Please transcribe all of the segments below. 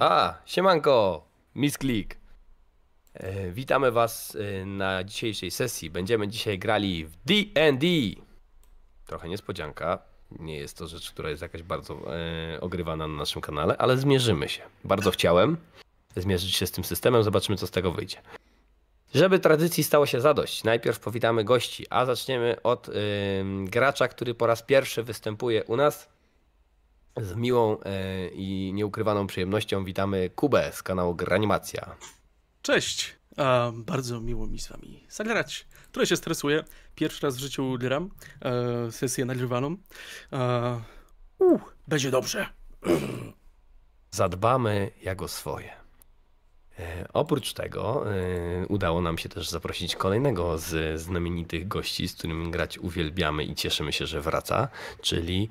A, siemanko, Miss Click. E, witamy was e, na dzisiejszej sesji. Będziemy dzisiaj grali w D&D. Trochę niespodzianka. Nie jest to rzecz, która jest jakaś bardzo e, ogrywana na naszym kanale, ale zmierzymy się. Bardzo chciałem zmierzyć się z tym systemem, zobaczymy co z tego wyjdzie. Żeby tradycji stało się zadość, najpierw powitamy gości, a zaczniemy od y, gracza, który po raz pierwszy występuje u nas. Z miłą e, i nieukrywaną przyjemnością witamy Kubę z kanału Granimacja. Cześć! A, bardzo miło mi z wami zagrać. Trochę się stresuję. Pierwszy raz w życiu gram e, sesję nagrywaną. E, uh, będzie dobrze. Zadbamy jak o swoje. E, oprócz tego e, udało nam się też zaprosić kolejnego z znamienitych gości, z którym grać uwielbiamy i cieszymy się, że wraca, czyli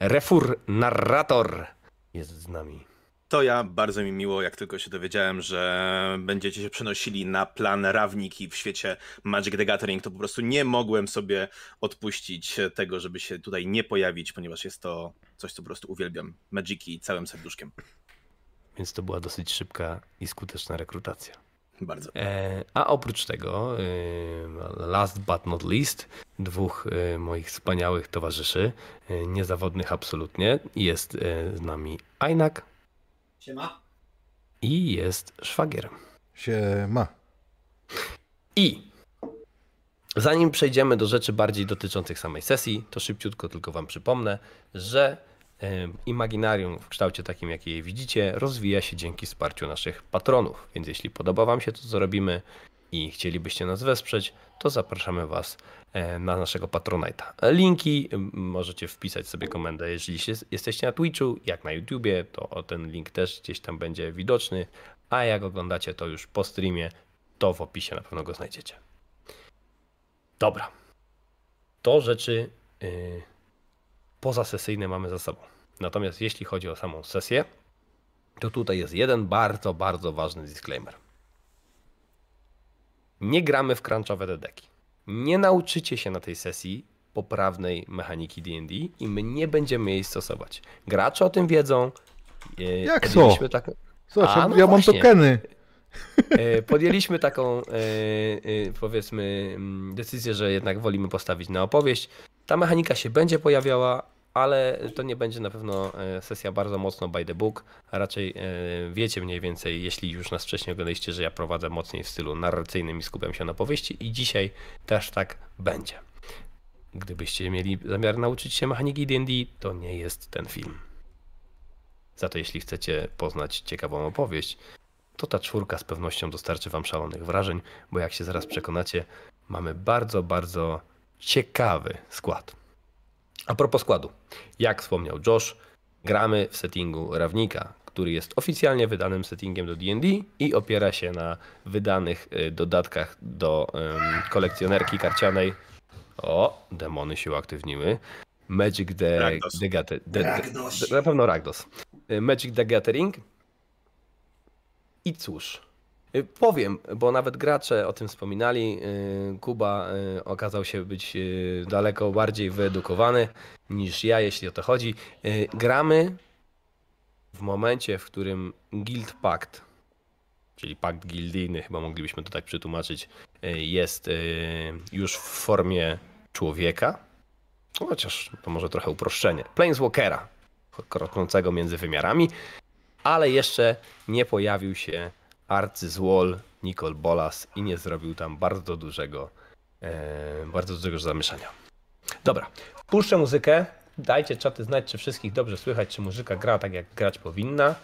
Refur Narrator jest z nami. To ja, bardzo mi miło, jak tylko się dowiedziałem, że będziecie się przenosili na plan Rawniki w świecie Magic the Gathering, to po prostu nie mogłem sobie odpuścić tego, żeby się tutaj nie pojawić, ponieważ jest to coś, co po prostu uwielbiam. Magiki całym serduszkiem. Więc to była dosyć szybka i skuteczna rekrutacja. Bardzo. E, a oprócz tego, e, last but not least, dwóch e, moich wspaniałych towarzyszy, niezawodnych absolutnie, jest z nami Ajnak. Siema. I jest szwagier. Siema. I zanim przejdziemy do rzeczy bardziej dotyczących samej sesji, to szybciutko tylko wam przypomnę, że Imaginarium w kształcie takim, jaki je widzicie, rozwija się dzięki wsparciu naszych patronów. Więc jeśli podoba Wam się to, co robimy i chcielibyście nas wesprzeć, to zapraszamy Was e, na naszego Patronite'a. Linki możecie wpisać sobie komendę, jeżeli jesteście na Twitchu, jak na YouTubie, to ten link też gdzieś tam będzie widoczny, a jak oglądacie to już po streamie, to w opisie na pewno go znajdziecie. Dobra. To rzeczy yy, pozasesyjne mamy za sobą. Natomiast jeśli chodzi o samą sesję, to tutaj jest jeden bardzo, bardzo ważny disclaimer. Nie gramy w crunchowe deki. Nie nauczycie się na tej sesji poprawnej mechaniki D&D i my nie będziemy jej stosować. Gracze o tym wiedzą. E, Jak co? Tak... Zobacz, A, no ja właśnie. mam tokeny. E, podjęliśmy taką, e, powiedzmy, mm, decyzję, że jednak wolimy postawić na opowieść. Ta mechanika się będzie pojawiała, ale to nie będzie na pewno e, sesja bardzo mocno by the book, raczej e, wiecie mniej więcej, jeśli już nas wcześniej oglądaliście, że ja prowadzę mocniej w stylu narracyjnym i skupiam się na powieści i dzisiaj też tak będzie. Gdybyście mieli zamiar nauczyć się mechaniki D&D, to nie jest ten film. Za to jeśli chcecie poznać ciekawą opowieść, to ta czwórka z pewnością dostarczy wam szalonych wrażeń, bo jak się zaraz przekonacie, mamy bardzo, bardzo ciekawy skład. A propos składu. Jak wspomniał Josh, gramy w settingu Rawnika, który jest oficjalnie wydanym settingiem do D&D i opiera się na wydanych y, dodatkach do um, kolekcjonerki karcianej. O, demony się uaktywniły. Magic the, the, the, the, the, Na pewno Ragdos. Y, Magic the Gathering. I cóż, powiem, bo nawet gracze o tym wspominali. Y, Kuba y, okazał się być daleko bardziej wyedukowany niż ja, jeśli o to chodzi. Gramy w momencie, w którym Guild Pact, czyli pakt gildijny, chyba moglibyśmy to tak przetłumaczyć, jest już w formie człowieka. Chociaż to może trochę uproszczenie. Planeswalkera, krocącego między wymiarami, ale jeszcze nie pojawił się arcyzłol Nicole Bolas i nie zrobił tam bardzo dużego, e, bardzo dużego zamieszania. Dobra, puszczę muzykę. Dajcie czaty znać, czy wszystkich dobrze słychać, czy muzyka gra tak, jak grać powinna.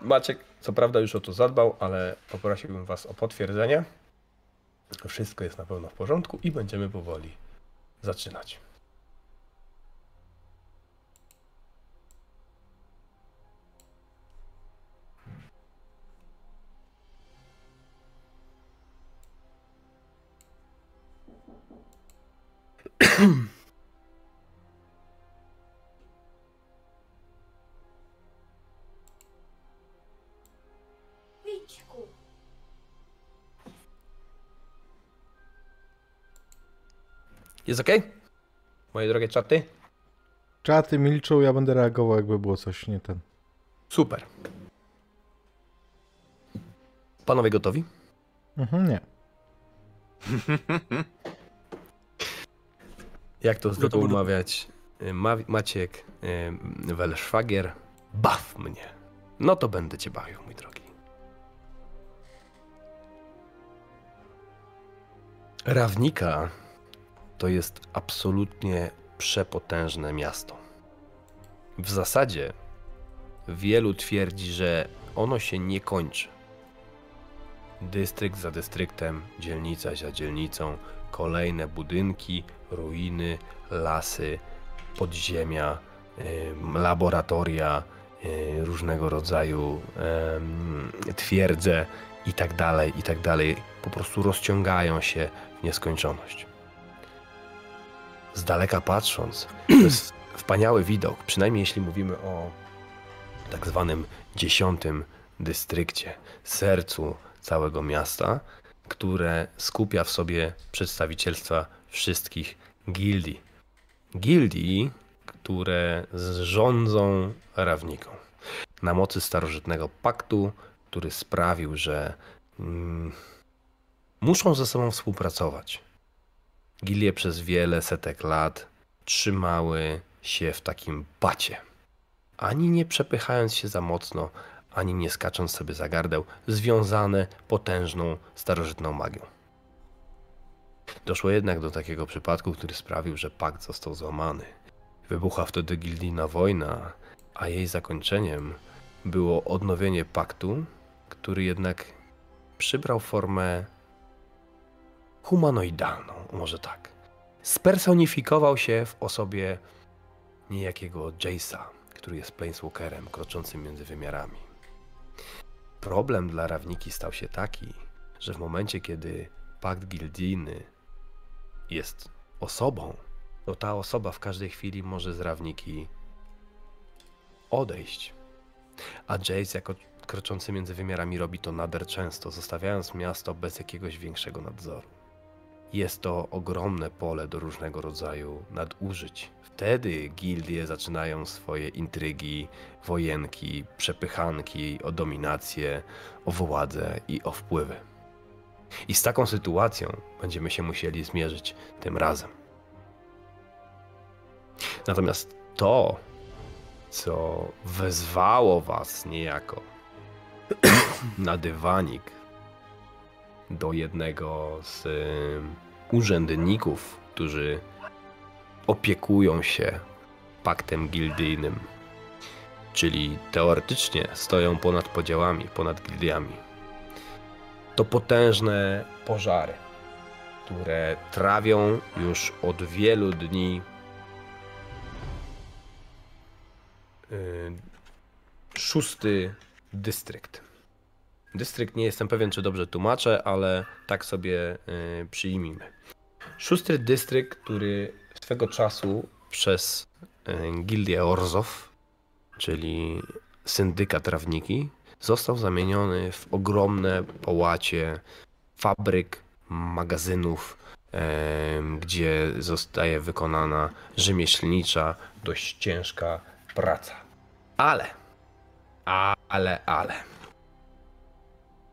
Maciek, co prawda, już o to zadbał, ale poprosiłbym Was o potwierdzenie. Wszystko jest na pewno w porządku i będziemy powoli zaczynać. Jest ok? Moje drogie czaty? Czaty milczą, ja będę reagował, jakby było coś nie ten. Super. Panowie gotowi? Mhm, nie. Jak to zwykle umawiać y, Ma Maciek, y, Welszwagier, baw mnie. No to będę cię bawił, mój drogi. Rawnika to jest absolutnie przepotężne miasto. W zasadzie wielu twierdzi, że ono się nie kończy. Dystrykt za dystryktem, dzielnica za dzielnicą, kolejne budynki, ruiny, lasy, podziemia, laboratoria, różnego rodzaju twierdze i tak dalej, i tak dalej, po prostu rozciągają się w nieskończoność. Z daleka patrząc, to jest wspaniały widok, przynajmniej jeśli mówimy o tak zwanym dziesiątym dystrykcie, sercu całego miasta, które skupia w sobie przedstawicielstwa wszystkich gildii. Gildii, które rządzą rawniką. Na mocy starożytnego paktu, który sprawił, że mm, muszą ze sobą współpracować. Gilie przez wiele setek lat trzymały się w takim bacie. Ani nie przepychając się za mocno, ani nie skacząc sobie za gardeł, związane potężną starożytną magią. Doszło jednak do takiego przypadku, który sprawił, że pakt został złamany. Wybucha wtedy gildijna wojna, a jej zakończeniem było odnowienie paktu, który jednak przybrał formę humanoidalną, może tak. Spersonifikował się w osobie niejakiego Jace'a, który jest Planeswalkerem kroczącym między wymiarami. Problem dla Rawniki stał się taki, że w momencie, kiedy pakt gildijny jest osobą, to ta osoba w każdej chwili może z Rawniki odejść. A Jace jako kroczący między wymiarami robi to nader często, zostawiając miasto bez jakiegoś większego nadzoru. Jest to ogromne pole do różnego rodzaju nadużyć. Wtedy gildie zaczynają swoje intrygi, wojenki, przepychanki o dominację, o władzę i o wpływy. I z taką sytuacją będziemy się musieli zmierzyć tym razem. Natomiast to, co wezwało was niejako na dywanik do jednego z urzędników, którzy opiekują się paktem gildyjnym, czyli teoretycznie stoją ponad podziałami, ponad gildiami. To potężne pożary, które trawią już od wielu dni szósty dystrykt. Dystrykt nie jestem pewien, czy dobrze tłumaczę, ale tak sobie y, przyjmijmy. Szósty dystrykt, który swego czasu przez y, Gildię Orzow, czyli syndykat trawniki, został zamieniony w ogromne połacie fabryk, magazynów, y, gdzie zostaje wykonana rzemieślnicza, dość ciężka praca. Ale, ale, ale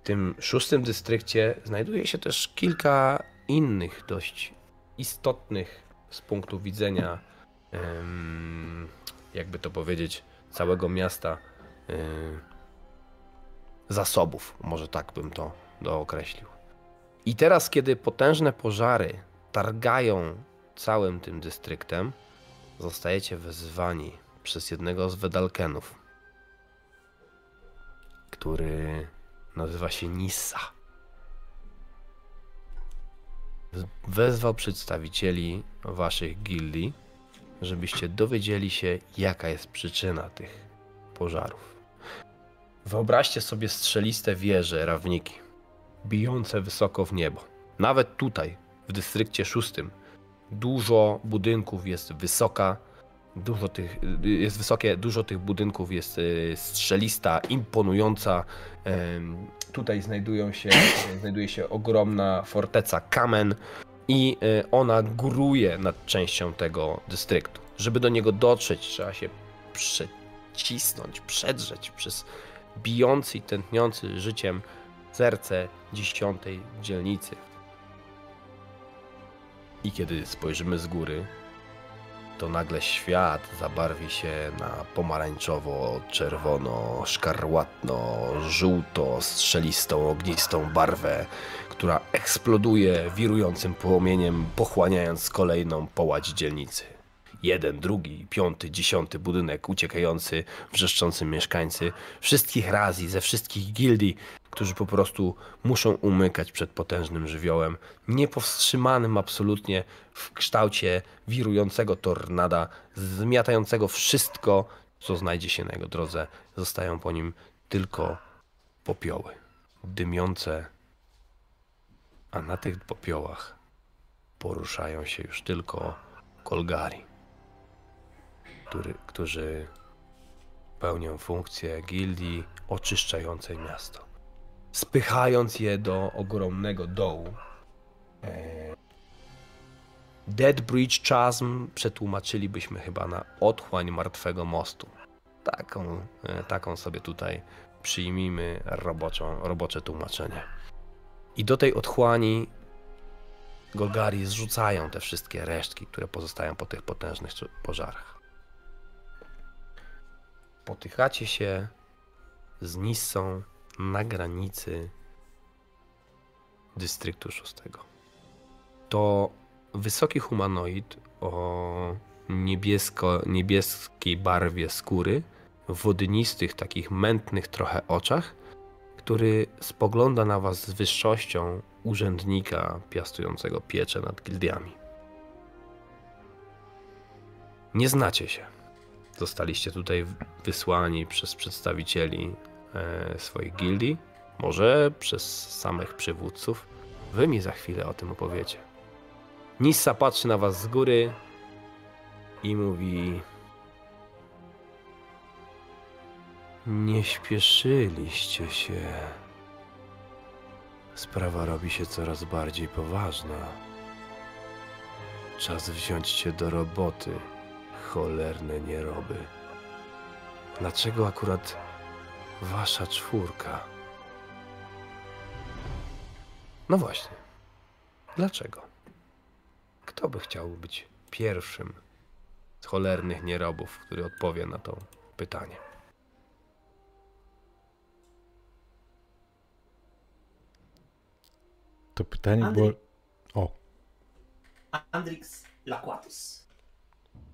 tym szóstym dystrykcie znajduje się też kilka innych dość istotnych z punktu widzenia, jakby to powiedzieć, całego miasta zasobów. Może tak bym to dookreślił. I teraz, kiedy potężne pożary targają całym tym dystryktem, zostajecie wezwani przez jednego z Wedalkenów, który Nazywa się Nissa. Wezwał przedstawicieli waszych gildii, żebyście dowiedzieli się, jaka jest przyczyna tych pożarów. Wyobraźcie sobie strzeliste wieże, rawniki, bijące wysoko w niebo. Nawet tutaj, w dystrykcie szóstym, dużo budynków jest wysoka, Dużo tych, jest wysokie, dużo tych budynków jest y, strzelista, imponująca. Tutaj znajdują się, znajduje się ogromna forteca Kamen i y, ona góruje nad częścią tego dystryktu. Żeby do niego dotrzeć, trzeba się przecisnąć, przedrzeć przez bijący i tętniący życiem serce dziesiątej dzielnicy. I kiedy spojrzymy z góry, to nagle świat zabarwi się na pomarańczowo, czerwono, szkarłatno, żółto, strzelistą, ognistą barwę, która eksploduje wirującym płomieniem, pochłaniając kolejną połać dzielnicy. Jeden, drugi, piąty, dziesiąty budynek uciekający, wrzeszczący mieszkańcy wszystkich razji, ze wszystkich gildii, którzy po prostu muszą umykać przed potężnym żywiołem, niepowstrzymanym absolutnie w kształcie wirującego tornada, zmiatającego wszystko, co znajdzie się na jego drodze. Zostają po nim tylko popioły, dymiące, a na tych popiołach poruszają się już tylko kolgari, który, którzy pełnią funkcję gildii oczyszczającej miasto spychając je do ogromnego dołu. E, Dead Bridge Chasm przetłumaczylibyśmy chyba na otchłań martwego mostu. Taką, e, taką sobie tutaj przyjmijmy roboczą, robocze tłumaczenie. I do tej otchłani Golgari zrzucają te wszystkie resztki, które pozostają po tych potężnych pożarach. Potychacie się z Nissą na granicy dystryktu szóstego. To wysoki humanoid o niebiesko, niebieskiej barwie skóry, wodnistych, takich mętnych trochę oczach, który spogląda na was z wyższością urzędnika piastującego pieczę nad gildiami. Nie znacie się. Zostaliście tutaj wysłani przez przedstawicieli swoich gildii, może przez samych przywódców. Wy mi za chwilę o tym opowiecie. Nissa patrzy na was z góry i mówi: Nie śpieszyliście się. Sprawa robi się coraz bardziej poważna. Czas wziąć cię do roboty, cholerne nieroby. Dlaczego akurat Wasza czwórka. No właśnie. Dlaczego? Kto by chciał być pierwszym z cholernych nierobów, który odpowie na to pytanie? To pytanie Andry... było. O. Andrix Laquatus.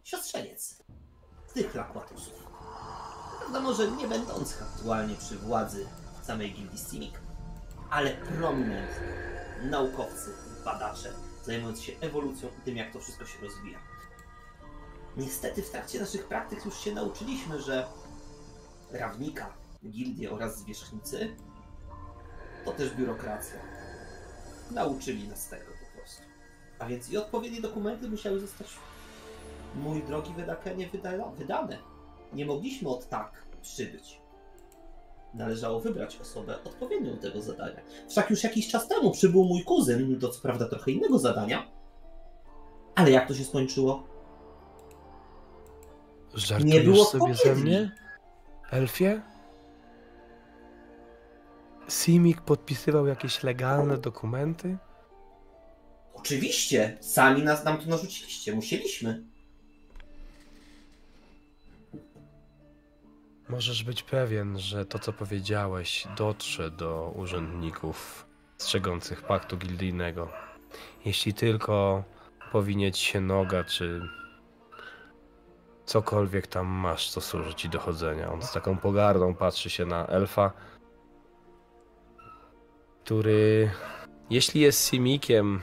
Siostrzeniec z tych Laquatusów. Prawda, może nie będąc aktualnie przy władzy samej gildii Simic, ale prominentni naukowcy, badacze, zajmujący się ewolucją i tym, jak to wszystko się rozwija. Niestety w trakcie naszych praktyk już się nauczyliśmy, że prawnika, gildie oraz zwierzchnicy to też biurokracja. Nauczyli nas tego po prostu. A więc i odpowiednie dokumenty musiały zostać, mój drogi wydakenie, wydane nie mogliśmy od tak przybyć. Należało wybrać osobę odpowiednią do tego zadania. Wszak już jakiś czas temu przybył mój kuzyn, do co prawda trochę innego zadania. Ale jak to się skończyło? Żartujesz nie było sobie ze mnie? Elfie? Simik podpisywał jakieś legalne dokumenty? Oczywiście, sami nas nam to narzuciliście, musieliśmy. Możesz być pewien, że to, co powiedziałeś, dotrze do urzędników strzegących paktu gildyjnego. Jeśli tylko powinieć się noga, czy cokolwiek tam masz, co służy ci dochodzenia. On z taką pogardą patrzy się na elfa, który, jeśli jest simikiem,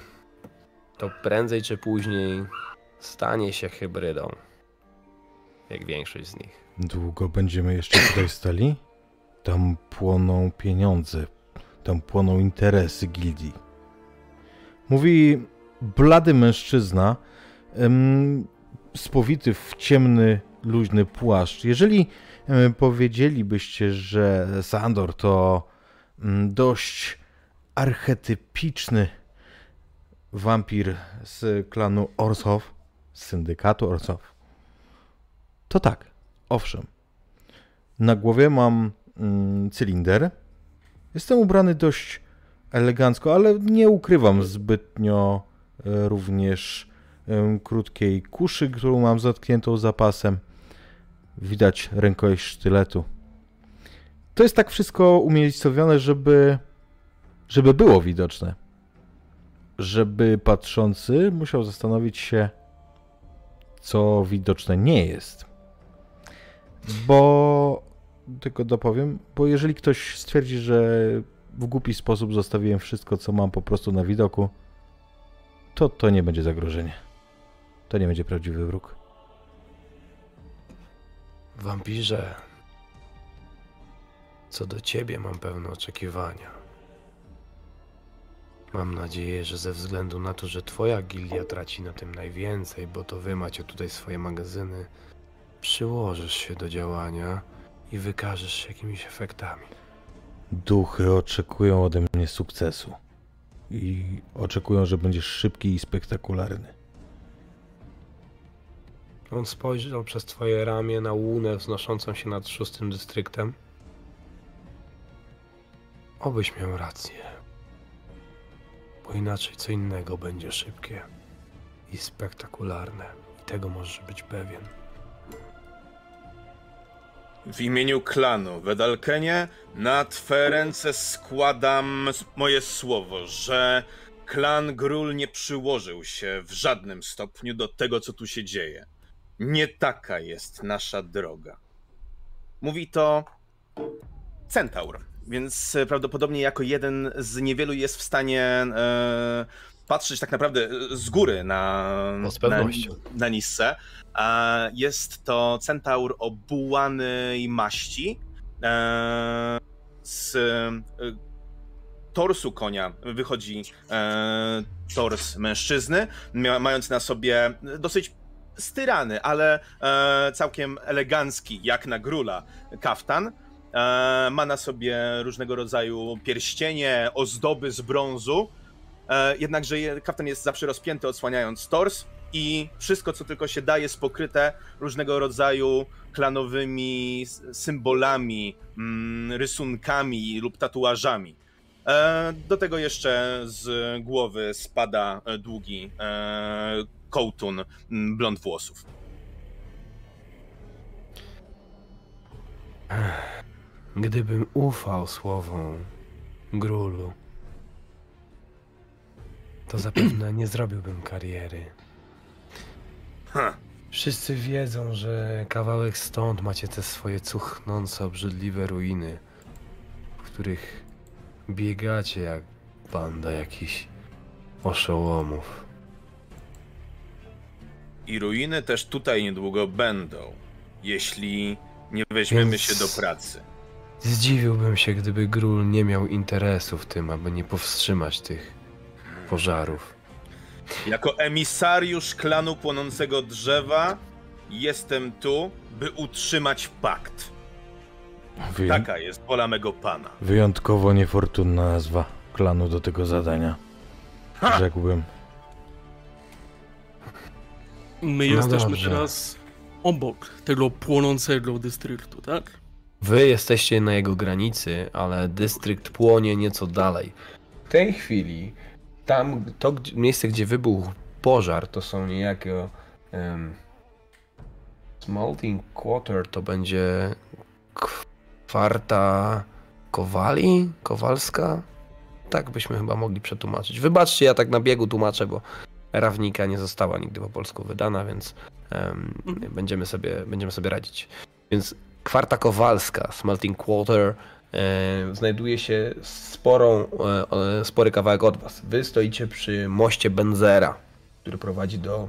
to prędzej czy później stanie się hybrydą, jak większość z nich. Długo będziemy jeszcze tutaj stali? Tam płoną pieniądze, tam płoną interesy gildii. Mówi blady mężczyzna, em, spowity w ciemny, luźny płaszcz. Jeżeli em, powiedzielibyście, że Sandor to em, dość archetypiczny wampir z klanu Orsow, z syndykatu Orsow, to tak. Owszem, Na głowie mam mm, cylinder. Jestem ubrany dość elegancko, ale nie ukrywam zbytnio e, również e, krótkiej kuszy, którą mam zatkniętą zapasem. Widać rękojeść sztyletu. To jest tak wszystko umiejscowione, żeby, żeby było widoczne. Żeby patrzący musiał zastanowić się, co widoczne nie jest. Bo tylko dopowiem, bo jeżeli ktoś stwierdzi, że w głupi sposób zostawiłem wszystko, co mam po prostu na widoku, to to nie będzie zagrożenie. To nie będzie prawdziwy wróg. Wampirze, co do ciebie mam pewne oczekiwania. Mam nadzieję, że ze względu na to, że twoja gildia traci na tym najwięcej, bo to wy macie tutaj swoje magazyny, przyłożysz się do działania i wykażesz się jakimiś efektami. Duchy oczekują ode mnie sukcesu. I oczekują, że będziesz szybki i spektakularny. On spojrzał przez twoje ramię na łunę wznoszącą się nad szóstym dystryktem. Obyś miał rację. Bo inaczej co innego będzie szybkie i spektakularne. I tego możesz być pewien. W imieniu klanu Wedalkenie na twe ręce składam moje słowo, że klan Grul nie przyłożył się w żadnym stopniu do tego, co tu się dzieje. Nie taka jest nasza droga. Mówi to Centaur, więc prawdopodobnie jako jeden z niewielu jest w stanie e, patrzeć tak naprawdę z góry na, No na, na Nissę. Jest to centaur o bułanej maści. E, Z e, torsu konia wychodzi e, tors mężczyzny, mając na sobie dosyć styrany, ale całkiem elegancki, jak na grula, kaftan. Ma na sobie różnego rodzaju pierścienie, ozdoby z brązu. Jednakże je- kaftan jest zawsze rozpięty, odsłaniając tors i wszystko, co tylko się da, jest pokryte różnego rodzaju klanowymi symbolami, mm, rysunkami lub tatuażami. E, Do tego jeszcze z głowy spada e, długi e, kołtun blond włosów. Gdybym ufał słowom Grulu, to zapewne nie zrobiłbym kariery. Ha. Wszyscy wiedzą, że kawałek stąd macie te swoje cuchnące, obrzydliwe ruiny, w których biegacie jak banda jakichś oszołomów. I ruiny też tutaj niedługo będą, jeśli nie weźmiemy Więc- się do pracy. Zdziwiłbym się, gdyby Grul nie miał interesu w tym, aby nie powstrzymać tych pożarów. Jako emisariusz klanu płonącego drzewa jestem tu, by utrzymać pakt. Taka jest wola mego pana. Wyjątkowo niefortunna nazwa klanu do tego zadania. Ha! Rzekłbym. My No jesteśmy dobrze. teraz obok tego płonącego dystryktu, tak? Wy jesteście na jego granicy, ale dystrykt płonie nieco dalej. W tej chwili, tam, to miejsce, gdzie wybuchł pożar, to są niejako. Um, Quarter to będzie kwarta Kowali? Kowalska? Tak byśmy chyba mogli przetłumaczyć. Wybaczcie, ja tak na biegu tłumaczę, bo Rawnika nie została nigdy po polsku wydana, więc em, będziemy, sobie, będziemy sobie radzić. Więc kwarta Kowalska, Smelting Quarter, znajduje się sporą, e, e, spory kawałek od was. Wy stoicie przy moście Benzera, który prowadzi do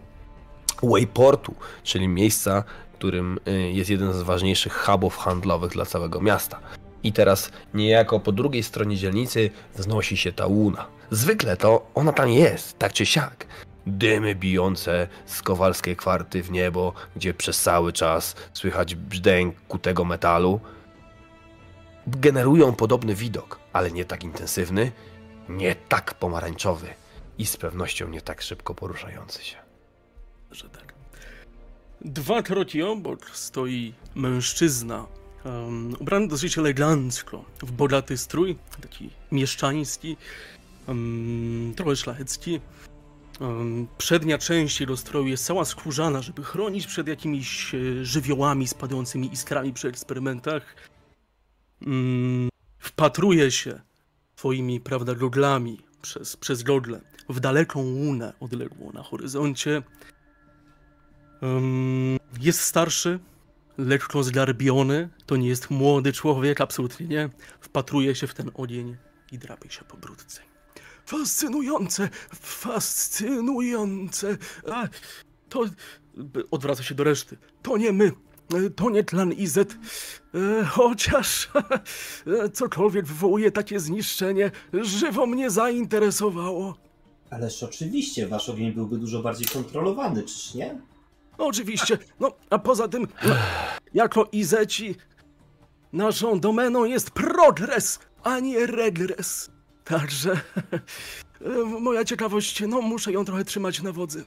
Wayportu, czyli miejsca, którym e, jest jeden z ważniejszych hubów handlowych dla całego miasta. I teraz niejako po drugiej stronie dzielnicy wznosi się ta łuna. Zwykle to ona tam jest, tak czy siak. Dymy bijące z kowalskiej kwarty w niebo, gdzie przez cały czas słychać brzdęk kutego metalu. Generują podobny widok, ale nie tak intensywny, nie tak pomarańczowy i z pewnością nie tak szybko poruszający się. Że tak. Dwa kroki obok stoi mężczyzna Um, ubrany dosyć elegancko, w bogaty strój, taki mieszczański, um, trochę szlachecki. Um, przednia część jego stroju jest cała skórzana, żeby chronić przed jakimiś e, żywiołami spadającymi iskrami przy eksperymentach. Um, wpatruje się twoimi, prawda, goglami przez, przez gogle w daleką łunę odległą na horyzoncie. Um, jest starszy, lekko zgarbiony, to nie jest młody człowiek, absolutnie nie. Wpatruje się w ten ogień i drapie się po brudce. Fascynujące, fascynujące. A, to odwraca się do reszty. To nie my. To nie klan IZ. E, chociaż e, cokolwiek wywołuje takie zniszczenie, żywo mnie zainteresowało. Ależ oczywiście, wasz ogień byłby dużo bardziej kontrolowany, czyż nie? No, oczywiście. No, a poza tym, no, jako Izeci, naszą domeną jest progres, a nie regres. Także e, moja ciekawość, no muszę ją trochę trzymać na wodzy.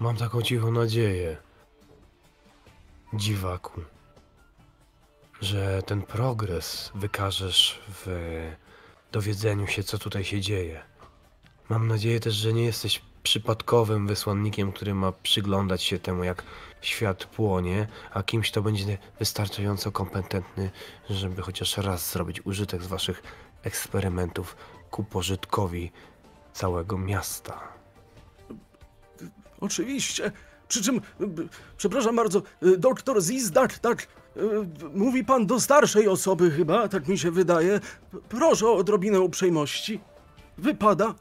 Mam taką cichą nadzieję, dziwaku, że ten progres wykażesz w dowiedzeniu się, co tutaj się dzieje. Mam nadzieję też, że nie jesteś przypadkowym wysłannikiem, który ma przyglądać się temu, jak świat płonie, a kimś, kto będzie wystarczająco kompetentny, żeby chociaż raz zrobić użytek z waszych eksperymentów ku pożytkowi całego miasta. Oczywiście. Przy czym, przepraszam bardzo, y, doktor Zizdak, tak, y, mówi pan do starszej osoby chyba, tak mi się wydaje. Proszę o odrobinę uprzejmości. Wypada.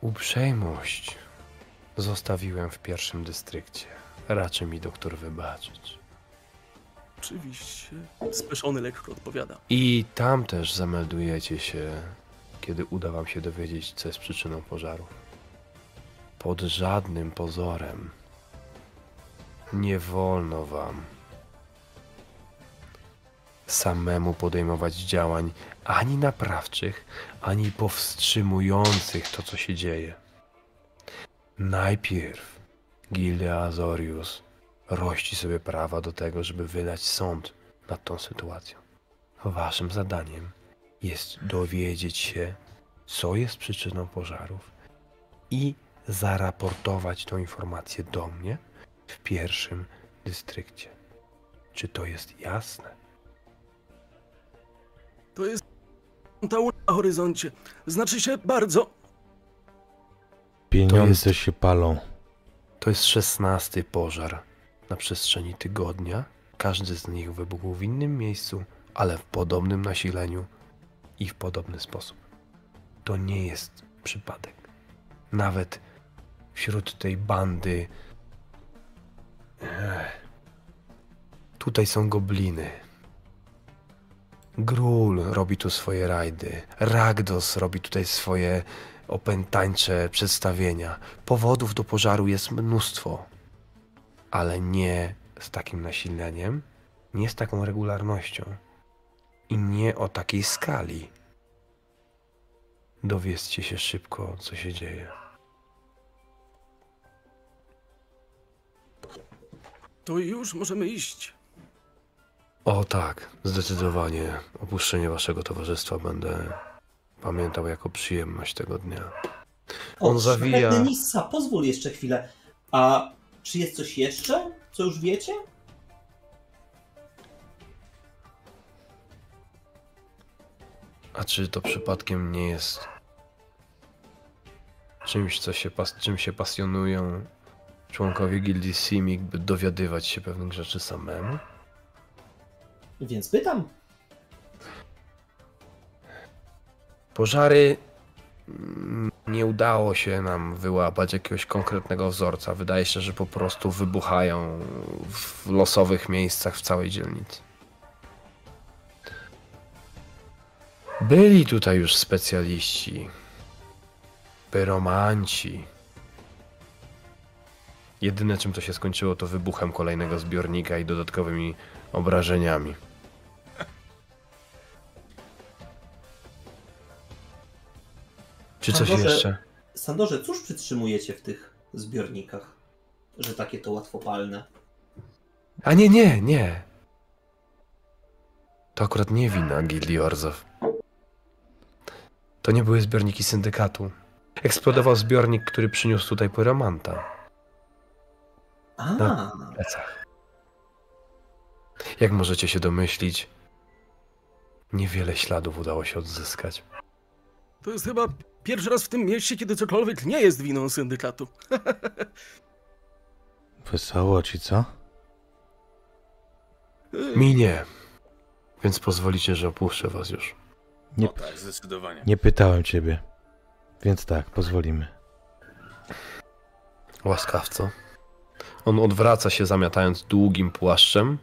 Uprzejmość zostawiłem w pierwszym dystrykcie. Raczy mi doktor wybaczyć. Oczywiście. Speszony lekko odpowiada. I tam też zameldujecie się, kiedy uda wam się dowiedzieć, co jest przyczyną pożaru. Pod żadnym pozorem nie wolno wam samemu podejmować działań ani naprawczych, ani powstrzymujących to, co się dzieje. Najpierw Gildia Azorius rości sobie prawa do tego, żeby wydać sąd nad tą sytuacją. Waszym zadaniem jest dowiedzieć się, co jest przyczyną pożarów i zaraportować tą informację do mnie w pierwszym dystrykcie. Czy to jest jasne? To jest ta na horyzoncie. Znaczy się bardzo. Pieniądze się palą. To jest szesnasty pożar na przestrzeni tygodnia. Każdy z nich wybuchł w innym miejscu, ale w podobnym nasileniu i w podobny sposób. To nie jest przypadek. Nawet wśród tej bandy. Ech, tutaj są gobliny. Grul robi tu swoje rajdy. Ragdos robi tutaj swoje opętańcze przedstawienia. Powodów do pożaru jest mnóstwo, ale nie z takim nasileniem, nie z taką regularnością i nie o takiej skali. Dowiedzcie się szybko, co się dzieje. To już możemy iść. O tak, zdecydowanie. Opuszczenie waszego towarzystwa będę pamiętał jako przyjemność tego dnia. O, On zawija- szlachetny Nissa, pozwól jeszcze chwilę. A czy jest coś jeszcze, co już wiecie? A czy to przypadkiem nie jest czymś, co się czym się pasjonują członkowie gildii Simic, by dowiadywać się pewnych rzeczy samemu? Więc pytam. Pożary mm, nie udało się nam wyłapać jakiegoś konkretnego wzorca. Wydaje się, że po prostu wybuchają w losowych miejscach w całej dzielnicy. Byli tutaj już specjaliści, pyromanci. Jedyne czym to się skończyło to wybuchem kolejnego zbiornika i dodatkowymi obrażeniami. Czy coś Sandorze, jeszcze? Sandorze, cóż przytrzymujecie w tych zbiornikach, że takie to łatwopalne? A nie, nie, nie. To akurat nie wina Gildii Orzow. To nie były zbiorniki syndykatu. Eksplodował zbiornik, który przyniósł tutaj pyromanta A, w plecach. Jak możecie się domyślić, niewiele śladów udało się odzyskać. To jest chyba pierwszy raz w tym mieście, kiedy cokolwiek nie jest winą syndykatu. Wesoło ci, co? Mi nie. Więc pozwolicie, że opuszczę was już. Nie- No tak, zdecydowanie. Nie pytałem ciebie. Więc tak, pozwolimy. Łaskawco. On odwraca się, zamiatając długim płaszczem.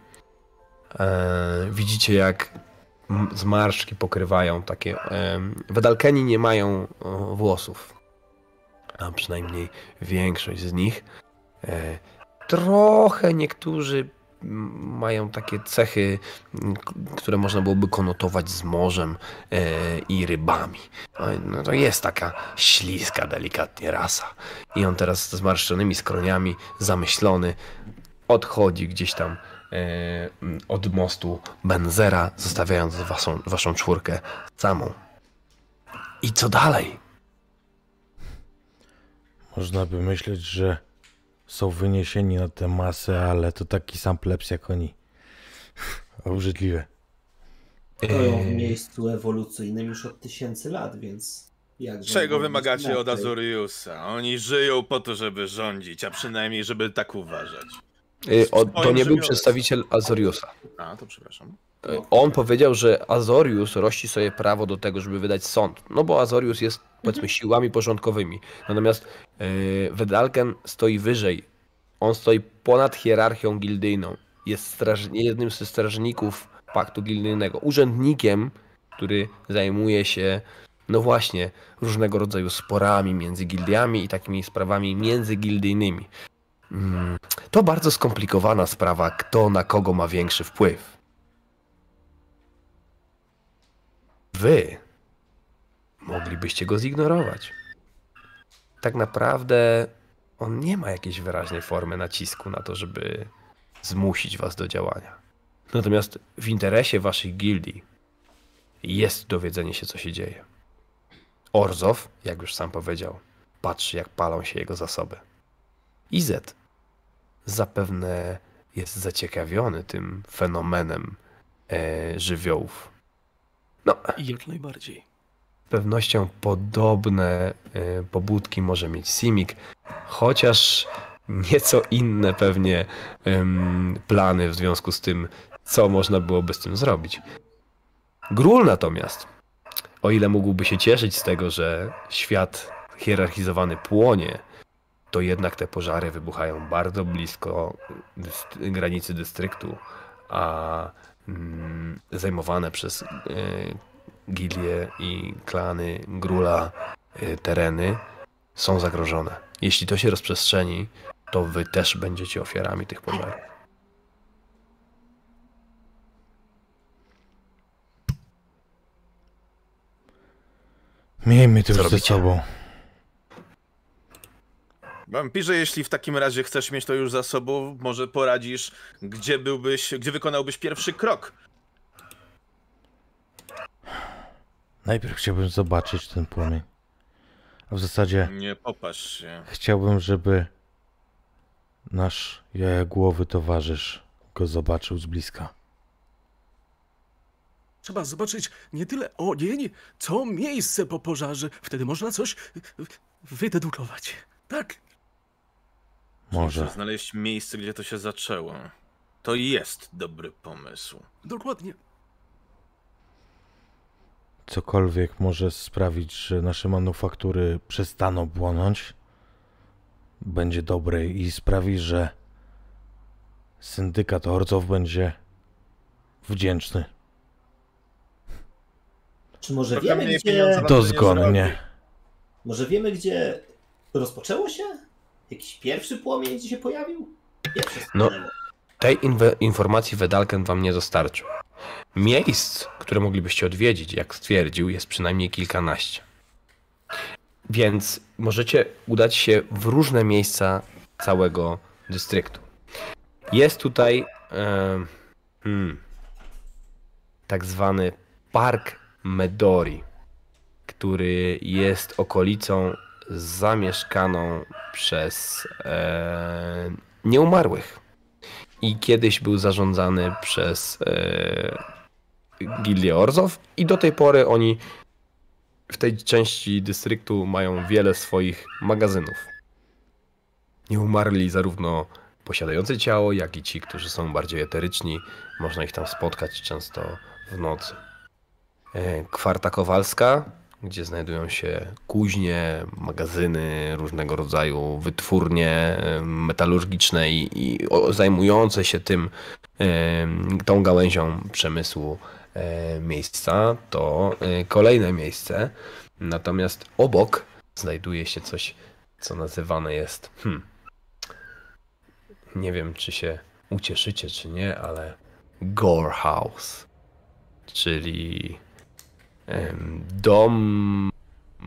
Eee, widzicie, jak zmarszczki pokrywają takie. em, Wedalkeni nie mają włosów. A przynajmniej większość z nich. E, trochę niektórzy mają takie cechy, które można byłoby konotować z morzem e, i rybami. No, to jest taka śliska, delikatnie rasa. I on teraz z zmarszczonymi skroniami, zamyślony, odchodzi gdzieś tam e, od mostu Benzera, zostawiając waszą, waszą czwórkę samą. I co dalej? Można by myśleć, że są wyniesieni na tę masę, ale to taki sam plebs jak oni. Obrzydliwe. stoją w E, miejscu ewolucyjnym już od tysięcy lat, więc... jakże Czego wymagacie od? Azoriusa? Oni żyją po to, żeby rządzić, a przynajmniej, żeby tak uważać. e, o, to nie był przedstawiciel Azoriusa. A, to przepraszam. E, On powiedział, że Azorius rości sobie prawo do tego, żeby wydać sąd. No bo Azorius jest, powiedzmy, siłami porządkowymi. Natomiast Wedalken stoi wyżej. On stoi ponad hierarchią gildyjną. Jest straż, jednym ze strażników paktu gildyjnego. Urzędnikiem, który zajmuje się, no właśnie, różnego rodzaju sporami między gildiami i takimi sprawami międzygildyjnymi. Mm, to bardzo skomplikowana sprawa, kto na kogo ma większy wpływ. Wy moglibyście go zignorować. Tak naprawdę on nie ma jakiejś wyraźnej formy nacisku na to, żeby zmusić was do działania. Natomiast w interesie waszej gildii jest dowiedzenie się, co się dzieje. Orzow, jak już sam powiedział, patrzy, jak palą się jego zasoby. Izet zapewne jest zaciekawiony tym fenomenem e, żywiołów. No, jak najbardziej. Pewnością podobne e, pobudki może mieć Simic, chociaż nieco inne pewnie plany w związku z tym, co można byłoby z tym zrobić. Grul natomiast, o ile mógłby się cieszyć z tego, że świat hierarchizowany płonie, to jednak te pożary wybuchają bardzo blisko granicy dystryktu, a mm, zajmowane przez e, gilie i klany Grula y, tereny są zagrożone. Jeśli to się rozprzestrzeni, to wy też będziecie ofiarami tych pożarów. Miejmy to Co już ze robicie? sobą. Wampirze, jeśli w takim razie chcesz mieć to już za sobą, może poradzisz, gdzie byłbyś, gdzie wykonałbyś pierwszy krok. Najpierw chciałbym zobaczyć ten płomień. A w zasadzie Nie popatrz się. chciałbym, żeby nasz jajogłowy towarzysz go zobaczył z bliska. Trzeba zobaczyć nie tyle ogień, co miejsce po pożarze. Wtedy można coś wydedukować. Tak? Może. Muszę znaleźć miejsce, gdzie to się zaczęło. To jest dobry pomysł. Dokładnie. Cokolwiek może sprawić, że nasze manufaktury przestaną płonąć, będzie dobre i sprawi, że syndykat Orcow będzie wdzięczny. Czy może Trochę wiemy, gdzie... Dozgonnie. Może wiemy, gdzie rozpoczęło się? Jakiś pierwszy płomień, gdzie się pojawił? Pierwszy No. Tej inwe- informacji Wedalken wam nie dostarczył. Miejsc, które moglibyście odwiedzić, jak stwierdził, jest przynajmniej kilkanaście. Więc możecie udać się w różne miejsca całego dystryktu. Jest tutaj. em, hmm, tak zwany Park Medori, który jest okolicą zamieszkaną przez e, nieumarłych. I kiedyś był zarządzany przez e, Gildię i do tej pory oni w tej części dystryktu mają wiele swoich magazynów. Nieumarli zarówno posiadający ciało, jak i ci, którzy są bardziej eteryczni. Można ich tam spotkać często w nocy. E, Kwarta Kowalska, gdzie znajdują się kuźnie, magazyny, różnego rodzaju wytwórnie metalurgiczne i, i zajmujące się tym, tą gałęzią przemysłu e, miejsca, to e, kolejne miejsce. Natomiast obok znajduje się coś, co nazywane jest. Hmm, nie wiem, czy się ucieszycie, czy nie, ale Gore House, czyli dom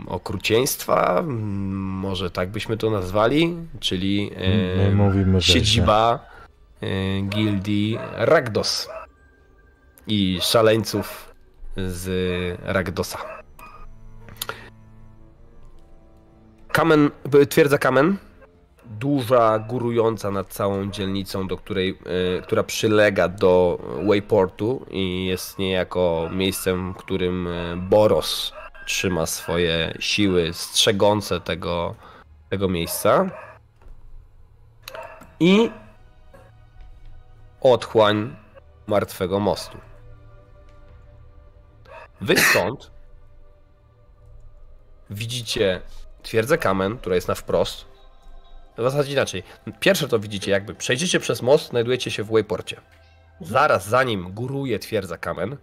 okrucieństwa, może tak byśmy to nazwali, czyli My siedziba e, gildii Ragdos i szaleńców z Ragdosa. Kamen, twierdza Kamen, duża, górująca nad całą dzielnicą, do której, e, która przylega do Wayportu i jest niejako miejscem, w którym e, Boros trzyma swoje siły strzegące tego, tego miejsca. I otchłań martwego mostu. Wy stąd widzicie twierdzę kamen, która jest na wprost. W zasadzie inaczej. Pierwsze to widzicie, jakby przejdziecie przez most, znajdujecie się w Wayporcie. Zaraz za nim góruje twierdza kamen.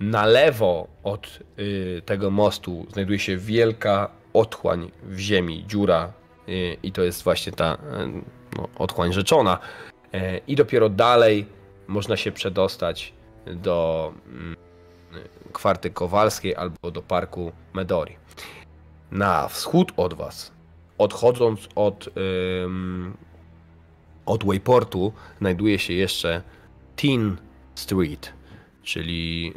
Na lewo od y, tego mostu znajduje się wielka otchłań w ziemi, dziura y, i to jest właśnie ta y, no, otchłań rzeczona. Y, I dopiero dalej można się przedostać do mm, kwarty Kowalskiej albo do parku Medori. Na wschód od was, odchodząc od, od Wayportu, znajduje się jeszcze Teen Street, czyli.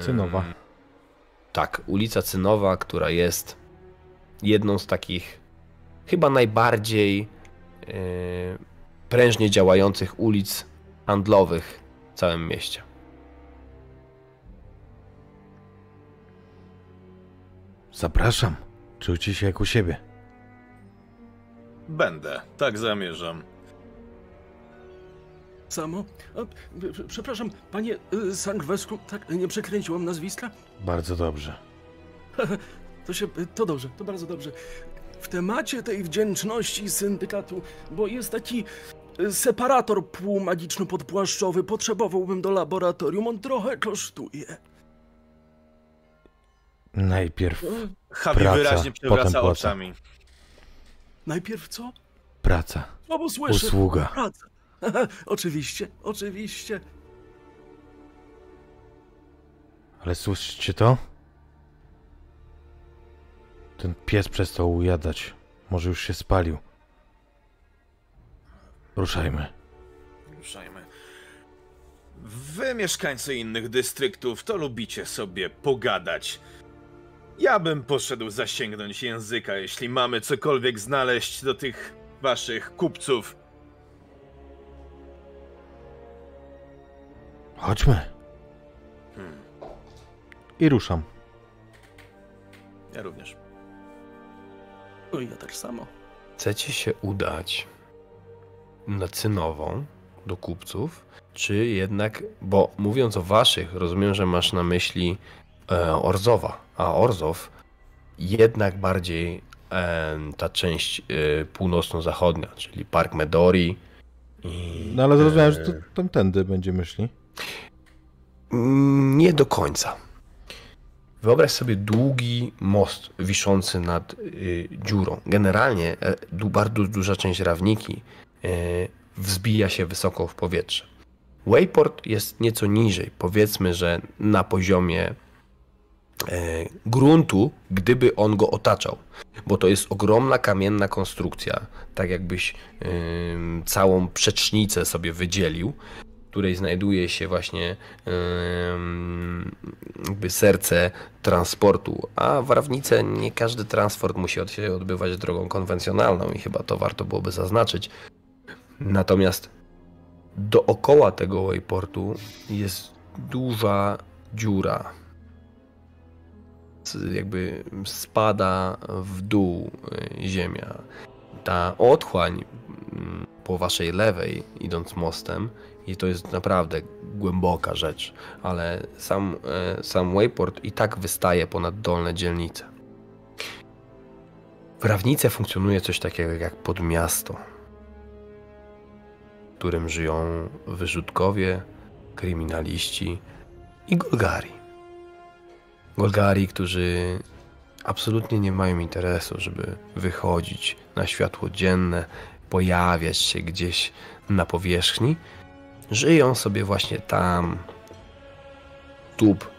Cynowa. Tak, ulica Cynowa, która jest jedną z takich chyba najbardziej yy, prężnie działających ulic handlowych w całym mieście. Zapraszam. Czujcie się jak u siebie. Będę, tak zamierzam. Samo? Przepraszam, panie y, Sangwesku, tak nie przekręciłam nazwiska? Bardzo dobrze. To się, to dobrze, to bardzo dobrze. W temacie tej wdzięczności syndykatu, bo jest taki y, separator półmagiczno-podpłaszczowy, potrzebowałbym do laboratorium, on trochę kosztuje. Najpierw Javi Praca, wyraźnie potem przewraca płaca. Najpierw co? praca, bo słyszę. usługa. Praca. oczywiście, oczywiście. Ale słyszycie to? Ten pies przestał ujadać. Może już się spalił. Ruszajmy. Ruszajmy. Wy, mieszkańcy innych dystryktów, to lubicie sobie pogadać. Ja bym poszedł zasięgnąć języka, jeśli mamy cokolwiek znaleźć do tych waszych kupców. Chodźmy. Hmm, I ruszam. ja również. No i ja tak samo. Chcecie się udać na cynową do kupców, czy jednak, bo mówiąc o waszych, rozumiem, że masz na myśli e, Orzowa, a Orzow jednak bardziej ta część e, północno-zachodnia, czyli Park Medori i... No ale zrozumiałem, że to tamtędy będziemy szli. Nie do końca. Wyobraź sobie długi most wiszący nad y, dziurą. Generalnie e, bardzo duża część rawniki y, wzbija się wysoko w powietrze. Wayport jest nieco niżej, powiedzmy, że na poziomie gruntu, gdyby on go otaczał, bo to jest ogromna kamienna konstrukcja, tak jakbyś ym, całą przecznicę sobie wydzielił, której znajduje się właśnie jakby serce transportu, a w Rawnice nie każdy transport musi od się odbywać drogą konwencjonalną i chyba to warto byłoby zaznaczyć. Natomiast dookoła tego wayportu jest duża dziura. Jakby spada w dół y, ziemia. Ta otchłań mm, po waszej lewej, idąc mostem, i to jest naprawdę głęboka rzecz, ale sam, e, sam wayport i tak wystaje ponad dolne dzielnice. W Rawnice funkcjonuje coś takiego jak podmiasto, w którym żyją wyrzutkowie, kryminaliści i Golgari. Golgari, którzy absolutnie nie mają interesu, żeby wychodzić na światło dzienne, pojawiać się gdzieś na powierzchni. Żyją sobie właśnie tam, tup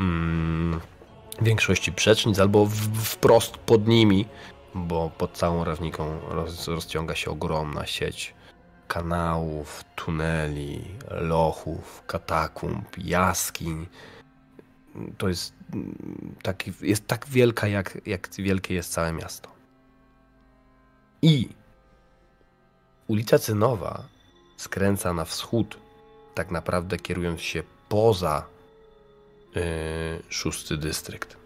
mm, większości przecznic, albo w, wprost pod nimi, bo pod całą rawniką roz, rozciąga się ogromna sieć kanałów, tuneli, lochów, katakumb, jaskiń. To jest, mm, taki, jest tak wielka, jak, jak wielkie jest całe miasto. I ulica Cynowa skręca na wschód, tak naprawdę kierując się poza yy, szósty dystrykt.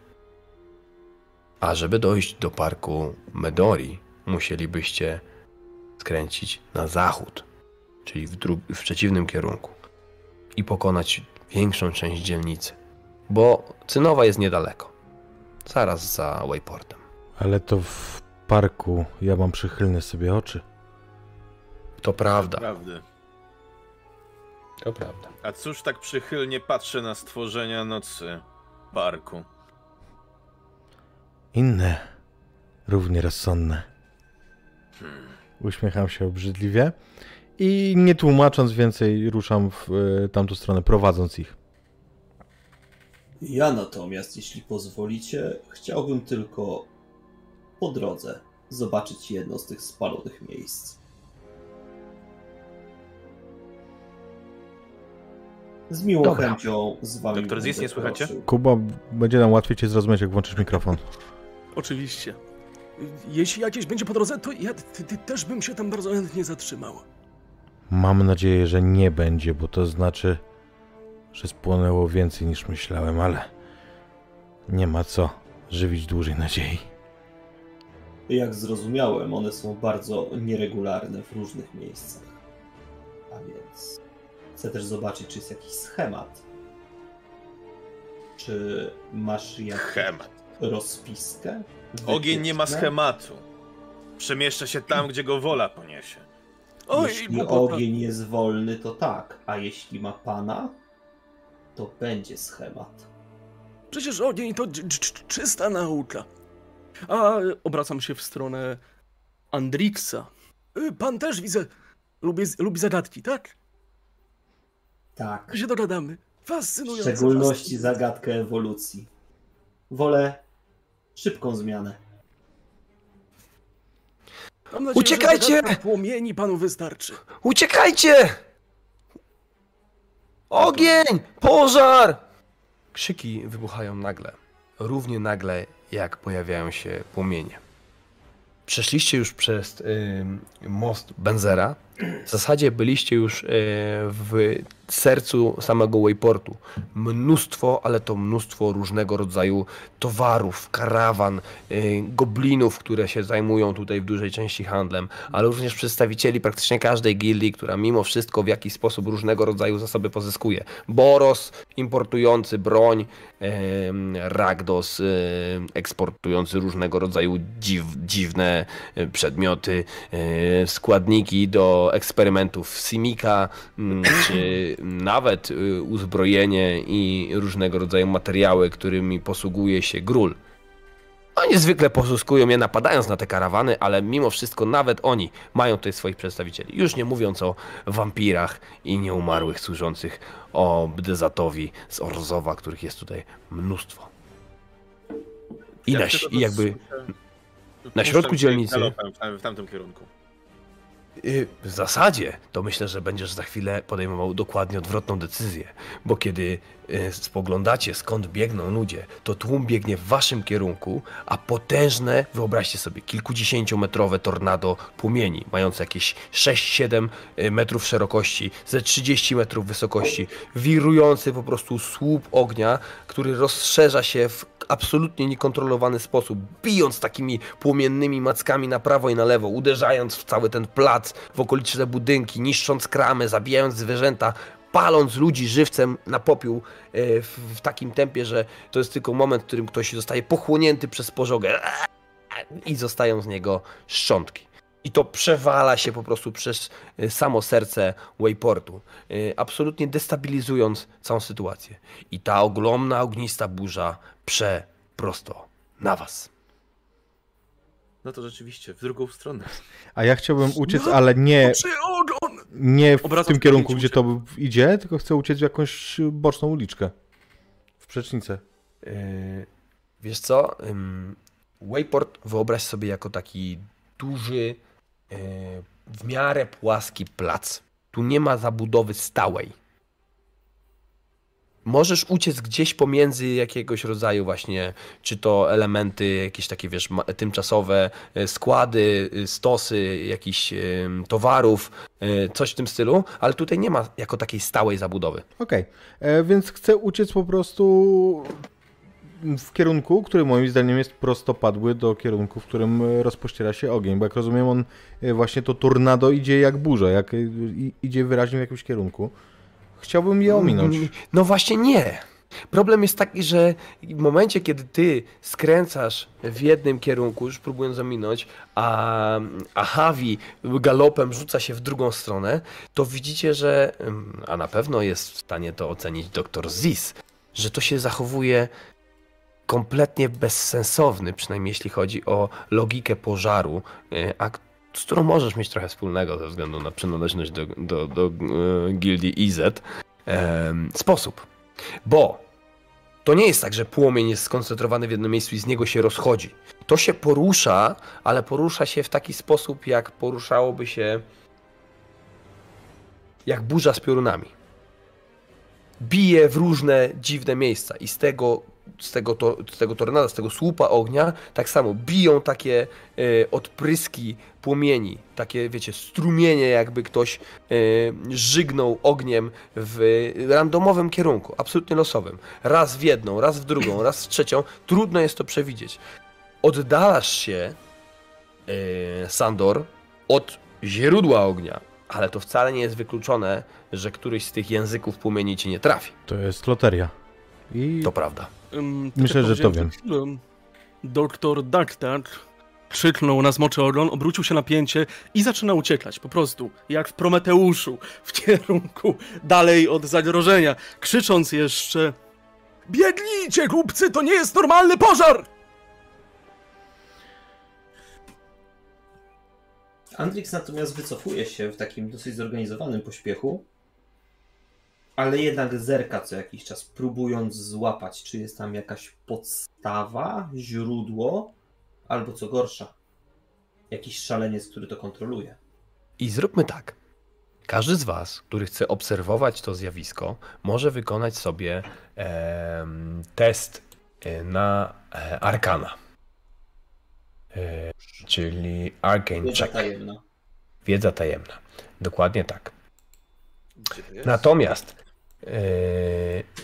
A żeby dojść do parku Medori, musielibyście skręcić na zachód, czyli w, w przeciwnym kierunku i pokonać większą część dzielnicy, bo Cynowa jest niedaleko, zaraz za Wayportem. Ale to w parku ja mam przychylne sobie oczy. To prawda, Prawdy. to prawda. A cóż tak przychylnie patrzę na stworzenia nocy parku? Inne, równie rozsądne. Uśmiecham się obrzydliwie i nie tłumacząc więcej ruszam w e, tamtą stronę, prowadząc ich. Ja natomiast, jeśli pozwolicie, chciałbym tylko po drodze zobaczyć jedno z tych spalonych miejsc. Z miłą Dobra. chęcią z wami. Doktor Zis, nie słychacie? Kuba, będzie nam łatwiej cię zrozumieć, jak włączysz mikrofon. Oczywiście. Jeśli jakieś będzie po drodze, to ja ty, ty też bym się tam bardzo chętnie zatrzymał. Mam nadzieję, że nie będzie, bo to znaczy, że spłonęło więcej niż myślałem, ale nie ma co żywić dłużej nadziei. Jak zrozumiałem, one są bardzo nieregularne w różnych miejscach. A więc chcę też zobaczyć, czy jest jakiś schemat. Czy masz jakąś Schemat. rozpiskę? Ogień nie ma schematu. Przemieszcza się tam, gdzie go wola poniesie. Oj, Jeśli ogień jest wolny, to tak, a jeśli ma pana, to będzie schemat. Przecież ogień to dż- dż- czysta nauka. A obracam się w stronę Andrixa. Y, Pan też widzę, lubi, lubi zagadki, tak? Tak. Się dogadamy. W Fascynujące. szczególności fascynujące. zagadkę ewolucji. Wolę szybką zmianę. Mam nadzieję, Uciekajcie! Płomieni panu wystarczy. Uciekajcie! Ogień! Pożar! Krzyki wybuchają nagle. Równie nagle, jak pojawiają się płomienie. Przeszliście już przez ym, most Benzera. W zasadzie byliście już y, w sercu samego Wayportu. Mnóstwo, ale to mnóstwo różnego rodzaju towarów, karawan, y, goblinów, które się zajmują tutaj w dużej części handlem, ale również przedstawicieli praktycznie każdej gildii, która mimo wszystko w jakiś sposób różnego rodzaju zasoby pozyskuje. Boros importujący broń, em, Ragdos eksportujący różnego rodzaju dziw, dziwne e, przedmioty, e, składniki do eksperymentów Simika, mm, czy nawet y, uzbrojenie i różnego rodzaju materiały, którymi posługuje się Grul. Oni zwykle poszukują je napadając na te karawany, ale mimo wszystko nawet oni mają tutaj swoich przedstawicieli. Już nie mówiąc o wampirach i nieumarłych służących o Bdezatowi z Orzowa, których jest tutaj mnóstwo. I, Jak na, i jakby na środku dzielnicy- galopem W, tam- w tamtym kierunku. Y, W zasadzie to myślę, że będziesz za chwilę podejmował dokładnie odwrotną decyzję, bo kiedy spoglądacie skąd biegną ludzie, to tłum biegnie w waszym kierunku, a potężne, wyobraźcie sobie, kilkudziesięciometrowe tornado płomieni, mające jakieś 6-7 y, metrów szerokości, ze 30 metrów wysokości, wirujący po prostu słup ognia, który rozszerza się w absolutnie niekontrolowany sposób, bijąc takimi płomiennymi mackami na prawo i na lewo, uderzając w cały ten plac, w okoliczne budynki, niszcząc kramy, zabijając zwierzęta, paląc ludzi żywcem na popiół e, w, takim tempie, że to jest tylko moment, w którym ktoś zostaje pochłonięty przez pożogę i zostają z niego szczątki. I to przewala się po prostu przez e, samo serce Wayportu, e, absolutnie destabilizując całą sytuację. I ta ogromna, ognista burza prze prosto na was. No to rzeczywiście, w drugą stronę. A ja chciałbym uciec, ale nie, nie w Obracam tym kierunku, gdzie to idzie, tylko chcę uciec w jakąś boczną uliczkę. W przecznicę. Yy, Wiesz co? Wayport wyobraź sobie jako taki duży, yy, w miarę płaski plac. Tu nie ma zabudowy stałej. Możesz uciec gdzieś pomiędzy jakiegoś rodzaju właśnie, czy to elementy jakieś takie, wiesz, tymczasowe, e, składy, y, stosy jakichś ym, towarów, coś w tym stylu, ale tutaj nie ma jako takiej stałej zabudowy. Okej, e, więc chcę uciec po prostu w kierunku, który moim zdaniem jest prostopadły do kierunku, w którym e, rozpościera się ogień, bo jak rozumiem on e, właśnie to tornado idzie jak burza, jak e, idzie wyraźnie w jakimś kierunku. Chciałbym je ominąć. No właśnie nie. Problem jest taki, że w momencie, kiedy ty skręcasz w jednym kierunku, już próbując ominąć, a, a Havi galopem rzuca się w drugą stronę, to widzicie, że, ym, a na pewno jest w stanie to ocenić dr Zis, że to się zachowuje kompletnie bezsensowny, przynajmniej jeśli chodzi o logikę pożaru, y, a k- z którą możesz mieć trochę wspólnego ze względu na przynależność do, do, do e, gildii IZ, em, sposób. Bo to nie jest tak, że płomień jest skoncentrowany w jednym miejscu i z niego się rozchodzi. To się porusza, ale porusza się w taki sposób, jak poruszałoby się jak burza z piorunami. Bije w różne dziwne miejsca i z tego, z tego, to, z tego tornada, z tego słupa ognia, tak samo biją takie e, odpryski płomieni, takie, wiecie, strumienie, jakby ktoś e, żygnął ogniem w randomowym kierunku, absolutnie losowym. Raz w jedną, raz w drugą, raz w trzecią. Trudno jest to przewidzieć. Oddalasz się, e, Sandor, od źródła ognia, ale to wcale nie jest wykluczone, że któryś z tych języków płomieni ci nie trafi. To jest loteria. I To prawda. Ym, Myślę, że to chwilą, Doktor Daktar krzyknął na zmoczy ogon, obrócił się na pięcie i zaczyna uciekać, po prostu, jak w Prometeuszu, w kierunku dalej od zagrożenia, krzycząc jeszcze Biegnijcie, głupcy, to nie jest normalny pożar! Andrix natomiast wycofuje się w takim dosyć zorganizowanym pośpiechu, ale jednak zerka co jakiś czas, próbując złapać, czy jest tam jakaś podstawa, źródło, albo co gorsza, jakiś szaleniec, który to kontroluje. I zróbmy tak. Każdy z Was, który chce obserwować to zjawisko, może wykonać sobie em, test e, na e, Arkana. E, czyli Arcane Wiedza Check. tajemna. Wiedza tajemna. Dokładnie tak. Natomiast, e,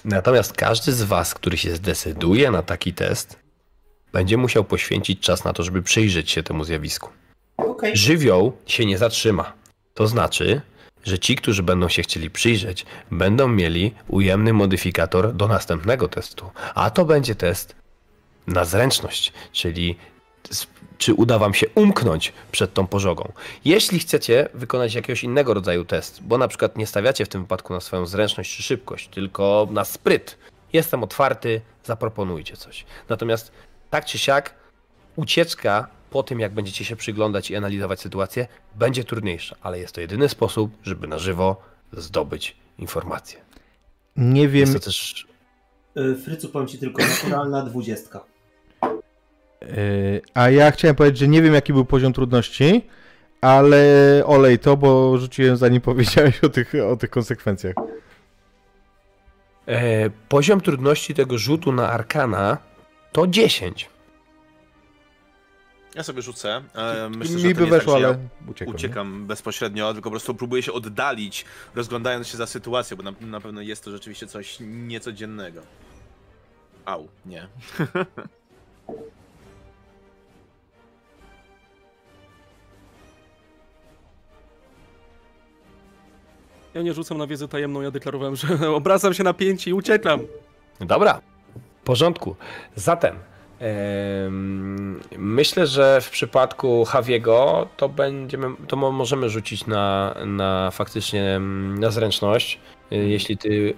natomiast każdy z Was, który się zdecyduje na taki test, będzie musiał poświęcić czas na to, żeby przyjrzeć się temu zjawisku. Okej. Żywioł się nie zatrzyma. To znaczy, że ci, którzy będą się chcieli przyjrzeć, będą mieli ujemny modyfikator do następnego testu. A to będzie test na zręczność, czyli czy uda wam się umknąć przed tą pożogą. Jeśli chcecie wykonać jakiegoś innego rodzaju test, bo na przykład nie stawiacie w tym wypadku na swoją zręczność czy szybkość, tylko na spryt, jestem otwarty, zaproponujcie coś. Natomiast tak czy siak, ucieczka po tym, jak będziecie się przyglądać i analizować sytuację, będzie trudniejsza, ale jest to jedyny sposób, żeby na żywo zdobyć informacje. nie wiem, Jest to też Y, Frycu, powiem ci tylko, naturalna dwudziestka. A ja chciałem powiedzieć, że nie wiem jaki był poziom trudności, ale olej to, bo rzuciłem zanim powiedziałeś o tych, o tych konsekwencjach. E, poziom trudności tego rzutu na arkana to 10. Ja sobie rzucę. E, myślę, Mi że to by jest weszło, tak, ale ja uciekłem. uciekam bezpośrednio, tylko po prostu próbuję się oddalić, rozglądając się za sytuację, bo na, na pewno jest to rzeczywiście coś niecodziennego. Au, nie. Ja nie rzucam na wiedzę tajemną, ja deklarowałem, że obracam się na pięć i uciekam. Dobra, w porządku. Zatem em, myślę, że w przypadku Javiego to będziemy, to mo- możemy rzucić na, na faktycznie na zręczność. Y, Jeśli ty y,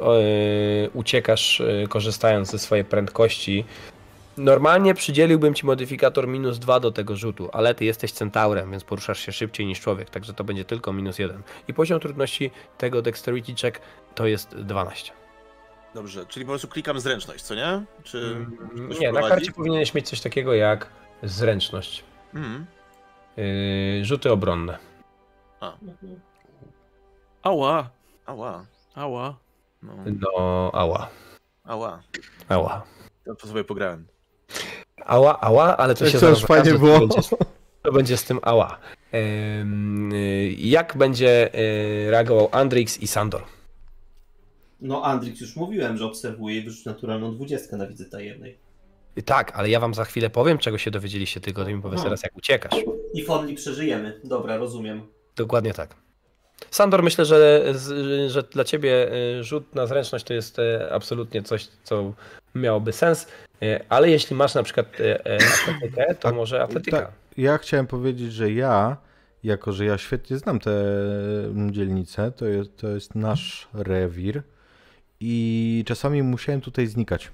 uciekasz y, korzystając ze swojej prędkości, normalnie przydzieliłbym ci modyfikator minus 2 do tego rzutu, ale ty jesteś centaurem, więc poruszasz się szybciej niż człowiek, także to będzie tylko minus 1. I poziom trudności tego dexterity check to jest 12. Dobrze, czyli po prostu klikam zręczność, co nie? Czy ktoś Nie, na karcie powinieneś mieć coś takiego jak zręczność. Mhm. Yy, rzuty obronne. Ała, Ała, ała. no, No, ała. ała. Ała. To, to sobie pograłem. Ała, ała, ale to To się zaraz fajnie okaże, było. To będzie, to będzie z tym ała. Yy, jak będzie yy, reagował Andrix i Sandor? No, Andrix już mówiłem, że obserwuje i wyrzuci naturalną dwudziestkę na widzę tajemnej. Yy, Tak, ale ja wam za chwilę powiem, czego się dowiedzieliście, tylko ty mi powiedz teraz, jak uciekasz. I Fonli przeżyjemy. Dobra, rozumiem. Dokładnie tak. Sandor, myślę, że, że dla ciebie y, rzut na zręczność to jest y, absolutnie coś, co miałoby sens, y, ale jeśli masz na przykład y, y, atletykę, to może atletyka. Tak, ja chciałem powiedzieć, że ja, jako że ja świetnie znam tę dzielnicę, to jest, to jest nasz rewir i czasami musiałem tutaj znikać.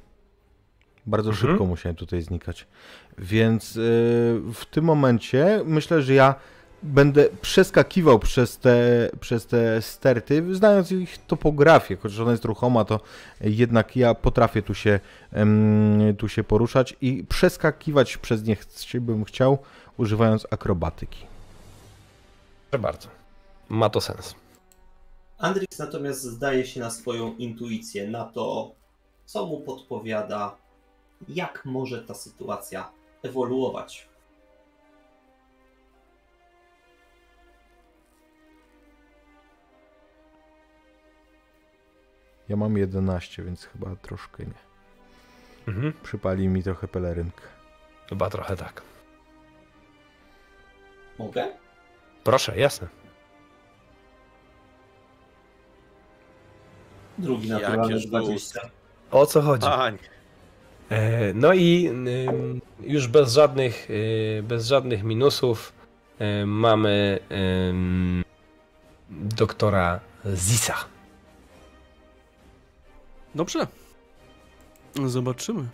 Bardzo Mhm. szybko musiałem tutaj znikać. Więc w tym momencie myślę, że ja będę przeskakiwał przez te, przez te sterty, znając ich topografię, chociaż ona jest ruchoma, to jednak ja potrafię tu się, tu się poruszać i przeskakiwać przez nie bym chciał, używając akrobatyki. Proszę bardzo. Ma to sens. Andrix natomiast zdaje się na swoją intuicję, na to, co mu podpowiada, jak może ta sytuacja ewoluować. Ja mam 11, więc chyba troszkę nie. Mhm. Przypali mi trochę pelerynkę. Chyba trochę tak. Mogę? Proszę, jasne. Drugi naturalny sztuczne. 20. O co chodzi? Pań. E, No i już bez żadnych, y, bez żadnych minusów y, mamy doktora Zisa. Dobrze. Zobaczymy.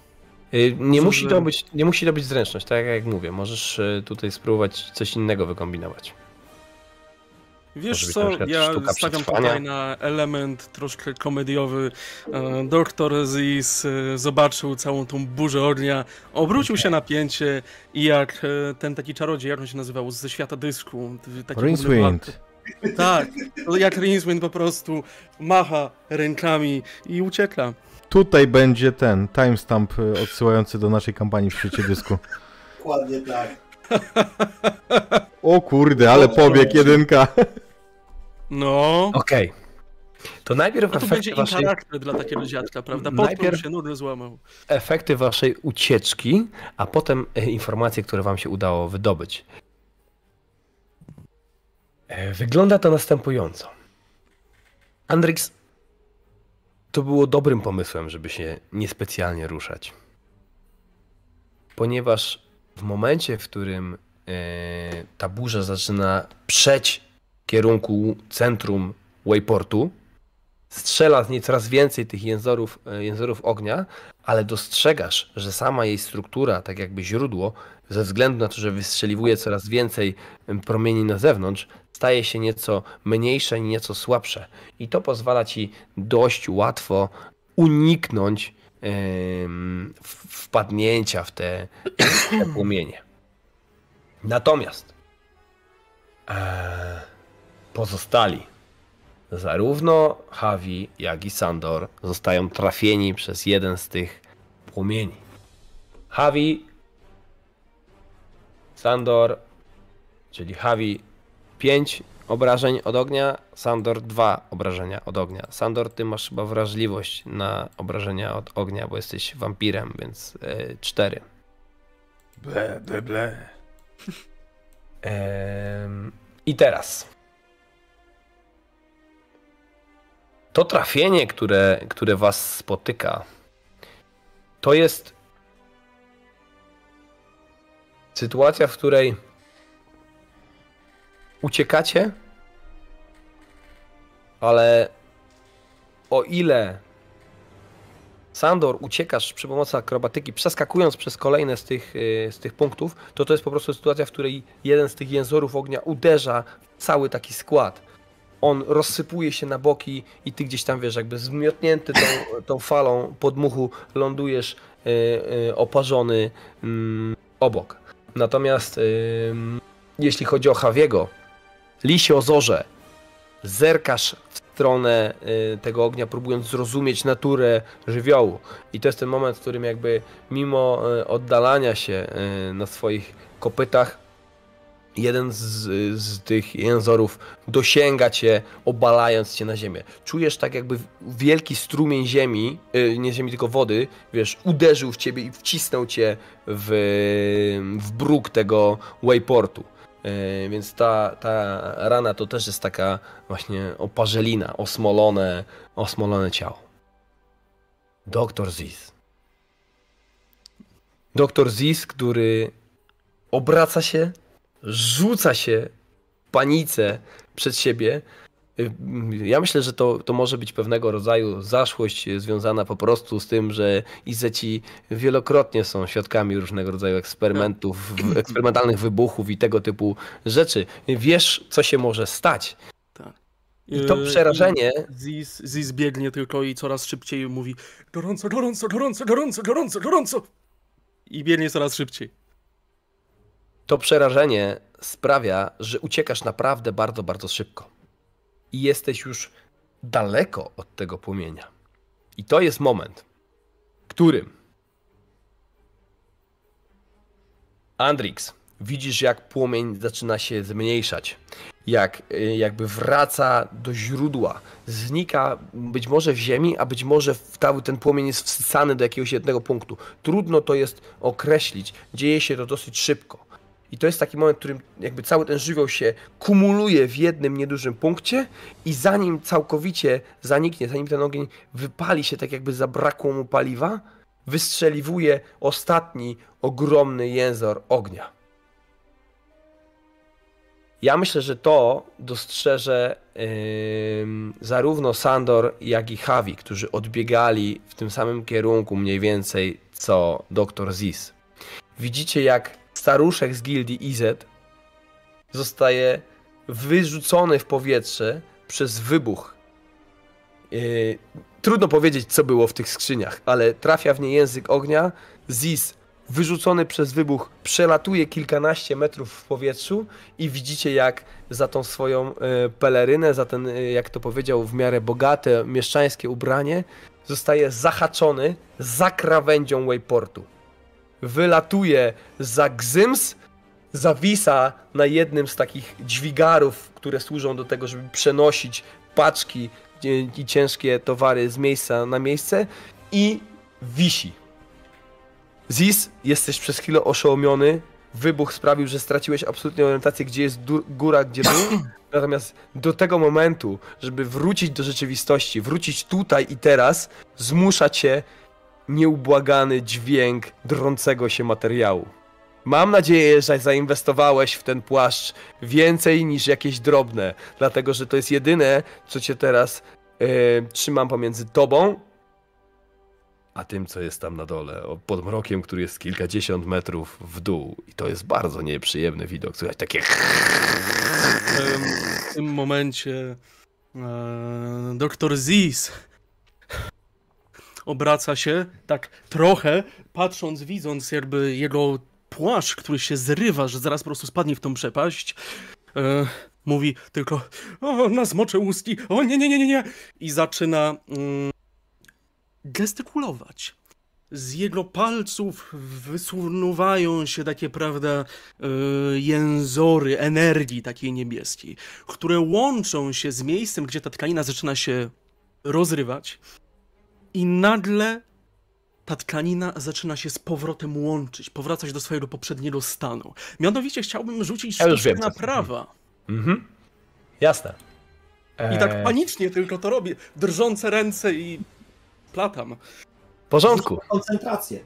Y, Nie Co, musi, że- to być, nie musi to być zręczność, tak jak mówię. Możesz y, tutaj spróbować coś innego wykombinować. Wiesz co, ja stawiam tutaj na element troszkę komediowy. E, Doktor Ziz e, zobaczył całą tą burzę ognia, obrócił się na pięcie i jak e, ten taki czarodziej, jak on się nazywał, ze świata dysku. taki główny Rincewind. Tak, jak Rincewind po prostu macha rękami i ucieka. Tutaj będzie ten timestamp y, odsyłający do naszej kampanii w świecie dysku. Dokładnie tak. O kurde, ale pobieg jedynka. No, Okej. To najpierw no to będzie waszej, charakter dla takiego dziadka, prawda? Najpierw- się, nudy złamał. efekty waszej ucieczki, a potem e, informacje, które wam się udało wydobyć. E, Wygląda to następująco. Andrix, to było dobrym pomysłem, żeby się niespecjalnie ruszać. Ponieważ w momencie, w którym e, ta burza zaczyna przeć kierunku centrum Wayportu, strzela z niej coraz więcej tych jęzorów, e, jęzorów ognia, ale dostrzegasz, że sama jej struktura, tak jakby źródło, ze względu na to, że wystrzeliwuje coraz więcej promieni na zewnątrz, staje się nieco mniejsze i nieco słabsze. I to pozwala ci dość łatwo uniknąć w- wpadnięcia w te, w te płomienie. Natomiast Eee, pozostali, zarówno Havi, jak i Sandor, zostają trafieni przez jeden z tych płomieni. Havi, Sandor, czyli Havi 5 obrażeń od ognia, Sandor 2 obrażenia od ognia. Sandor, ty masz chyba wrażliwość na obrażenia od ognia, bo jesteś wampirem, więc 4. Ble, ble, ble. Em, I teraz. To trafienie, które, które was spotyka, to jest sytuacja, w której uciekacie, ale o ile Sandor uciekasz przy pomocy akrobatyki, przeskakując przez kolejne z tych, y, z tych punktów, to to jest po prostu sytuacja, w której jeden z tych jęzorów ognia uderza w cały taki skład. On rozsypuje się na boki i ty gdzieś tam, wiesz, jakby zmiotnięty tą, tą falą podmuchu lądujesz y, y, oparzony mm, obok. Natomiast jeśli chodzi o Hawiego, Lisie Ozorze, zerkasz w stronę y, tego ognia, próbując zrozumieć naturę żywiołu. I to jest ten moment, w którym jakby mimo y, oddalania się y, na swoich kopytach, jeden z, z tych jęzorów dosięga cię, obalając cię na ziemię. Czujesz tak jakby wielki strumień ziemi, nie ziemi, tylko wody, wiesz, uderzył w ciebie i wcisnął cię w, w bruk tego wayportu. Y, Więc ta, ta rana to też jest taka właśnie oparzelina, osmolone, osmolone ciało. Doktor Ziz. Doktor Ziz, który obraca się, rzuca się w panice przed siebie. Y, Ja myślę, że to, to może być pewnego rodzaju zaszłość związana po prostu z tym, że Izeci wielokrotnie są świadkami różnego rodzaju eksperymentów, w- eksperymentalnych wybuchów i tego typu rzeczy. Wiesz, co się może stać. I to Yy, przerażenie Ziz, Ziz biegnie tylko i coraz szybciej mówi gorąco, gorąco, gorąco, gorąco, gorąco, gorąco. I biegnie coraz szybciej. To przerażenie sprawia, że uciekasz naprawdę bardzo, bardzo szybko. I jesteś już daleko od tego płomienia. I to jest moment, którym Andrix, widzisz jak płomień zaczyna się zmniejszać. Jak y, jakby wraca do źródła, znika być może w ziemi, a być może w cały ten płomień jest wsysany do jakiegoś jednego punktu. Trudno to jest określić. Dzieje się to dosyć szybko. I to jest taki moment, w którym jakby cały ten żywioł się kumuluje w jednym niedużym punkcie i zanim całkowicie zaniknie, zanim ten ogień wypali się tak jakby zabrakło mu paliwa, wystrzeliwuje ostatni ogromny jęzor ognia. Ja myślę, że to dostrzeże ym, zarówno Sandor, jak i Havi, którzy odbiegali w tym samym kierunku mniej więcej co dr Ziz. Widzicie, jak staruszek z gildii IZ zostaje wyrzucony w powietrze przez wybuch. Yy, trudno powiedzieć, co było w tych skrzyniach, ale trafia w nie język ognia. Ziz, wyrzucony przez wybuch, przelatuje kilkanaście metrów w powietrzu i widzicie, jak za tą swoją e, pelerynę, za ten, e, jak to powiedział, w miarę bogate, mieszczańskie ubranie, zostaje zahaczony za krawędzią wayportu wylatuje za Gzyms, zawisa na jednym z takich dźwigarów, które służą do tego, żeby przenosić paczki i- ciężkie towary z miejsca na miejsce i wisi. Ziz, jesteś przez chwilę oszołomiony. Wybuch sprawił, że straciłeś absolutnie orientację, gdzie jest góra, gdzie dół. Natomiast do tego momentu, żeby wrócić do rzeczywistości, wrócić tutaj i teraz, zmusza cię nieubłagany dźwięk drącego się materiału. Mam nadzieję, że zainwestowałeś w ten płaszcz więcej niż jakieś drobne, dlatego że to jest jedyne, co cię teraz e, trzymam pomiędzy tobą a tym, co jest tam na dole, pod mrokiem, który jest kilkadziesiąt metrów w dół. I to jest bardzo nieprzyjemny widok. Słychać takie W tym momencie e, doktor Ziz obraca się tak trochę, patrząc, widząc jakby jego płaszcz, który się zrywa, że zaraz po prostu spadnie w tą przepaść. E, mówi tylko, o, na zmocze ustki, o nie, nie, nie, nie, nie. I zaczyna mm, gestykulować. Z jego palców wysunuwają się takie, prawda, e, jęzory energii takiej niebieskiej, które łączą się z miejscem, gdzie ta tkanina zaczyna się rozrywać i nagle ta tkanina zaczyna się z powrotem łączyć, powracać do swojego poprzedniego stanu. Mianowicie chciałbym rzucić Ja już sztuczkę wiem, co- naprawa. Mhm. Jasne. I tak Eee, panicznie tylko to robię, drżące ręce i platam. W porządku. Koncentrację.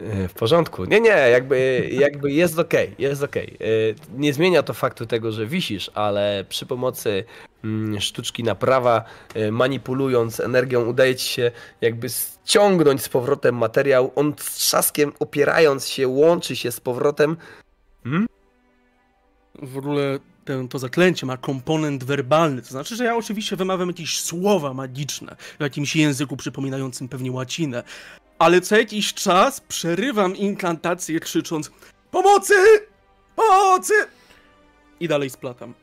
W porządku. Nie, nie, jakby, jakby jest okej, jest okej. E, Nie zmienia to faktu tego, że wisisz, ale przy pomocy mm, sztuczki naprawa, e, manipulując energią, udaje ci się jakby ściągnąć z powrotem materiał. On z trzaskiem opierając się, łączy się z powrotem. Hmm? W ogóle ten, to zaklęcie ma komponent werbalny, to znaczy, że ja oczywiście wymawiam jakieś słowa magiczne w jakimś języku przypominającym pewnie łacinę, ale co jakiś czas przerywam inkantację krzycząc Pomocy! Pomocy! I dalej splatam.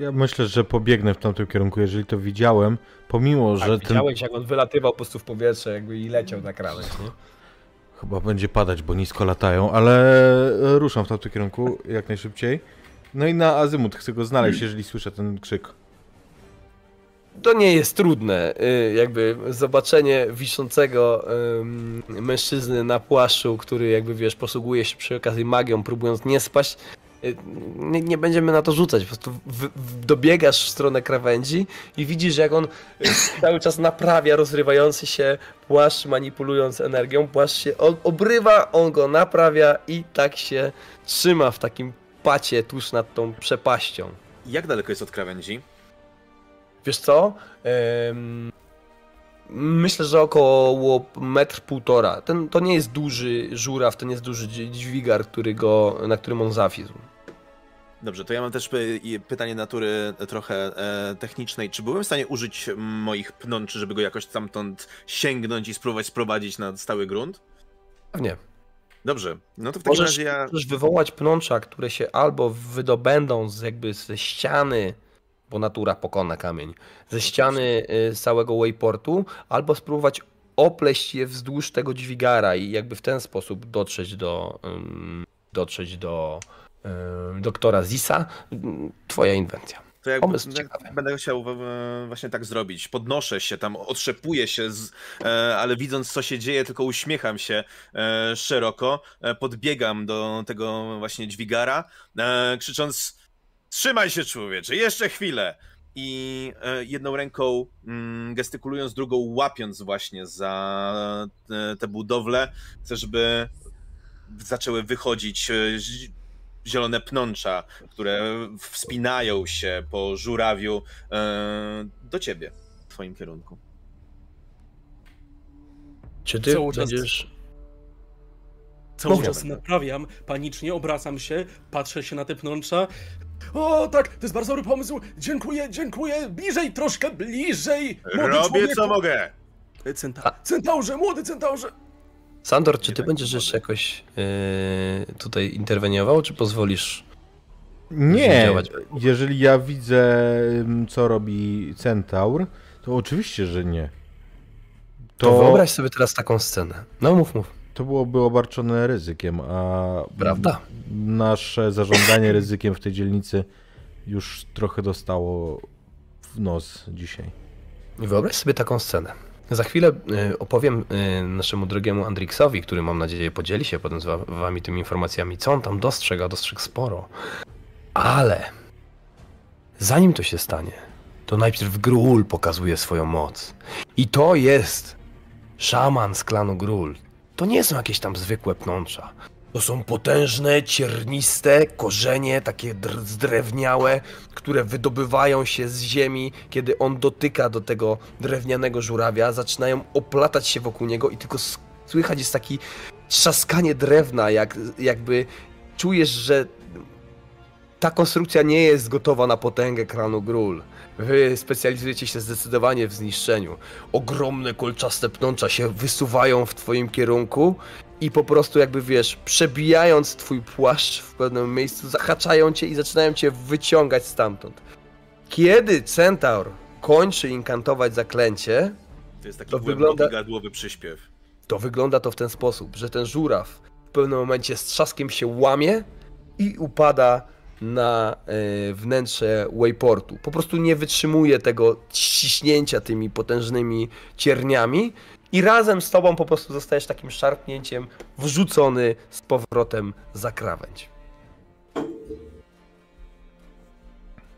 Ja myślę, że pobiegnę w tamtym kierunku, jeżeli to widziałem, pomimo, że ten... Tak, jak on wylatywał po prostu w powietrze jakby i leciał na krawędź, nie? Chyba będzie padać, bo nisko latają, ale ruszam w tamtym kierunku jak najszybciej. No i na azymut chcę go znaleźć, jeżeli słyszę ten krzyk. To nie jest trudne, y, jakby zobaczenie wiszącego mężczyzny na płaszczu, który jakby wiesz, posługuje się przy okazji magią, próbując nie spaść. y, Nie, nie będziemy na to rzucać, po prostu w, w, dobiegasz w stronę krawędzi i widzisz jak on y, cały czas naprawia rozrywający się płaszcz, manipulując energią. Płaszcz się obrywa, on go naprawia i tak się trzyma w takim pacie tuż nad tą przepaścią. Jak daleko jest od krawędzi? Wiesz co? Em, myślę, że około metr półtora. Ten, to nie jest duży żuraw, to nie jest duży dź- dźwigar, który go, na którym on zafizł. Dobrze, to ja mam też py- pytanie natury trochę e, technicznej. Czy byłem w stanie użyć moich pnączy, żeby go jakoś stamtąd sięgnąć i spróbować sprowadzić na stały grunt? Pewnie. Dobrze, no to w takim Możesz, razie ja... możesz wywołać pnącza, które się albo wydobędą z jakby ze ściany, bo natura pokona kamień, ze ściany y, całego wayportu, albo spróbować opleść je wzdłuż tego dźwigara i jakby w ten sposób dotrzeć do, dotrzeć do doktora Zisa. Twoja inwencja. To jak Pomysł będę, będę chciał właśnie tak zrobić. Podnoszę się tam, otrzepuję się, z, e, ale widząc co się dzieje, tylko uśmiecham się e, szeroko. E, podbiegam do tego właśnie dźwigara, krzycząc: Trzymaj się, człowiecze, jeszcze chwilę! I jedną ręką mm, gestykulując, drugą łapiąc właśnie za te, budowle, chcę, żeby zaczęły wychodzić zi- zielone pnącza, które wspinają się po żurawiu e, do ciebie, w twoim kierunku. Czy ty Cały czas- będziesz... Cały Mów. czas naprawiam, panicznie obracam się, patrzę się na te pnącza. O, tak, to jest bardzo dobry pomysł. Dziękuję, dziękuję. Bliżej, troszkę bliżej. Młody Robię człowieku. co mogę! Centa centaurze, młody centaurze. Sandor, czy ty tak będziesz jeszcze jakoś yy, tutaj interweniował, czy pozwolisz? Nie, jeżeli ja widzę, ym, co robi Centaur, to oczywiście, że nie. To To, wyobraź sobie teraz taką scenę. No mów, mów. to byłoby obarczone ryzykiem, a Prawda. nasze zarządzanie ryzykiem w tej dzielnicy już trochę dostało w nos dzisiaj. Wyobraź sobie taką scenę. Za chwilę y, opowiem y, naszemu drogiemu Andriksowi, który mam nadzieję podzieli się potem z wa- wami tymi informacjami, co on tam dostrzega, dostrzegł sporo. Ale zanim to się stanie, to najpierw Grul pokazuje swoją moc. I to jest szaman z klanu Grul. To nie są jakieś tam zwykłe pnącza. To są potężne, cierniste korzenie, takie dr- zdrewniałe, które wydobywają się z ziemi, kiedy on dotyka do tego drewnianego żurawia, zaczynają oplatać się wokół niego i tylko słychać jest taki trzaskanie drewna, jak, jakby czujesz, że ta konstrukcja nie jest gotowa na potęgę kranu Grul. Wy specjalizujecie się zdecydowanie w zniszczeniu. Ogromne kolczaste pnącza się wysuwają w twoim kierunku i po prostu jakby wiesz, przebijając twój płaszcz w pewnym miejscu, zahaczają cię i zaczynają cię wyciągać stamtąd. Kiedy centaur kończy inkantować zaklęcie, To jest taki To wygląda- gardłowy przyśpiew. to wygląda to w ten sposób, że ten żuraw w pewnym momencie z trzaskiem się łamie i upada na e, wnętrze wayportu. Po prostu nie wytrzymuje tego ciśnięcia tymi potężnymi cierniami i razem z tobą po prostu zostajesz takim szarpnięciem wrzucony z powrotem za krawędź.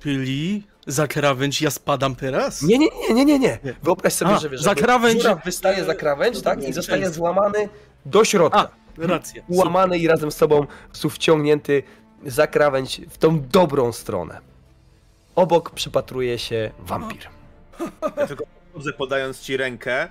Czyli za krawędź ja spadam teraz? Nie, nie, nie, nie, nie, nie. Wyobraź sobie, A, że wiesz, za krawędź- wystaje za krawędź, tak? I zostaje złamany do środka. A, racja. ułamany i razem z prostu wciągnięty za krawędź w tą dobrą stronę. Obok przypatruje się wampir. Ja tylko podając ci rękę, e,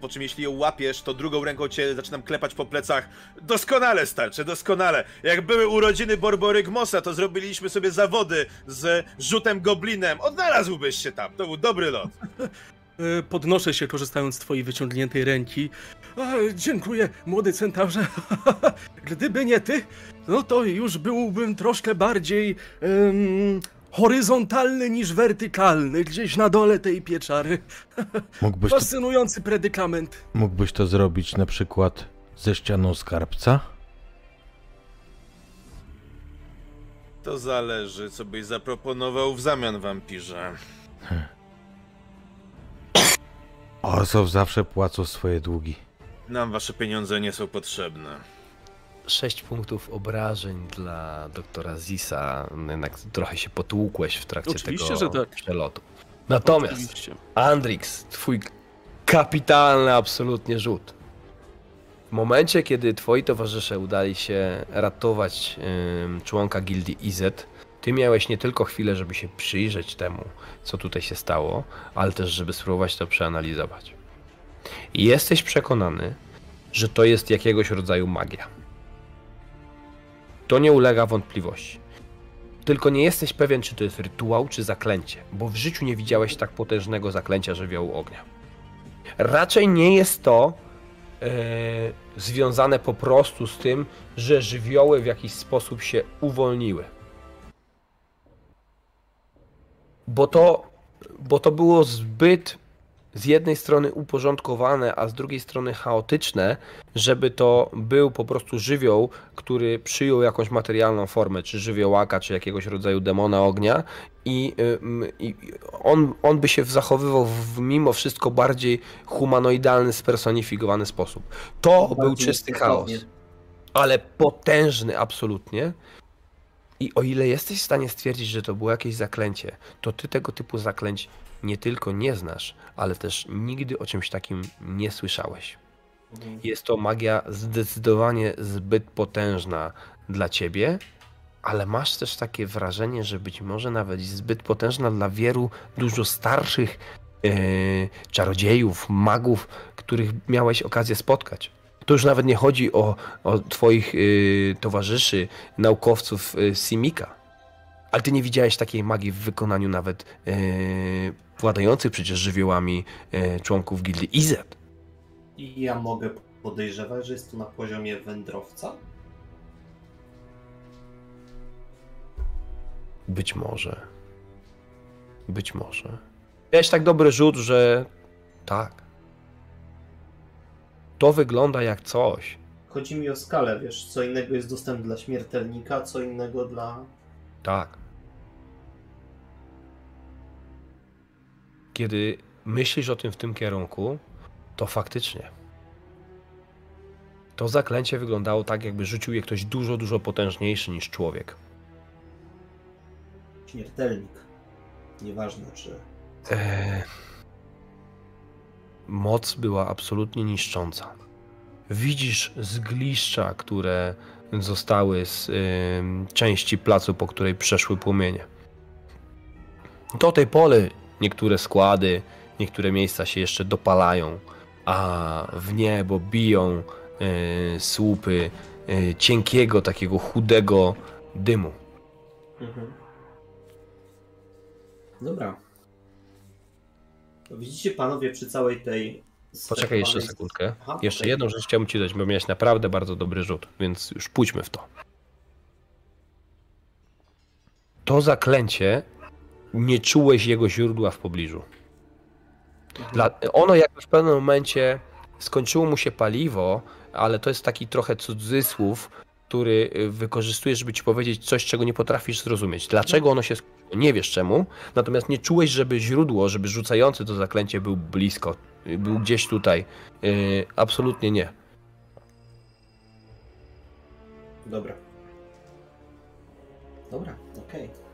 po czym jeśli ją łapiesz, to drugą ręką cię zaczynam klepać po plecach. Doskonale starczy, doskonale. Jak były urodziny Borborygmosa, to zrobiliśmy sobie zawody z rzutem goblinem. Odnalazłbyś się tam, to był dobry lot. E, Podnoszę się, korzystając z twojej wyciągniętej ręki. A, dziękuję, młody centaurze. Gdyby nie ty, no to już byłbym troszkę bardziej em, horyzontalny niż wertykalny, gdzieś na dole tej pieczary. Mógłbyś to, Fascynujący predykament. mógłbyś to zrobić na przykład ze ścianą skarbca? To zależy, co byś zaproponował w zamian, wampirze. Osow zawsze płacą swoje długi. Nam wasze pieniądze nie są potrzebne. Sześć punktów obrażeń dla doktora Zisa. Jednak trochę się potłukłeś w trakcie Oczywiście, tego że tak. przelotu. Natomiast Oczywiście. Andrix, twój kapitalny absolutnie rzut. W momencie, kiedy twoi towarzysze udali się ratować ym, członka gildii IZ, ty miałeś nie tylko chwilę, żeby się przyjrzeć temu, co tutaj się stało, ale też, żeby spróbować to przeanalizować. I jesteś przekonany, że to jest jakiegoś rodzaju magia. To nie ulega wątpliwości. Tylko nie jesteś pewien, czy to jest rytuał, czy zaklęcie, bo w życiu nie widziałeś tak potężnego zaklęcia żywiołu ognia. Raczej nie jest to e, związane po prostu z tym, że żywioły w jakiś sposób się uwolniły. Bo to, bo to było zbyt z jednej strony uporządkowane, a z drugiej strony chaotyczne, żeby to był po prostu żywioł, który przyjął jakąś materialną formę, czy żywiołaka, czy jakiegoś rodzaju demona ognia i, i on, on by się zachowywał w mimo wszystko bardziej humanoidalny, spersonifikowany sposób. To był czysty chaos, ale potężny absolutnie. I o ile jesteś w stanie stwierdzić, że to było jakieś zaklęcie, to ty tego typu zaklęć nie tylko nie znasz, ale też nigdy o czymś takim nie słyszałeś. Jest to magia zdecydowanie zbyt potężna dla ciebie, ale masz też takie wrażenie, że być może nawet zbyt potężna dla wielu dużo starszych e, czarodziejów, magów, których miałeś okazję spotkać. To już nawet nie chodzi o, o twoich y, towarzyszy, naukowców y, Simika. Ale ty nie widziałeś takiej magii w wykonaniu nawet władających przecież żywiołami y, członków gildii IZ. I ja mogę podejrzewać, że jest to na poziomie wędrowca? Być może. Być może. Miałeś tak dobry rzut, że tak. To wygląda jak coś. Chodzi mi o skalę, wiesz, co innego jest dostęp dla śmiertelnika, co innego dla... Tak. Kiedy myślisz o tym w tym kierunku, to faktycznie. To zaklęcie wyglądało tak, jakby rzucił je ktoś dużo, dużo potężniejszy niż człowiek. śmiertelnik. Nieważne, czy... Eee, moc była absolutnie niszcząca. Widzisz zgliszcza, które zostały z części placu, po której przeszły płomienie. Do tej pory niektóre składy, niektóre miejsca się jeszcze dopalają, a w niebo biją y, słupy y, cienkiego, takiego chudego dymu. Mhm. Dobra. Widzicie panowie przy całej tej Poczekaj jeszcze sekundkę. Aha, Jeszcze jedną rzecz chciałbym ci dać, bo miałeś naprawdę bardzo dobry rzut, więc już pójdźmy w to. To zaklęcie nie czułeś jego źródła w pobliżu. Dla, ono jakoś w pewnym momencie skończyło mu się paliwo, ale to jest taki trochę cudzysłów, który y, wykorzystujesz, żeby ci powiedzieć coś, czego nie potrafisz zrozumieć. Dlaczego ono się skończyło? Nie wiesz czemu, natomiast nie czułeś, żeby źródło, żeby rzucający to zaklęcie był blisko, y, był gdzieś tutaj. Y, absolutnie nie. Dobra. Dobra, okej.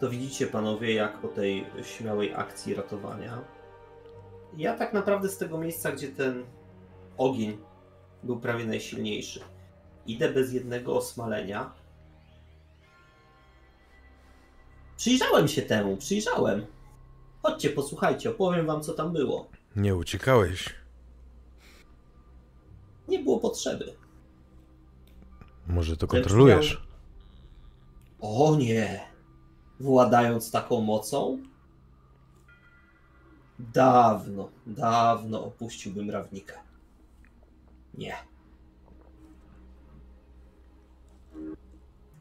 To widzicie panowie, jak po tej śmiałej akcji ratowania. Ja tak naprawdę z tego miejsca, gdzie ten ogień był prawie najsilniejszy, idę bez jednego osmalenia. Przyjrzałem się temu, przyjrzałem. Chodźcie, posłuchajcie, opowiem wam, co tam było. Nie uciekałeś. Nie było potrzeby. Może to kontrolujesz? O nie! Władając taką mocą? Dawno, dawno opuściłbym Rawnika. Nie.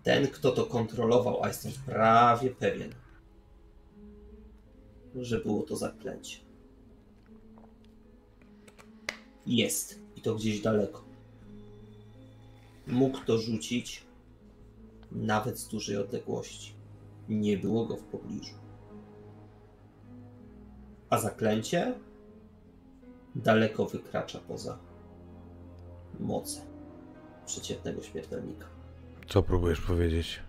Ten, kto to kontrolował, a jestem prawie pewien, że było to zaklęcie. Jest. I to gdzieś daleko. Mógł to rzucić nawet z dużej odległości. Nie było go w pobliżu. A zaklęcie daleko wykracza poza moce przeciętnego śmiertelnika. Co próbujesz powiedzieć?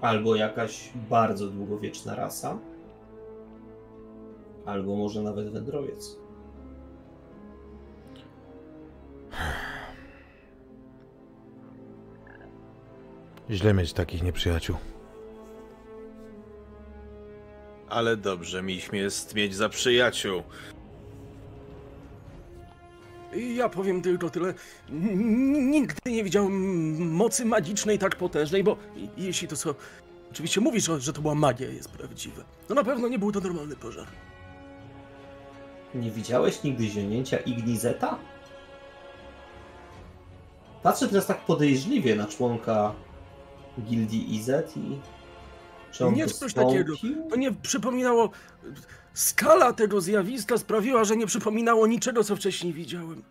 Albo jakaś bardzo długowieczna rasa, albo może nawet wędrowiec. Źle mieć takich nieprzyjaciół. Ale dobrze mieliśmy jest mieć za przyjaciół. Ja powiem tylko tyle. Nigdy nie widziałem mocy magicznej tak potężnej, bo jeśli to co. Oczywiście mówisz, że- że to była magia, jest prawdziwe. No na pewno nie był to normalny pożar. Nie widziałeś nigdy zionięcia Ignizeta? Patrzę teraz tak podejrzliwie na członka gildii Izet i... Czy on Nie to coś takiego. To nie przypominało. Skala tego zjawiska sprawiła, że nie przypominało niczego, co wcześniej widziałem.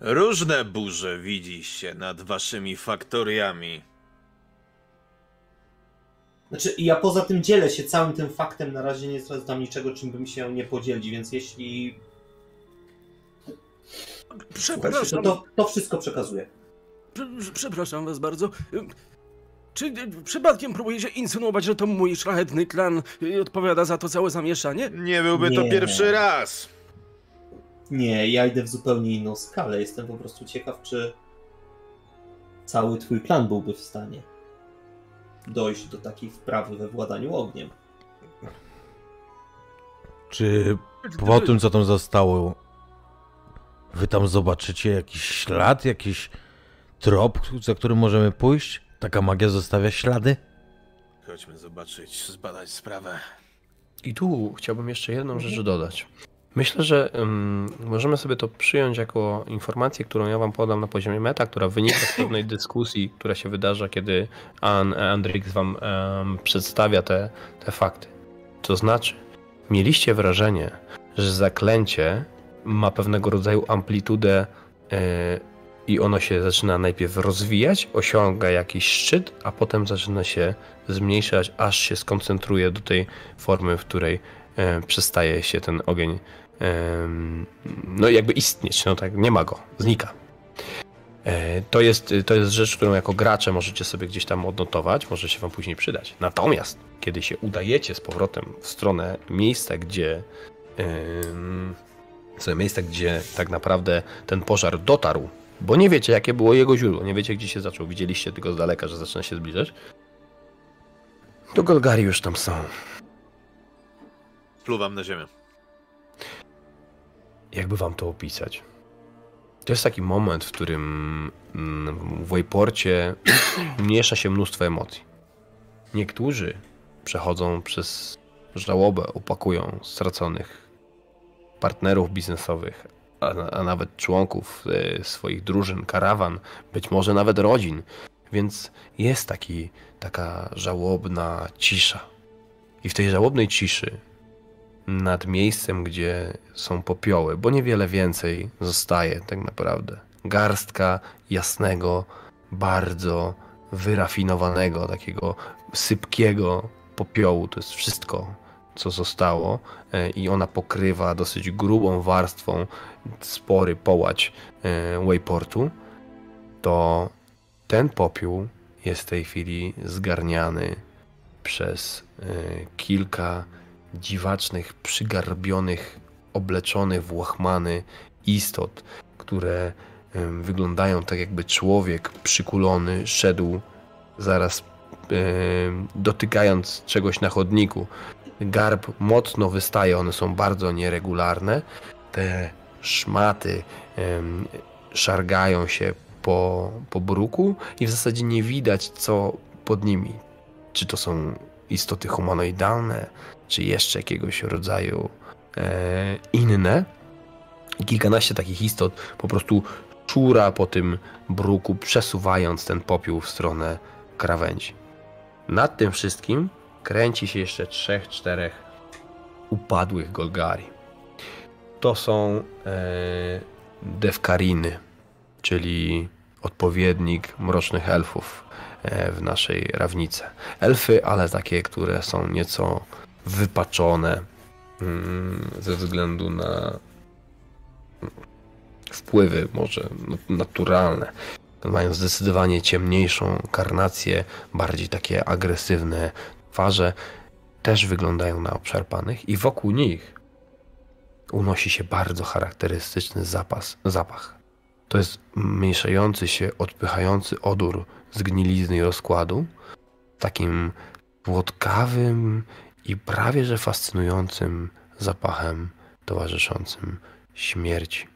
Różne burze widzi się nad waszymi faktoriami. Znaczy, ja poza tym dzielę się całym tym faktem, na razie nie sprawdzam niczego, czym bym się nie podzielił, więc jeśli... Przepraszam. to, to, to wszystko przekazuję. Prze- Przepraszam was bardzo. Czy y, przypadkiem próbujecie insynuować, że to mój szlachetny klan y, odpowiada za to całe zamieszanie? Nie byłby to Nie. pierwszy raz. Nie, ja idę w zupełnie inną skalę. Jestem po prostu ciekaw, czy cały twój klan byłby w stanie dojść do takiej wprawy we władaniu ogniem. Czy po tym, co tam zostało, wy tam zobaczycie jakiś ślad, jakiś trop, za którym możemy pójść? Taka magia zostawia ślady? Chodźmy zobaczyć, zbadać sprawę. I tu chciałbym jeszcze jedną rzecz dodać. Myślę, że ym, możemy sobie to przyjąć jako informację, którą ja wam podam na poziomie meta, która wynika z pewnej dyskusji, która się wydarza, kiedy An, Andrix wam em, przedstawia te, te fakty. To znaczy, mieliście wrażenie, że zaklęcie ma pewnego rodzaju amplitudę e, i ono się zaczyna najpierw rozwijać, osiąga jakiś szczyt, a potem zaczyna się zmniejszać, aż się skoncentruje do tej formy, w której e, przestaje się ten ogień em, no jakby istnieć, no tak, nie ma go, znika. E, To jest, to jest rzecz, którą jako gracze możecie sobie gdzieś tam odnotować, może się wam później przydać. Natomiast, kiedy się udajecie z powrotem w stronę miejsca, gdzie stronę miejsca, gdzie tak naprawdę ten pożar dotarł, bo nie wiecie, jakie było jego źródło, nie wiecie, gdzie się zaczął, widzieliście tylko z daleka, że zaczyna się zbliżać, to Golgari już tam są. Pluwam na ziemię. Jakby wam to opisać? To jest taki moment, w którym mm, w Wayporcie miesza się mnóstwo emocji. Niektórzy przechodzą przez żałobę, opakują straconych partnerów biznesowych, a, a nawet członków e, swoich drużyn, karawan, być może nawet rodzin. Więc jest taki, taka żałobna cisza. I w tej żałobnej ciszy nad miejscem, gdzie są popioły, bo niewiele więcej zostaje tak naprawdę. Garstka jasnego, bardzo wyrafinowanego, takiego sypkiego popiołu. To jest wszystko, co zostało, e, i ona pokrywa dosyć grubą warstwą spory połać e, Wayportu. To ten popiół jest w tej chwili zgarniany przez e, kilka dziwacznych, przygarbionych, obleczonych w łachmany istot, które wyglądają tak, jakby człowiek przykulony szedł zaraz dotykając czegoś na chodniku. Garb mocno wystaje, one są bardzo nieregularne. Te szmaty szargają się po, po bruku i w zasadzie nie widać, co pod nimi. Czy to są istoty humanoidalne, czy jeszcze jakiegoś rodzaju e, inne. Kilkanaście takich istot po prostu czura po tym bruku, przesuwając ten popiół w stronę krawędzi. Nad tym wszystkim kręci się jeszcze trzech, czterech upadłych Golgari. To są e, Defkariny, czyli odpowiednik mrocznych elfów e, w naszej rawnicy. Elfy, ale takie, które są nieco wypaczone mm, ze względu na wpływy może naturalne. Mają zdecydowanie ciemniejszą karnację, bardziej takie agresywne twarze. Też wyglądają na obszarpanych i wokół nich unosi się bardzo charakterystyczny zapas, zapach. To jest mniejszający się, odpychający odór zgnilizny i rozkładu, takim płotkawym i prawie że fascynującym zapachem towarzyszącym śmierci.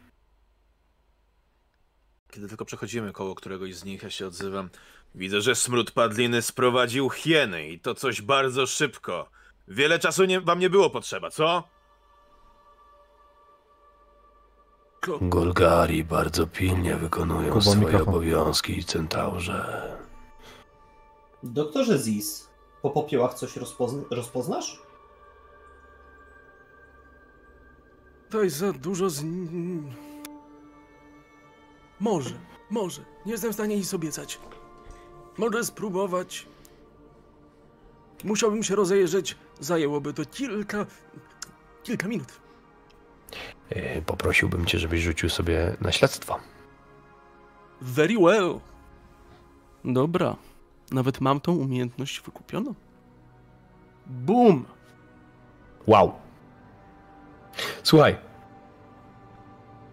Kiedy tylko przechodzimy koło któregoś z nich, ja się odzywam. Widzę, że smród padliny sprowadził hieny i to coś bardzo szybko. Wiele czasu nie, wam nie było potrzeba, co? Golgari bardzo pilnie wykonują Kuba, swoje mikrofon. obowiązki, centaurze. Doktorze Ziz, po popiołach coś rozpozna rozpoznasz? To jest za dużo z... Może, może. Nie jestem w stanie nic obiecać. Może spróbować. Musiałbym się rozejrzeć. Zajęłoby to kilka... kilka minut. E, Poprosiłbym cię, żebyś rzucił sobie na śledztwo. Very well. Dobra. Nawet mam tą umiejętność wykupioną. Boom! Wow. Słuchaj.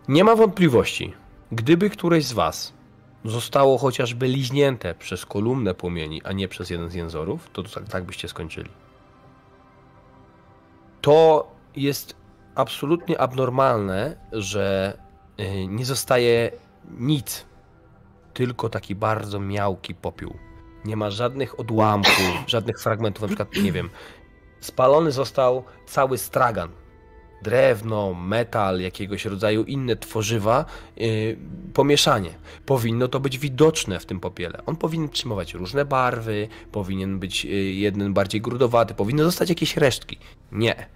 Nie ma wątpliwości. Gdyby któreś z was zostało chociażby liźnięte przez kolumnę płomieni, a nie przez jeden z jęzorów, to tak, tak byście skończyli. To jest absolutnie abnormalne, że y, nie zostaje nic, tylko taki bardzo miałki popiół. Nie ma żadnych odłamków, żadnych fragmentów, na przykład, nie wiem, spalony został cały stragan. Drewno, metal, jakiegoś rodzaju inne tworzywa, yy, pomieszanie. Powinno to być widoczne w tym popiele. On powinien przyjmować różne barwy, powinien być yy, jeden bardziej grudowaty, powinny zostać jakieś resztki. Nie.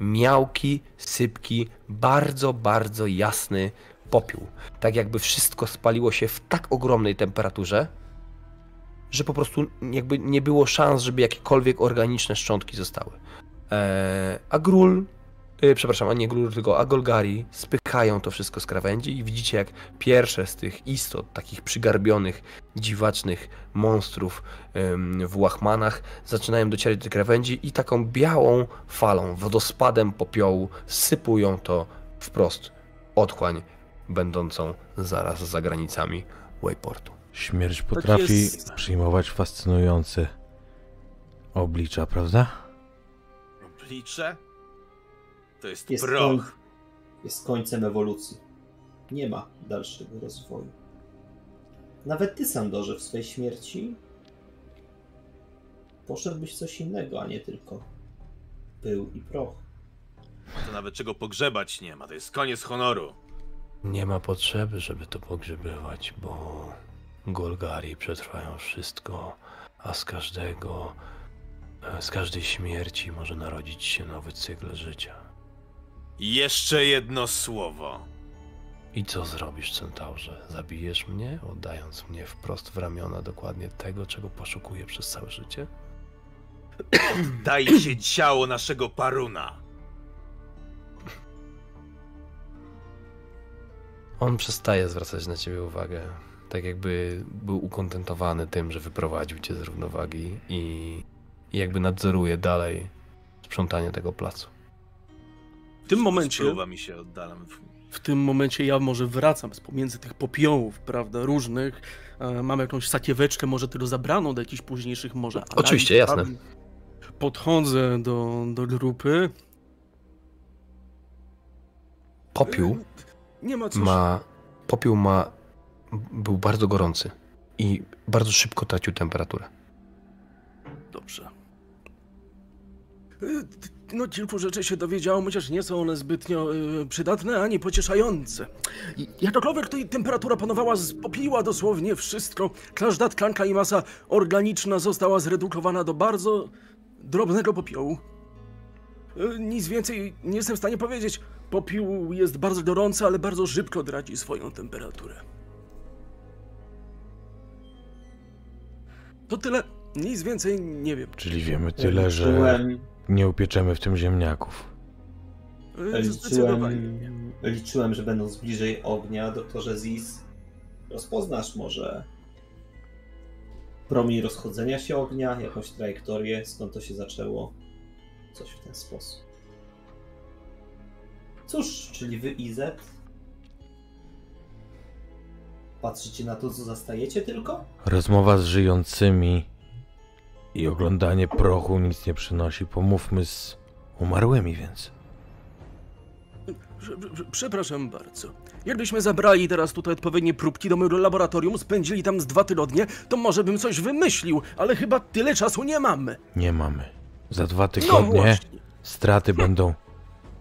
Miałki, sypki, bardzo, bardzo jasny popiół. Tak jakby wszystko spaliło się w tak ogromnej temperaturze, że po prostu jakby nie było szans, żeby jakiekolwiek organiczne szczątki zostały. Eee, a Grul, yy, przepraszam, a nie Grul, tylko Agolgari spychają to wszystko z krawędzi i widzicie jak pierwsze z tych istot, takich przygarbionych, dziwacznych monstrów ym, w łachmanach zaczynają docierać do krawędzi i taką białą falą, wodospadem popiołu sypują to wprost otchłań będącą zaraz za granicami Wayportu. Śmierć potrafi jest. przyjmować fascynujące oblicza, prawda? Liczę? To jest, Jest, koń... proch. jest końcem ewolucji. nie ma dalszego rozwoju. Nawet ty, Sandorze, w swej śmierci poszedłbyś coś innego, a nie tylko pył i proch. To nawet czego pogrzebać nie ma, to jest koniec honoru. Nie ma potrzeby, żeby to pogrzebywać, bo Golgari przetrwają wszystko, a z każdego, e, z każdej śmierci może narodzić się nowy cykl życia. Jeszcze jedno słowo. I co zrobisz, centaurze? Zabijesz mnie, oddając mnie wprost w ramiona dokładnie tego, czego poszukuję przez całe życie? Daj się ciało naszego paruna. On przestaje zwracać na ciebie uwagę. Tak jakby był ukontentowany tym, że wyprowadził cię z równowagi i jakby nadzoruje dalej sprzątanie tego placu. W tym momencie, mi się oddalam. w tym momencie ja może wracam z pomiędzy tych popiołów, prawda, różnych. E, mam jakąś sakieweczkę, może tylko zabraną do jakichś późniejszych może. analiz, Oczywiście, jasne. Podchodzę do, do grupy. Popiół Nie ma co. ma. Popiół ma. Był bardzo gorący i bardzo szybko tracił temperaturę. Dobrze. No, kilku rzeczy się dowiedziałem, chociaż nie są one zbytnio y, przydatne ani pocieszające. Jakkolwiek to i temperatura panowała, spopiła dosłownie wszystko. Każda tkanka i masa organiczna została zredukowana do bardzo drobnego popiołu. Y, Nic więcej nie jestem w stanie powiedzieć. Popiół jest bardzo gorący, ale bardzo szybko traci swoją temperaturę. To tyle. Nic więcej nie wiem. Czyli wiemy tyle, że Liczyłem, nie upieczemy w tym ziemniaków. Liczyłem, liczyłem, że będąc bliżej ognia, doktorze Ziz, rozpoznasz może promień rozchodzenia się ognia, jakąś trajektorię, skąd to się zaczęło. Coś w ten sposób. Cóż, czyli wy, Izet, patrzycie na to, co zastajecie tylko? Rozmowa z żyjącymi i oglądanie prochu nic nie przynosi. Pomówmy z umarłymi więc. Prze- prze- Przepraszam bardzo. Jakbyśmy zabrali teraz tutaj odpowiednie próbki do mojego laboratorium, spędzili tam z dwa tygodnie, to może bym coś wymyślił, ale chyba tyle czasu nie mamy. Nie mamy. Za dwa No tygodnie właśnie. straty będą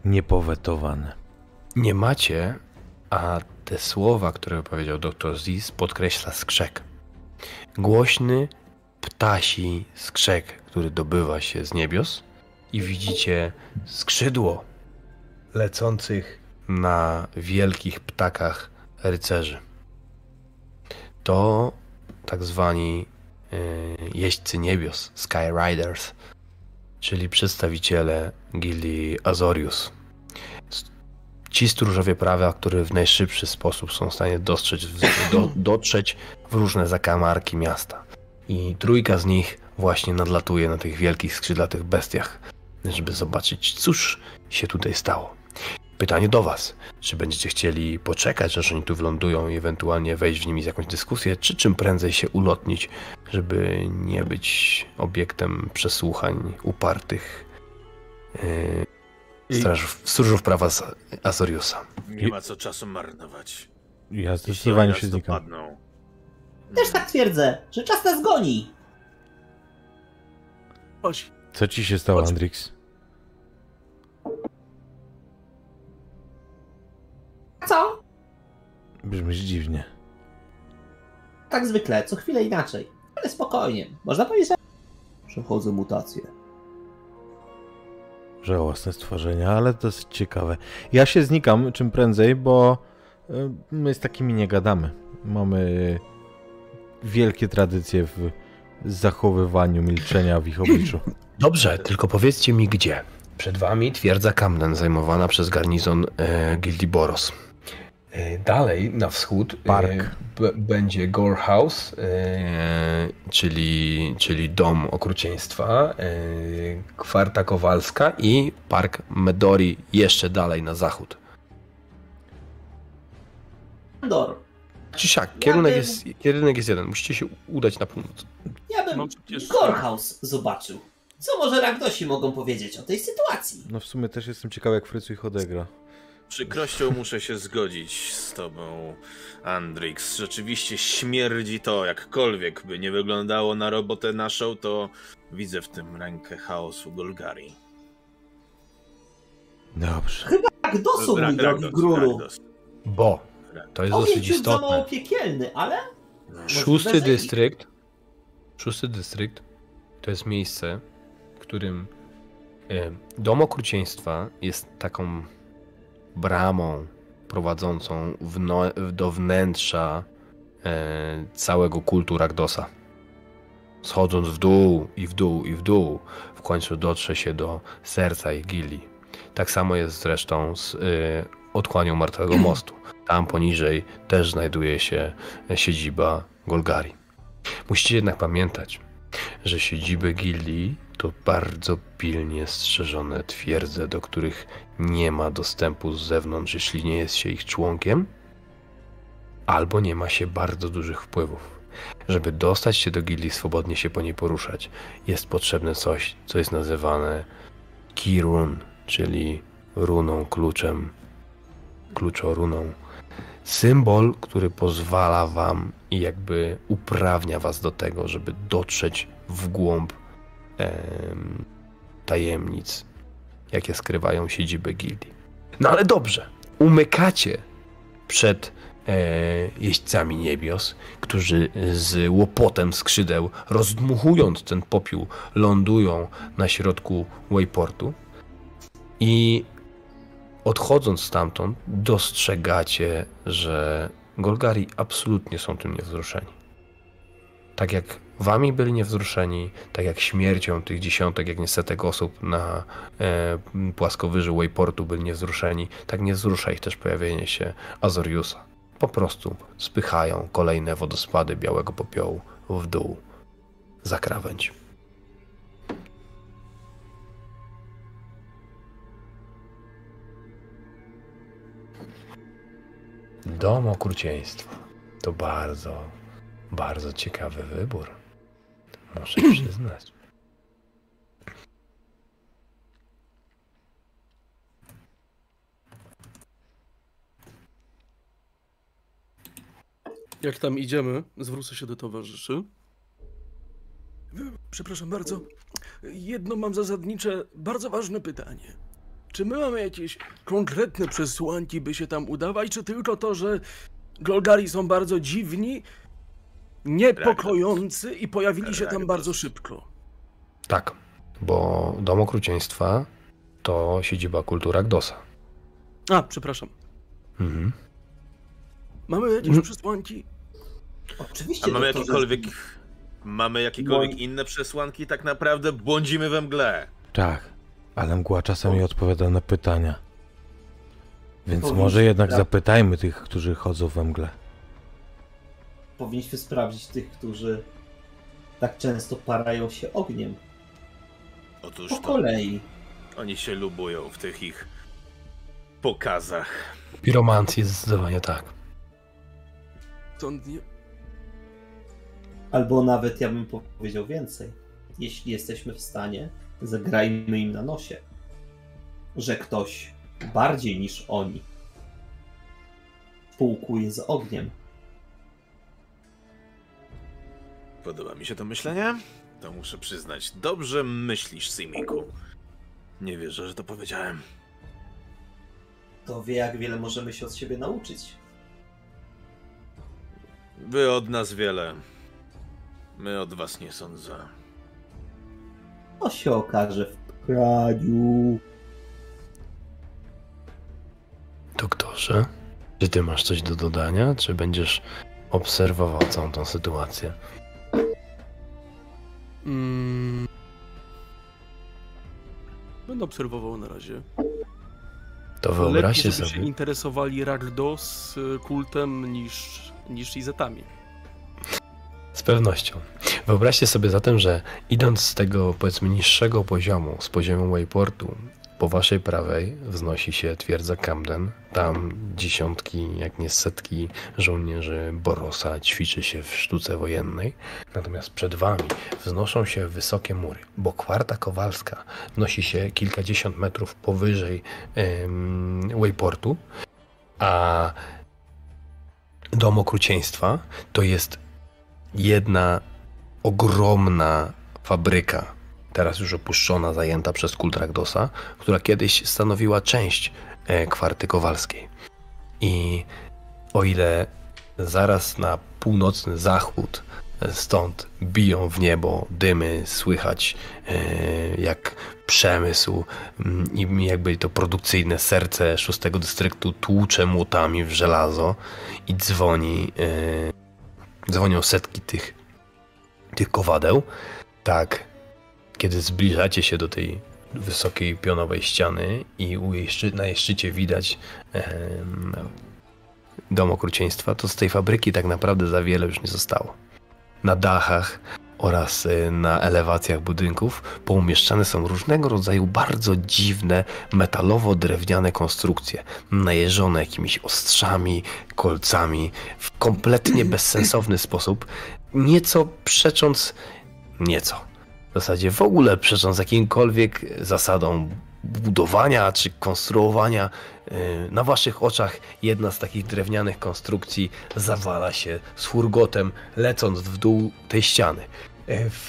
niepowetowane. Nie macie, a te słowa, które powiedział dr Ziz, podkreśla skrzek. Głośny, ptasi skrzek, który dobywa się z niebios i widzicie skrzydło lecących na wielkich ptakach rycerzy. To tak zwani y, jeźdźcy niebios, Skyriders, czyli przedstawiciele gildii Azorius ci stróżowie prawa, którzy w najszybszy sposób są w stanie dostrzec, do, dotrzeć w różne zakamarki miasta. I trójka z nich właśnie nadlatuje na tych wielkich skrzydlatych bestiach, żeby zobaczyć, cóż się tutaj stało. Pytanie do Was, czy będziecie chcieli poczekać, aż oni tu wlądują i ewentualnie wejść w nimi z jakąś dyskusję, czy czym prędzej się ulotnić, żeby nie być obiektem przesłuchań upartych yy, strażów, stróżów prawa z Azoriusa. Nie ma co czasu marnować. Ja zdecydowanie się znikam. dopadną, Też tak twierdzę, że czas nas goni. Chodź. Co ci się stało, Chodź. Andrix? Co? Brzmisz dziwnie. Tak zwykle, co chwilę inaczej. Ale spokojnie. Można powiedzieć, że przechodzę mutację. Żałosne stworzenia, ale dosyć ciekawe. Ja się znikam czym prędzej, bo y, my z takimi nie gadamy. Mamy wielkie tradycje w zachowywaniu milczenia w ich obliczu. Dobrze, tylko powiedzcie mi gdzie. Przed wami twierdza Camden zajmowana przez garnizon e, Gildii Boros. E, dalej na wschód Park. E, b- będzie Gore House, e, czyli, czyli dom okrucieństwa, e, Kwarta Kowalska i Park Medori jeszcze dalej na zachód. Andor, Czy siak, kierunek bym- jest, kierunek jest jeden, musicie się udać na północ. ja bym No przecież- Gorehouse zobaczył. Co może Ragdosi mogą powiedzieć o tej sytuacji? No w sumie też jestem ciekawy, jak Frycu ich odegra. przykrością muszę się zgodzić z tobą, Andrix. Rzeczywiście śmierdzi to, jakkolwiek by nie wyglądało na robotę naszą, to widzę w tym rękę chaosu Golgari. Dobrze. Tak, dosu, Ra- mój drogi Grulu. Ragdos. Bo to jest On dosyć jest ciut za mało istotne. piekielny, ale... Szósty dystrykt, szósty dystrykt to jest miejsce, w którym e, dom okrucieństwa jest taką bramą prowadzącą wno, do wnętrza e, całego kultu Ragdosa. Schodząc w dół i w dół i w dół, w końcu dotrze się do serca ich gilii. Tak samo jest zresztą z e, otchłanią Martwego Mostu. Tam poniżej też znajduje się siedziba Golgari. Musicie jednak pamiętać, że siedziby gildii to bardzo pilnie strzeżone twierdze, do których nie ma dostępu z zewnątrz, jeśli nie jest się ich członkiem, albo nie ma się bardzo dużych wpływów. Żeby dostać się do gildii, swobodnie się po niej poruszać, jest potrzebne coś, co jest nazywane Kirun, czyli runą, kluczem, kluczoruną symbol, który pozwala wam i jakby uprawnia was do tego, żeby dotrzeć w głąb em, tajemnic, jakie skrywają siedziby gildii. No ale dobrze, umykacie przed e, jeźdźcami niebios, którzy z łopotem skrzydeł, rozdmuchując ten popiół, lądują na środku wayportu i odchodząc stamtąd, dostrzegacie, że Golgari absolutnie są tym niewzruszeni. Tak jak wami byli niewzruszeni, tak jak śmiercią tych dziesiątek, jak niestety osób na e, płaskowyżu Wayportu byli niewzruszeni, tak nie wzrusza ich też pojawienie się Azoriusa. Po prostu spychają kolejne wodospady białego popiołu w dół za krawędź. Dom okrucieństwa to bardzo, bardzo ciekawy wybór. Muszę przyznać. Jak tam idziemy, zwrócę się do towarzyszy. Przepraszam bardzo. Jedno mam zasadnicze, bardzo ważne pytanie. Czy my mamy jakieś konkretne przesłanki, by się tam udawać, czy tylko to, że Golgari są bardzo dziwni, niepokojący i pojawili się tam bardzo szybko? Tak, bo Dom Okrucieństwa to siedziba kultura Gdosa. A, przepraszam. Mhm. Mamy jakieś Mhm. przesłanki? Oczywiście, A mamy jakiekolwiek... Mamy jakiekolwiek inne przesłanki? Tak naprawdę błądzimy we mgle. Tak, ale mgła czasami odpowiada na pytania. Więc Powinniśmy może jednak tak. zapytajmy tych, którzy chodzą we mgle. Powinniśmy sprawdzić tych, którzy tak często parają się ogniem. Otóż Po to kolei. oni się lubują w tych ich pokazach. Piromancji jest zdecydowanie tak. Stąd nie... Albo nawet ja bym powiedział więcej. Jeśli jesteśmy w stanie, zagrajmy im na nosie, że ktoś bardziej niż oni spółkuje z ogniem. Podoba mi się to myślenie? To muszę przyznać. Dobrze myślisz, Simiku. Nie wierzę, że to powiedziałem. To wie, jak wiele możemy się od siebie nauczyć. Wy od nas wiele. My od was nie sądzę. To się okaże w praniu. Doktorze, czy ty masz coś do dodania, czy będziesz obserwował całą tą sytuację? Mm. Będę obserwował na razie. To wyobraźcie Lepiej, sobie. się interesowali Ragdos y, kultem niż, niż Izetami. Z pewnością. Wyobraźcie sobie zatem, że idąc z tego powiedzmy niższego poziomu, z poziomu wayportu, Po waszej prawej wznosi się twierdza Camden. Tam dziesiątki, jak nie setki żołnierzy Borosa ćwiczy się w sztuce wojennej. Natomiast przed wami wznoszą się wysokie mury, bo kwarta kowalska wznosi się kilkadziesiąt metrów powyżej wayportu, a dom okrucieństwa to jest jedna ogromna fabryka, teraz już opuszczona, zajęta przez kult Ragdosa, która kiedyś stanowiła część e, kwarty kowalskiej. I o ile zaraz na północny zachód e, stąd biją w niebo dymy, słychać e, jak przemysł mm, i jakby to produkcyjne serce szóstego dystryktu tłucze młotami w żelazo i dzwoni, dzwonią setki tych, tych kowadeł, tak kiedy zbliżacie się do tej wysokiej pionowej ściany i jej na jej szczycie widać em, dom okrucieństwa, to z tej fabryki tak naprawdę za wiele już nie zostało. Na dachach oraz y, na elewacjach budynków poumieszczane są różnego rodzaju bardzo dziwne metalowo-drewniane konstrukcje, najeżone jakimiś ostrzami, kolcami, w kompletnie bezsensowny sposób, nieco przecząc, nieco, w zasadzie w ogóle przecząc jakimkolwiek zasadom budowania czy konstruowania. Yy, Na waszych oczach jedna z takich drewnianych konstrukcji zawala się z hurgotem, lecąc w dół tej ściany. Yy, W,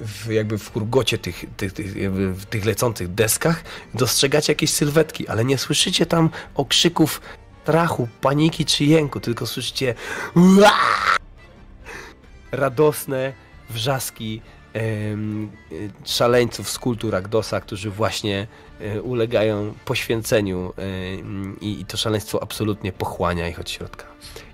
w, jakby w hurgocie tych, tych, tych, w tych lecących deskach dostrzegacie jakieś sylwetki, ale nie słyszycie tam okrzyków strachu, paniki czy jęku, tylko słyszycie! Radosne wrzaski y, szaleńców z kultu Ragdosa, którzy właśnie e, ulegają poświęceniu em, i, to szaleństwo absolutnie pochłania ich od środka.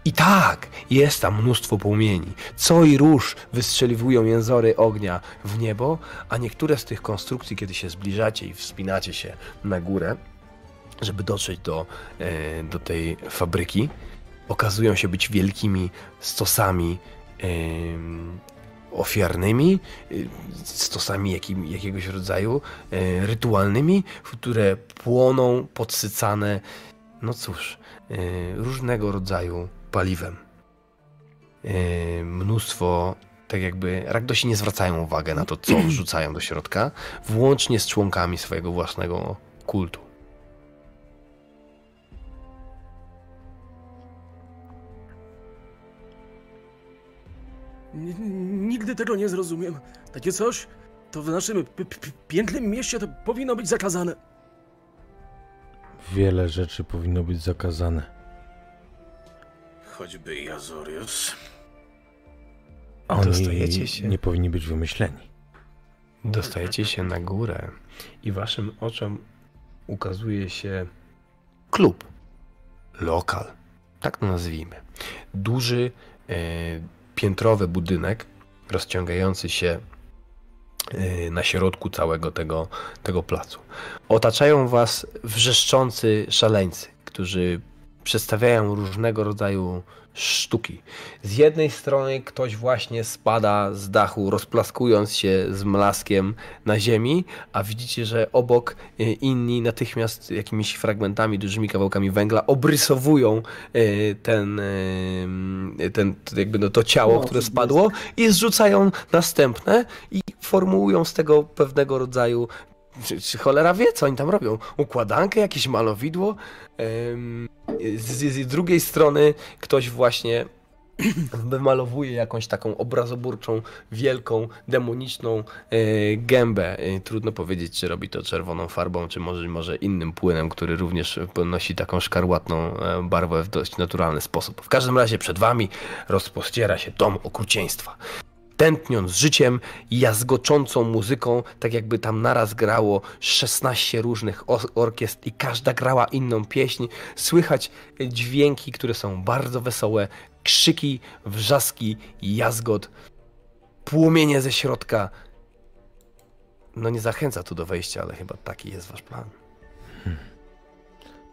I tak, jest tam mnóstwo płomieni. Co i róż wystrzeliwują jęzory ognia w niebo, a niektóre z tych konstrukcji, kiedy się zbliżacie i wspinacie się na górę, żeby dotrzeć do, e, do tej fabryki, okazują się być wielkimi stosami ofiarnymi, y, stosami jakim, jakiegoś rodzaju e, rytualnymi, które płoną podsycane, no cóż, e, różnego rodzaju paliwem. E, Mnóstwo, tak jakby, Ragdosi nie zwracają uwagi na to, co wrzucają do środka, włącznie z członkami swojego własnego kultu. N- Nigdy tego nie zrozumiem. Takie coś to w naszym pięknym mieście to powinno być zakazane. Wiele rzeczy powinno być zakazane. Choćby i Azorius. Oni Dostajecie się. nie powinni być wymyśleni. Dostajecie się na górę i waszym oczom ukazuje się klub, lokal, tak to nazwijmy. Duży, e, piętrowy budynek rozciągający się e, na środku całego tego, tego placu. Otaczają was wrzeszczący szaleńcy, którzy przedstawiają różnego rodzaju sztuki. Z jednej strony ktoś właśnie spada z dachu, rozplaskując się z mlaskiem na ziemi, a widzicie, że obok e, inni natychmiast jakimiś fragmentami, dużymi kawałkami węgla obrysowują e, ten, e, ten jakby no to ciało, które spadło i zrzucają następne i formułują z tego pewnego rodzaju czy, czy cholera wie, co oni tam robią? Układankę, jakieś malowidło? Z, z, drugiej strony ktoś właśnie wymalowuje jakąś taką obrazoburczą, wielką, demoniczną e, gębę. E, trudno powiedzieć, czy robi to czerwoną farbą, czy może, może innym płynem, który również nosi taką szkarłatną e, barwę w dość naturalny sposób. W każdym razie przed wami rozpościera się dom okrucieństwa tętniąc życiem, jazgoczącą muzyką, tak jakby tam naraz grało 16 różnych or- orkiestr i każda grała inną pieśń. Słychać dźwięki, które są bardzo wesołe, krzyki, wrzaski, jazgot, płomienie ze środka. No nie zachęca tu do wejścia, ale chyba taki jest wasz plan.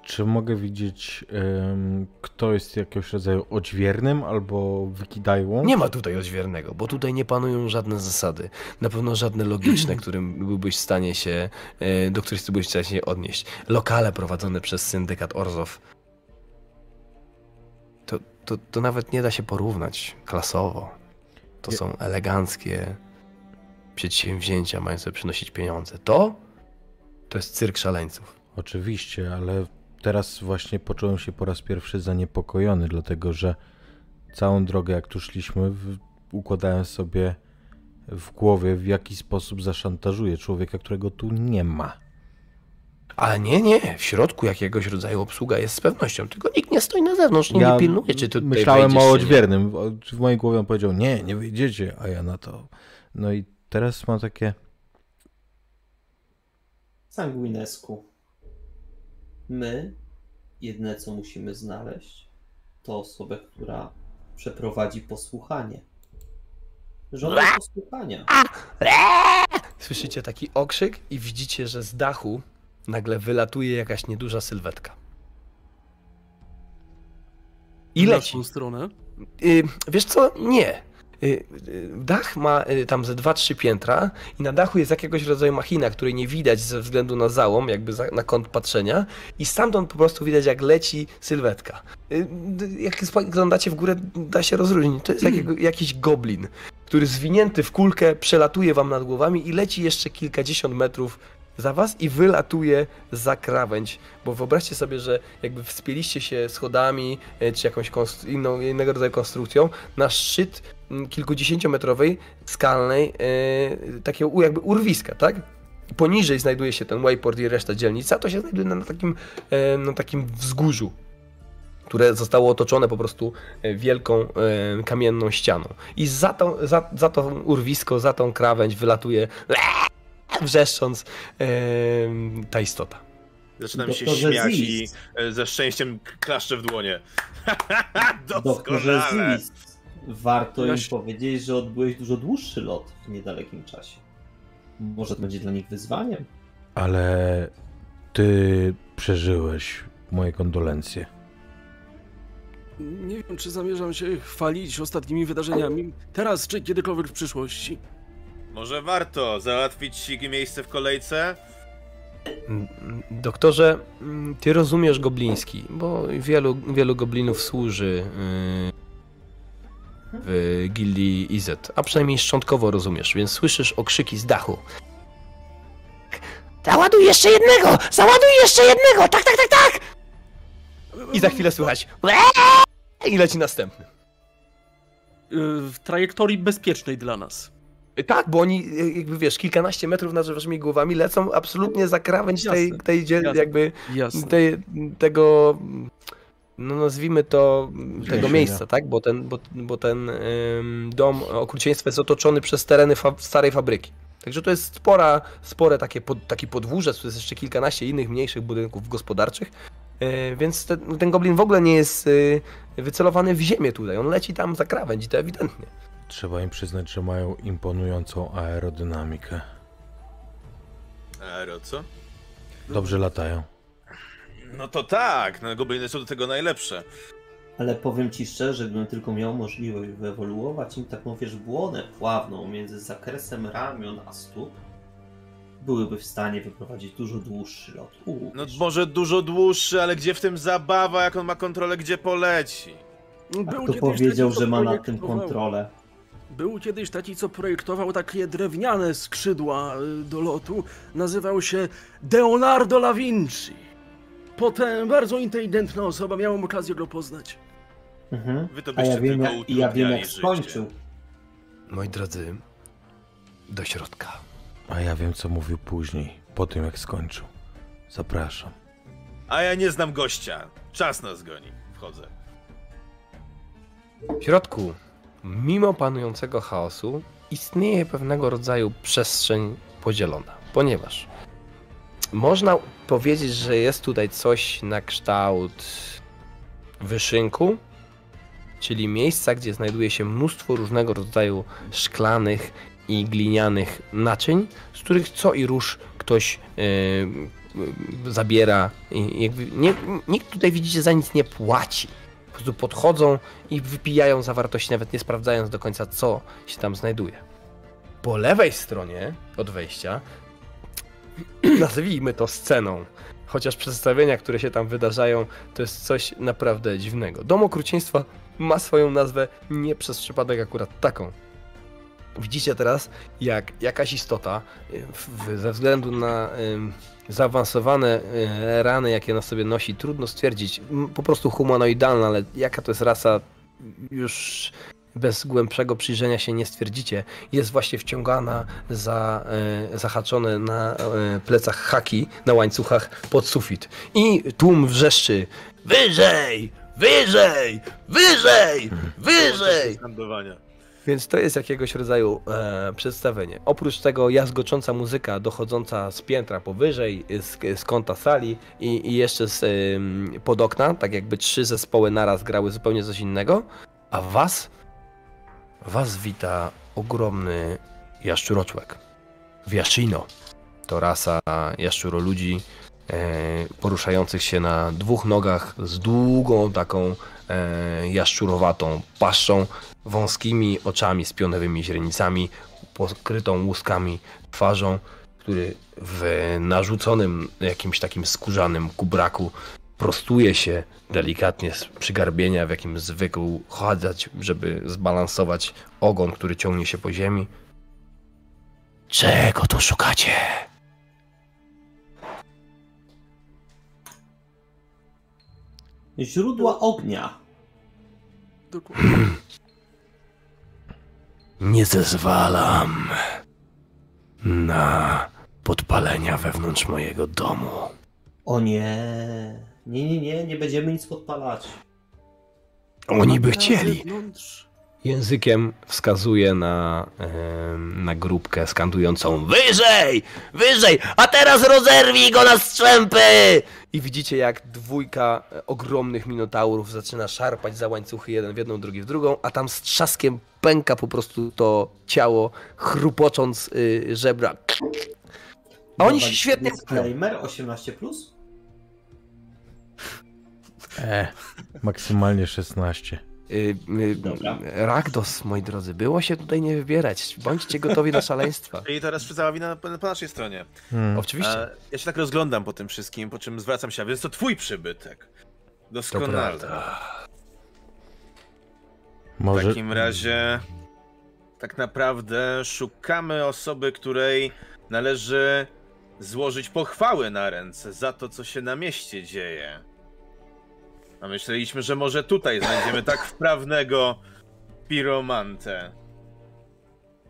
Czy mogę widzieć, em, kto jest jakiegoś rodzaju odźwiernym albo wykidajłą? Nie ma tutaj odźwiernego, bo tutaj nie panują żadne zasady. Na pewno żadne logiczne, którym byłbyś w stanie się, e, do których byłbyś w stanie się odnieść. Lokale prowadzone przez syndykat Orzow. To, to, to nawet nie da się porównać klasowo. To są eleganckie przedsięwzięcia mające przynosić pieniądze. To? To jest cyrk szaleńców. Oczywiście, ale teraz właśnie poczułem się po raz pierwszy zaniepokojony, dlatego że całą drogę, jak tu szliśmy, układałem sobie w głowie, w jaki sposób zaszantażuję człowieka, którego tu nie ma. Ale nie, nie, w środku jakiegoś rodzaju obsługa jest z pewnością, tylko nikt nie stoi na zewnątrz, nie, nie pilnuje, czy ty myślałem o odźwiernym. W mojej głowie on powiedział, nie, nie wyjdziecie, a ja na to. No i teraz mam takie, Sanguinesku. My jedyne co musimy znaleźć, to osobę, która przeprowadzi posłuchanie. Żądam posłuchania. Słyszycie taki okrzyk i widzicie, że z dachu nagle wylatuje jakaś nieduża sylwetka. I W leci. naszą stronę. Y, wiesz co? Nie. Y, y, Dach ma y, tam ze 2-3 piętra i na dachu jest jakiegoś rodzaju machina, której nie widać ze względu na załom, jakby na kąt patrzenia i stamtąd po prostu widać jak leci sylwetka. Jak spoglądacie w górę da się rozróżnić. To jest jakiego, jakiś goblin, który zwinięty w kulkę przelatuje wam nad głowami i leci jeszcze kilkadziesiąt metrów za was i wylatuje za krawędź, bo wyobraźcie sobie, że jakby wspięliście się schodami e, czy jakąś inną, innego rodzaju konstrukcją na szczyt mm, kilkudziesięciometrowej, skalnej, e, takiego jakby urwiska, tak? Poniżej znajduje się ten wayport i reszta dzielnicy, a to się znajduje na, takim, e, na takim wzgórzu, które zostało otoczone po prostu wielką kamienną ścianą. I za, tą, za, za to urwisko, za tą krawędź wylatuje wrzeszcząc e, ta istota. Zaczynam się śmiać i Zis. e, ze szczęściem klaszczę w dłonie. Doktorze Doskonale. Zis, warto im Jaś- powiedzieć, że odbyłeś dużo dłuższy lot w niedalekim czasie. Może to będzie dla nich wyzwaniem. ale ty przeżyłeś moje kondolencje. Nie wiem, czy zamierzam się chwalić ostatnimi wydarzeniami. Teraz, czy kiedykolwiek w przyszłości. Może warto załatwić ci miejsce w kolejce? Mm, Doktorze, mm, ty rozumiesz gobliński, bo wielu, wielu goblinów służy yy, w gildii IZ, a przynajmniej szczątkowo rozumiesz, więc słyszysz okrzyki z dachu. Załaduj jeszcze jednego! Załaduj jeszcze jednego! Tak, tak, tak, tak! I za chwilę słychać i leci następny. Y, W trajektorii bezpiecznej dla nas. Tak, bo oni, y, jakby wiesz, kilkanaście metrów nad waszymi głowami lecą absolutnie za krawędź tej, Jasne, tej dziel- jasne. jakby Jasne. tej, tego, no nazwijmy to, tego miejsca, tak? Bo ten, bo, bo ten ym, dom okrucieństwa jest otoczony przez tereny fa starej fabryki. Także to jest spora, spore takie pod, taki podwórzec, tu jest jeszcze kilkanaście innych mniejszych budynków gospodarczych, yy, więc te, ten goblin w ogóle nie jest yy, wycelowany w ziemię tutaj, on leci tam za krawędź i to ewidentnie. Trzeba im przyznać, że mają imponującą aerodynamikę. Aero, co? Dobrze latają. No to tak, no gobliny są do tego najlepsze. Ale powiem ci szczerze, gdybym tylko miał możliwość wyewoluować im taką wierzbłonę pławną między zakresem ramion a stóp, byłyby w stanie wyprowadzić dużo dłuższy lot. Uuu, No może dużo dłuższy, ale gdzie w tym zabawa, jak on ma kontrolę, gdzie poleci? A Był kto powiedział, że ma nad tym kontrolę? Był kiedyś taki, co projektował takie drewniane skrzydła y, do lotu. Nazywał się Leonardo da Vinci. Potem bardzo inteligentna osoba, miałem okazję go poznać. Mhm. Wy to A byście ja wiem, tylko jak, ja wiem jak skończył. Moi drodzy, do środka. A ja wiem, co mówił później, po tym jak skończył. Zapraszam. A ja nie znam gościa. Czas nas goni. Wchodzę. W środku, mimo panującego chaosu, istnieje pewnego rodzaju przestrzeń podzielona, ponieważ można powiedzieć, że jest tutaj coś na kształt wyszynku, czyli miejsca, gdzie znajduje się mnóstwo różnego rodzaju szklanych i glinianych naczyń, z których co i róż ktoś e, y, zabiera. I nie, nikt tutaj widzicie za nic nie płaci. Prostu podchodzą i wypijają zawartości, nawet nie sprawdzając do końca, co się tam znajduje. Po lewej stronie od wejścia, nazwijmy to sceną, chociaż przedstawienia, które się tam wydarzają, to jest coś naprawdę dziwnego. Dom okrucieństwa ma swoją nazwę nie przez przypadek akurat taką. Widzicie teraz, jak jakaś istota, y, w, ze względu na zaawansowane y, rany, jakie na sobie nosi, trudno stwierdzić, po prostu humanoidalna, ale jaka to jest rasa, już bez głębszego przyjrzenia się nie stwierdzicie, jest właśnie wciągana za e, zahaczone na e, plecach haki, na łańcuchach pod sufit. I tłum wrzeszczy wyżej, wyżej, wyżej, wyżej. Więc to jest jakiegoś rodzaju e, przedstawienie. Oprócz tego jazgocząca muzyka dochodząca z piętra powyżej, z, z kąta sali i, i jeszcze z, em, pod okna, tak jakby trzy zespoły naraz grały zupełnie coś innego. A was, was wita ogromny jaszczuroczłek. Wiaszino. To rasa jaszczuroludzi e, poruszających się na dwóch nogach z długą taką e, jaszczurowatą paszczą, wąskimi oczami z pionowymi źrenicami, pokrytą łuskami twarzą, który w narzuconym jakimś takim skórzanym kubraku prostuje się delikatnie z przygarbienia, w jakim zwykł chadzać, żeby zbalansować ogon, który ciągnie się po ziemi. Czego tu szukacie? Źródła ognia. Dokładnie. Nie zezwalam na podpalenia wewnątrz mojego domu. O nie. Nie, nie, nie, nie będziemy nic podpalać. Oni by chcieli. zewnątrz. Językiem wskazuje na, na grupkę skandującą Wyżej! Wyżej! A teraz rozerwij go na strzępy! I widzicie jak dwójka ogromnych minotaurów zaczyna szarpać za łańcuchy jeden w jedną, drugi w drugą, a tam z trzaskiem pęka po prostu to ciało, chrupocząc y, żebra. A oni się świetnie Disclaimer 18. Plus? E, maksymalnie 16. Y, y, Dobra. Rakdos, moi drodzy, było się tutaj nie wybierać. Bądźcie gotowi na szaleństwa. I teraz cała wina po, po naszej stronie. Hmm. Oczywiście. E, ja się tak rozglądam po tym wszystkim, po czym zwracam się, a więc to twój przybytek. Doskonale. prawda. W Może. takim razie tak naprawdę szukamy osoby, której należy złożyć pochwały na ręce za to, co się na mieście dzieje. A myśleliśmy, że może tutaj znajdziemy tak wprawnego piromantę.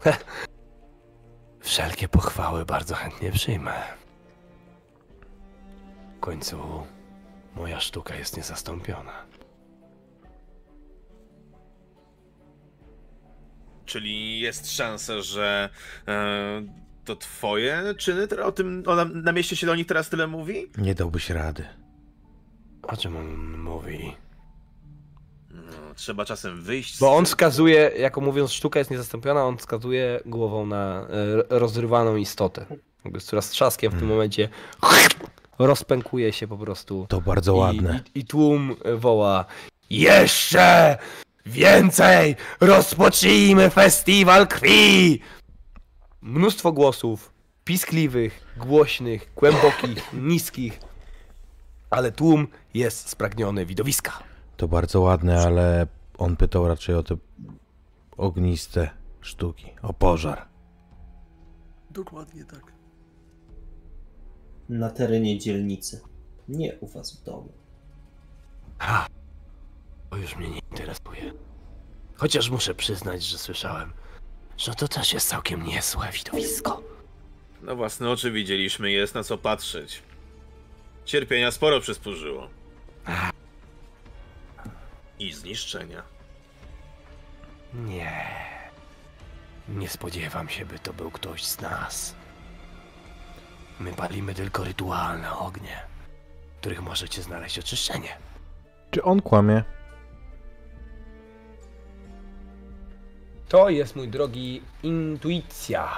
Wszelkie pochwały bardzo chętnie przyjmę. W końcu moja sztuka jest niezastąpiona. Czyli jest szansa, że e, to twoje czyny? Teraz O tym o, na, na mieście się do nich teraz tyle mówi? Nie dałbyś rady. O czym on mówi? No, trzeba czasem wyjść. z Bo on tym. wskazuje, jako mówiąc sztuka jest niezastąpiona, on wskazuje głową na e, rozrywaną istotę. Jakby, która z trzaskiem w tym momencie rozpękuje się po prostu. To bardzo ładne. I, i, I tłum woła Jeszcze więcej! Rozpocznijmy festiwal krwi! Mnóstwo głosów, piskliwych, głośnych, głębokich, niskich, ale tłum jest spragniony widowiska. To bardzo ładne, ale on pytał raczej o te ogniste sztuki, o pożar. Dokładnie tak. Na terenie dzielnicy. Nie u was w domu. Ha! To już mnie nie interesuje. Chociaż muszę przyznać, że słyszałem, że to też jest całkiem niezłe widowisko. Na własne oczy widzieliśmy, jest na co patrzeć. Cierpienia sporo przysporzyło. I zniszczenia. Nie. Nie spodziewam się, by to był ktoś z nas. My palimy tylko rytualne ognie, w których możecie znaleźć oczyszczenie. Czy on kłamie? To jest, mój drogi, intuicja.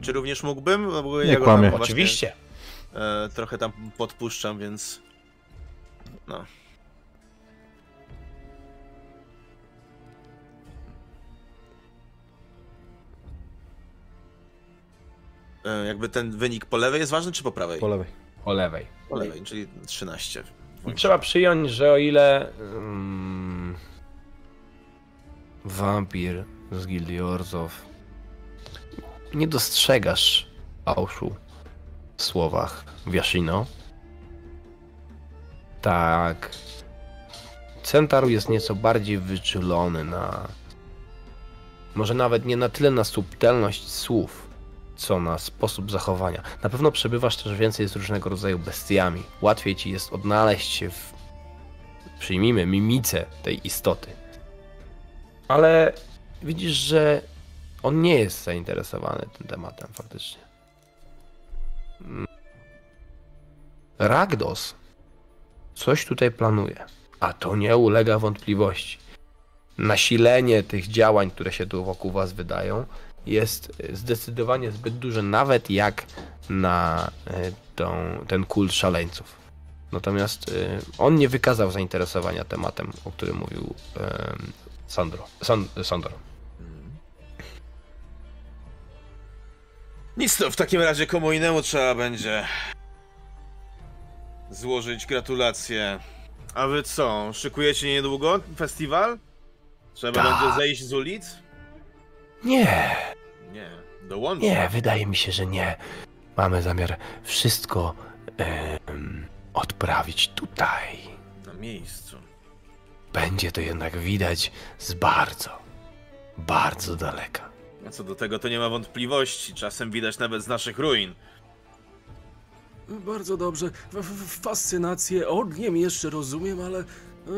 Czy również mógłbym? Bo Nie kłamie. Oczywiście. E, trochę tam podpuszczam, więc... No. E, jakby ten wynik po lewej jest ważny, czy po prawej? Po lewej. Po lewej. Po lewej, czyli 13. I trzeba przyjąć, że o ile mm, wampir z Gildii Orzów nie dostrzegasz fałszu słowach Wiashino, tak Centaur jest nieco bardziej wyczulony na może nawet nie na tyle na subtelność słów, co na sposób zachowania. Na pewno przebywasz też więcej z różnego rodzaju bestiami. Łatwiej ci jest odnaleźć się w, przyjmijmy, mimice tej istoty. Ale widzisz, że on nie jest zainteresowany tym tematem faktycznie. Ragdos coś tutaj planuje, a to nie ulega wątpliwości. Nasilenie tych działań, które się tu wokół was wydają, jest zdecydowanie zbyt duże, nawet jak na e, tą, ten kult szaleńców. Natomiast e, on nie wykazał zainteresowania tematem, o którym mówił e, Sandro. San, Sandro. Nic to, w takim razie komu innemu trzeba będzie złożyć gratulacje. A wy co, szykujecie niedługo festiwal? Trzeba Tak. będzie zejść z ulic? Nie, Nie, dołączę. nie, wydaje mi się, że nie. Mamy zamiar wszystko em, odprawić tutaj. Na miejscu. Będzie to jednak widać z bardzo, bardzo daleka. A co do tego to nie ma wątpliwości, czasem widać nawet z naszych ruin. Bardzo dobrze. F- fascynację ogniem jeszcze rozumiem, ale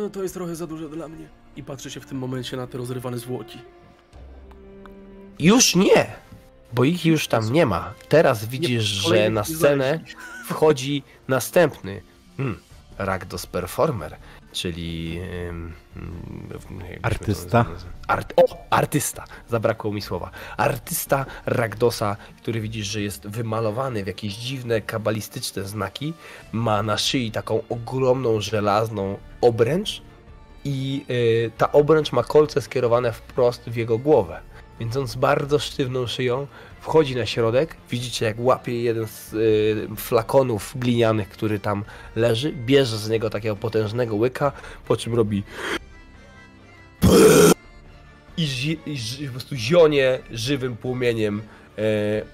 e, to jest trochę za duże dla mnie. I patrzę się w tym momencie na te rozrywane zwłoki. Już nie, bo ich już tam nie ma. Teraz widzisz, że kolejnych na nie scenę wchodzi następny hmm, Ragdos Performer, czyli Artysta. Art, o, artysta, zabrakło mi słowa. Artysta Ragdosa, który widzisz, że jest wymalowany w jakieś dziwne, kabalistyczne znaki, ma na szyi taką ogromną, żelazną obręcz i y, ta obręcz ma kolce skierowane wprost w jego głowę. Więc on z bardzo sztywną szyją wchodzi na środek, widzicie jak łapie jeden z y, flakonów glinianych, który tam leży, bierze z niego takiego potężnego łyka, po czym robi i, zi, i po prostu zionie żywym płomieniem, e,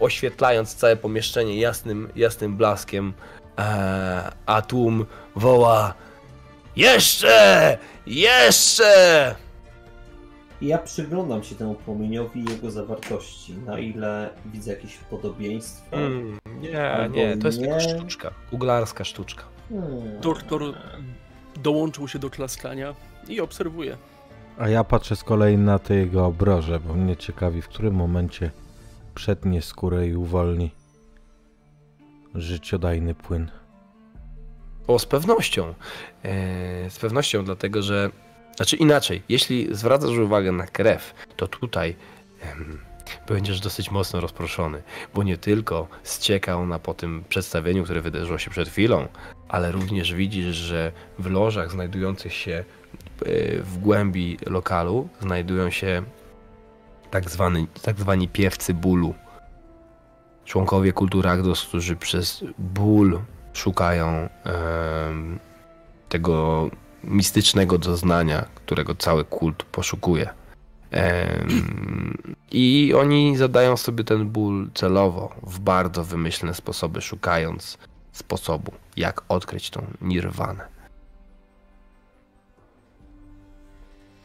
oświetlając całe pomieszczenie jasnym, jasnym blaskiem, e, a tłum woła jeszcze! Jeszcze! I ja przyglądam się temu płomieniowi i jego zawartości, na ile widzę jakieś podobieństwo. Mm, nie, Albo nie, to jest nie. tylko sztuczka, kuglarska sztuczka. Hmm. Doktor dołączył się do klaskania i obserwuje. A ja patrzę z kolei na te jego obroże, bo mnie ciekawi, w którym momencie przetnie skórę i uwolni życiodajny płyn. O, z pewnością. E, z pewnością, dlatego że. Znaczy inaczej, jeśli zwracasz uwagę na krew, to tutaj em, będziesz dosyć mocno rozproszony, bo nie tylko ścieka ona po tym przedstawieniu, które wydarzyło się przed chwilą, ale również widzisz, że w lożach znajdujących się e, w głębi lokalu znajdują się tak, zwany, tak zwani piewcy bólu. Członkowie kultury Agdos, którzy przez ból szukają em, tego mistycznego doznania, którego cały kult poszukuje. I oni zadają sobie ten ból celowo, w bardzo wymyślne sposoby, szukając sposobu, jak odkryć tą nirwanę.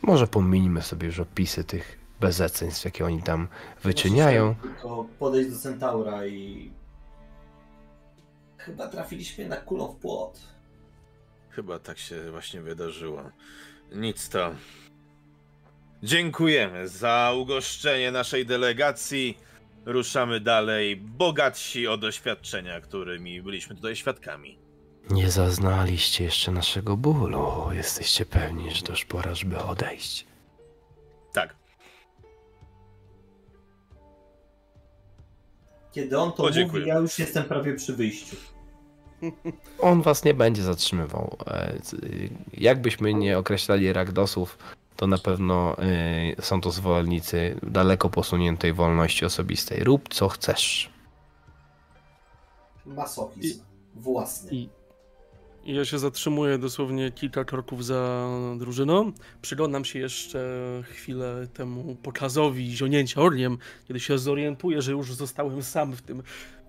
Może pominijmy sobie już opisy tych bezeceństw, jakie oni tam wyczyniają. Tylko podejść do Centaura i... Chyba trafiliśmy na kulą w płot. Chyba tak się właśnie wydarzyło. Nic to. Dziękujemy za ugoszczenie naszej delegacji. Ruszamy dalej, bogatsi o doświadczenia, którymi byliśmy tutaj świadkami. Nie zaznaliście jeszcze naszego bólu. Jesteście pewni, że to już pora, żeby odejść. Tak. Kiedy on to O, dziękuję. mówi, ja już jestem prawie przy wyjściu. On was nie będzie zatrzymywał. E, Jakbyśmy nie określali Ragdosów, to na pewno e, są to zwolennicy daleko posuniętej wolności osobistej. Rób co chcesz. Masochizm. Własny. I ja się zatrzymuję dosłownie kilka kroków za drużyną. Przyglądam się jeszcze chwilę temu pokazowi zionięcia orliem, kiedy się zorientuję, że już zostałem sam w tym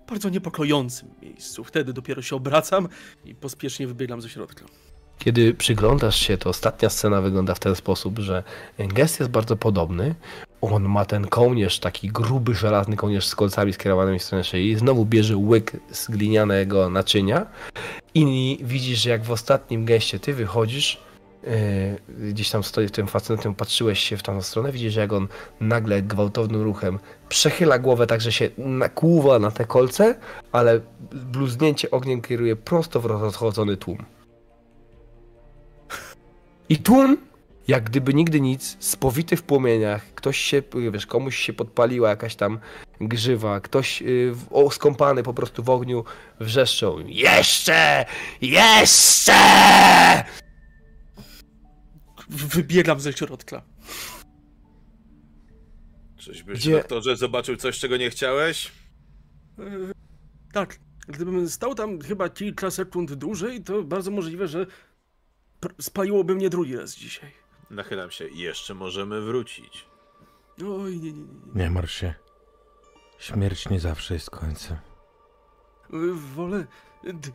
bardzo niepokojącym miejscu. Wtedy dopiero się obracam i pospiesznie wybiegam ze środka. Kiedy przyglądasz się, to ostatnia scena wygląda w ten sposób, że gest jest bardzo podobny. On ma ten kołnierz, taki gruby, żelazny kołnierz z kolcami skierowanymi w stronę szyi. Znowu bierze łyk z glinianego naczynia i widzisz, jak w ostatnim geście ty wychodzisz, gdzieś tam stoi tym facetem, patrzyłeś się w tamtą stronę, widzisz, jak on nagle gwałtownym ruchem przechyla głowę tak, że się nakłuwa na te kolce, ale bluznięcie ogniem kieruje prosto w rozchodzony tłum. I tłum, jak gdyby nigdy nic, spowity w płomieniach, ktoś się, wiesz, komuś się podpaliła jakaś tam grzywa, ktoś y, w- o, skąpany po prostu w ogniu wrzeszczą Jeszcze! Jeszcze! Wybiegam ze środka. Czyżbyś, Gdzie- doktorze, zobaczył coś, czego nie chciałeś? E, Tak, gdybym stał tam chyba kilka sekund dłużej, to bardzo możliwe, że pr- spaliłoby mnie drugi raz dzisiaj. Nachylam się. Jeszcze możemy wrócić. Oj, nie, nie, nie. nie. Nie martw się. Śmierć nie zawsze jest końcem. E, Wolę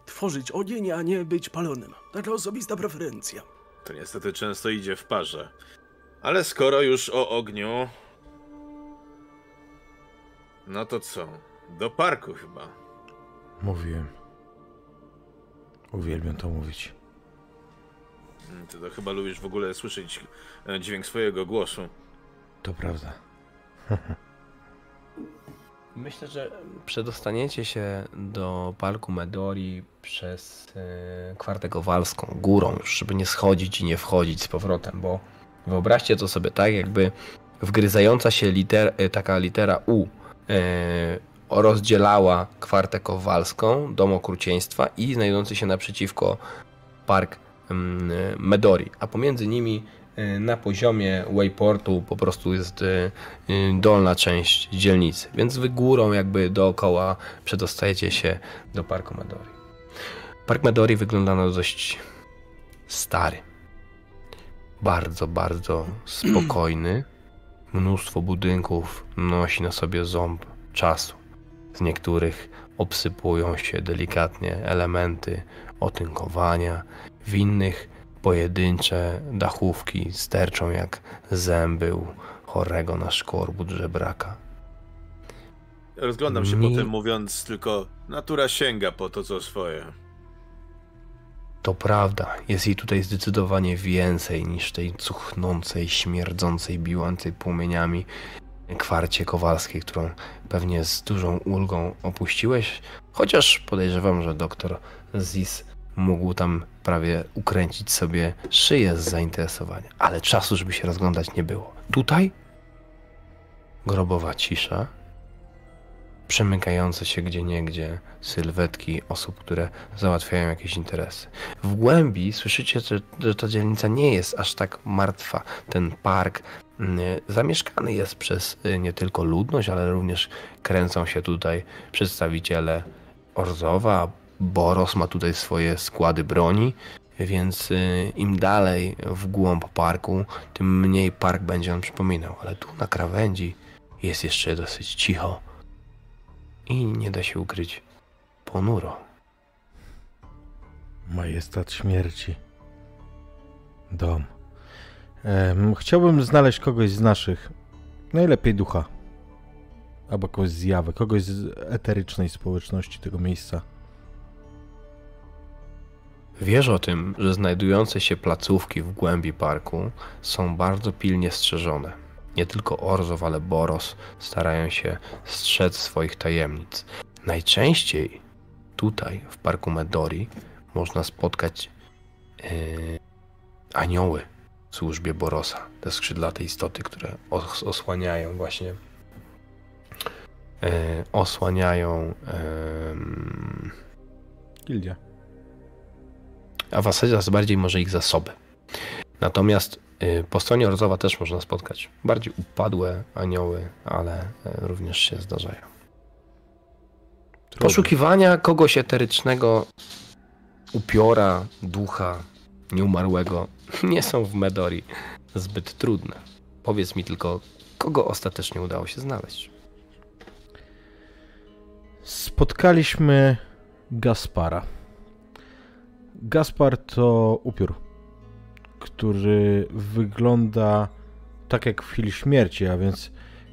tworzyć ogień, a nie być palonym. Taka osobista preferencja. To niestety często idzie w parze. Ale skoro już o ogniu... No to co? Do parku chyba. Mówiłem. Uwielbiam to mówić. Mm, Ty to chyba lubisz w ogóle słyszeć e, dźwięk swojego głosu. To prawda. Myślę, że przedostaniecie się do parku Medori przez e, kwartę Kowalską, górą, żeby nie schodzić i nie wchodzić z powrotem, bo wyobraźcie to sobie tak, jakby wgryzająca się liter, e, taka litera U e, rozdzielała kwartę Kowalską, dom okrucieństwa i znajdujący się naprzeciwko park mm, Medori, a pomiędzy nimi na poziomie wayportu po prostu jest e, y, dolna część dzielnicy, więc wy górą jakby dookoła przedostajecie się do Parku Medori. Park Medori wygląda na dość stary. Bardzo, bardzo spokojny. Mnóstwo budynków nosi na sobie ząb czasu. Z niektórych obsypują się delikatnie elementy otynkowania, w innych pojedyncze dachówki sterczą jak zęby u chorego na szkorbut żebraka. Rozglądam się Mi- potem mówiąc tylko natura sięga po to, co swoje. To prawda, jest jej tutaj zdecydowanie więcej niż tej cuchnącej, śmierdzącej, biłącej płomieniami kwarcie kowalskiej, którą pewnie z dużą ulgą opuściłeś, chociaż podejrzewam, że doktor Zis mógł tam prawie ukręcić sobie szyję z zainteresowania, ale czasu, żeby się rozglądać nie było. Tutaj grobowa cisza, przemykające się gdzie niegdzie sylwetki osób, które załatwiają jakieś interesy. W głębi słyszycie, że, że ta dzielnica nie jest aż tak martwa. Ten park mm, zamieszkany jest przez y, nie tylko ludność, ale również kręcą się tutaj przedstawiciele Orzowa. Boros ma tutaj swoje składy broni, więc y, im dalej w głąb parku, tym mniej park będzie on przypominał. Ale tu na krawędzi jest jeszcze dosyć cicho i nie da się ukryć ponuro. Majestat śmierci. Dom. Em, chciałbym znaleźć kogoś z naszych. Najlepiej ducha. Albo kogoś z jawy, kogoś z eterycznej społeczności tego miejsca. Wiesz o tym, że znajdujące się placówki w głębi parku są bardzo pilnie strzeżone. Nie tylko Orzow, ale Boros starają się strzec swoich tajemnic. Najczęściej tutaj, w parku Medori, można spotkać yy, anioły w służbie Borosa. Te skrzydlate istoty, które os- osłaniają właśnie e, osłaniają Gildia. A w zasadzie bardziej może ich zasoby. Natomiast y, po stronie Orzowa też można spotkać bardziej upadłe anioły, ale y, również się zdarzają. Poszukiwania kogoś eterycznego, upiora, ducha, nieumarłego nie są w Medori zbyt trudne. Powiedz mi tylko, kogo ostatecznie udało się znaleźć. Spotkaliśmy Gaspara. Gaspar to upiór, który wygląda tak jak w chwili śmierci, a więc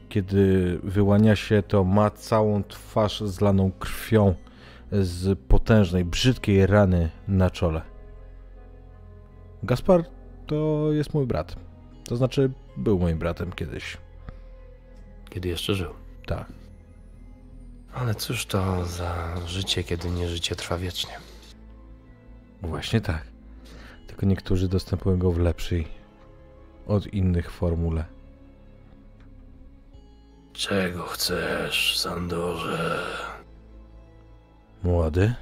kiedy wyłania się, to ma całą twarz zlaną krwią z potężnej, brzydkiej rany na czole. Gaspar to jest mój brat. To znaczy, był moim bratem kiedyś. Kiedy jeszcze żył. Tak. Ale cóż to za życie, kiedy nie życie trwa wiecznie. Właśnie tak. Tylko niektórzy dostępują go w lepszej od innych formule. Czego chcesz, Sandorze? Młody?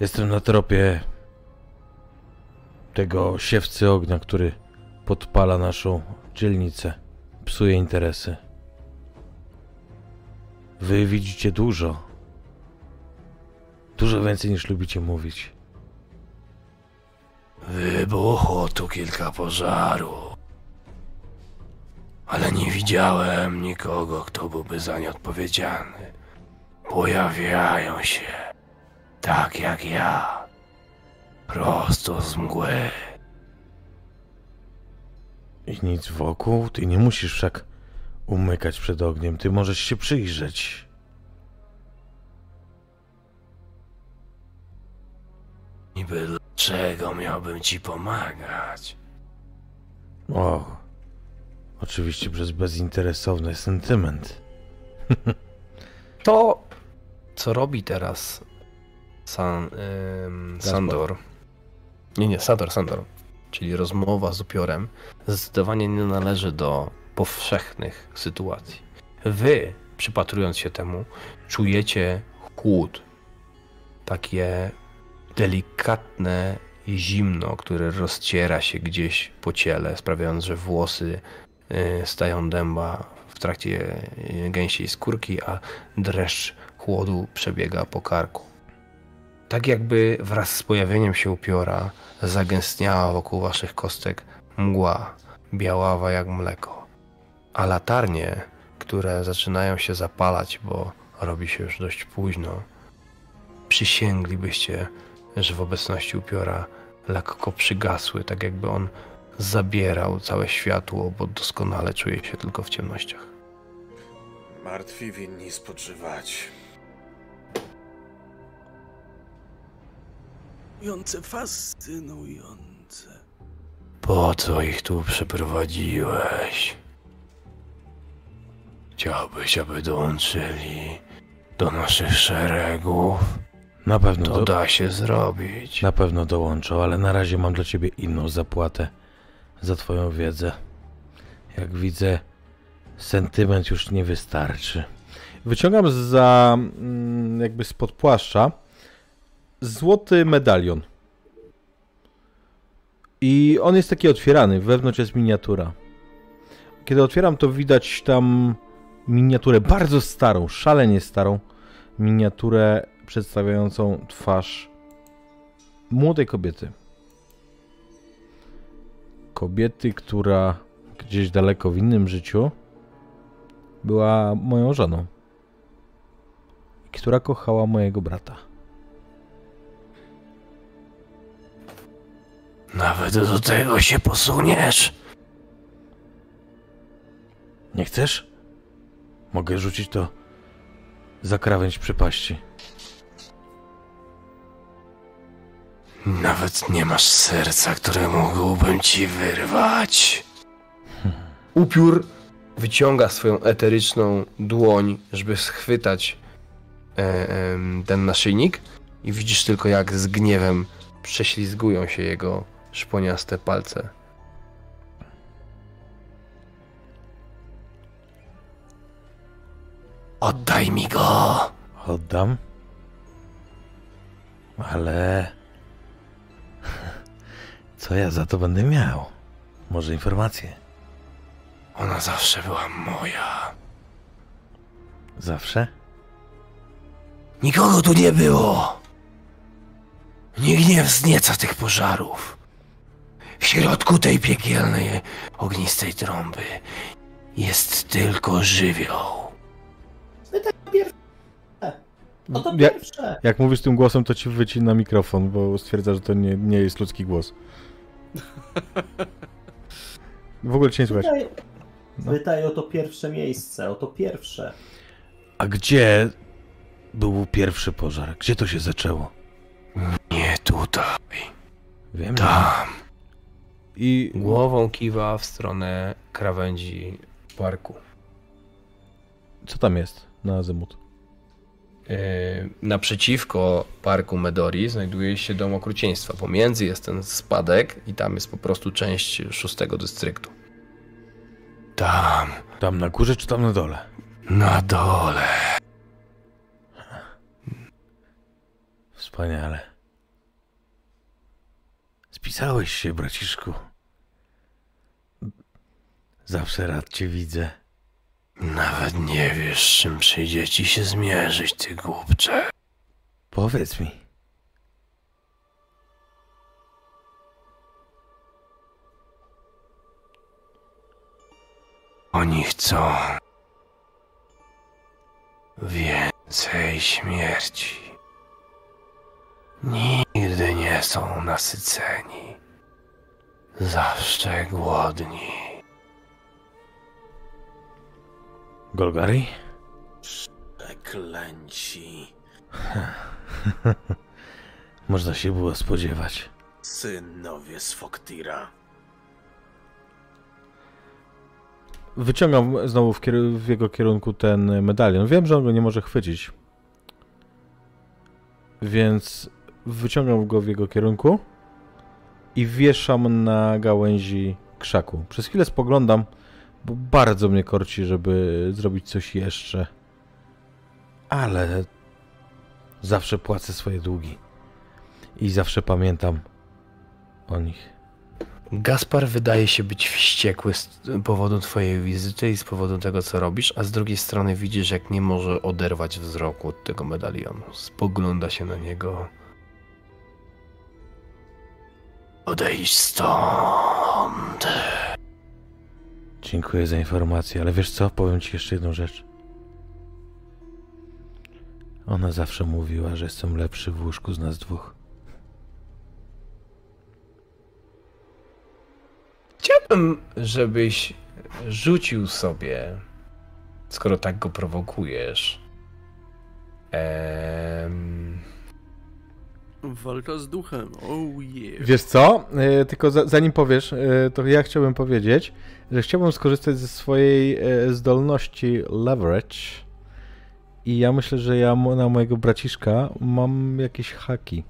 Jestem na tropie tego siewcy ognia, który podpala naszą dzielnicę, psuje interesy. Wy widzicie dużo. Dużo więcej niż lubicie mówić. Wybuchło tu kilka pożarów. Ale nie widziałem nikogo, kto byłby za nie odpowiedzialny. Pojawiają się, tak jak ja, prosto z mgły. I nic wokół? Ty nie musisz wszak umykać przed ogniem. Ty możesz się przyjrzeć. Niby dlaczego miałbym ci pomagać? O, oczywiście przez bezinteresowny sentyment. To, co robi teraz San, ym, Sandor. Nie, nie, Sandor, Sandor. Czyli rozmowa z upiorem zdecydowanie nie należy do powszechnych sytuacji. Wy, przypatrując się temu, czujecie chłód. Takie delikatne zimno, które rozciera się gdzieś po ciele, sprawiając, że włosy y, stają dęba w trakcie y, gęsiej skórki, a dreszcz chłodu przebiega po karku. Tak jakby wraz z pojawieniem się upiora zagęstniała wokół waszych kostek mgła, biaława jak mleko. A latarnie, które zaczynają się zapalać, bo robi się już dość późno, przysięglibyście, że w obecności upiora lekko przygasły, tak jakby on zabierał całe światło, bo doskonale czuje się tylko w ciemnościach. Martwi winni spoczywać. Fascynujące, fascynujące. Po co ich tu przyprowadziłeś? Chciałbyś, aby dołączyli do naszych szeregów? Na pewno, To do, da się zrobić. na pewno dołączą, ale na razie mam dla ciebie inną zapłatę za twoją wiedzę. Jak widzę, sentyment już nie wystarczy. Wyciągam za mm, jakby spod płaszcza złoty medalion. I on jest taki otwierany, wewnątrz jest miniatura. Kiedy otwieram, to widać tam miniaturę bardzo starą, szalenie starą miniaturę przedstawiającą twarz młodej kobiety. Kobiety, która gdzieś daleko w innym życiu była moją żoną. I która kochała mojego brata. Nawet do tego się posuniesz. Nie chcesz? Mogę rzucić to za krawędź przepaści. Nawet nie masz serca, które mógłbym ci wyrwać. Upiór wyciąga swoją eteryczną dłoń, żeby schwytać e, em, ten naszyjnik i widzisz tylko jak z gniewem prześlizgują się jego szponiaste palce. Oddaj mi go! Oddam. Ale. Co ja za to będę miał? Może informacje? Ona zawsze była moja. Zawsze? Nikogo tu nie było. Nikt nie wznieca tych pożarów. W środku tej piekielnej, ognistej trąby jest tylko żywioł. No to Ja- pierwsze. Jak mówisz tym głosem, to ci wycina mikrofon, bo stwierdza, że to nie, nie jest ludzki głos. W ogóle cię nie słychać. Pytaj, pytaj o to pierwsze miejsce, o to pierwsze. A gdzie był pierwszy pożar? Gdzie to się zaczęło? Nie tutaj, Wiem. tam. I Głową kiwa w stronę krawędzi parku. co tam jest na Azymut? Yy, naprzeciwko parku Medori znajduje się dom okrucieństwa. Pomiędzy jest ten spadek i tam jest po prostu część szóstego dystryktu. Tam, Tam na górze czy tam na dole? na dole. Wspaniale. Spisałeś się, braciszku. Zawsze rad cię widzę. Nawet nie wiesz, z czym przyjdzie ci się zmierzyć, ty głupcze. Powiedz mi. Oni chcą więcej śmierci. Nigdy nie są nasyceni. Zawsze głodni. Golgari? Przeklęci. Można się było spodziewać. Synowie z Foktira. Wyciągam znowu w, w jego kierunku ten medalion. Wiem, że on go nie może chwycić. Więc wyciągam go w jego kierunku i wieszam na gałęzi krzaku. Przez chwilę spoglądam, bo bardzo mnie korci, żeby zrobić coś jeszcze. Ale zawsze płacę swoje długi. I zawsze pamiętam o nich. Gaspar wydaje się być wściekły z powodu twojej wizyty i z powodu tego, co robisz, a z drugiej strony widzisz, jak nie może oderwać wzroku od tego medalionu. Spogląda się na niego. Odejdź stąd. Dziękuję za informację, ale wiesz co? Powiem ci jeszcze jedną rzecz. Ona zawsze mówiła, że jestem lepszy w łóżku z nas dwóch. Chciałbym, żebyś rzucił sobie, skoro tak go prowokujesz. Em, Walka z duchem, oh yeah. Wiesz co? E, tylko za, zanim powiesz, e, to ja chciałbym powiedzieć, że chciałbym skorzystać ze swojej e, zdolności leverage i ja myślę, że ja na mojego braciszka mam jakieś haki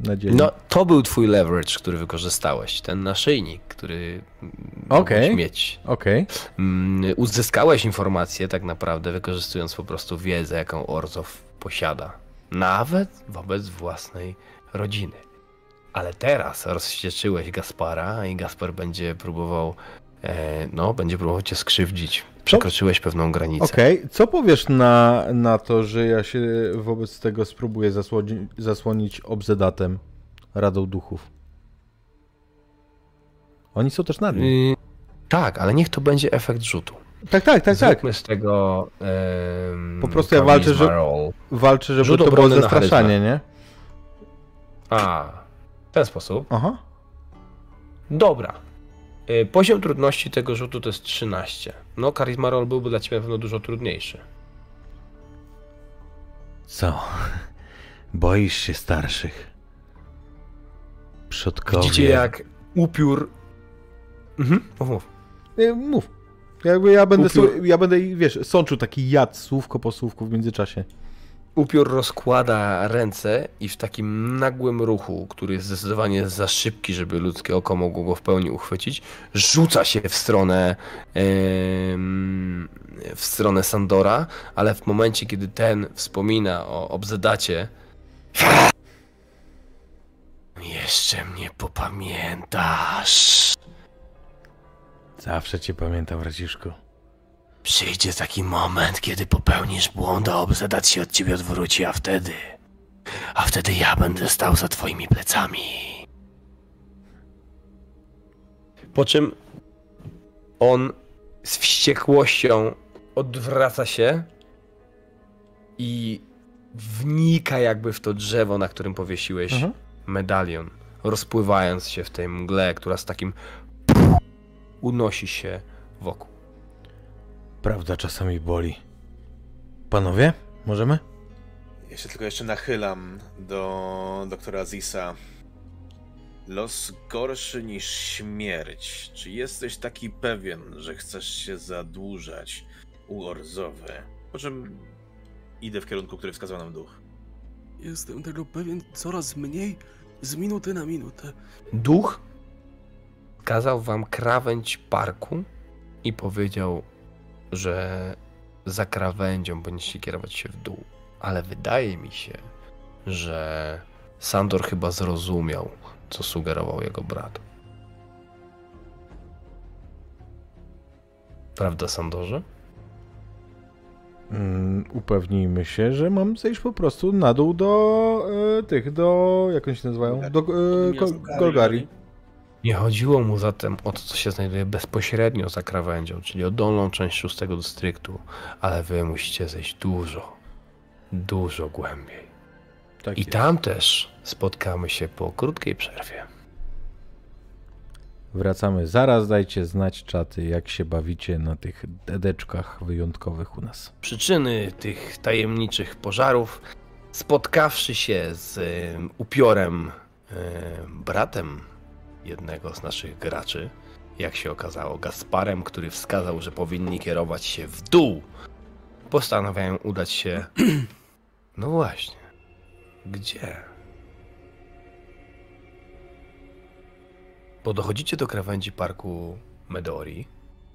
na dzień. No, to był twój leverage, który wykorzystałeś. Ten naszyjnik, który mógłbyś mieć. Okej. Mm, Uzyskałeś informację tak naprawdę, wykorzystując po prostu wiedzę, jaką Orzow posiada. Nawet wobec własnej rodziny. Ale teraz rozścieczyłeś Gaspara i Gaspar będzie próbował, e, no, będzie próbował cię skrzywdzić. Przekroczyłeś pewną granicę. Okej, co powiesz na, na to, że ja się wobec tego spróbuję zasłoni, zasłonić obzedatem Radą Duchów? Oni są też nad nim. Y, tak, ale niech to będzie efekt rzutu. Tak, tak, tak, tak. Zróbmy z tego. em, Po prostu ja walczę, że-. Walczy, żeby Rzut to było zastraszanie, nie? A, w ten sposób. Aha. Dobra. Y, Poziom trudności tego rzutu to jest 13. No, charisma roll byłby dla ciebie na pewno dużo trudniejszy. Co? Boisz się starszych? Przodkowie. Widzicie jak upiór. Mhm, mów, mów. Nie, mów. Jakby ja będę, Upiór- ja będę, wiesz, sączył taki jad słówko po słówku w międzyczasie. Upiór rozkłada ręce i w takim nagłym ruchu, który jest zdecydowanie za szybki, żeby ludzkie oko mogło go w pełni uchwycić, rzuca się w stronę w stronę Sandora, ale w momencie, kiedy ten wspomina o obzedacie jeszcze mnie popamiętasz. Zawsze cię pamiętam, braciszku. Przyjdzie taki moment, kiedy popełnisz błąd, a obzedat się od ciebie odwróci, a wtedy... A wtedy ja będę stał za twoimi plecami. Po czym on z wściekłością odwraca się i wnika jakby w to drzewo, na którym powiesiłeś Mhm. medalion, rozpływając się w tej mgle, która z takim unosi się wokół. Prawda czasami boli. Panowie, możemy? Ja się tylko jeszcze nachylam do doktora Azisa. Los gorszy niż śmierć. Czy jesteś taki pewien, że chcesz się zadłużać u Orzowy? Po czym idę w kierunku, który wskazał nam duch. Jestem tego pewien coraz mniej z minuty na minutę. Duch kazał wam krawędź parku i powiedział, że za krawędzią będziecie kierować się w dół. Ale wydaje mi się, że Sandor chyba zrozumiał, co sugerował jego brat. Prawda, Sandorze? Mm, upewnijmy się, że mam zejść po prostu na dół do e, tych, do... jak oni się nazywają? Do e, Go, Golgari. Nie chodziło mu zatem o to, co się znajduje bezpośrednio za krawędzią, czyli o dolną część szóstego dystryktu, ale wy musicie zejść dużo, dużo głębiej. Tak I jest. tam też spotkamy się po krótkiej przerwie. Wracamy zaraz, dajcie znać czaty, jak się bawicie na tych dedeczkach wyjątkowych u nas. Przyczyny tych tajemniczych pożarów, spotkawszy się z em, upiorem, em, bratem jednego z naszych graczy, jak się okazało, Gasparem, który wskazał, że powinni kierować się w dół, postanawiają udać się. No właśnie. Gdzie? Bo dochodzicie do krawędzi parku Medori.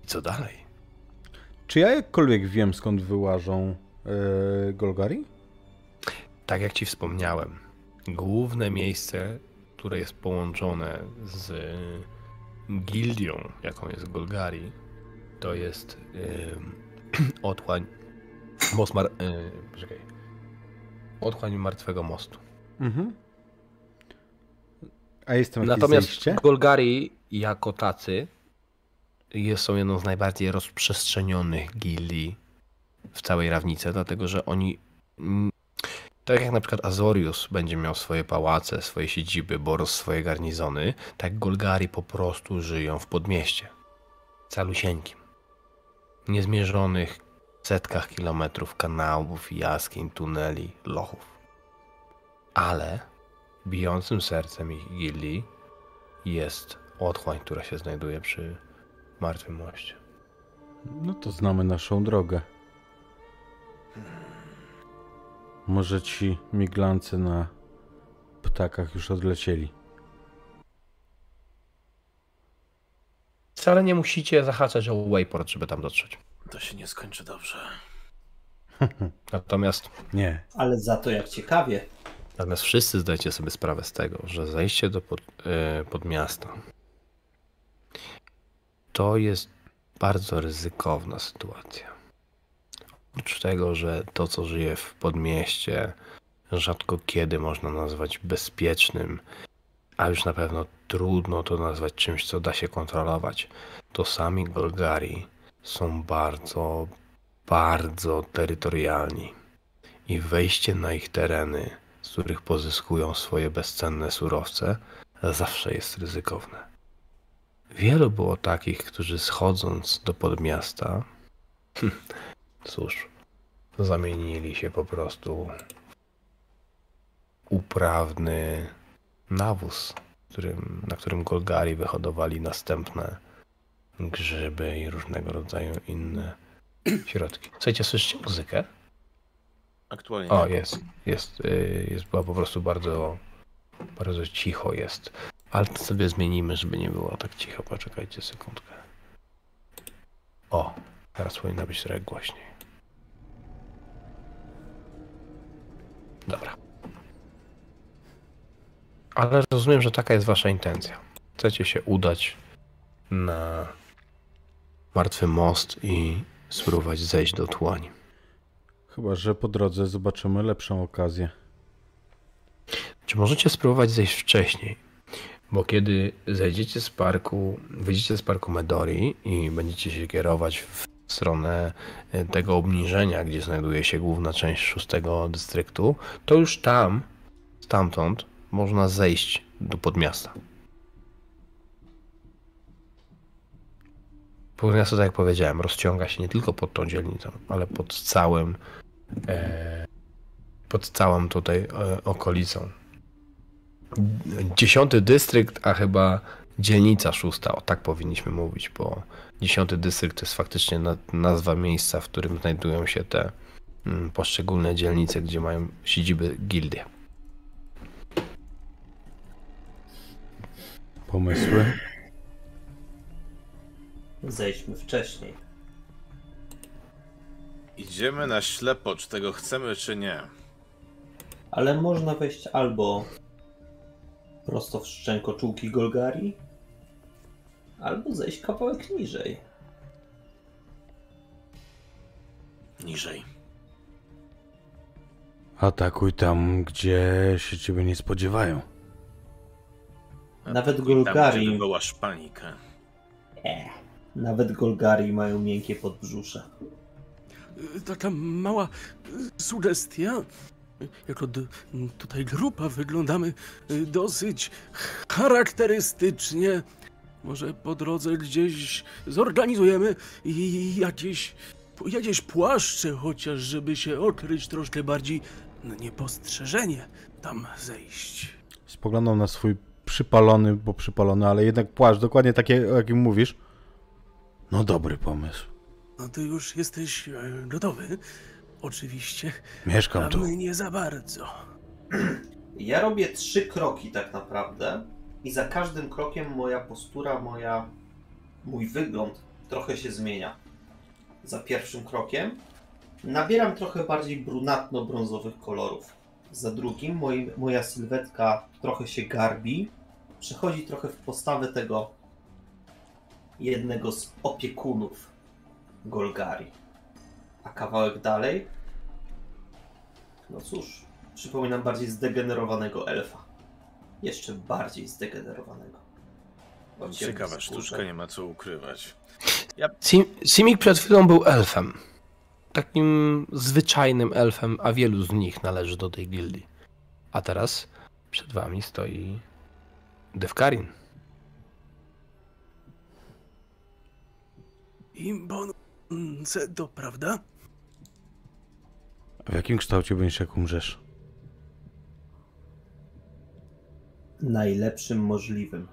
I co dalej? Czy ja jakkolwiek wiem, skąd wyłażą e, Golgari? Tak jak ci wspomniałem, główne miejsce, które jest połączone z gildią, jaką jest Golgari, to jest ym, otchłań. Most mar- y, poczekaj. Otchłań martwego mostu. Mhm. A jest tam jakieś Natomiast zejście? Golgari jako tacy jest, są jedną z najbardziej rozprzestrzenionych gildii w całej Rawnicy, dlatego że oni, tak jak na przykład Azorius będzie miał swoje pałace, swoje siedziby, Boros swoje garnizony, tak Golgari po prostu żyją w podmieście. Calusieńkim. Niezmierzonych setkach kilometrów kanałów, jaskiń, tuneli, lochów. Ale bijącym sercem ich gildii jest otchłań, która się znajduje przy Martwym Moście. No to znamy naszą drogę. Może ci miglancy na ptakach już odlecieli. Wcale nie musicie zahaczać o Wayport, żeby tam dotrzeć. To się nie skończy dobrze. Natomiast, Nie. Ale za to jak ciekawie. natomiast wszyscy zdajcie sobie sprawę z tego, że zejście do pod, e, pod miasta to jest bardzo ryzykowna sytuacja. Oprócz tego, że to, co żyje w podmieście, rzadko kiedy można nazwać bezpiecznym, a już na pewno trudno to nazwać czymś, co da się kontrolować, to sami Golgari są bardzo, bardzo terytorialni i wejście na ich tereny, z których pozyskują swoje bezcenne surowce, zawsze jest ryzykowne. Wielu było takich, którzy schodząc do podmiasta, cóż, zamienili się po prostu uprawny nawóz, którym, na którym Golgari wyhodowali następne grzyby i różnego rodzaju inne środki. Słuchajcie, słyszycie muzykę? Aktualnie O, nie. jest, jest, y, jest, była po prostu bardzo, bardzo cicho jest. Ale to sobie zmienimy, żeby nie było tak cicho. Poczekajcie sekundkę. O, teraz powinno być trochę głośniej. Dobra. Ale rozumiem, że taka jest wasza intencja. Chcecie się udać na martwy most i spróbować zejść do tłani. Chyba, że po drodze zobaczymy lepszą okazję. Czy możecie spróbować zejść wcześniej? Bo kiedy zejdziecie z parku, wyjdziecie z parku Medori i będziecie się kierować w stronę e, tego obniżenia, gdzie znajduje się główna część szóstego dystryktu, to już tam, stamtąd, można zejść do podmiasta. Podmiasto, tak jak powiedziałem, rozciąga się nie tylko pod tą dzielnicą, ale pod całym, e, pod całą tutaj e, okolicą dziesiąty dystrykt, a chyba dzielnica szósta, o tak powinniśmy mówić, bo dziesiąty dystrykt to jest faktycznie na, nazwa miejsca, w którym znajdują się te mm, poszczególne dzielnice, gdzie mają siedziby gildie. Pomysły? Zejdźmy wcześniej. Idziemy na ślepo, czy tego chcemy, czy nie. Ale można wejść albo prosto w szczękoczułki Golgari, albo zejść kawałek niżej. Niżej. Atakuj tam, gdzie się ciebie nie spodziewają. Nawet Tam, Golgari, wywołasz panikę. e, nawet Golgari mają miękkie podbrzusze. Y, Taka mała sugestia. Jako d- m, tutaj grupa wyglądamy y, dosyć charakterystycznie. Może po drodze gdzieś zorganizujemy i jakieś, jakieś płaszcze, chociaż żeby się okryć troszkę bardziej no, niepostrzeżenie tam zejść. Spoglądam na swój przypalony, bo przypalony, ale jednak płaszcz, dokładnie takie, o jakim mówisz. No dobry pomysł. No ty już jesteś e, gotowy? Oczywiście. Mieszkam A tu. my nie za bardzo. Ja robię trzy kroki tak naprawdę i za każdym krokiem moja postura, moja, mój wygląd trochę się zmienia. Za pierwszym krokiem nabieram trochę bardziej brunatno-brązowych kolorów. Za drugim moi, moja sylwetka trochę się garbi, przechodzi trochę w postawę tego jednego z opiekunów Golgari. A kawałek dalej no cóż, przypominam bardziej zdegenerowanego elfa. Jeszcze bardziej zdegenerowanego. Ciekawa sztuczka, nie ma co ukrywać. Sim- Simic przed chwilą był elfem. Takim zwyczajnym elfem, a wielu z nich należy do tej gildii. A teraz przed wami stoi Devkarin. Imponujące to, prawda? W jakim kształcie będziesz jak umrzesz? Najlepszym możliwym.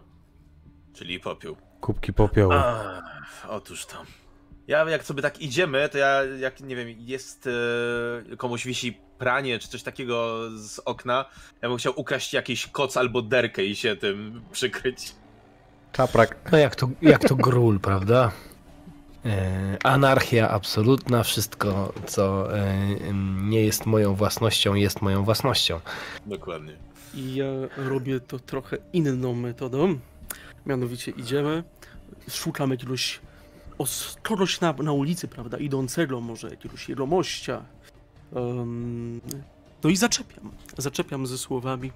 Czyli popiół. Kubki popiołu. A, otóż to. Ja jak sobie tak idziemy, to ja jak nie wiem, jest e, komuś wisi pranie czy coś takiego z okna, ja bym chciał ukraść jakiś koc albo derkę i się tym przykryć. Kaprak. No jak to, jak to gról, prawda? E, anarchia absolutna, wszystko co e, nie jest moją własnością, jest moją własnością. Dokładnie. I ja robię to trochę inną metodą. Mianowicie idziemy, szukamy jakiegoś os- kogoś na, na ulicy, prawda, idącego, może jakiegoś jegomościa. Um, no i zaczepiam. Zaczepiam ze słowami.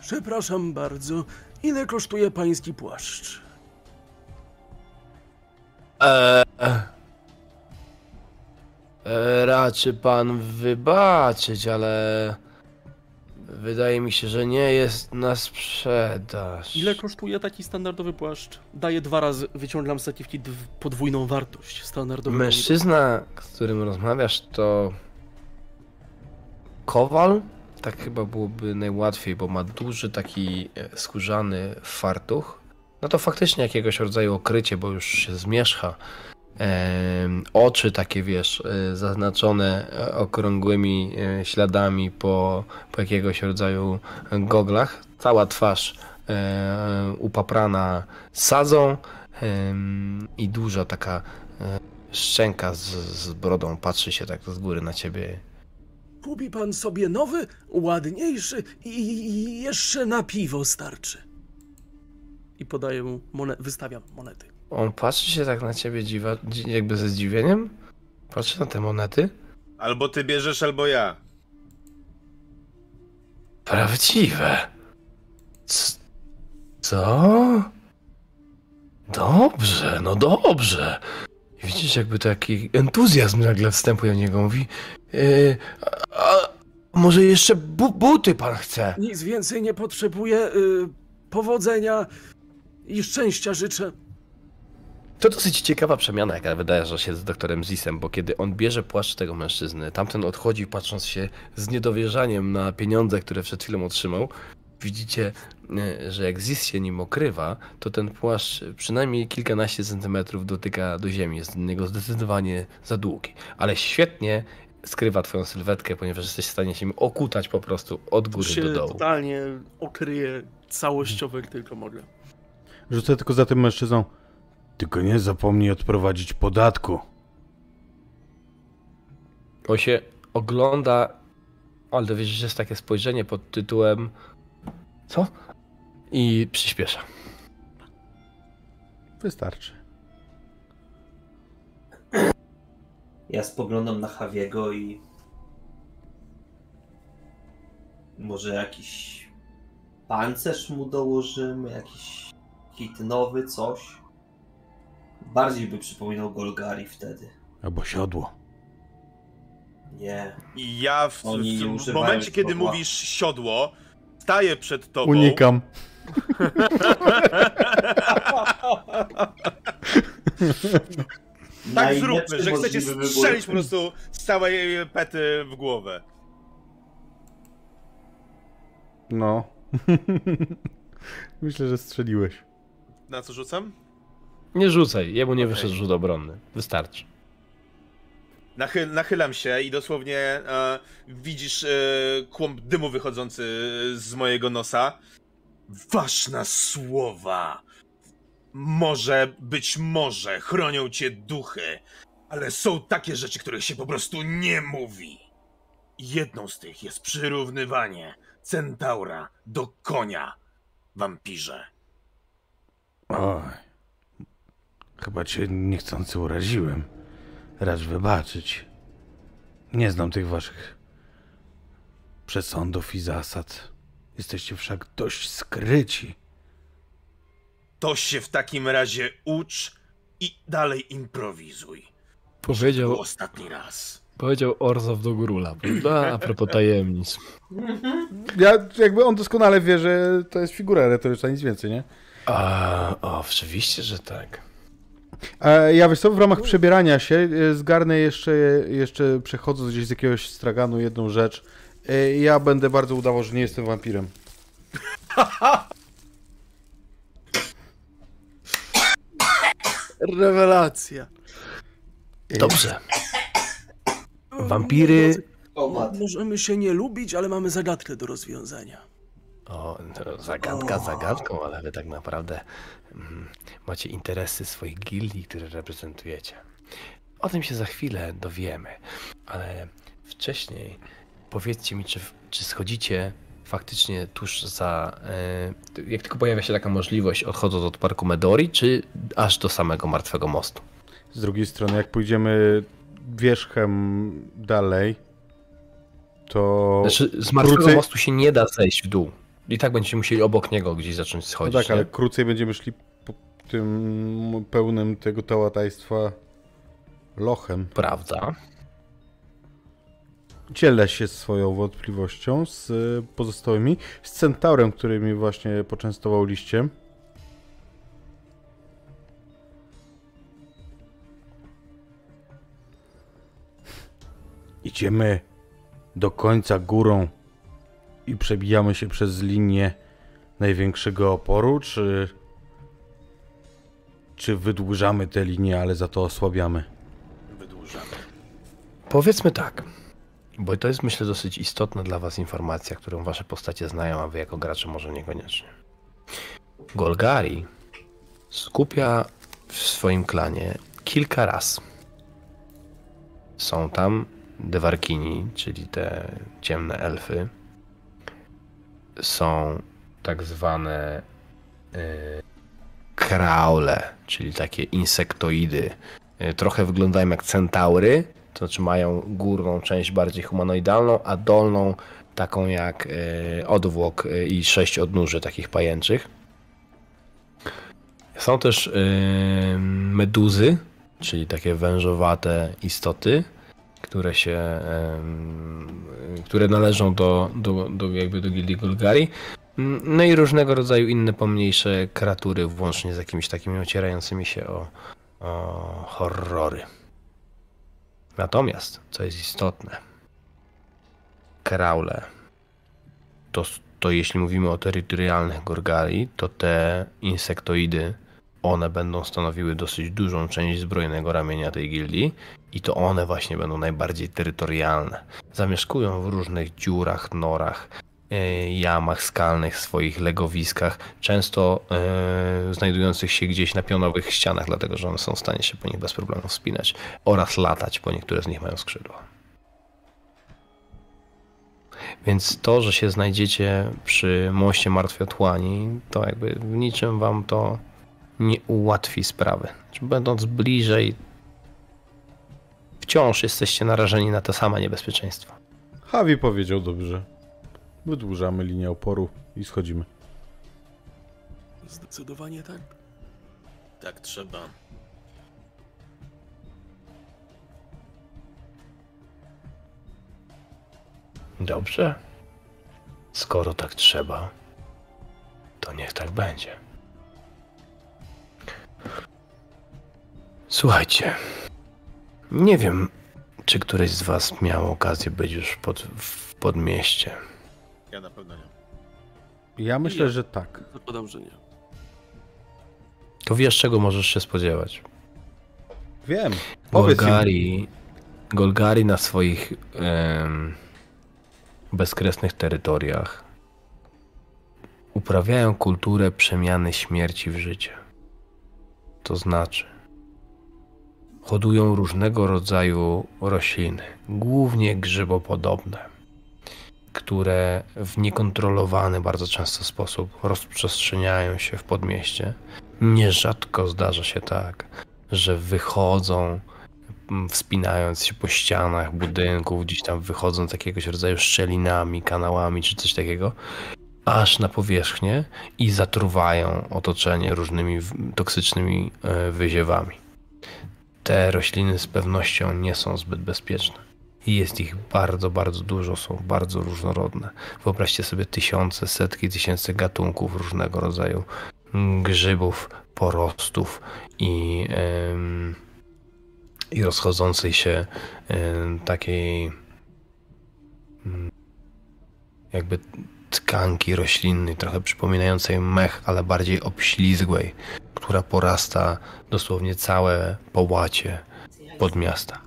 Przepraszam bardzo, ile kosztuje pański płaszcz? E, e, raczy pan wybaczyć, ale wydaje mi się, że nie jest na sprzedaż. Ile kosztuje taki standardowy płaszcz? Daję dwa razy, wyciągam z sakiewki dw- podwójną wartość standardowego. Mężczyzna, z którym rozmawiasz, to kowal? Tak chyba byłoby najłatwiej, bo ma duży taki e, skórzany fartuch. No to faktycznie jakiegoś rodzaju okrycie, bo już się zmierzcha. Oczy takie, wiesz, e, zaznaczone e, okrągłymi e, śladami po, po jakiegoś rodzaju goglach. Cała twarz upaprana sadzą i duża taka szczęka z, z brodą patrzy się tak z góry na ciebie. Kupi pan sobie nowy, ładniejszy i jeszcze na piwo starczy. I podaję mu monetę, wystawiam monety. On patrzy się tak na ciebie dziwa, dzi- jakby ze zdziwieniem. Patrzy na te monety. Albo ty bierzesz, albo ja. Prawdziwe. C- Co? Dobrze, no dobrze. I widzisz, jakby taki entuzjazm nagle wstępuje w niego. Mówi, yy, a, a może jeszcze bu- buty pan chce? Nic więcej nie potrzebuję. Y, powodzenia i szczęścia życzę. To dosyć ciekawa przemiana, jaka wydaje się z doktorem Zisem, bo kiedy on bierze płaszcz tego mężczyzny, tamten odchodzi patrząc się z niedowierzaniem na pieniądze, które przed chwilą otrzymał. Widzicie, e, że jak Zis się nim okrywa, to ten płaszcz przynajmniej kilkanaście centymetrów dotyka do ziemi. Jest dla niego zdecydowanie za długi. Ale świetnie skrywa twoją sylwetkę, ponieważ jesteś w stanie się nim okutać po prostu od góry się do dołu. totalnie okryję całościowo, jak tylko mogę. Rzucę tylko za tym mężczyzną. Tylko nie zapomnij odprowadzić podatku. On się ogląda, ale wiesz, że jest takie spojrzenie pod tytułem co? I przyspiesza. Wystarczy. Ja spoglądam na Javiego i może jakiś pancerz mu dołożymy, jakiś kit nowy, coś. Bardziej by przypominał Golgari wtedy. Albo siodło. Nie. I ja w, Oni w, w momencie, kiedy siodła. mówisz siodło, staję przed tobą. Unikam. Tak zróbmy, że chcecie strzelić po prostu z całej pety w głowę. No. Myślę, że strzeliłeś. Na co rzucam? Nie rzucaj, jemu nie Okej. wyszedł rzut obronny. Wystarczy. Nachy, nachylam się i dosłownie e, widzisz e, kłąb dymu wychodzący z mojego nosa. Ważne słowa. Może, być może chronią cię duchy, ale są takie rzeczy, których się po prostu nie mówi. Jedną z tych jest przyrównywanie centaura do konia, wampirze. Oj. Chyba cię niechcący uraziłem. Racz wybaczyć. Nie znam tych waszych przesądów i zasad. Jesteście wszak dość skryci. To się w takim razie ucz i dalej improwizuj. Powiedział, Był ostatni raz. powiedział Orzow do Górula. prawda? A propos tajemnic. Ja, jakby on doskonale wie, że to jest figura retoryczna, nic więcej, nie? A, o, oczywiście, że tak. E, ja wiesz co, w ramach przebierania się e, zgarnę jeszcze, jeszcze przechodząc gdzieś z jakiegoś straganu jedną rzecz. E, ja będę bardzo udawał, że nie jestem wampirem. Rewelacja. Dobrze. Wampiry... Możemy się nie lubić, ale mamy zagadkę do rozwiązania. O, no, zagadka zagadką, ale wy tak naprawdę macie interesy swoich gildii, które reprezentujecie. O tym się za chwilę dowiemy, ale wcześniej powiedzcie mi, czy, czy schodzicie faktycznie tuż za. E, jak tylko pojawia się taka możliwość, odchodząc od parku Medori, czy aż do samego martwego mostu? Z drugiej strony, jak pójdziemy wierzchem dalej, to... Znaczy, z martwego krócej- mostu się nie da zejść w dół. I tak będziecie musieli obok niego gdzieś zacząć No schodzić. tak, nie? ale krócej będziemy szli po tym pełnym tego tałatajstwa lochem. Prawda. Dzielę się swoją wątpliwością z y, pozostałymi, z centaurem, który mi właśnie poczęstował liściem. Idziemy do końca górą i przebijamy się przez linię największego oporu, czy czy wydłużamy tę linię, ale za to osłabiamy? Wydłużamy. Powiedzmy tak, bo to jest myślę dosyć istotna dla was informacja, którą wasze postacie znają, a wy jako gracze może niekoniecznie. Golgari skupia w swoim klanie kilka ras. Są tam Dewarkini, czyli te ciemne elfy. Są tak zwane y, kraule, czyli takie insektoidy. Y, trochę wyglądają jak centaury, to znaczy mają górną część bardziej humanoidalną, a dolną taką jak y, odwłok i sześć odnóży takich pajęczych. Są też meduzy, czyli takie wężowate istoty, które się, które należą do, do, do, jakby do gildii Golgari. Mm, No i różnego rodzaju inne pomniejsze kreatury, włącznie z jakimiś takimi ocierającymi się o, o horrory. Natomiast, co jest istotne, kraule, to, to jeśli mówimy o terytorialnych Gorgali, to te insektoidy, one będą stanowiły dosyć dużą część zbrojnego ramienia tej gildii i to one właśnie będą najbardziej terytorialne. Zamieszkują w różnych dziurach, norach, e, jamach skalnych, swoich legowiskach, często e, znajdujących się gdzieś na pionowych ścianach, dlatego że one są w stanie się po nich bez problemu wspinać oraz latać, bo niektóre z nich mają skrzydła. Więc to, że się znajdziecie przy moście Martwej Otchłani, to jakby w niczym wam to nie ułatwi sprawy. Będąc bliżej, wciąż jesteście narażeni na te same niebezpieczeństwa. Javi powiedział dobrze. Wydłużamy linię oporu i schodzimy. Zdecydowanie tak. Tak trzeba. Dobrze. Skoro tak trzeba, to niech tak będzie. Słuchajcie, nie wiem, czy któryś z was miał okazję być już pod, w podmieście. Ja na pewno nie. Ja myślę, Ja. że tak. Zakładam, że nie. To wiesz, czego możesz się spodziewać. Wiem. Powiedz im. Golgari, Golgari na swoich em, bezkresnych terytoriach uprawiają kulturę przemiany śmierci w życie. To znaczy, hodują różnego rodzaju rośliny, głównie grzybopodobne, które w niekontrolowany bardzo często sposób rozprzestrzeniają się w podmieście. Nierzadko zdarza się tak, że wychodzą, m, wspinając się po ścianach budynków, gdzieś tam wychodząc jakiegoś rodzaju szczelinami, kanałami czy coś takiego, aż na powierzchnię i zatruwają otoczenie różnymi toksycznymi e, wyziewami. Te rośliny z pewnością nie są zbyt bezpieczne. I jest ich bardzo, bardzo dużo, są bardzo różnorodne. Wyobraźcie sobie tysiące, setki tysięcy gatunków różnego rodzaju grzybów, porostów i, em, i rozchodzącej się em, takiej mm, jakby tkanki roślinnej, trochę przypominającej mech, ale bardziej obślizgłej, która porasta dosłownie całe połacie pod miasta.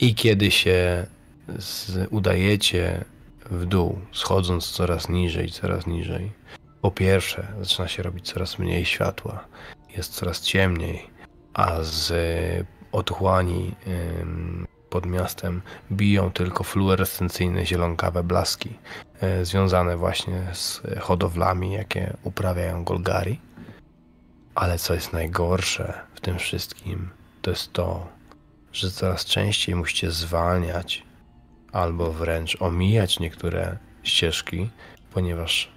I kiedy się z, udajecie w dół, schodząc coraz niżej, coraz niżej, po pierwsze zaczyna się robić coraz mniej światła, jest coraz ciemniej, a z otchłani ym, pod miastem biją tylko fluorescencyjne zielonkawe blaski e, związane właśnie z hodowlami, jakie uprawiają Golgari. Ale co jest najgorsze w tym wszystkim, to jest to, że coraz częściej musicie zwalniać albo wręcz omijać niektóre ścieżki, ponieważ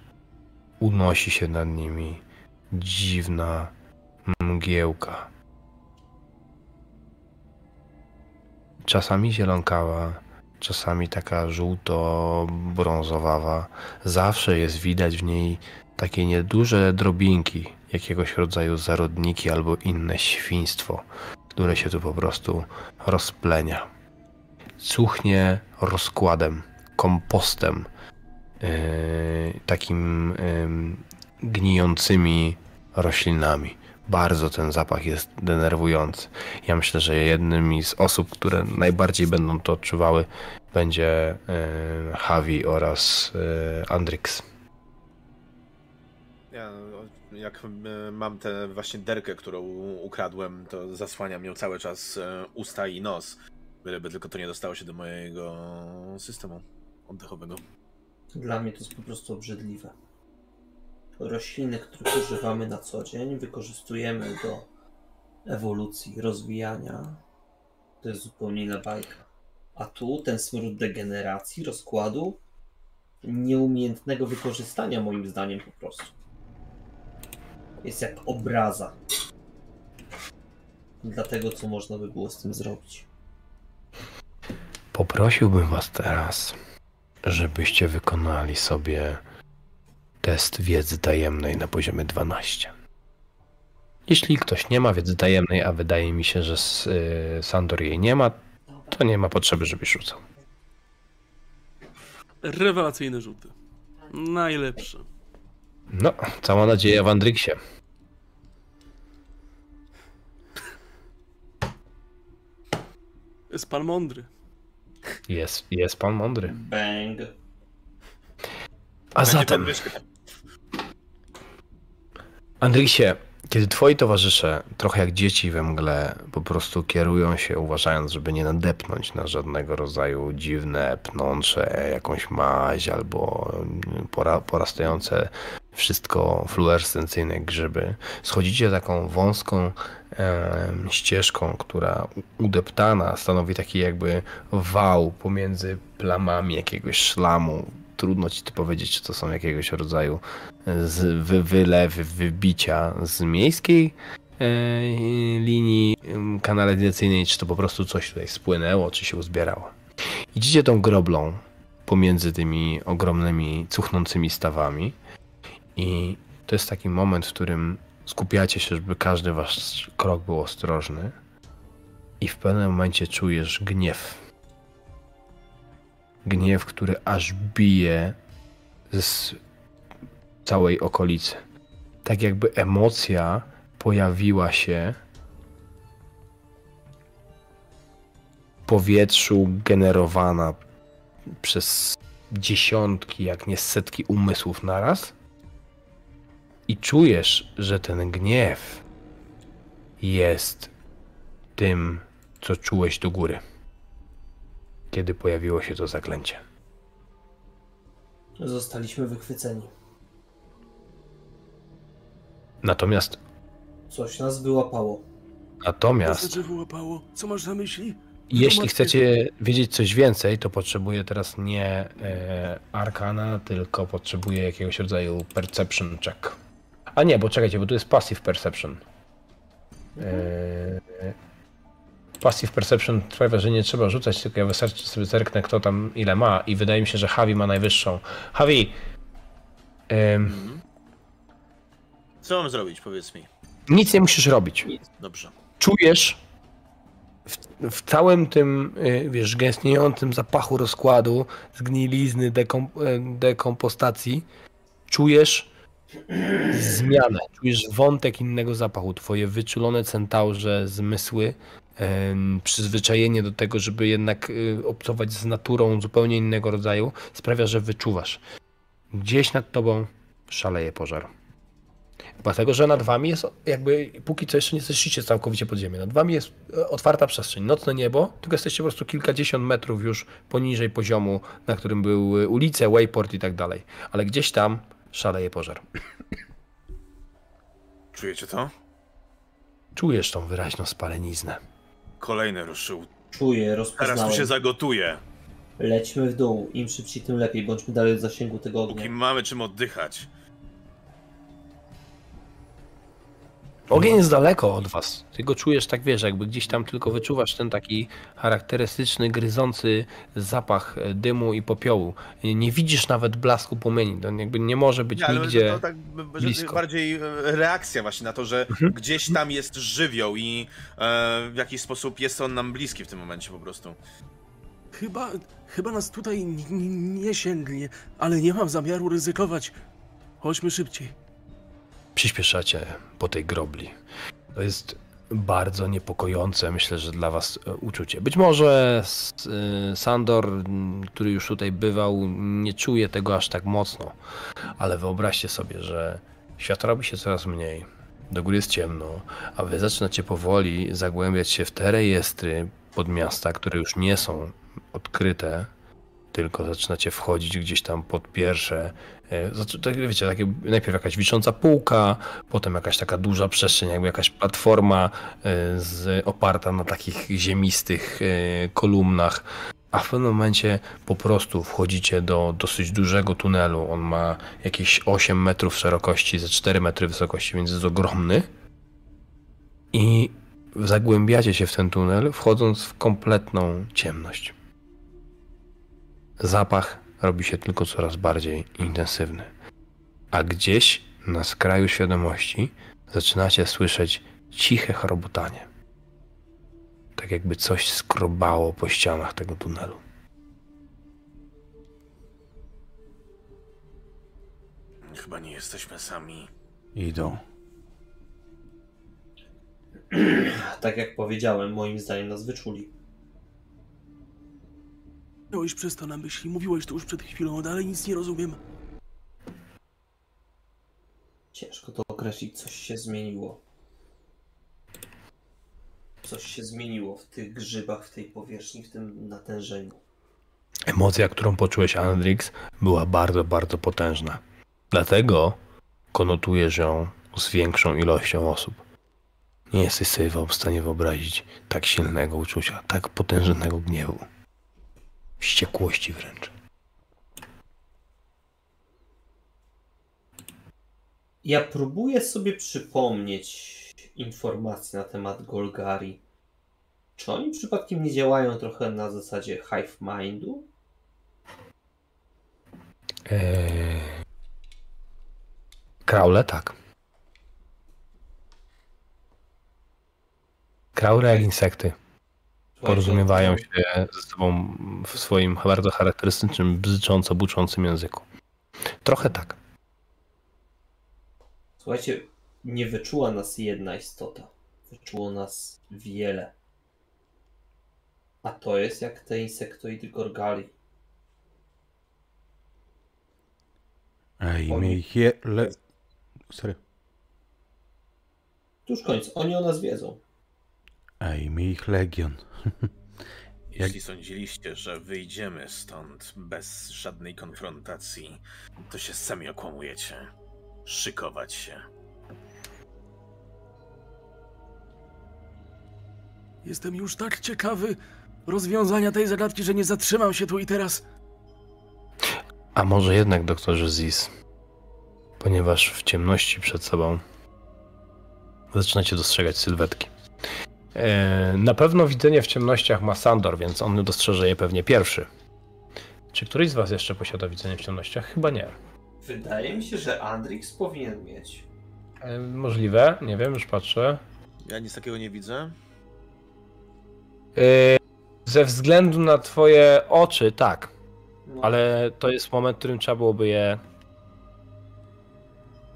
unosi się nad nimi dziwna mgiełka. Czasami zielonkawa, czasami taka żółto-brązowawa. Zawsze jest widać w niej takie nieduże drobinki, jakiegoś rodzaju zarodniki albo inne świństwo, które się tu po prostu rozplenia. Cuchnie rozkładem, kompostem, yy, takim yy, gnijącymi roślinami. Bardzo ten zapach jest denerwujący. Ja myślę, że jednymi z osób, które najbardziej będą to odczuwały, będzie e, Javi oraz e, Andrix. Ja, jak e, mam tę właśnie derkę, którą ukradłem, to zasłaniam ją cały czas e, usta i nos. Byleby tylko to nie dostało się do mojego systemu oddechowego. Dla mnie to jest po prostu obrzydliwe. Rośliny, których używamy na co dzień, wykorzystujemy do ewolucji, rozwijania. To jest zupełnie inna bajka. A tu ten smród degeneracji, rozkładu, nieumiejętnego wykorzystania moim zdaniem po prostu. Jest jak obraza. Dla tego, co można by było z tym zrobić. Poprosiłbym Was teraz, żebyście wykonali sobie test wiedzy tajemnej na poziomie 12. Jeśli ktoś nie ma wiedzy tajemnej, a wydaje mi się, że y, Sandor jej nie ma, to nie ma potrzeby, żebyś rzucał. Rewelacyjne rzuty. Najlepsze. No, cała nadzieja w Andryksie. Jest pan mądry. Jest, jest pan mądry. Bang. A zatem. Andryksie, kiedy twoi towarzysze, trochę jak dzieci we mgle, po prostu kierują się, uważając, żeby nie nadepnąć na żadnego rodzaju dziwne, pnącze, jakąś maź albo mm, pora, porastające wszystko fluorescencyjne grzyby, schodzicie taką wąską em, ścieżką, która udeptana stanowi taki jakby wał pomiędzy plamami jakiegoś szlamu. Trudno ci tu powiedzieć, czy to są jakiegoś rodzaju z wy, wylewy, wybicia z miejskiej e, linii kanalizacyjnej, czy to po prostu coś tutaj spłynęło, czy się uzbierało. Idziecie tą groblą pomiędzy tymi ogromnymi, cuchnącymi stawami i to jest taki moment, w którym skupiacie się, żeby każdy wasz krok był ostrożny i w pewnym momencie czujesz gniew. Gniew, który aż bije z całej okolicy. Tak jakby emocja pojawiła się w powietrzu, generowana przez dziesiątki, jak nie setki umysłów naraz. I czujesz, że ten gniew jest tym, co czułeś do góry, kiedy pojawiło się to zaklęcie. Zostaliśmy wychwyceni. Natomiast, Coś nas wyłapało. Co natomiast znaczy wyłapało? Co masz na myśli? Jeśli chcecie wiedzieć coś więcej, to potrzebuję teraz nie e, Arkana, tylko potrzebuję jakiegoś rodzaju Perception check. A nie, bo czekajcie, bo tu jest Passive Perception. E, passive Perception sprawia, że nie trzeba rzucać, tylko ja wystarczy sobie zerknę, kto tam ile ma i wydaje mi się, że Javi ma najwyższą. Javi! em, Co mam zrobić, powiedz mi. nic nie musisz robić. Dobrze. czujesz w, w całym tym, y, wiesz, gęstniejącym zapachu rozkładu, zgnilizny, dekom, y, dekompostacji, czujesz zmianę, czujesz wątek innego zapachu. Twoje wyczulone centaurze zmysły, przyzwyczajenie do tego, żeby jednak y, obcować z naturą zupełnie innego rodzaju, sprawia, że wyczuwasz. Gdzieś nad tobą szaleje pożar. Dlatego, że nad wami jest jakby, póki co jeszcze nie zeszliście całkowicie pod ziemię, nad wami jest e, otwarta przestrzeń, nocne niebo, tylko jesteście po prostu kilkadziesiąt metrów już poniżej poziomu, na którym były ulice, wayport i tak dalej. Ale gdzieś tam szaleje pożar. Czujecie to? Czujesz tą wyraźną spaleniznę. Kolejny ruszył. Czuję, Teraz tu rozpoznałem. się zagotuje. Lećmy w dół. Im szybciej, tym lepiej. Bądźmy dalej od zasięgu tego Póki ognia. mamy czym oddychać. Ogień jest daleko od was. Ty go czujesz tak, wiesz, jakby gdzieś tam tylko wyczuwasz ten taki charakterystyczny, gryzący zapach e, dymu i popiołu. Nie widzisz nawet blasku płomieni. To jakby nie może być Nie, nigdzie... to, tak blisko. bardziej e, reakcja właśnie na to, że Mhm. gdzieś tam jest żywioł i e, w jakiś sposób jest on nam bliski w tym momencie po prostu. Chyba, chyba nas tutaj n- n- nie sięgnie, ale nie mam zamiaru ryzykować. Chodźmy szybciej. Przyspieszacie po tej grobli. To jest bardzo niepokojące, myślę, że dla was e, uczucie. Być może y, Sandor, który już tutaj bywał, nie czuje tego aż tak mocno, ale wyobraźcie sobie, że świat robi się coraz mniej. Do góry jest ciemno, a wy zaczynacie powoli zagłębiać się w te rejestry podmiasta, które już nie są odkryte, tylko zaczynacie wchodzić gdzieś tam pod pierwsze. Zaczy- tak, Wiecie, takie, najpierw jakaś wisząca półka, potem jakaś taka duża przestrzeń, jakby jakaś platforma e, z, oparta na takich ziemistych e, kolumnach. A w pewnym momencie po prostu wchodzicie do dosyć dużego tunelu. On ma jakieś 8 metrów szerokości, ze 4 metry wysokości, więc jest ogromny. I zagłębiacie się w ten tunel, wchodząc w kompletną ciemność. Zapach robi się tylko coraz bardziej intensywny. A gdzieś na skraju świadomości zaczynacie słyszeć ciche chrobotanie. Tak jakby coś skrobało po ścianach tego tunelu. Chyba nie jesteśmy sami. Idą. Tak jak powiedziałem, moim zdaniem nas wyczuli. Miałeś przez to na myśli, mówiłeś to już przed chwilą, dalej nic nie rozumiem. Ciężko to określić, coś się zmieniło. Coś się zmieniło w tych grzybach, w tej powierzchni, w tym natężeniu. Emocja, którą poczułeś, Andrix, była bardzo, bardzo potężna. Dlatego konotujesz ją z większą ilością osób. Nie jesteś sobie w stanie wyobrazić tak silnego uczucia, tak potężnego gniewu. Wściekłości wręcz. Ja próbuję sobie przypomnieć informacje na temat Golgari. Czy oni przypadkiem nie działają trochę na zasadzie hive mindu? Eee... Kraule, tak. Kraule jak insekty porozumiewają się ze sobą w swoim bardzo charakterystycznym, bzycząco buczącym języku. Trochę tak. Słuchajcie, nie wyczuła nas jedna istota. Wyczuło nas wiele. A to jest jak te insektoidy Gorgali. Ej, Oni- je... Le... Sorry. Tuż koniec, oni o nas wiedzą. Ej, my ich legion. Jak- Jeśli sądziliście, że wyjdziemy stąd bez żadnej konfrontacji, to się sami okłamujecie. Szykować się. Jestem już tak ciekawy rozwiązania tej zagadki, że nie zatrzymam się tu i teraz. A może jednak, doktorze Ziz, ponieważ w ciemności przed sobą zaczynacie dostrzegać sylwetki. E, Na pewno widzenie w ciemnościach ma Sandor, więc on dostrzeże je pewnie pierwszy. Czy któryś z was jeszcze posiada widzenie w ciemnościach? Chyba nie. Wydaje mi się, że Andrix powinien mieć. E, Możliwe, nie wiem, już patrzę. Ja nic takiego nie widzę. E, Ze względu na twoje oczy, tak, No, ale to jest moment, w którym trzeba byłoby je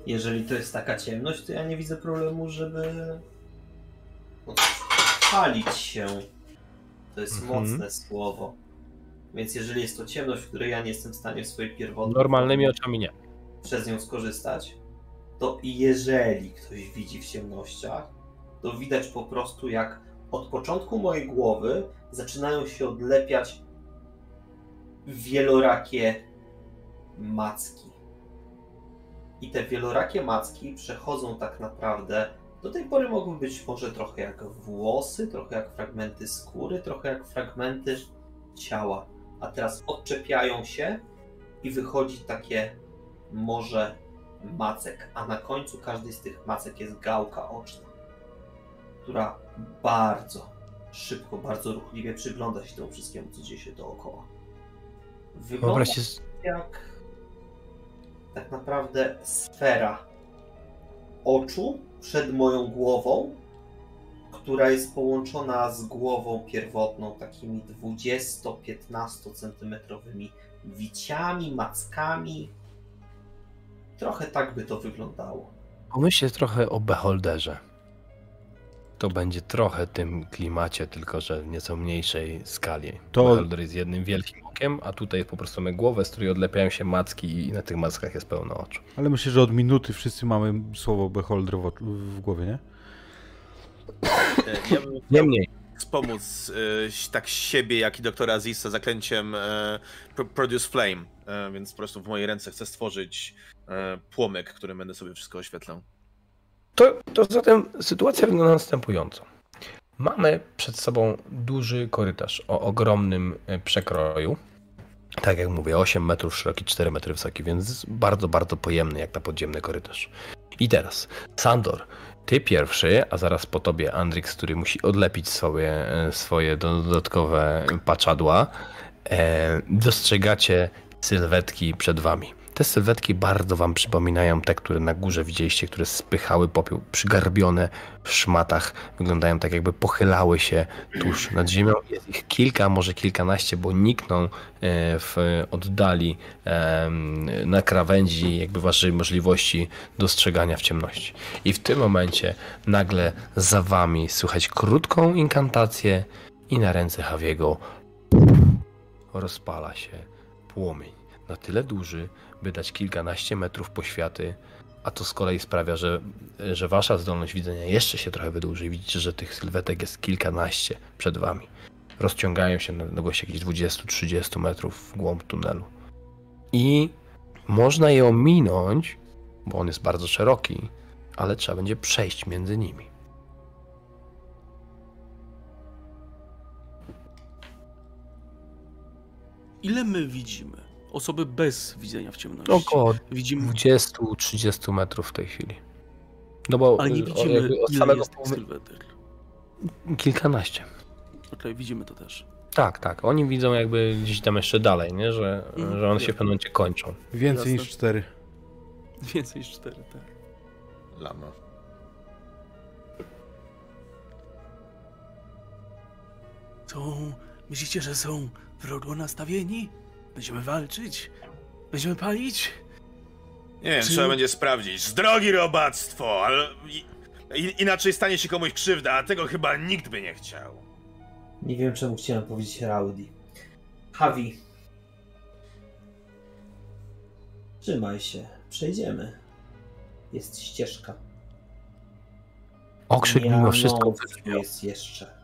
Jeżeli to jest taka ciemność, to ja nie widzę problemu, żeby odpalić się. To jest Mhm. mocne słowo. Więc jeżeli jest to ciemność, w której ja nie jestem w stanie w swojej pierwotnej normalnymi oczami nie. przez nią skorzystać, to jeżeli ktoś widzi w ciemnościach, to widać po prostu jak od początku mojej głowy zaczynają się odlepiać wielorakie macki. I te wielorakie macki przechodzą tak naprawdę. Do tej pory mogły być może trochę jak włosy, trochę jak fragmenty skóry, trochę jak fragmenty ciała. A teraz odczepiają się i wychodzi takie morze macek, a na końcu każdej z tych macek jest gałka oczna, która bardzo szybko, bardzo ruchliwie przygląda się temu wszystkiemu, co dzieje się dookoła. Wygląda Wyobraźcie, jak tak naprawdę sfera oczu przed moją głową, która jest połączona z głową pierwotną takimi 20-15 centymetrowymi wiciami, mackami. Trochę tak by to wyglądało. Pomyślcie trochę o Beholderze. To będzie trochę tym klimacie, tylko że w nieco mniejszej skali. To- Beholder jest jednym wielkim okiem, a tutaj po prostu mamy głowę, z której odlepiają się macki i na tych mackach jest pełno oczu. Ale myślę, że od minuty wszyscy mamy słowo beholder w, w głowie, nie? E, Ja bym chciał Niemniej, wspomóc e, tak siebie, jak i doktora Azisa zaklęciem Pro- Produce Flame, e, więc po prostu w mojej ręce chcę stworzyć płomyk, którym będę sobie wszystko oświetlał. To, to zatem sytuacja wygląda następująco. Mamy przed sobą duży korytarz o ogromnym e, przekroju. Tak jak mówię, 8 metrów szeroki, 4 metry wysoki, więc bardzo, bardzo pojemny jak na podziemny korytarz. I teraz, Sandor, ty pierwszy, a zaraz po tobie Andrix, który musi odlepić swoje, e, swoje dodatkowe paczadła, e, dostrzegacie sylwetki przed wami. Te sylwetki bardzo wam przypominają te, które na górze widzieliście, które spychały popiół, przygarbione w szmatach, wyglądają tak jakby pochylały się tuż nad ziemią. Jest ich kilka, może kilkanaście, bo nikną e, w oddali na krawędzi jakby waszej możliwości dostrzegania w ciemności. I w tym momencie nagle za wami słychać krótką inkantację i na ręce Hawiego rozpala się płomień. Na tyle duży, by dać kilkanaście metrów poświaty, a to z kolei sprawia, że, że wasza zdolność widzenia jeszcze się trochę wydłuży widzicie, że tych sylwetek jest kilkanaście przed wami. Rozciągają się na długość jakichś 20-30 metrów w głąb tunelu. I można je ominąć, bo on jest bardzo szeroki, ale trzeba będzie przejść między nimi. Ile my widzimy? Osoby bez widzenia w ciemności. Około Widzimy, 20-30 metrów w tej chwili. No bo ale nie o, widzimy, od ile samego jest tych połowy- sylwetek. kilkanaście. Okej, widzimy to też. Tak, tak. Oni widzą jakby gdzieś tam jeszcze dalej, nie? Że, Mhm. że one się w pewnym momencie kończą. Więcej Jasne. niż cztery. Więcej niż cztery, tak. Lama. Są... Myślicie, że są wrogo nastawieni? Będziemy walczyć? Będziemy palić? Nie wiem, Czy- trzeba będzie sprawdzić. Z drogi robactwo, ale i, inaczej stanie się komuś krzywda, a tego chyba nikt by nie chciał. Nie wiem, czemu chciałem powiedzieć Rowdy. Havi. Trzymaj się. Przejdziemy. Jest ścieżka. Okrzyk mimo wszystko jest jeszcze.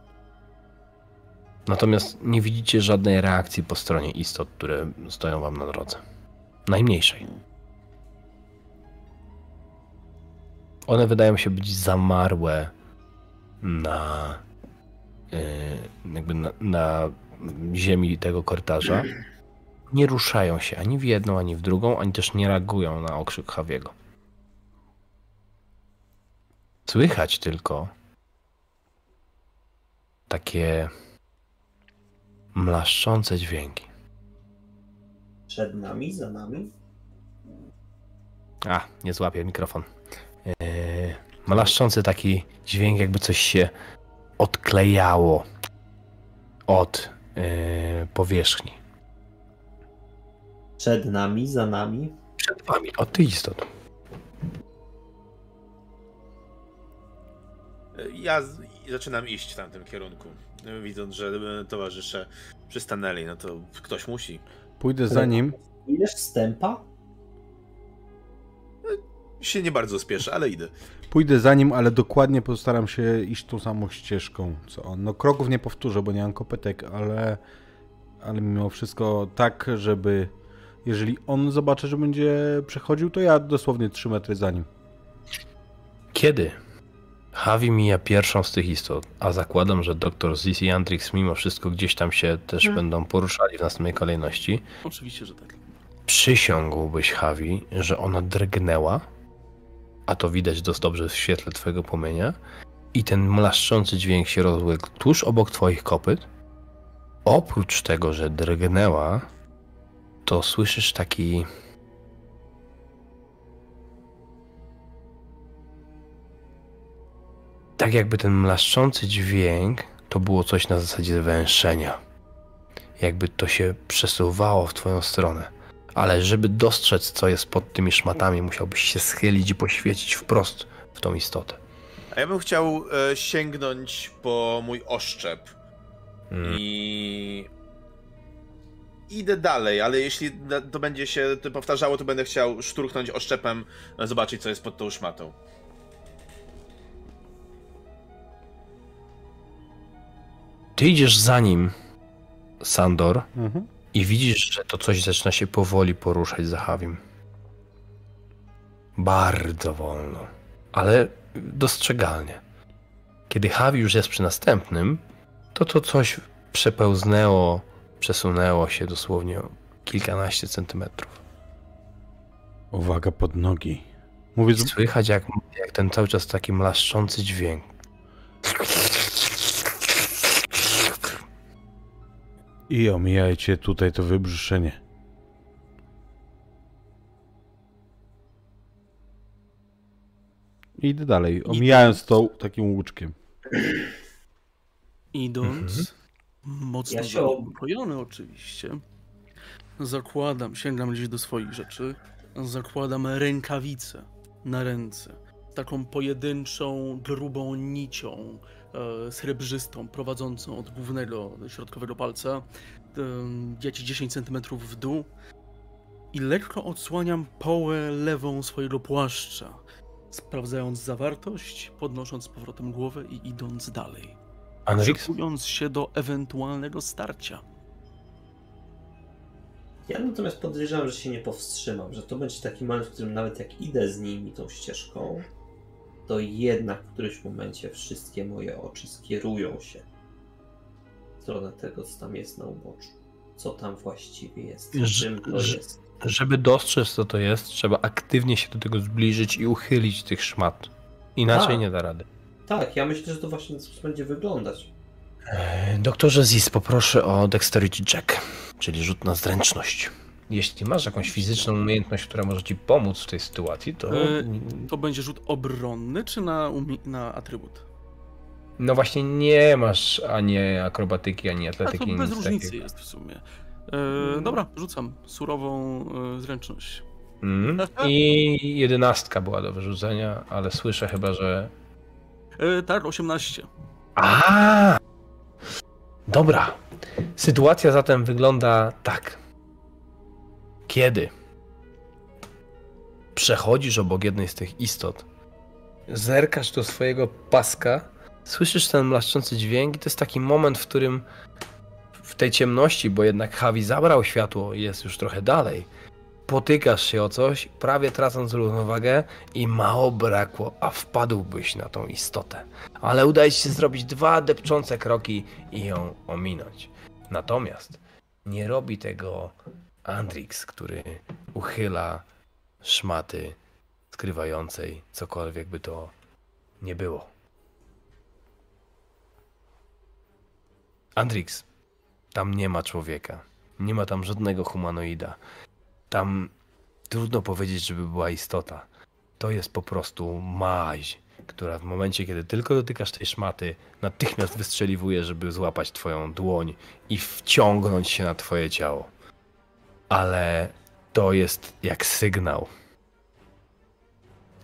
Natomiast nie widzicie żadnej reakcji po stronie istot, które stoją wam na drodze. Najmniejszej. One wydają się być zamarłe na yy, jakby na, na ziemi tego korytarza. Nie ruszają się ani w jedną, ani w drugą, ani też nie reagują na okrzyk Hawiego. Słychać tylko takie mlaszczące dźwięki. Przed nami, za nami. A, nie złapię mikrofon. Yy, mlaszczący taki dźwięk, jakby coś się odklejało od yy, powierzchni. Przed nami, za nami. Przed wami, od tych istot. Ja z- zaczynam iść w tamtym kierunku. Widząc, że e, towarzysze przystanęli, no to ktoś musi. Pójdę za nim. Ileż wstępa? Się nie bardzo spieszę, ale idę. Pójdę za nim, ale dokładnie postaram się iść tą samą ścieżką, co on. No kroków nie powtórzę, bo nie mam kopetek, ale, ale mimo wszystko tak, żeby jeżeli on zobaczy, że będzie przechodził, to ja dosłownie 3 metry za nim. Kiedy Havi mija pierwszą z tych istot, a zakładam, że dr Ziz i Andrix mimo wszystko gdzieś tam się też będą poruszali w następnej kolejności, Oczywiście, że tak. przysiągłbyś Havi, że ona drgnęła, a to widać dość dobrze w świetle twojego płomienia, i ten mlaszczący dźwięk się rozległ tuż obok twoich kopyt. Oprócz tego, że drgnęła, to słyszysz taki tak jakby ten mlaszczący dźwięk to było coś na zasadzie węszenia. Jakby to się przesuwało w twoją stronę. ale żeby dostrzec, co jest pod tymi szmatami, musiałbyś się schylić i poświecić wprost w tą istotę. A ja bym chciał e, sięgnąć po mój oszczep Mm. i idę dalej, ale jeśli to będzie się to powtarzało, to będę chciał szturchnąć oszczepem, e, zobaczyć co jest pod tą szmatą. Ty idziesz za nim, Sandor, Mhm. i widzisz, że to coś zaczyna się powoli poruszać za Hawim. Bardzo wolno, ale dostrzegalnie. Kiedy Hawi już jest przy następnym, to to coś przepełznęło, przesunęło się dosłownie kilkanaście centymetrów. Uwaga pod nogi. Mówię, słychać jak, jak ten cały czas taki mlaszczący dźwięk. I omijajcie tutaj to wybrzuszenie. Idę dalej, omijając to takim łuczkiem. Idąc, mocno Ja się ob- oczywiście, zakładam, sięgam gdzieś do swoich rzeczy, zakładam rękawicę na ręce, taką pojedynczą, grubą nicią srebrzystą, prowadzącą od głównego do środkowego palca, e, gdzieś 10 cm w dół i lekko odsłaniam połę lewą swojego płaszcza, sprawdzając zawartość, podnosząc z powrotem głowę i idąc dalej Anrix? szykując się do ewentualnego starcia. Ja natomiast podejrzewam, że się nie powstrzymam, że to będzie taki moment, w którym nawet jak idę z nimi tą ścieżką, to jednak w którymś momencie wszystkie moje oczy skierują się w stronę tego, co tam jest na uboczu. Co tam właściwie jest, czym to że- jest. Żeby dostrzec, co to jest, trzeba aktywnie się do tego zbliżyć i uchylić tych szmat. Inaczej Tak. nie da rady. Tak, ja myślę, że to właśnie w ten sposób będzie wyglądać. E, Doktorze Ziz, poproszę o Dexterity Check, czyli rzut na zręczność. Jeśli masz jakąś fizyczną umiejętność, która może ci pomóc w tej sytuacji, to. E, To będzie rzut obronny, czy na, na atrybut? No właśnie nie masz ani akrobatyki, ani A to atletyki. bez nic różnicy takiego. jest w sumie. E, dobra, rzucam surową e, zręczność. Mm. I jedenastka była do wyrzucenia, ale słyszę chyba, że. Tak, 18. A! Dobra. Sytuacja zatem wygląda tak. Kiedy przechodzisz obok jednej z tych istot, zerkasz do swojego paska, słyszysz ten mlaszczący dźwięk i to jest taki moment, w którym w tej ciemności, bo jednak Hawi zabrał światło jest już trochę dalej, potykasz się o coś, prawie tracąc równowagę i mało brakło, a wpadłbyś na tą istotę ale udaje ci się zrobić dwa depczące kroki i ją ominąć. Natomiast nie robi tego Andrix, który uchyla szmaty skrywającej cokolwiek by to nie było. Andrix, tam nie ma człowieka. Nie ma tam żadnego humanoida. Tam trudno powiedzieć, żeby była istota. To jest po prostu maź, która w momencie, kiedy tylko dotykasz tej szmaty, natychmiast wystrzeliwuje, żeby złapać twoją dłoń i wciągnąć się na twoje ciało. Ale to jest jak sygnał.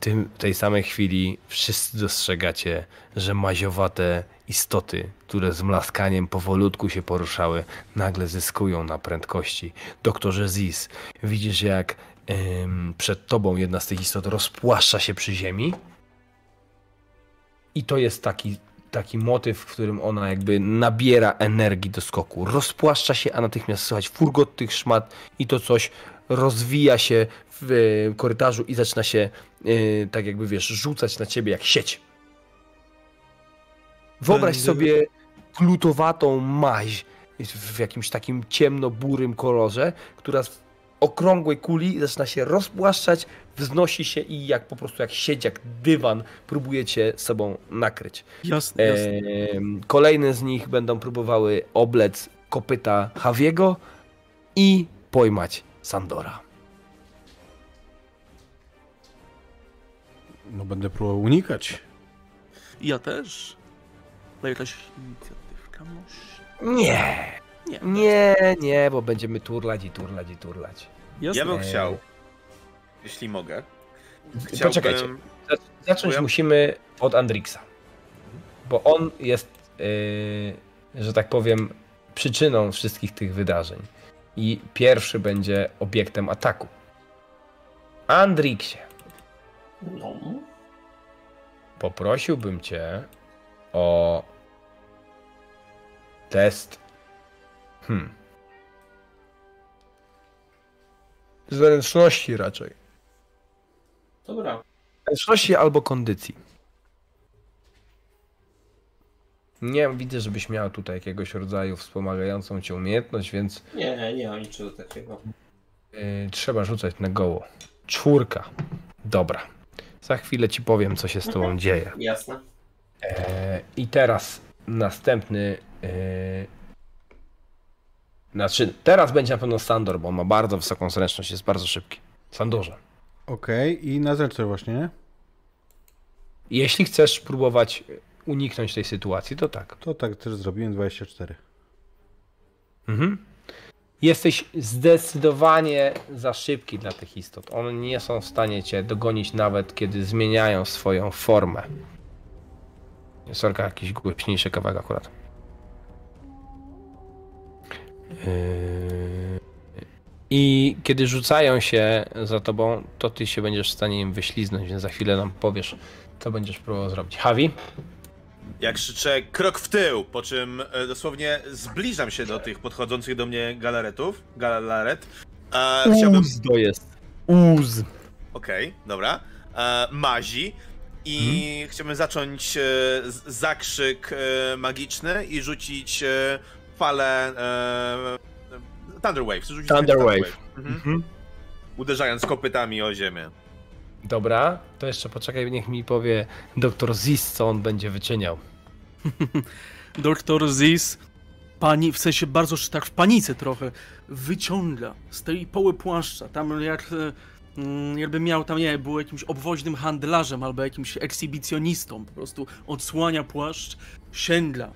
Tym, w tej samej chwili wszyscy dostrzegacie, że maziowate istoty, które z mlaskaniem powolutku się poruszały, nagle zyskują na prędkości. Doktorze Ziz, widzisz jak em, przed tobą jedna z tych istot rozpłaszcza się przy ziemi i to jest taki, taki motyw, w którym ona jakby nabiera energii do skoku. Rozpłaszcza się, a natychmiast słychać furgot tych szmat i to coś rozwija się w e, korytarzu i zaczyna się e, tak jakby wiesz, rzucać na ciebie jak sieć. Wyobraź Będę- sobie glutowatą maź w jakimś takim ciemno-burym kolorze, która okrągłej kuli zaczyna się rozpłaszczać, wznosi się i jak po prostu jak sieć, jak dywan próbuje cię sobą nakryć. Jasne, jasne. Em, Kolejne z nich będą próbowały oblec kopyta Hawiego i pojmać Sandora. No będę próbował unikać. Ja też. To jakaś inicjatywka może? Nie, Nie. nie, nie, bo będziemy turlać i turlać i turlać. Jasne. Ja bym chciał, jeśli mogę. Poczekajcie. Zac- Zacząć musimy od Andrixa. Bo on jest, yy, że tak powiem, przyczyną wszystkich tych wydarzeń. I pierwszy będzie obiektem ataku. Andrixie, No. poprosiłbym cię o test. Hmm. Zręczności raczej. Dobra. Zręczności albo kondycji. Nie widzę, żebyś miał tutaj jakiegoś rodzaju wspomagającą cię umiejętność, więc Nie, nie mam niczego takiego. yy, trzeba rzucać na goło. Czwórka. Dobra. Za chwilę ci powiem, co się z tobą dzieje. Jasne. E, I teraz następny. E, znaczy, teraz będzie na pewno Sandor, bo on ma bardzo wysoką zręczność, jest bardzo szybki. Sandorze. Okej, i na zręczność właśnie, nie? Jeśli chcesz próbować uniknąć tej sytuacji, to tak. To tak też zrobiłem, 24. Mhm. Jesteś zdecydowanie za szybki dla tych istot. One nie są w stanie cię dogonić nawet kiedy zmieniają swoją formę. Sorka, jakiś głośniejszy kawałek akurat. Yy, I kiedy rzucają się za tobą, to ty się będziesz w stanie im wyśliznąć, więc za chwilę nam powiesz, co będziesz próbował zrobić. Javi? Jak krzyczę krok w tył, po czym e, dosłownie zbliżam się do tych podchodzących do mnie galaretów, galaret. E, chciałbym... Uz to jest. Uz. Okej, dobra. E, mazi. I chciałbym zacząć e, z- zakrzyk e, magiczny i rzucić falę e, Thunder Wave. Rzucić Thunder Thunder Wave. Mhm. Mhm. Uderzając kopytami o ziemię. Dobra, to jeszcze poczekaj, niech mi powie doktor Zis, co on będzie wyczyniał. Doktor Zis, pani, w sensie bardzo tak w panice trochę, wyciąga z tej poły płaszcza, tam jak e, mm, jakby miał tam, nie był jakimś obwoźnym handlarzem albo jakimś ekshibicjonistą, po prostu odsłania płaszcz, sięga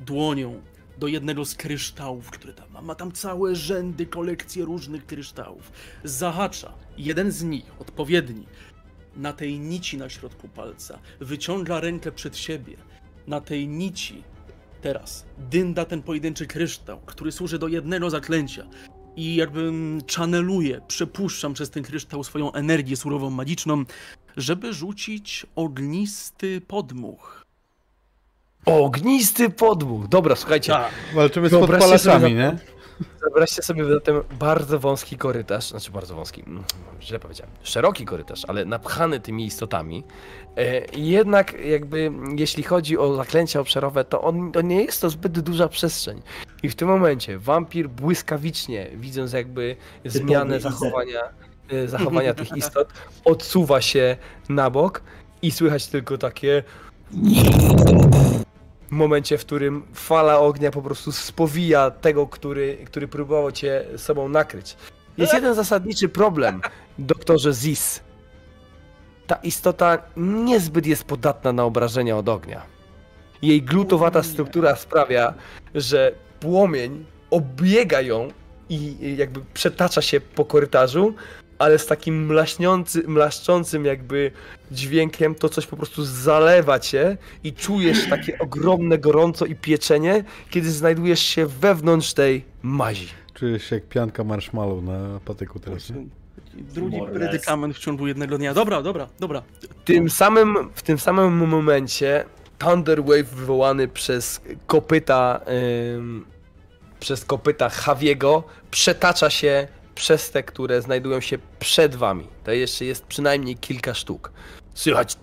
dłonią do jednego z kryształów, który tam ma, ma tam całe rzędy, kolekcje różnych kryształów. Zahacza jeden z nich, odpowiedni, na tej nici na środku palca, wyciąga rękę przed siebie, na tej nici teraz dynda ten pojedynczy kryształ, który służy do jednego zaklęcia i jakby channeluje, przepuszczam przez ten kryształ swoją energię surową, magiczną, żeby rzucić ognisty podmuch. Ognisty podmuch! Dobra, słuchajcie, Tak. Walczymy z podpalaczami, sobie nie? wyobraźcie sobie zatem bardzo wąski korytarz, znaczy bardzo wąski, mm, źle powiedziałem, szeroki korytarz, ale napchany tymi istotami. E, i jednak jakby, jeśli chodzi o zaklęcia obszarowe, to on, to nie jest to zbyt duża przestrzeń. I w tym momencie wampir błyskawicznie, widząc jakby zmianę zachowania, e, zachowania tych istot, odsuwa się na bok i słychać tylko takie momencie, w którym fala ognia po prostu spowija tego, który, który próbował cię sobą nakryć. Jest jeden zasadniczy problem, doktorze Zis. Ta istota niezbyt jest podatna na obrażenia od ognia. Jej glutowata struktura sprawia, że płomień obiega ją i i jakby przetacza się po korytarzu, ale z takim mlaśniący, mlaszczącym jakby dźwiękiem to coś po prostu zalewa cię i czujesz takie ogromne gorąco i pieczenie, kiedy znajdujesz się wewnątrz tej mazi. Czujesz się jak pianka marshmallow na patyku teraz, nie? Drugi predykament w ciągu jednego dnia. Dobra, dobra, dobra. tym samym, w tym samym momencie Thunder Wave wywołany przez kopyta ym, przez kopyta Javiego przetacza się przez te, które znajdują się przed wami. To jeszcze jest przynajmniej kilka sztuk. Słychać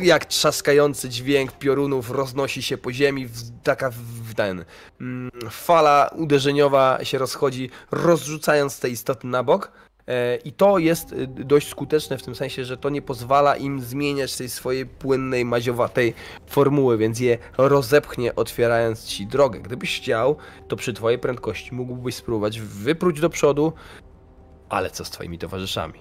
jak trzaskający dźwięk piorunów roznosi się po ziemi, taka w ten mm, fala uderzeniowa się rozchodzi, rozrzucając te istoty na bok. E, I to jest y, dość skuteczne w tym sensie, że to nie pozwala im zmieniać tej swojej płynnej, maziowatej formuły, więc je rozepchnie, otwierając ci drogę. Gdybyś chciał, to przy twojej prędkości mógłbyś spróbować wypróć do przodu, ale co z twoimi towarzyszami?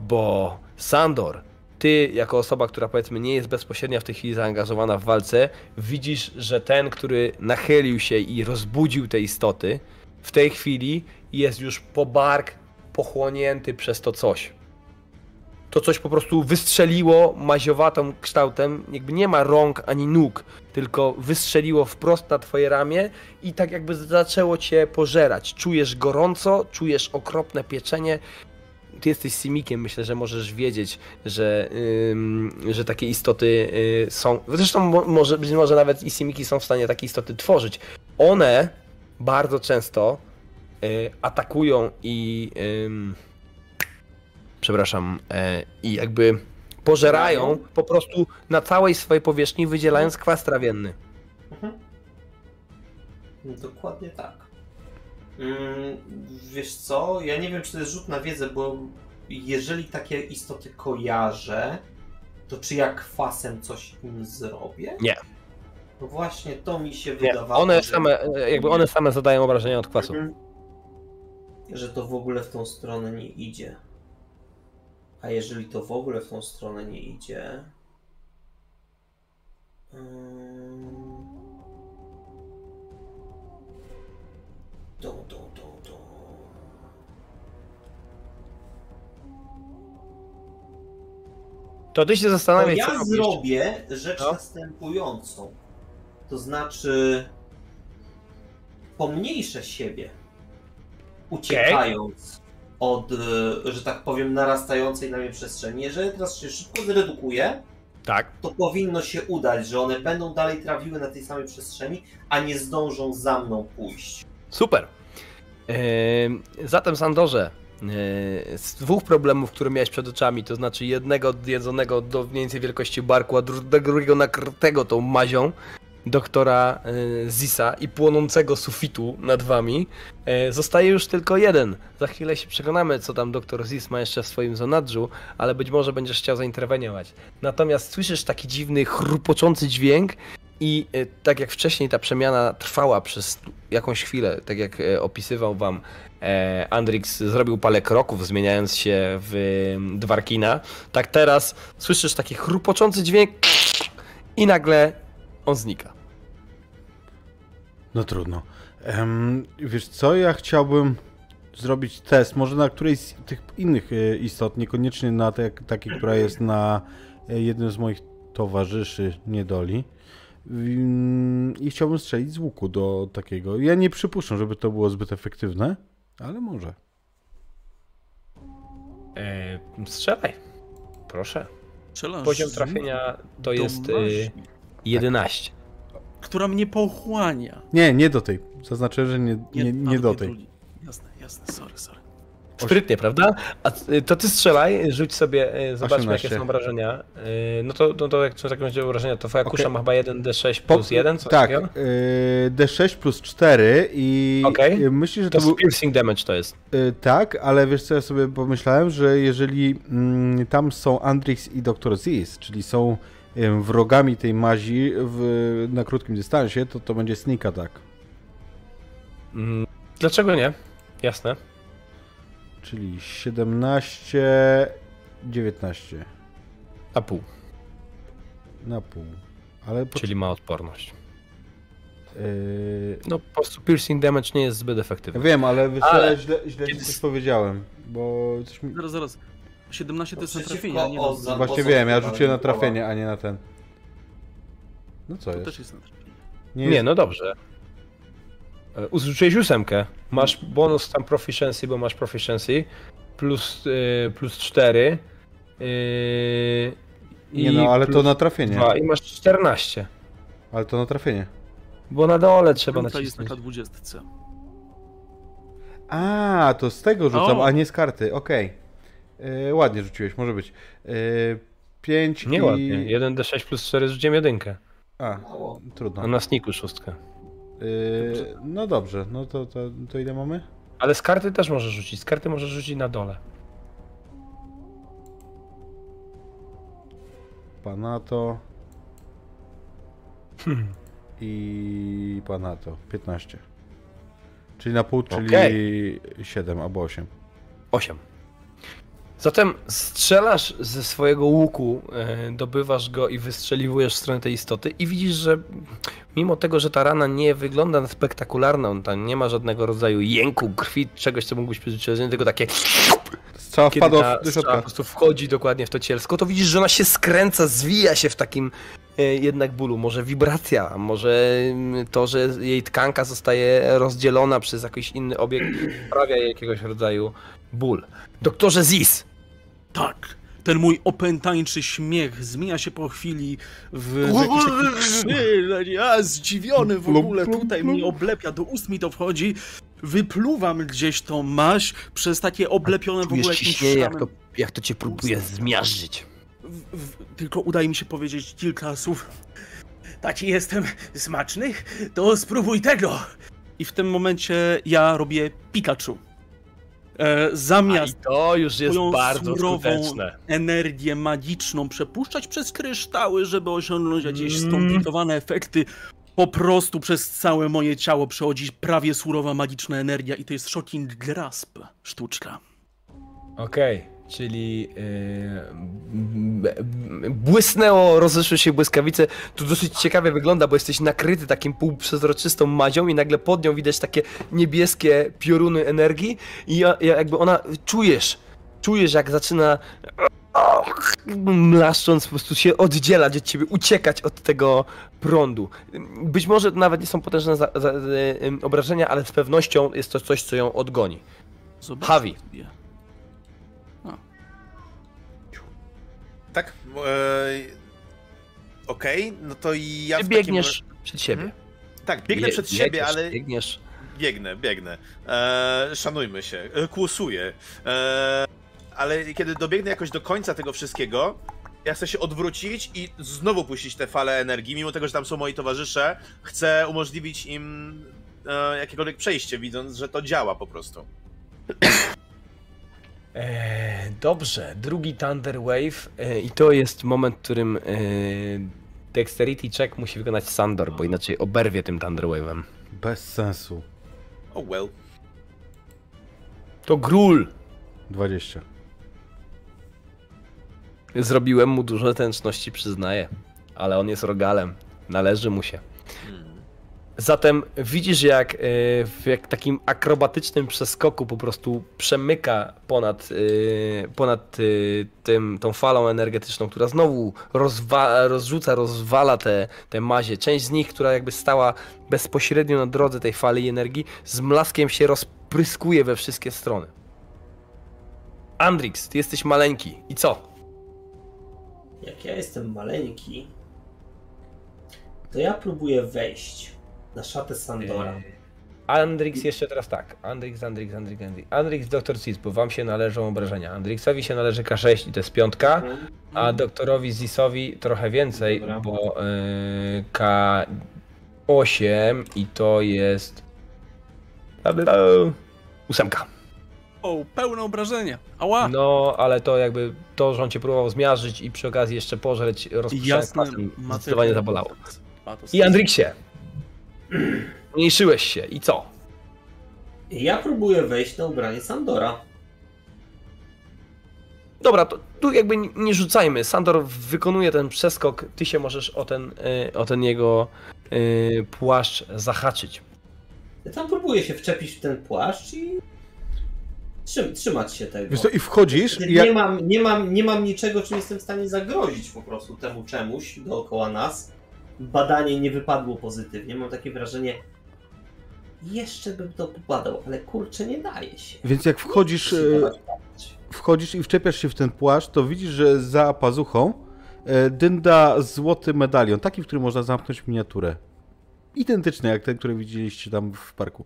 Bo Sandor, ty jako osoba, która powiedzmy nie jest bezpośrednio w tej chwili zaangażowana w walce, widzisz, że ten, który nachylił się i rozbudził te istoty, w tej chwili jest już po bark pochłonięty przez to coś. To coś po prostu wystrzeliło maziowatą kształtem, jakby nie ma rąk ani nóg, tylko wystrzeliło wprost na twoje ramię i tak jakby zaczęło cię pożerać. Czujesz gorąco, czujesz okropne pieczenie. Ty jesteś simikiem, myślę, że możesz wiedzieć, że, że takie istoty y, są. Zresztą mo, może, być może nawet i simiki są w stanie takie istoty tworzyć. One bardzo często atakują i. przepraszam, e, i jakby pożerają po prostu na całej swojej powierzchni, wydzielając kwas trawienny. Dokładnie tak. Mm, wiesz co, ja nie wiem, czy to jest rzut na wiedzę, bo jeżeli takie istoty kojarzę, to czy ja kwasem coś im zrobię? Nie. No właśnie, to mi się Nie, wydawało. one że- same, e, jakby one same zadają obrażenia od kwasu. Mhm. Że to w ogóle w tą stronę nie idzie. A jeżeli to w ogóle w tą stronę nie idzie. To, to, to, to. To ty się co ja zrobię rzecz No. następującą. To znaczy pomniejszę siebie, uciekając od, e, że tak powiem, narastającej na mnie przestrzeni. Jeżeli teraz się szybko zredukuję, Tak. to powinno się udać, że one będą dalej trawiły na tej samej przestrzeni, a nie zdążą za mną pójść. Super. Ehm, zatem, Sandorze, e, z dwóch problemów, które miałeś przed oczami, to znaczy jednego jedzonego do mniej więcej wielkości barku, a dru- drugiego nakrytego tą mazią doktora e, Zisa i płonącego sufitu nad wami, e, zostaje już tylko jeden. Za chwilę się przekonamy, co tam doktor Zis ma jeszcze w swoim zonadrzu, ale być może będziesz chciał zainterweniować. Natomiast słyszysz taki dziwny, chrupoczący dźwięk i e, tak jak wcześniej ta przemiana trwała przez jakąś chwilę, tak jak opisywał wam Andrix, zrobił parę kroków zmieniając się w Dwarkina, tak teraz słyszysz taki chrupoczący dźwięk i nagle on znika. No trudno. Em, wiesz co, ja chciałbym zrobić test, może na którejś z tych innych e, istot, niekoniecznie na te, takiej, która jest na e, jednym z moich towarzyszy niedoli. Mm, I chciałbym strzelić z łuku do takiego. Ja nie przypuszczam, żeby to było zbyt efektywne, ale może. E, strzelaj. Proszę. Strzelasz Poziom trafienia to jest e, maźni, 11. która mnie pochłania. Nie, nie do tej. Zaznaczę, że nie, nie, a, nie do tej drugiej. Jasne, jasne, sorry, sorry. Sprytnie, prawda? A to ty strzelaj, rzuć sobie, y, zobaczmy 18. jakie są obrażenia. Y, No to, no to jak są takie będzie obrażenia, to twoja kusza ma chyba 1d6 Po- plus 1, coś Tak, takiego? y, D6 plus 4 i Okej. y, myślisz, że To to był... piercing damage to jest. Tak, ale wiesz co, ja sobie pomyślałem, że jeżeli mm, tam są Andrix i Dr. Ziz, czyli są wrogami tej mazi w, na krótkim dystansie, to to będzie sneak attack. Mm, Dlaczego nie? Jasne. Czyli 17, 19 A pół, na pół. Ale po, czyli ma odporność. y, No po prostu piercing damage nie jest zbyt ja efektywny. wiem, ale Ale- źle, źle Kiedy- coś powiedziałem, bo coś mi... Zaraz, zaraz. 17 to jest na trafienie, a nie na... Oza- Właśnie wiem, ja rzuciłem na trafienie, a nie na ten. No co To jest? też jest na trafienie. Nie, Nie, no dobrze. E, ósemkę. Masz bonus tam proficiency, bo masz proficiency. Plus, y, plus 4. Y, nie no, ale to na trafienie. dwa, I masz 14. Ale to na trafienie. Bo na dole trzeba Piątka jest na nacisnąć. K20. A, to z tego rzucam, O. a nie z karty. Okej. E, ładnie rzuciłeś, może być. E, 5 Nie i... ładnie. 1d6 plus 4 rzuciłem jedynkę. A, trudno. A na sniku szóstkę. E, no dobrze, no to, to, to ile mamy? Ale z karty też możesz rzucić. Z karty możesz rzucić na dole. Panato Hmm. i Panato. 15. Czyli na pół, czyli Okej. 7 albo 8. 8. Zatem strzelasz ze swojego łuku, e, dobywasz go i wystrzeliwujesz w stronę tej istoty i widzisz, że mimo tego, że ta rana nie wygląda na spektakularną, tam nie ma żadnego rodzaju jęku, krwi, czegoś, co mógłbyś przyzwyczajony, tylko takie Strzała wpadła w- strzała po prostu wchodzi dokładnie w to cielsko, to widzisz, że ona się skręca, zwija się w takim e, jednak bólu. Może wibracja, może mm, to, że jej tkanka zostaje rozdzielona przez jakiś inny obiekt, sprawia jej jakiegoś rodzaju ból. Doktorze Zis! Tak. Ten mój opętańczy śmiech zmienia się po chwili w, w jakiś taki krzyk. Ja zdziwiony w ogóle tutaj mnie oblepia, do ust mi to wchodzi. Wypluwam gdzieś tą maść przez takie oblepione w ogóle jakimś ciśnienie, jak to, jak to cię próbuje zmiażdżyć. W, w, tylko udaje mi się powiedzieć kilka słów. Taki jestem smaczny, to spróbuj tego. I w tym momencie ja robię Pikachu. E, A zamiast to już jest bardzo surową skuteczne. energię magiczną przepuszczać przez kryształy, żeby osiągnąć jakieś Mm. skomplikowane efekty. Po prostu przez całe moje ciało przechodzi prawie surowa magiczna energia i to jest shocking grasp sztuczka. Okej, czyli yy, błysnęło, rozeszły się błyskawice. To dosyć ciekawie wygląda, bo jesteś nakryty takim półprzezroczystą mazią i nagle pod nią widać takie niebieskie pioruny energii i ja, ja jakby ona, czujesz, czujesz jak zaczyna mlaszcząc po prostu się oddzielać od ciebie, uciekać od tego prądu. Być może to nawet nie są potężne za, za, em, obrażenia, ale z pewnością jest to coś, co ją odgoni. Zobacz. Tak? E, Okej, no to ja Ty w biegniesz przed siebie. Takim... Tak, biegnę Je- przed siebie, jedziesz, ale Biegniesz. biegnę, biegnę. E, szanujmy się, e, kłusuję. E, ale kiedy dobiegnę jakoś do końca tego wszystkiego, ja chcę się odwrócić i znowu puścić te fale energii, mimo tego, że tam są moi towarzysze, chcę umożliwić im e, jakiekolwiek przejście, widząc, że to działa po prostu. Eee, dobrze, drugi Thunder Wave e, i to jest moment, w którym e, Dexterity check musi wykonać Sandor, bo inaczej oberwie tym Thunder Wave'em. Bez sensu. Oh well. To Grul! 20. Zrobiłem mu dużo tęczności, przyznaję, ale on jest rogalem, należy mu się. Zatem widzisz, jak e, w jak takim akrobatycznym przeskoku po prostu przemyka ponad, e, ponad e, tym, tą falą energetyczną, która znowu rozwa- rozrzuca, rozwala te, te mazie. Część z nich, która jakby stała bezpośrednio na drodze tej fali energii, z mlaskiem się rozpryskuje we wszystkie strony. Andrix, ty jesteś maleńki. I co? Jak ja jestem maleńki, to ja próbuję wejść na szatę Sandora. Andrix jeszcze teraz tak. Andrix, Andrix, Andrix, Andrix. Andrix, doktor Cis, bo wam się należą obrażenia. Andrixowi się należy K6 i to jest piątka, a doktorowi Zisowi trochę więcej, Dobra. bo yy, K8 i to jest... Ósemka. O, pełne obrażenia. Ała! No, ale to jakby to, że on cię próbował zmiażdżyć i przy okazji jeszcze pożreć rozpuszczając Jasne, pasem, zdecydowanie zabolało. I Andrixie, mniejszyłeś się i co? Ja próbuję wejść na ubranie Sandora. Dobra, to tu jakby nie- rzucajmy. Sandor wykonuje ten przeskok, ty się możesz o ten, y, o ten jego y, płaszcz zahaczyć. Ja tam próbuję się wczepić w ten płaszcz i trzym, trzymać się tego. Wiesz co, i wchodzisz i Nie, jak... mam, nie, mam, nie mam niczego, czym jestem w stanie zagrozić po prostu temu czemuś dookoła nas. Badanie nie wypadło pozytywnie. Mam takie wrażenie, jeszcze bym to pobadał, ale kurczę, nie daje się. Więc jak wchodzisz, e, wchodzisz i wczepiasz się w ten płaszcz, to widzisz, że za pazuchą e, dynda złoty medalion, taki, w którym można zamknąć miniaturę. Identyczny jak ten, który widzieliście tam w parku.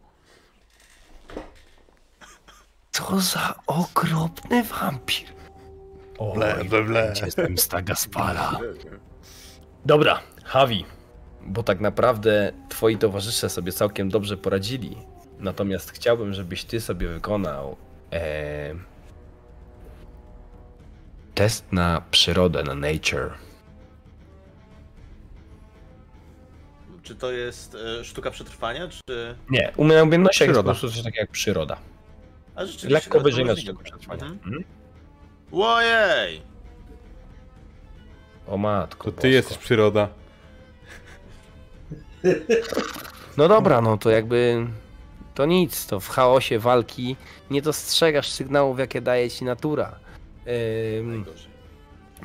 Co za okropny wampir. Ble, ble, ble. Jestem z Tagaspara. Dobra, Havi, bo tak naprawdę twoi towarzysze sobie całkiem dobrze poradzili. Natomiast chciałbym, żebyś ty sobie wykonał e, test na przyrodę, na nature. Czy to jest e, sztuka przetrwania, czy... Nie, umiejętnościach jest po Przyroda. prostu coś takiego jak przyroda. A rzeczywiście, Lekko wyżej możliwe. sztuką przetrwania. Mhm. Mhm. Ojej! O matko. To ty bosko. jesteś przyroda. No dobra, no to jakby to nic, to w chaosie walki nie dostrzegasz sygnałów, jakie daje ci natura. Ym,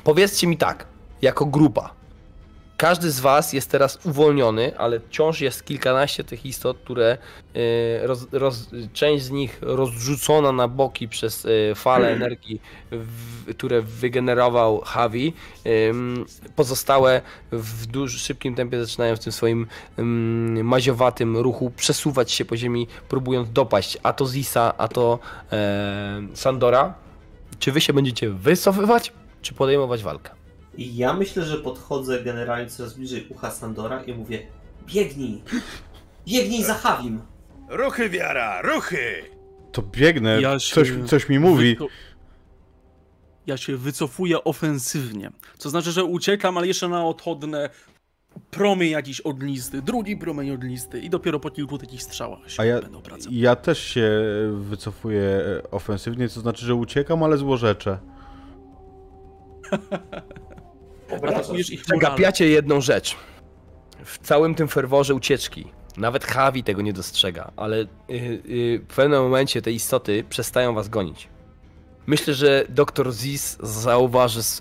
powiedzcie mi tak, jako grupa. Każdy z was jest teraz uwolniony, ale wciąż jest kilkanaście tych istot, które y, roz, roz, część z nich rozrzucona na boki przez y, fale energii, w, które wygenerował Havi. Pozostałe w duż, szybkim tempie zaczynają w tym swoim ym, maziowatym ruchu przesuwać się po ziemi, próbując dopaść a to Zisa, a to e, Sandora. Czy wy się będziecie wycofywać, czy podejmować walkę? I ja myślę, że podchodzę generalnie coraz bliżej ucha Sandora i mówię biegnij! Biegnij za Havim! Ruchy, wiara, ruchy! To biegnę, Ja się coś, coś mi mówi. Ja się wycofuję ofensywnie. To znaczy, że uciekam, ale jeszcze na odchodne promień jakiś ognisty, drugi promień ognisty i dopiero po kilku takich strzałach się A ja, będę obracał. ja też się wycofuję e, ofensywnie, to znaczy, że uciekam, ale złorzeczę. Atakujesz ich. Przegapiacie jedną rzecz. W całym tym ferworze ucieczki. Nawet Havi tego nie dostrzega, ale y, y, w pewnym momencie te istoty przestają was gonić. Myślę, że doktor Ziz zauważy z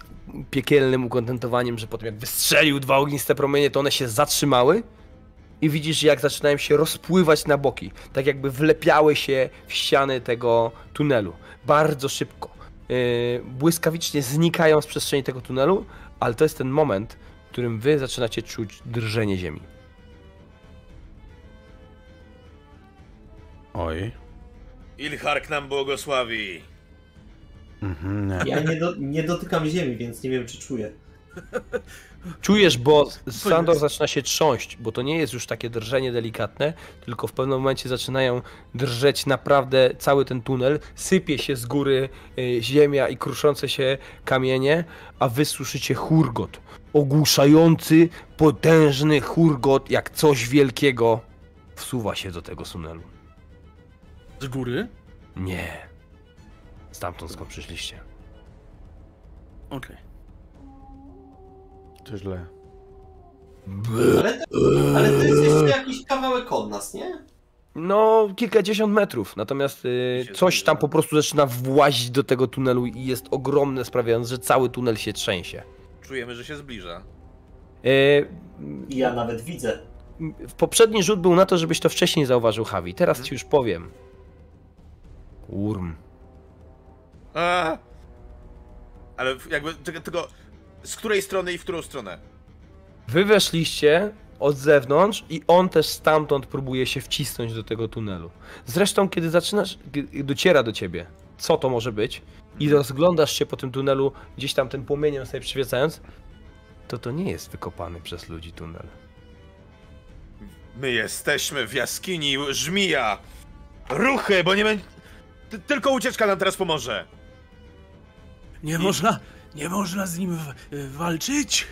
piekielnym ukontentowaniem, że po tym jak wystrzelił dwa ogniste promienie, to one się zatrzymały i widzisz, jak zaczynają się rozpływać na boki. Tak jakby wlepiały się w ściany tego tunelu. Bardzo szybko. Yy, błyskawicznie znikają z przestrzeni tego tunelu, ale to jest ten moment, w którym wy zaczynacie czuć drżenie ziemi. Oj. Ilhark nam błogosławi. Mhm, nie. Ja nie, do, nie dotykam ziemi, więc nie wiem, czy czuję. Czujesz, bo Sandor zaczyna się trząść, bo to nie jest już takie drżenie delikatne, tylko w pewnym momencie zaczynają drżeć naprawdę cały ten tunel, sypie się z góry y, ziemia i kruszące się kamienie, a wy słyszycie hurgot, ogłuszający, potężny hurgot, jak coś wielkiego wsuwa się do tego tunelu. Z góry? Nie. Stamtąd skąd przyszliście. Okej. To źle. Ale, ale to jest jeszcze jakiś kawałek od nas, nie? No, kilkadziesiąt metrów. Natomiast y, coś tam po prostu zaczyna włazić do tego tunelu i jest ogromne, sprawiając, że cały tunel się trzęsie. Czujemy, że się zbliża. Y, I ja nawet widzę. w poprzedni rzut był na to, żebyś to wcześniej zauważył, Havi. Teraz ci już powiem. Urm. A! Ale jakby tylko, tylko z której strony i w którą stronę? Wy weszliście od zewnątrz i on też stamtąd próbuje się wcisnąć do tego tunelu. Zresztą, kiedy zaczynasz, dociera do ciebie, co to może być, i rozglądasz się po tym tunelu, gdzieś tam ten płomieniem sobie przyświecając, to to nie jest wykopany przez ludzi tunel. My jesteśmy w jaskini żmija! Ruchy, bo nie będzie... Ty- Tylko ucieczka nam teraz pomoże! Nie można, nie można z nim w, walczyć?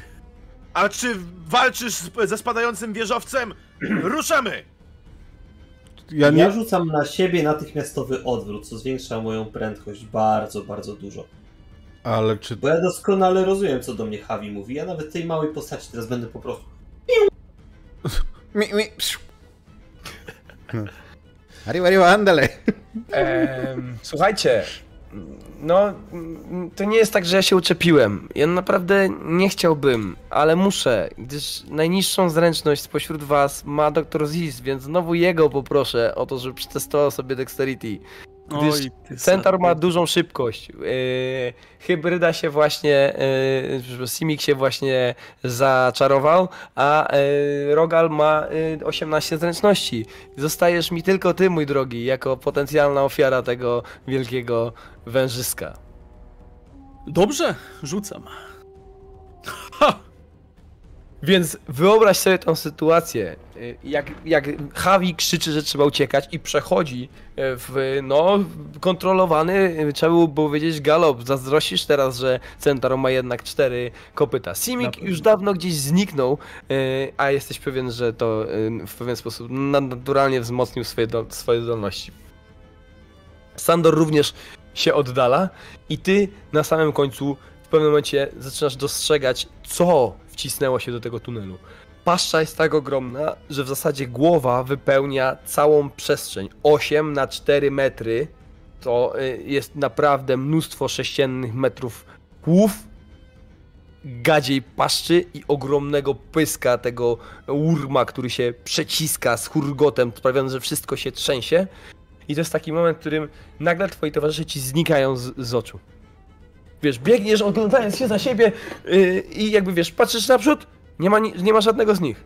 A czy walczysz z, ze spadającym wieżowcem? Ruszamy! Ja Ja nie... rzucam na siebie natychmiastowy odwrót, co zwiększa moją prędkość bardzo, bardzo dużo. Ale czy... Bo ja doskonale rozumiem, co do mnie Havi mówi. Ja nawet tej małej postaci teraz będę po prostu. Mi, mi... psiu. Arriba, arriba, ándale. Em, słuchajcie, no to nie jest tak, że ja się uczepiłem. Ja naprawdę nie chciałbym, ale muszę, gdyż najniższą zręczność spośród was ma Dr. Ziz, więc znowu jego poproszę o to, żeby przetestował sobie Dexterity. Gdyż Oj, Centaur ma dużą szybkość. Yy, hybryda się właśnie, yy, Simic się właśnie zaczarował, a yy, Rogal ma yy, 18 zręczności. Zostajesz mi tylko ty, mój drogi, jako potencjalna ofiara tego wielkiego wężyska. Dobrze, rzucam. Więc wyobraź sobie tą sytuację, y, jak, jak Havi krzyczy, że trzeba uciekać i przechodzi y, w, no, kontrolowany, y, trzeba było powiedzieć, galop. Zazdrościsz teraz, że Centaur ma jednak cztery kopyta. Simic już dawno gdzieś zniknął, a jesteś pewien, że to w pewien sposób na- naturalnie wzmocnił swoje, do, swoje zdolności. Sandor również się oddala i ty na samym końcu pewnym momencie zaczynasz dostrzegać, co wcisnęło się do tego tunelu. Paszcza jest tak ogromna, że w zasadzie głowa wypełnia całą przestrzeń. 8 na 4 metry to y, jest naprawdę mnóstwo sześciennych metrów głów, gadziej paszczy i ogromnego pyska tego urma, który się przeciska z hurgotem, sprawiając, że wszystko się trzęsie. I to jest taki moment, w którym nagle twoi towarzysze ci znikają z, z oczu. Wiesz, biegniesz oglądając się za siebie yy, i jakby wiesz, patrzysz naprzód, nie ma, ni- nie ma żadnego z nich.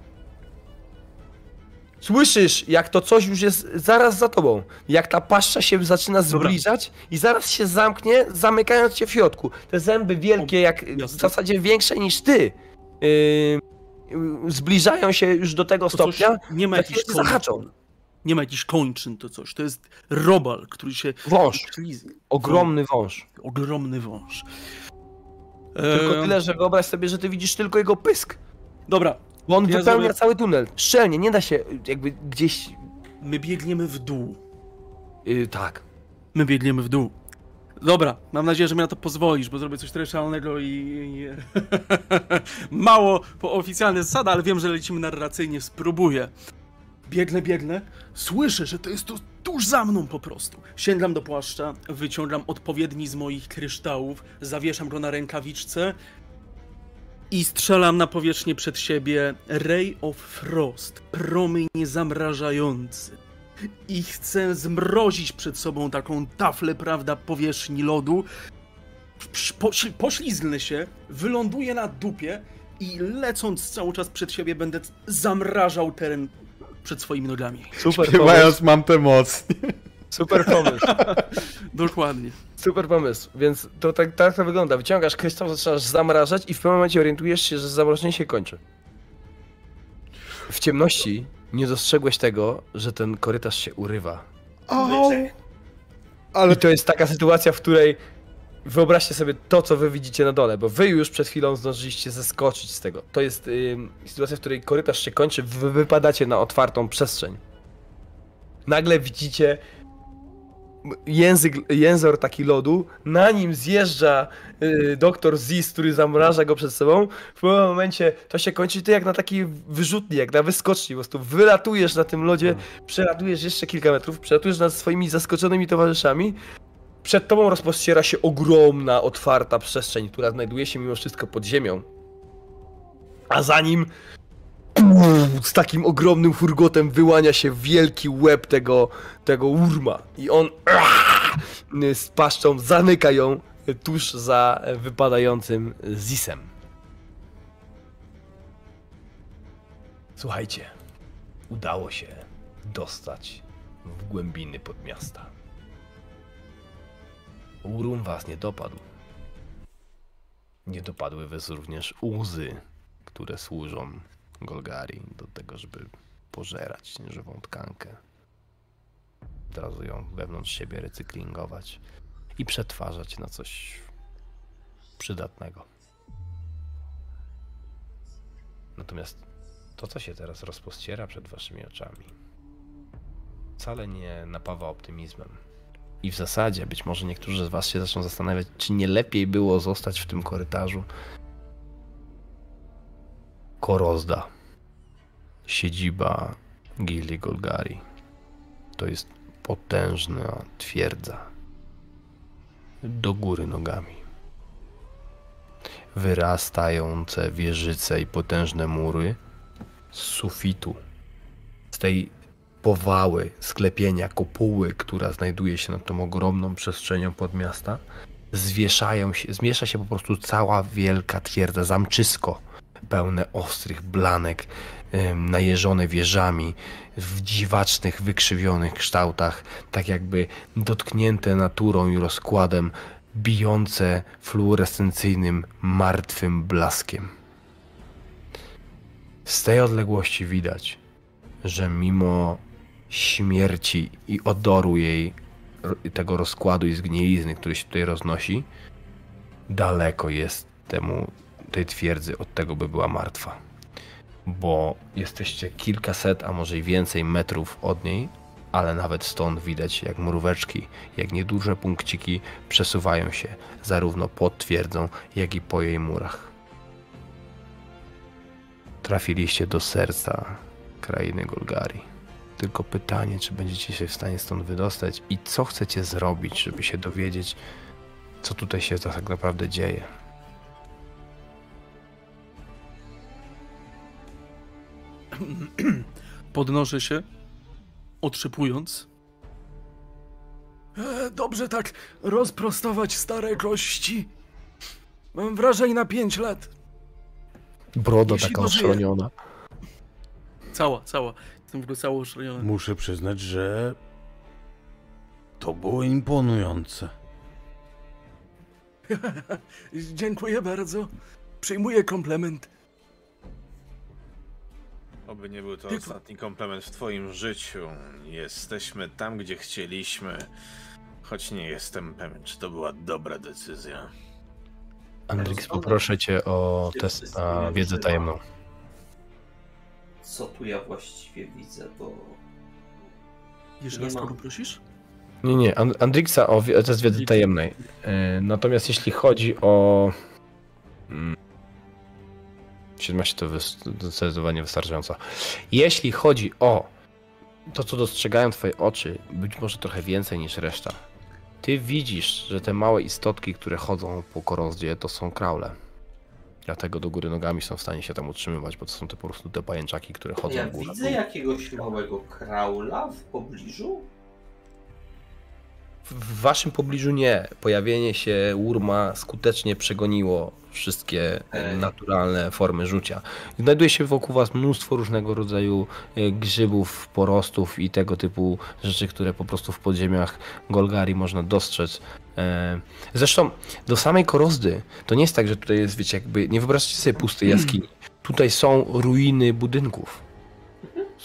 Słyszysz, jak to coś już jest zaraz za tobą. Jak ta paszcza się zaczyna zbliżać i zaraz się zamknie, zamykając cię w środku. Te zęby wielkie, jak w zasadzie większe niż ty, yy, zbliżają się już do tego To stopnia, nie ma się zahaczą. Nie ma jakichś kończyn to coś. To jest robal, który się... Wąż. Ogromny wąż. Ogromny wąż. Tylko Eee, tyle, że wyobraź sobie, że ty widzisz tylko jego pysk. Dobra, Bo on Ja wypełnia zrobię- cały tunel. Szczelnie, nie da się jakby gdzieś... my biegniemy w dół. Yy, tak. My biegniemy w dół. Dobra, mam nadzieję, że mi na to pozwolisz, bo zrobię coś treszalnego i... i... Mało po oficjalnych zasadach, ale wiem, że lecimy narracyjnie, spróbuję. Biegnę, biegnę, słyszę, że to jest to tuż za mną po prostu. Sięgam do płaszcza, wyciągam odpowiedni z moich kryształów, zawieszam go na rękawiczce i strzelam na powierzchnię przed siebie Ray of Frost, promień zamrażający i chcę zmrozić przed sobą taką taflę, prawda, powierzchni lodu. Poślizgnę się, wyląduję na dupie i lecąc cały czas przed siebie będę zamrażał teren przed swoimi nogami. Super pomysł. Śpiewając mam tę moc. Super pomysł. Dokładnie. Super pomysł. Więc to tak, tak to wygląda. Wyciągasz krystal, zaczynasz zamrażać i w pewnym momencie orientujesz się, że zamrożenie się kończy. W ciemności nie dostrzegłeś tego, że ten korytarz się urywa. I Ale to jest taka sytuacja, w której wyobraźcie sobie to, co wy widzicie na dole, bo wy już przed chwilą zdążyliście zeskoczyć z tego. To jest sytuacja, w której korytarz się kończy, wy wypadacie na otwartą przestrzeń. Nagle widzicie język, jęzor taki lodu, na nim zjeżdża y, doktor Ziz, który zamraża go przed sobą. W pewnym momencie to się kończy ty jak na takiej wyrzutni, jak na wyskoczni. Po prostu wylatujesz na tym lodzie, przelatujesz jeszcze kilka metrów, przelatujesz nad swoimi zaskoczonymi towarzyszami. Przed tobą rozpościera się ogromna, otwarta przestrzeń, która znajduje się mimo wszystko pod ziemią. A za nim z takim ogromnym hurgotem wyłania się wielki łeb tego, tego urma. I on z paszczą zamyka ją tuż za wypadającym Zisem. Słuchajcie, udało się dostać w głębiny podmiasta. Urum was nie dopadł. Nie dopadły was również łzy, które służą Golgari do tego, żeby pożerać żywą tkankę. Od razu ją wewnątrz siebie recyklingować i przetwarzać na coś przydatnego. Natomiast to, co się teraz rozpościera przed waszymi oczami, wcale nie napawa optymizmem. I w zasadzie być może niektórzy z was się zaczną zastanawiać, czy nie lepiej było zostać w tym korytarzu. Korozda. Siedziba Gilli Golgari. To jest potężna twierdza. Do góry nogami. Wyrastające wieżyce i potężne mury z sufitu. Z tej powały, sklepienia, kopuły, która znajduje się nad tą ogromną przestrzenią podmiasta, zwieszają się, zmiesza się po prostu cała wielka twierdza, zamczysko, pełne ostrych blanek, najeżone wieżami, w dziwacznych, wykrzywionych kształtach, tak jakby dotknięte naturą i rozkładem, bijące fluorescencyjnym, martwym blaskiem. Z tej odległości widać, że mimo śmierci i odoru jej, tego rozkładu i zgnilizny, który się tutaj roznosi, daleko jest temu, tej twierdzy od tego, by była martwa. Bo jesteście kilkaset, a może i więcej metrów od niej, ale nawet stąd widać, jak mróweczki, jak nieduże punkciki przesuwają się zarówno pod twierdzą, jak i po jej murach. Trafiliście do serca krainy Golgari. Tylko pytanie, czy będziecie się w stanie stąd wydostać i co chcecie zrobić, żeby się dowiedzieć, co tutaj się tak naprawdę dzieje. Podnoszę się, otrzypując. E, dobrze tak rozprostować stare kości. Mam wrażenie na pięć lat. Broda Jeśli taka oszroniona. Cała, cała. Jestem w ogóle cało oszalony. Muszę przyznać, że to było imponujące. Dziękuję bardzo. Przyjmuję komplement. Oby nie był to Tylko- ostatni komplement w twoim życiu. Jesteśmy tam, gdzie chcieliśmy. Choć nie jestem pewien, czy to była dobra decyzja. Andrix, poproszę cię o test na wiedzę tajemną. Co tu ja właściwie widzę, bo Jeszcze Nie raz mam. kogo prosisz? Nie, nie, And- Andrixa o wi- test wiedzy tajemnej. E, Natomiast jeśli chodzi o... mm, 17 to wys- zdecydowanie wystarczająco. Jeśli chodzi o to, co dostrzegają twoje oczy, być może trochę więcej niż reszta. Ty widzisz, że te małe istotki, które chodzą po korozdzie, to są kraule. Dlatego do góry nogami są w stanie się tam utrzymywać, bo to są te po prostu te pajęczaki, które chodzą ja w górę. widzę jakiegoś małego kraula w pobliżu. W waszym pobliżu nie. Pojawienie się urma skutecznie przegoniło wszystkie e, naturalne formy rzucia. Znajduje się wokół was mnóstwo różnego rodzaju e, grzybów, porostów i tego typu rzeczy, które po prostu w podziemiach Golgari można dostrzec. E, Zresztą do samej Korozdy to nie jest tak, że tutaj jest, wiecie, jakby nie wyobraźcie sobie pustej jaskini. Tutaj są ruiny budynków.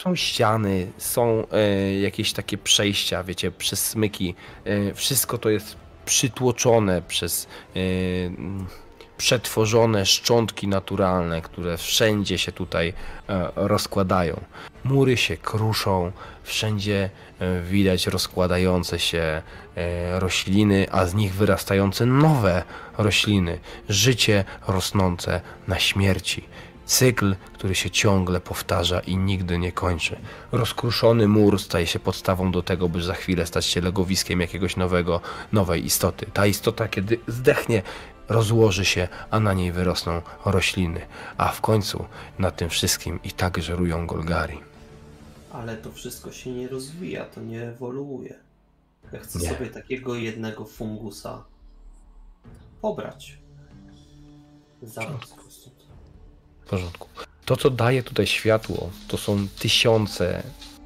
Są ściany, są e, jakieś takie przejścia, wiecie, przez smyki. E, wszystko to jest przytłoczone przez e, przetworzone szczątki naturalne, które wszędzie się tutaj e, rozkładają. Mury się kruszą, wszędzie e, widać rozkładające się e, rośliny, a z nich wyrastające nowe rośliny. Życie rosnące na śmierci. Cykl, który się ciągle powtarza i nigdy nie kończy. Rozkruszony mur staje się podstawą do tego, by za chwilę stać się legowiskiem jakiegoś nowego, nowej istoty. Ta istota, kiedy zdechnie, rozłoży się, a na niej wyrosną rośliny. A w końcu nad tym wszystkim i tak żerują Golgari. Ale to wszystko się nie rozwija, to nie ewoluuje. Ja chcę Nie. sobie takiego jednego fungusa pobrać. Zaraz porządku. To, co daje tutaj światło, to są tysiące,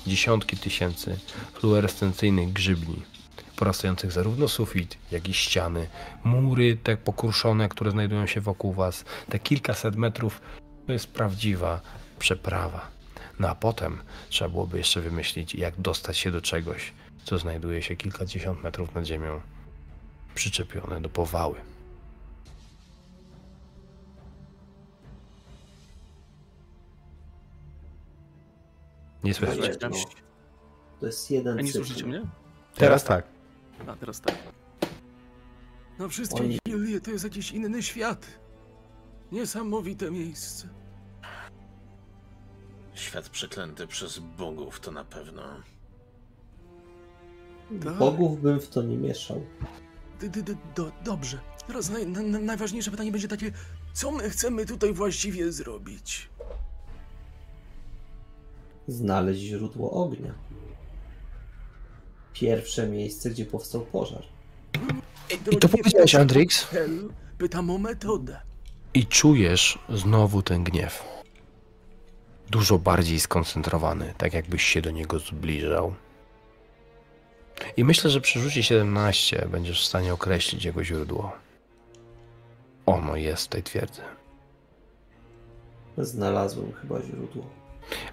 dziesiątki tysięcy fluorescencyjnych grzybni, porastających zarówno sufit, jak i ściany, mury te pokruszone, które znajdują się wokół was. Te kilkaset metrów to jest prawdziwa przeprawa. No a potem trzeba byłoby jeszcze wymyślić, jak dostać się do czegoś, co znajduje się kilkadziesiąt metrów nad ziemią, przyczepione do powały. Nie słychać? No, To jest jeden A nie słyszycie mnie? Teraz tak. A, teraz tak. Na wszystkie Oj. gildie to jest jakiś inny świat. Niesamowite miejsce. Świat przeklęty przez bogów to na pewno. Tak. Bogów bym w to nie mieszał. D, d, d, do, dobrze. Teraz naj, na, na, najważniejsze pytanie będzie takie, co my chcemy tutaj właściwie zrobić? Znaleźć źródło ognia. Pierwsze miejsce, gdzie powstał pożar. I to powiedziałeś, Andrix? Pytam o metodę. I czujesz znowu ten gniew. Dużo bardziej skoncentrowany, tak jakbyś się do niego zbliżał. I myślę, że przy rzucie 17 będziesz w stanie określić jego źródło. Ono jest w tej twierdzy. Znalazłem chyba źródło.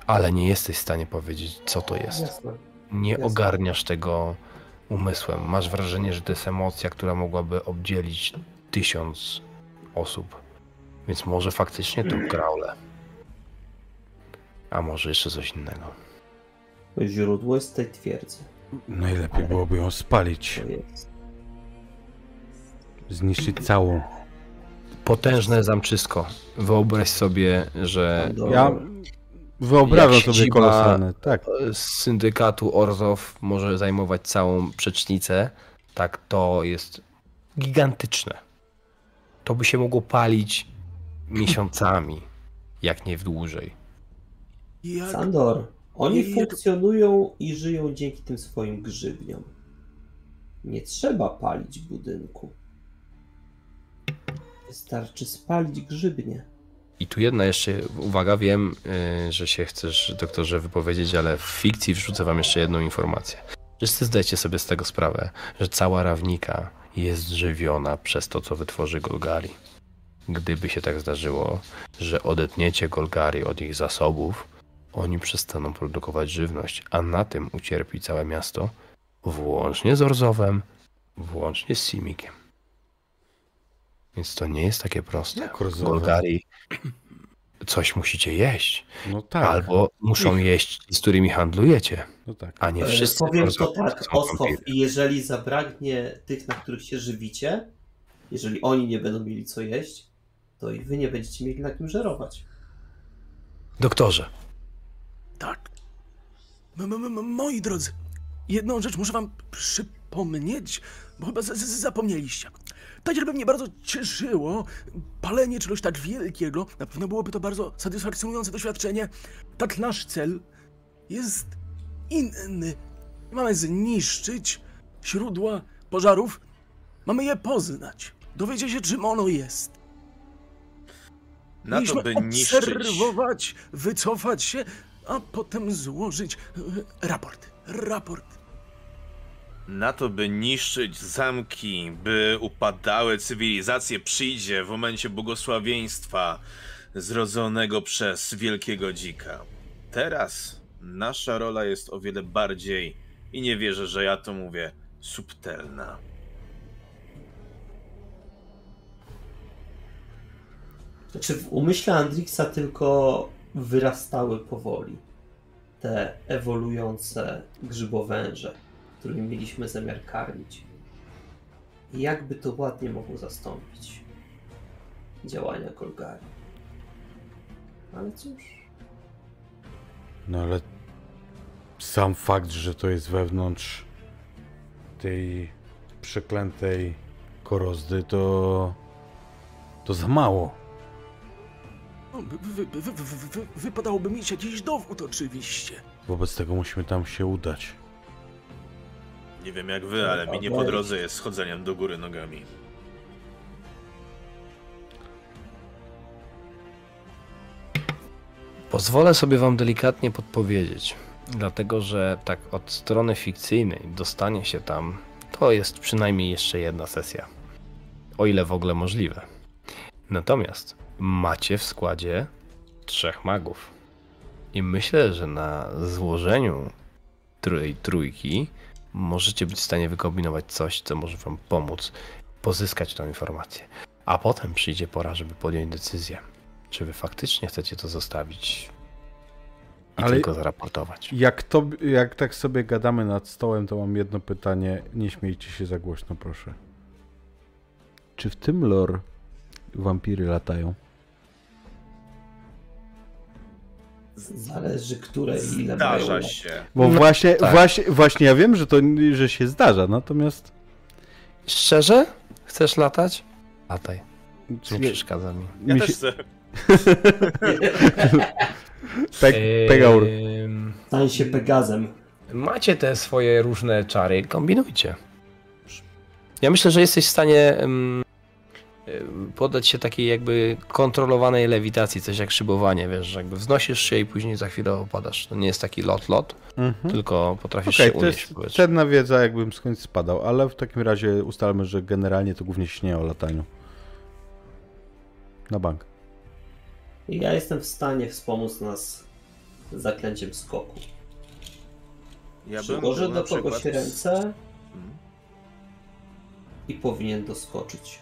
Ale nie jesteś w stanie powiedzieć, co to jest. Jasne. Nie Jasne. ogarniasz tego umysłem. Masz wrażenie, że to jest emocja, która mogłaby obdzielić tysiąc osób. Więc może faktycznie to graule. A może jeszcze coś innego. Źródło jest tej twierdzy. Najlepiej byłoby ją spalić, zniszczyć całą. Potężne zamczysko. Wyobraź sobie, że Do... Ja wyobrażam Jak sobie kolosalne, tak. z syndykatu Orzow może zajmować całą przecznicę, tak to jest gigantyczne. To by się mogło palić miesiącami, jak nie w dłużej. Jak... Sandor, oni to- funkcjonują i żyją dzięki tym swoim grzybniom. Nie trzeba palić budynku. Wystarczy spalić grzybnie. I tu jedna jeszcze uwaga, wiem, yy, że się chcesz, doktorze, wypowiedzieć, ale w fikcji wrzucę wam jeszcze jedną informację. Wszyscy zdajcie sobie z tego sprawę, że cała rawnika jest żywiona przez to, co wytworzy Golgari. Gdyby się tak zdarzyło, że odetniecie Golgari od ich zasobów, oni przestaną produkować żywność, a na tym ucierpi całe miasto, włącznie z Orzowem, włącznie z Simikiem. Więc to nie jest takie proste. Jak Orzowe? Golgari coś musicie jeść. No tak, Albo muszą jeść z którymi handlujecie, no tak. a nie E, wszyscy. Powiem to tak, i jeżeli zabraknie tych, na których się żywicie, jeżeli oni nie będą mieli co jeść, to i wy nie będziecie mieli na kim żerować. Doktorze, Tak. M- m- m- moi drodzy, jedną rzecz muszę wam przypomnieć, bo chyba zapomnieliście. Tak, żeby mnie bardzo cieszyło, palenie czegoś tak wielkiego, na pewno byłoby to bardzo satysfakcjonujące doświadczenie. Tak, nasz cel jest inny. Mamy zniszczyć źródła pożarów, mamy je poznać, dowiedzieć się, czym ono jest. Na to, Mieliśmy by niszczyć... obserwować, wycofać się, a potem złożyć e, raport. Raport. Na to, by niszczyć zamki, by upadały cywilizacje, przyjdzie w momencie błogosławieństwa zrodzonego przez wielkiego dzika. Teraz nasza rola jest o wiele bardziej, i nie wierzę, że ja to mówię, subtelna. Znaczy w umyśle Andrixa tylko wyrastały powoli te ewoluujące grzybowęże, którymi mieliśmy zamiar karmić. I jakby to ładnie mogło zastąpić działania Golgari. Ale cóż, No ale sam fakt, że to jest wewnątrz tej przeklętej korozdy, to to za mało. No, wy, wy, wy, wy, wy, wy, wypadałoby mieć jakiś dowód oczywiście. Wobec tego musimy tam się udać. Nie wiem jak wy, ale mi nie po drodze jest schodzeniem do góry nogami. pozwolę sobie wam delikatnie podpowiedzieć, dlatego że tak od strony fikcyjnej dostanie się tam to jest przynajmniej jeszcze jedna sesja. O ile w ogóle możliwe. Natomiast macie w składzie trzech magów. I myślę, że na złożeniu trój, trójki możecie być w stanie wykombinować coś, co może wam pomóc pozyskać tą informację. A potem przyjdzie pora, żeby podjąć decyzję, czy wy faktycznie chcecie to zostawić i Ale- tylko zaraportować. Jak, to, jak tak sobie gadamy nad stołem, to mam jedno pytanie. Nie śmiejcie się za głośno, proszę. Czy w tym lore wampiry latają? Zależy które i ile mają Zdarza lat. się. Bo właśnie, tak. właśnie, właśnie ja wiem, że to że się zdarza, natomiast Szczerze? Chcesz latać? Lataj. Nie przeszkadza mi. Ja mi też się, chcę. Peg, Pegaur. Stań się Pegazem. macie te swoje różne czary, kombinujcie. Ja myślę, że jesteś w stanie em, em, poddać się takiej jakby kontrolowanej lewitacji, coś jak szybowanie, wiesz, że jakby wznosisz się i później za chwilę opadasz. To nie jest taki lot-lot, Mhm. tylko potrafisz Okej, się to unieść. jest powiedzmy. cenna wiedza, jakbym skądś spadał, ale w takim razie ustalmy, że generalnie to głównie śnie o lataniu. Na bank. Ja jestem w stanie wspomóc nas zaklęciem skoku. Ja Przyłożę do kogoś przykład- ręce Mhm. i powinien doskoczyć.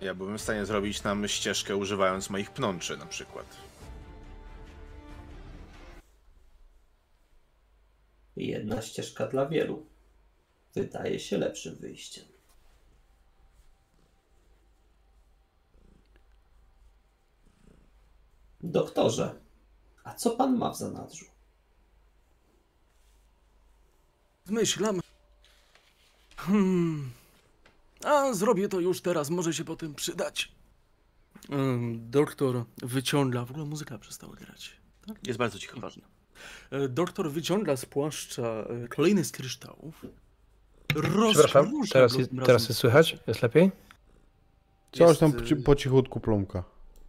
Ja byłem w stanie zrobić nam ścieżkę używając moich pnączy na przykład. Jedna ścieżka dla wielu. Wydaje się lepszym wyjściem. Doktorze, a co pan ma w zanadrzu? Zmyślam. Hmm. A zrobię to już teraz, może się potem przydać. Doktor wyciąga. W ogóle muzyka przestała grać. Jest bardzo cicho. Ważne. E, Doktor wyciąga z płaszcza e, kolejny z kryształów. Przepraszam, teraz, jest, teraz jest słychać? Jest lepiej? Coś Jest, tam y, po, cichutku plomka.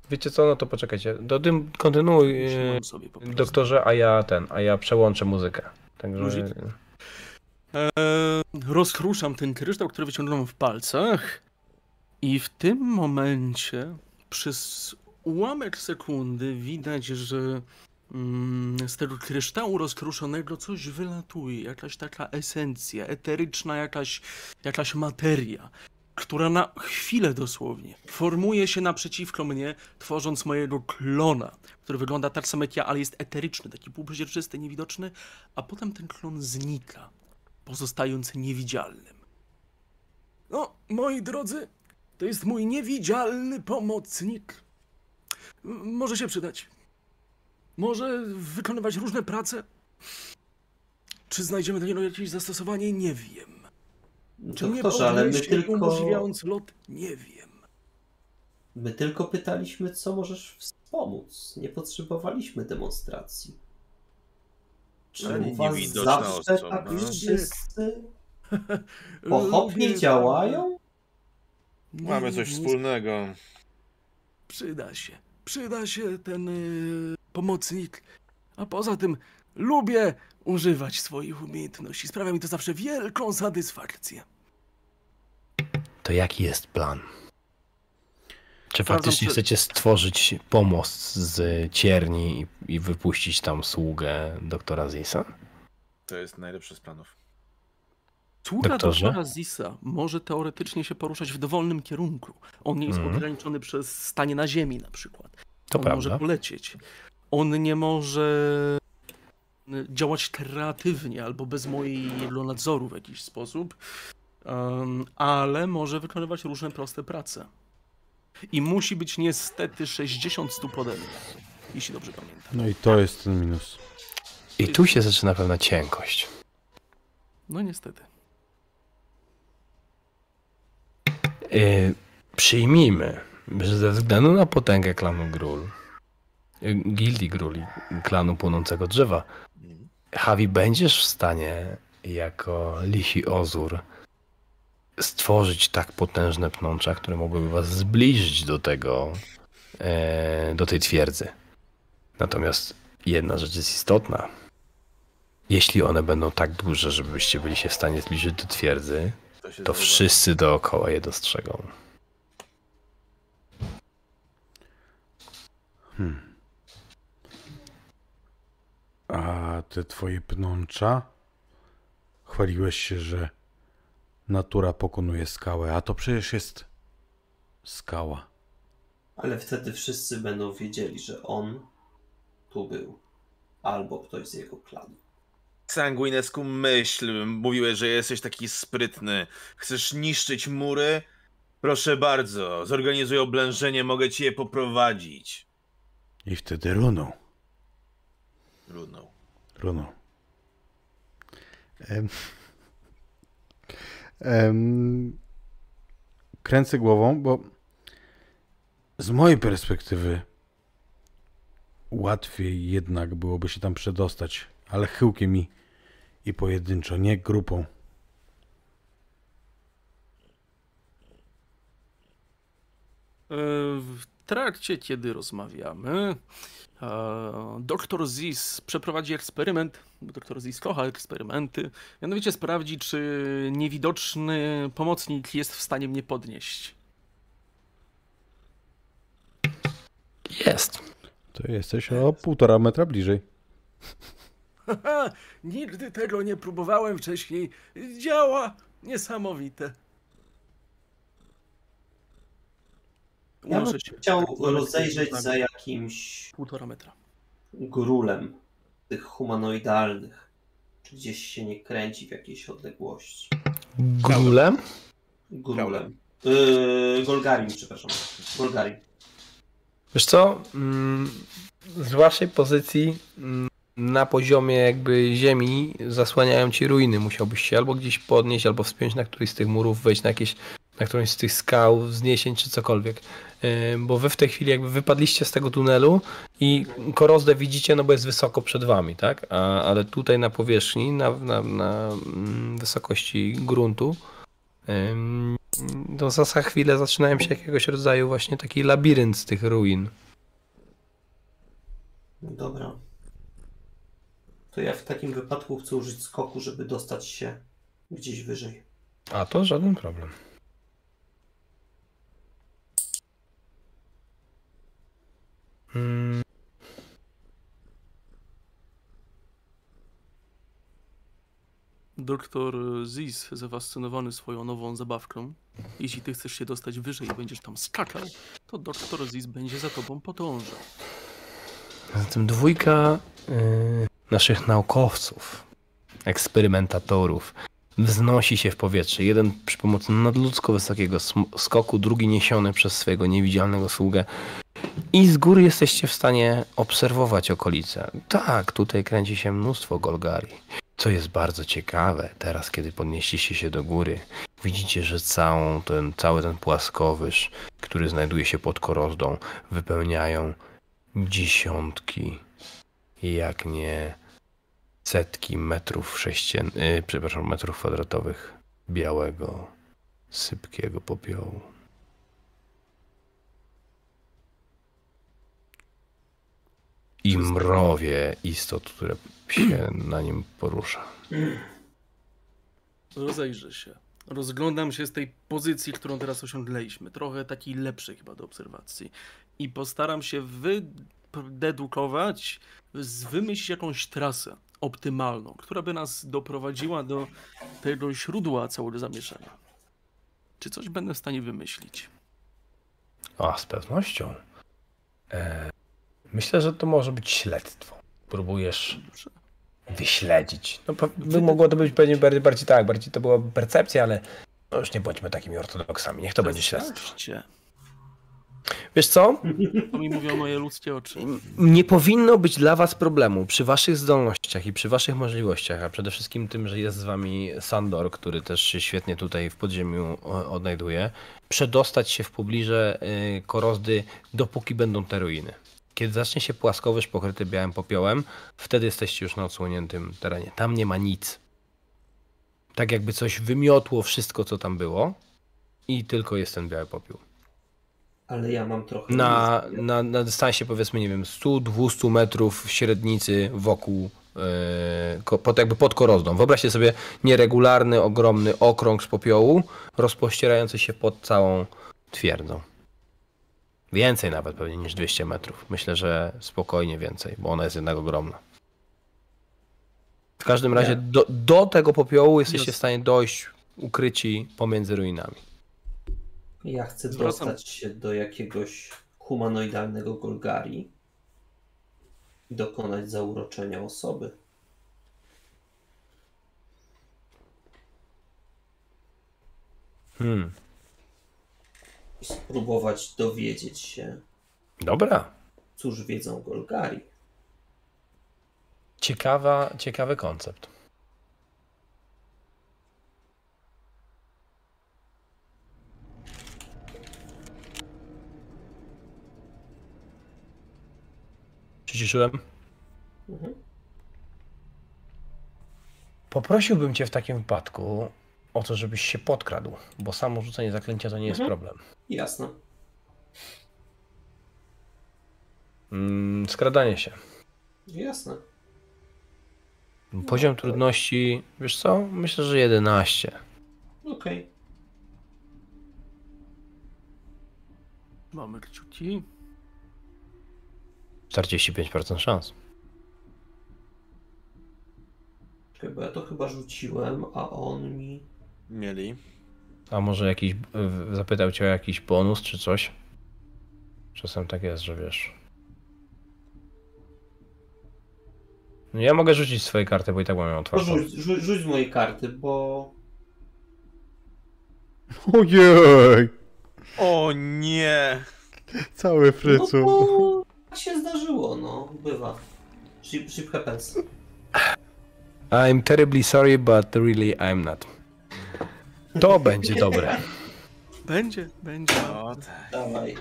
Wiecie co, no to poczekajcie. Do tym kontynuuj, prostu. doktorze, a ja ten, a ja przełączę muzykę. Także... Luzik? E, rozkruszam ten kryształ, który wyciągnąłem w palcach i w tym momencie przez ułamek sekundy widać, że mm, z tego kryształu rozkruszonego coś wylatuje, jakaś taka esencja, eteryczna jakaś, jakaś materia, która na chwilę dosłownie formuje się naprzeciwko mnie, tworząc mojego klona, który wygląda tak samo jak ja, ale jest eteryczny, taki półprzeźroczysty, niewidoczny, a potem ten klon znika, pozostając niewidzialnym. No, moi drodzy, to jest mój niewidzialny pomocnik. Może się przydać. Może wykonywać różne prace. Czy znajdziemy do niego jakieś zastosowanie? Nie wiem. Czy nie Doktorze, ale my tylko, umożliwiając lot? Nie wiem. my tylko pytaliśmy, co możesz wspomóc. Nie potrzebowaliśmy demonstracji. Czy Ale u was niewidoczna zawsze osoba. tak Lubię- wszyscy pochopnie działają? Mamy coś wspólnego. Przyda się. Przyda się ten y, pomocnik. A poza tym lubię używać swoich umiejętności. Sprawia mi to zawsze wielką satysfakcję. To jaki jest plan? Czy Sprawdzam, faktycznie czy- chcecie stworzyć pomost z cierni i, i wypuścić tam sługę doktora Zisa? To jest najlepszy z planów. Sługa Doktorze? doktora Zisa może teoretycznie się poruszać w dowolnym kierunku. On nie jest Mhm. ograniczony przez stanie na ziemi na przykład. To on prawda. może polecieć. On nie może działać kreatywnie albo bez mojego nadzoru w jakiś sposób, em, ale może wykonywać różne proste prace. I musi być niestety 60 stóp ode mnie, jeśli dobrze pamiętam. No i to jest ten minus. I tu się zaczyna pewna cienkość. No niestety. Yy, przyjmijmy, że ze względu na potęgę klanu Grul, yy, gildii Gruli, klanu płonącego drzewa, Hawi będziesz w stanie jako lisi ozur stworzyć tak potężne pnącza, które mogłyby was zbliżyć do tego, e, do tej twierdzy. Natomiast jedna rzecz jest istotna. Jeśli one będą tak duże, żebyście byli się w stanie zbliżyć do twierdzy, To, to wszyscy dookoła je dostrzegą. A te twoje pnącza? Chwaliłeś się, że natura pokonuje skałę, a to przecież jest skała. Ale wtedy wszyscy będą wiedzieli, że on tu był. Albo ktoś z jego klanu. Sanguinescu, myśl. Mówiłeś, że jesteś taki sprytny. Chcesz niszczyć mury? Proszę bardzo, zorganizuj oblężenie, mogę ci je poprowadzić. I wtedy runą. Trudno. Runą. Em, kręcę głową, bo z mojej perspektywy łatwiej jednak byłoby się tam przedostać, ale chyłkiem i, i pojedynczo, nie grupą. E, W trakcie, kiedy rozmawiamy, doktor Zis przeprowadzi eksperyment, bo doktor Zis kocha eksperymenty, mianowicie sprawdzi, czy niewidoczny pomocnik jest w stanie mnie podnieść. Jest. To jesteś o półtora metra bliżej. Haha, nigdy tego nie próbowałem wcześniej. Działa niesamowite. Ja bym chciał rozejrzeć za jakimś Półtora metra. grulem tych humanoidalnych. Czy gdzieś się nie kręci w jakiejś odległości? Grulem? Grulem. Yy, Golgarim, przepraszam. Golgarim. Wiesz co? Mm, Z waszej pozycji mm, na poziomie jakby ziemi zasłaniają ci ruiny. Musiałbyś się albo gdzieś podnieść, albo wspiąć na któryś z tych murów, wejść na jakieś, na którąś z tych skał, wzniesień czy cokolwiek. Yy, Bo wy w tej chwili jakby wypadliście z tego tunelu i korozdę widzicie, no bo jest wysoko przed wami, tak? A, ale tutaj na powierzchni, na, na, na mm, wysokości gruntu, to za za chwilę zaczynają się jakiegoś rodzaju właśnie taki labirynt z tych ruin. Dobra. To ja w takim wypadku chcę użyć skoku, żeby dostać się gdzieś wyżej. A to żaden problem. Mm, Doktor Ziz, zafascynowany swoją nową zabawką. Jeśli ty chcesz się dostać wyżej i będziesz tam skakał, to doktor Ziz będzie za tobą podążał. Zatem dwójka y, naszych naukowców, eksperymentatorów wznosi się w powietrze. Jeden przy pomocy nadludzko wysokiego skoku, drugi niesiony przez swojego niewidzialnego sługę. I z góry jesteście w stanie obserwować okolice. Tak, tutaj kręci się mnóstwo Golgari. Co jest bardzo ciekawe, teraz kiedy podnieśliście się do góry, widzicie, że całą ten, cały ten płaskowyż, który znajduje się pod korozdą, wypełniają dziesiątki, jak nie setki metrów sześcien, yy, przepraszam, metrów kwadratowych białego, sypkiego popiołu. I mrowie istot, które się na nim porusza. Rozejrzę się. Rozglądam się z tej pozycji, którą teraz osiągnęliśmy. Trochę takiej lepszej chyba do obserwacji. I postaram się wydedukować, wymyślić jakąś trasę optymalną, która by nas doprowadziła do tego źródła całego zamieszania. Czy coś będę w stanie wymyślić? A, z pewnością. E, myślę, że to może być śledztwo. Próbujesz Dobrze. wyśledzić. No, by mogło to być pewnie bardziej, bardziej tak, bardziej to była percepcja, ale no już nie bądźmy takimi ortodoksami. Niech to będzie śledztwo. Wiesz co? To mi mówią moje ludzkie oczy. Nie powinno być dla was problemu przy waszych zdolnościach i przy waszych możliwościach, a przede wszystkim tym, że jest z wami Sandor, który też się świetnie tutaj w podziemiu odnajduje, przedostać się w pobliże y, Korozdy, dopóki będą te ruiny. Kiedy zacznie się płaskowyż pokryty białym popiołem, wtedy jesteście już na odsłoniętym terenie. Tam nie ma nic. Tak jakby coś wymiotło wszystko, co tam było i tylko jest ten biały popiół. Ale ja mam trochę. Na, na, na dystansie powiedzmy, nie wiem, 100-200 metrów średnicy wokół, e, pod, jakby pod korozdą. Wyobraźcie sobie nieregularny, ogromny okrąg z popiołu, rozpościerający się pod całą twierdzą. Więcej nawet pewnie niż 200 metrów. Myślę, że spokojnie więcej, bo ona jest jednak ogromna. W każdym razie do, do tego popiołu jesteście Jasne. w stanie dojść ukryci pomiędzy ruinami. Ja chcę Zwracam- dostać się do jakiegoś humanoidalnego Golgari i dokonać zauroczenia osoby. Hmm. I spróbować dowiedzieć się, Dobra. cóż wiedzą Golgari. Ciekawa, ciekawy koncept. Przyciszyłem. Mhm. Poprosiłbym cię w takim wypadku o to, żebyś się podkradł, bo samo rzucenie zaklęcia to nie jest Mhm. problem. Jasne. Mm, skradanie się. Jasne. Poziom trudności, wiesz co? Myślę, że 11. Okej. Mamy kciuki. 45% szans. Czekaj, bo ja to chyba rzuciłem, a on mi. Mieli. A może jakiś, zapytał cię o jakiś bonus czy coś? Czasem tak jest, że wiesz. No Ja mogę rzucić swoje karty, bo i tak mam ją otwartą. rzuć, rzuć, rzuć z mojej karty, bo... Ojej! O nie! Cały No frycu. bo tak się zdarzyło, no. Bywa. Ship, ship happens. I'm terribly sorry, but really I'm not. To będzie dobre. Będzie, będzie. O, tak. Dawaj.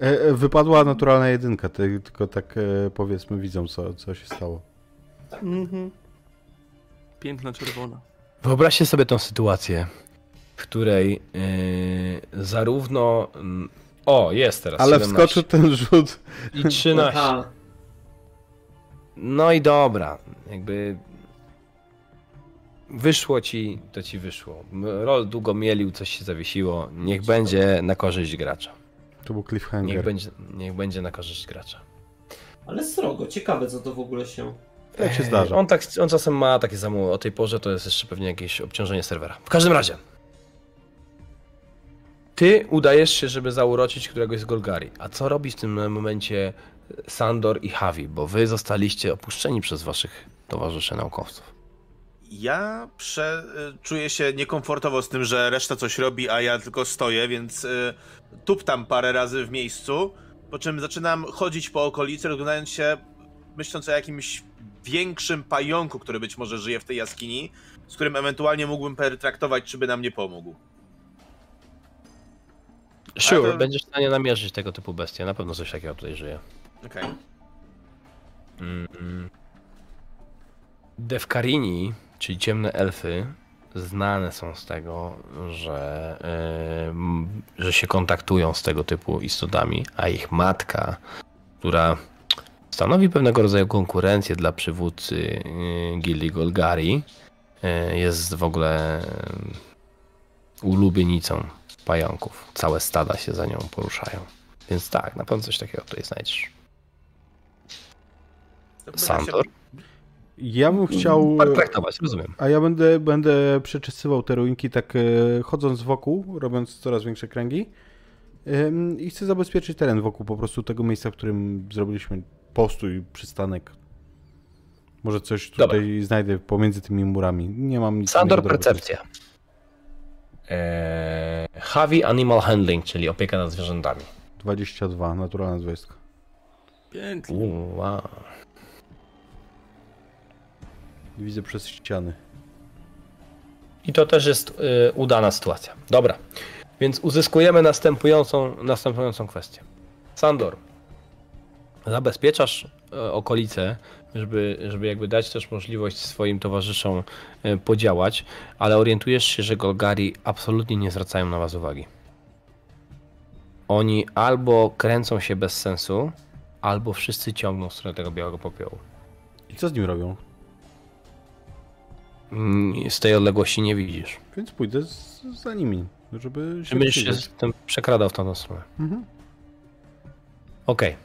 E, e, wypadła naturalna jedynka, ty, tylko tak e, powiedzmy widzą co, co się stało. Mhm. Piękna czerwona. Wyobraźcie sobie tą sytuację, w której yy, zarówno. O, jest teraz. Ale 17 wskoczył ten rzut. I 13. Aha. No i dobra, jakby. Wyszło ci, to ci wyszło. Rol długo mielił, coś się zawiesiło. Niech będzie na korzyść gracza. To był Niech cliffhanger. będzie, niech będzie na korzyść gracza. Ale srogo, ciekawe co to w ogóle się... Tak się zdarza. On, tak, on czasem ma takie zamuły. O tej porze to jest jeszcze pewnie jakieś obciążenie serwera. W każdym razie. Ty udajesz się, żeby zauroczyć któregoś z Golgari. A co robi w tym momencie Sandor i Havi? Bo wy zostaliście opuszczeni przez waszych towarzyszy naukowców. Ja prze, y, czuję się niekomfortowo z tym, że reszta coś robi, a ja tylko stoję, więc y, tuptam parę razy w miejscu, po czym zaczynam chodzić po okolicy, rozglądając się, myśląc o jakimś większym pająku, który być może żyje w tej jaskini, z którym ewentualnie mógłbym pertraktować, czy by nam nie pomógł. Sure, to- będziesz w stanie namierzyć tego typu bestie. Na pewno coś takiego tutaj żyje. Okej. Mm. Defkarini, czyli ciemne elfy, znane są z tego, że, em, że się kontaktują z tego typu istotami, a ich matka, która stanowi pewnego rodzaju konkurencję dla przywódcy y, gildii Golgari, y, jest w ogóle y, ulubienicą pająków. Całe stada się za nią poruszają. Więc tak, na pewno coś takiego tutaj znajdziesz. Się- Ja bym chciał. Traktować, rozumiem. A ja będę, będę przeczysywał te ruinki tak e, chodząc wokół, robiąc coraz większe kręgi. I chcę zabezpieczyć teren wokół po prostu tego miejsca, w którym zrobiliśmy postój, przystanek. Może coś tutaj Dobra. znajdę pomiędzy tymi murami. Nie mam nic Sandor, percepcja. Eee, heavy Animal Handling, czyli opieka nad zwierzętami. 22, naturalna 20. Pięknie. Wow. Widzę przez ściany. I to też jest y, udana sytuacja. Dobra, więc uzyskujemy następującą, następującą kwestię. Sandor, zabezpieczasz e, okolice, żeby, żeby jakby dać też możliwość swoim towarzyszom e, podziałać, ale orientujesz się, że Golgari absolutnie nie zwracają na was uwagi. Oni albo kręcą się bez sensu, albo wszyscy ciągną w stronę tego białego popiołu. I co z nim robią? Mm, Z tej odległości nie widzisz. Więc pójdę z, za nimi, żeby się będziesz się z tym przekradał w tą stronę. Mhm. Okej,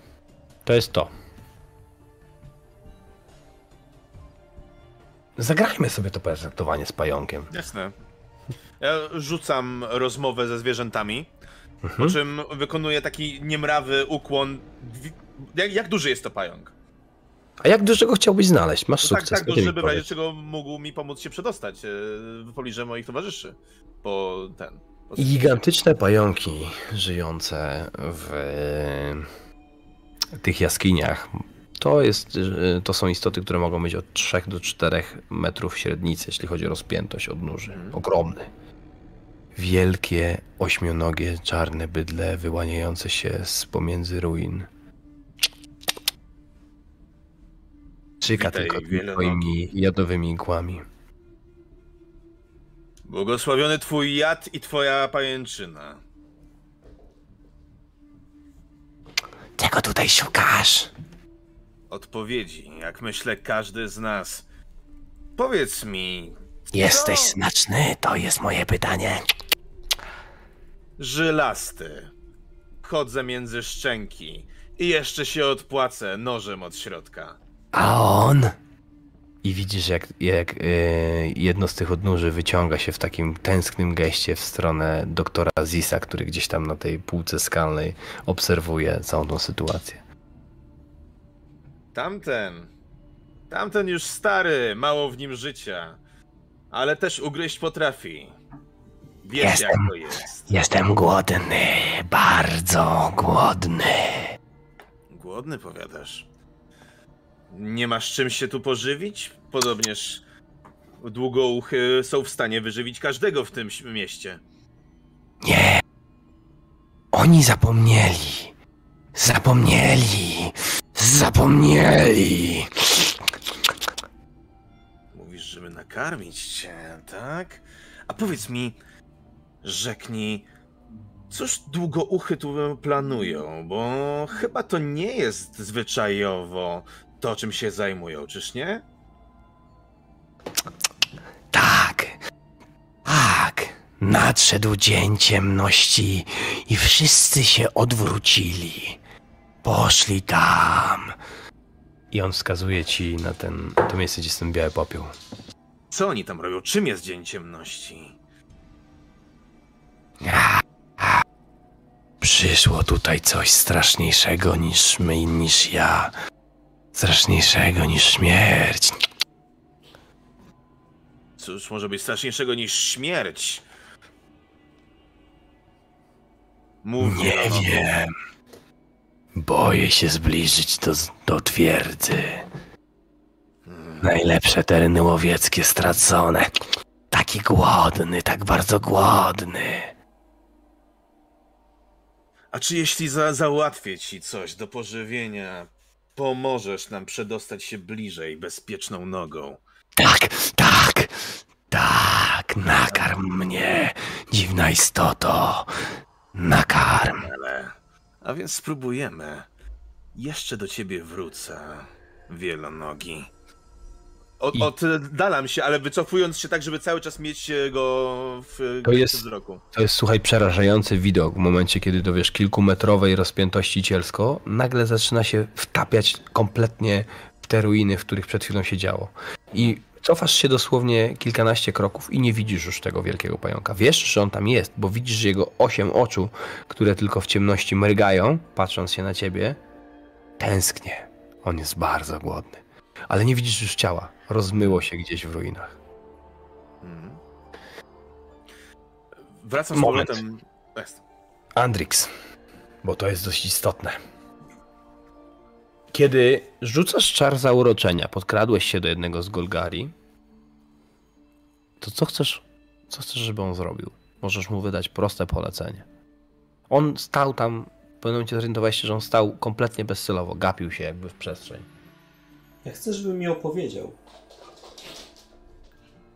to jest to. Zagrajmy sobie to prezentowanie z pająkiem. Jasne. Ja rzucam rozmowę ze zwierzętami, po Mhm. czym wykonuję taki niemrawy ukłon. Jak, jak duży jest to pająk? A jak dużego chciałbyś znaleźć? Masz No tak, sukces. tak duży, żeby w razie czego mógł mi pomóc się przedostać e, w pobliże moich towarzyszy. Po ten. Po Gigantyczne pająki żyjące w tych jaskiniach. To, jest, y, to są istoty, które mogą mieć od 3 do 4 metrów średnicy, jeśli chodzi o rozpiętość odnóży. Ogromny. Wielkie, ośmionogie, czarne bydle wyłaniające się z pomiędzy ruin. Czyka Witaj, tylko twoimi jadowymi igłami. Błogosławiony twój jad i twoja pajęczyna. Czego tutaj szukasz? Odpowiedzi, jak myślę każdy z nas. Powiedz mi, Jesteś Co? smaczny, to jest moje pytanie. żylasty. Chodzę między szczęki i jeszcze się odpłacę nożem od środka. A on? I widzisz, jak, jak e, jedno z tych odnóży wyciąga się w takim tęsknym geście w stronę doktora Zisa, który gdzieś tam na tej półce skalnej obserwuje całą tą sytuację. Tamten Tamten już stary, mało w nim życia. Ale też ugryźć potrafi. Wiesz jak Jestem. to jest. Jestem głodny, bardzo głodny. Głodny powiadasz. Nie masz czym się tu pożywić? Podobnież długouchy są w stanie wyżywić każdego w tym mieście. Nie. Oni zapomnieli. Zapomnieli. Zapomnieli. Mówisz, żeby nakarmić cię, tak? A powiedz mi, rzeknij, cóż długouchy tu planują? Bo chyba to nie jest zwyczajowo to, czym się zajmują, czyż nie? Tak. Tak. Nadszedł dzień ciemności i wszyscy się odwrócili. Poszli tam. I on wskazuje ci na ten, to miejsce, gdzie jest ten biały popiół. Co oni tam robią? Czym jest Dzień Ciemności? Przyszło tutaj coś straszniejszego niż my, niż ja. Straszniejszego niż śmierć. Cóż może być straszniejszego niż śmierć? Mów Nie wiem. Boję się zbliżyć do, do twierdzy. Najlepsze tereny łowieckie stracone. Taki głodny, tak bardzo głodny. A czy jeśli za, załatwię ci coś do pożywienia, pomożesz nam przedostać się bliżej bezpieczną nogą? Tak, tak, tak, nakarm mnie, dziwna istoto. Nakarm. Ale... A więc spróbujemy. Jeszcze do ciebie wrócę, wielonogi. Od, I- Oddalam się, ale wycofując się tak, żeby cały czas mieć e, go w To jest- wzroku. To jest, słuchaj, przerażający widok w momencie, kiedy do wiesz, kilkumetrowej rozpiętości cielsko nagle zaczyna się wtapiać kompletnie w te ruiny, w których przed chwilą się działo. I cofasz się dosłownie kilkanaście kroków i nie widzisz już tego wielkiego pająka. Wiesz, że on tam jest, bo widzisz jego osiem oczu, które tylko w ciemności mrygają, patrząc się na ciebie. Tęsknie. On jest bardzo głodny. Ale nie widzisz już ciała. Rozmyło się gdzieś w ruinach. Mhm. Wracam z Moment. powrotem. Andrix, bo to jest dość istotne. Kiedy rzucasz czar zauroczenia, podkradłeś się do jednego z Golgari, to co chcesz, co chcesz, żeby on zrobił? Możesz mu wydać proste polecenie. On stał tam, w pewnym momencie zorientowałeś się, że on stał kompletnie bezcelowo, gapił się jakby w przestrzeń. Ja chcę, żeby mi opowiedział.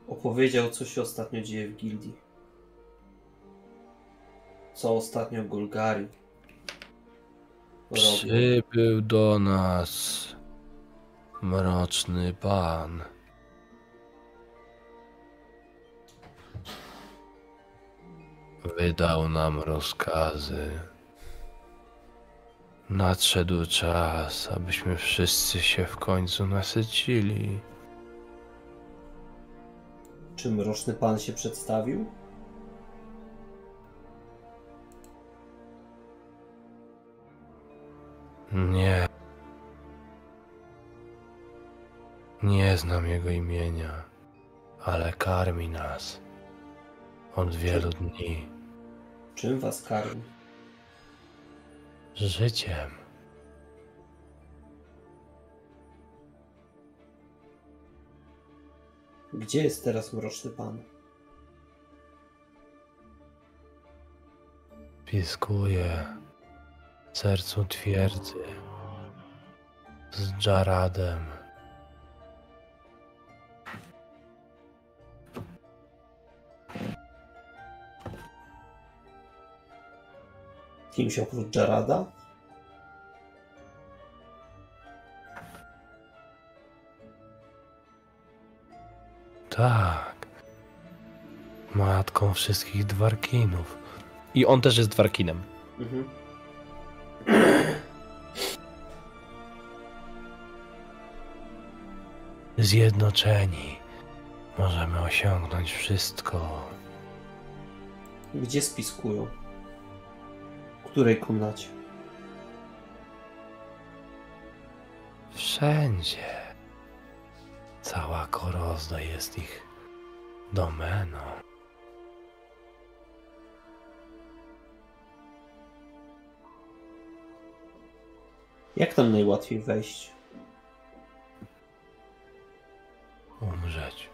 Opowiedział, co się ostatnio dzieje w gildii. Co ostatnio Golgari. Przybył do nas mroczny pan. Wydał nam rozkazy. Nadszedł czas, abyśmy wszyscy się w końcu nasycili. Czy mroczny pan się przedstawił? Nie. Nie znam jego imienia, ale karmi nas od wielu dni Czym was karmi? Życiem. Gdzie jest teraz mroczny pan? Piskuje w sercu twierdzy z Jaradem. Kimś oprócz Jarada? Tak. Matką wszystkich dwarkinów. I on też jest dwarkinem. Mhm. Zjednoczeni możemy osiągnąć wszystko. Gdzie spiskują? Której komnacie? Wszędzie. Cała korozna jest ich domeną. Jak tam najłatwiej wejść? Umrzeć.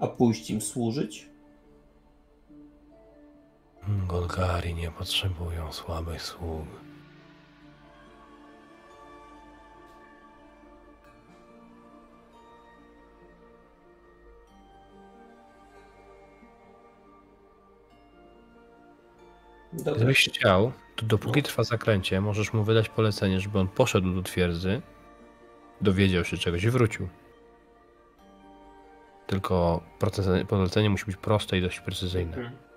A pójść im służyć? Golgari nie potrzebują słabych sług. Gdybyś chciał, to dopóki trwa zaklęcie, możesz mu wydać polecenie, żeby on poszedł do twierdzy, dowiedział się czegoś i wrócił. Tylko polecenie musi być proste i dość precyzyjne.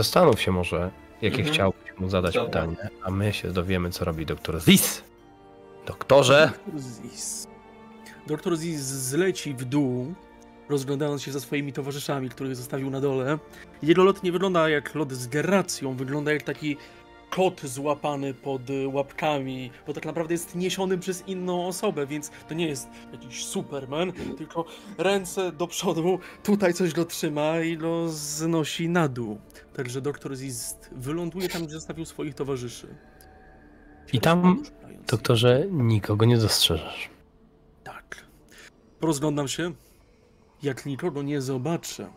Zastanów się może, jakie Mhm. chciałbyś mu zadać Dobra. pytanie, a my się dowiemy, co robi doktor Zis. Doktorze! Doktor Ziz. Doktor Ziz zleci w dół, rozglądając się za swoimi towarzyszami, których zostawił na dole. Jego lot nie wygląda jak lot z geracją, wygląda jak taki kot złapany pod y, łapkami, bo tak naprawdę jest niesiony przez inną osobę, więc to nie jest jakiś Superman, tylko ręce do przodu, tutaj coś go trzyma i go znosi na dół. Także doktor Ziz wyląduje tam, gdzie zostawił swoich towarzyszy. I tam, doktorze, nikogo nie dostrzeżesz. Tak. Rozglądam się. Jak nikogo nie zobaczę,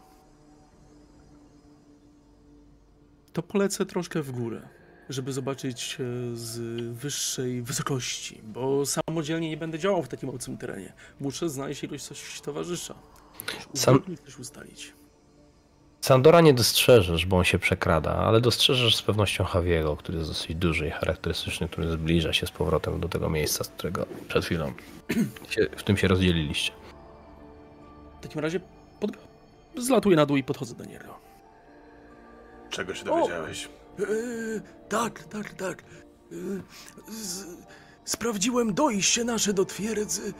to polecę troszkę w górę, żeby zobaczyć e, z wyższej wysokości, bo samodzielnie nie będę działał w takim obcym terenie. Muszę znaleźć ilość coś towarzysza. Sam- też ustalić. Sandora nie dostrzeżesz, bo on się przekrada, ale dostrzeżesz z pewnością Javiego, który jest dosyć duży i charakterystyczny, który zbliża się z powrotem do tego miejsca, z którego przed chwilą się, w tym się rozdzieliliście. W takim razie pod... zlatuję na dół i podchodzę do niego. Czego się dowiedziałeś? Eee, tak, tak, tak. Z, sprawdziłem dojście nasze do twierdzy.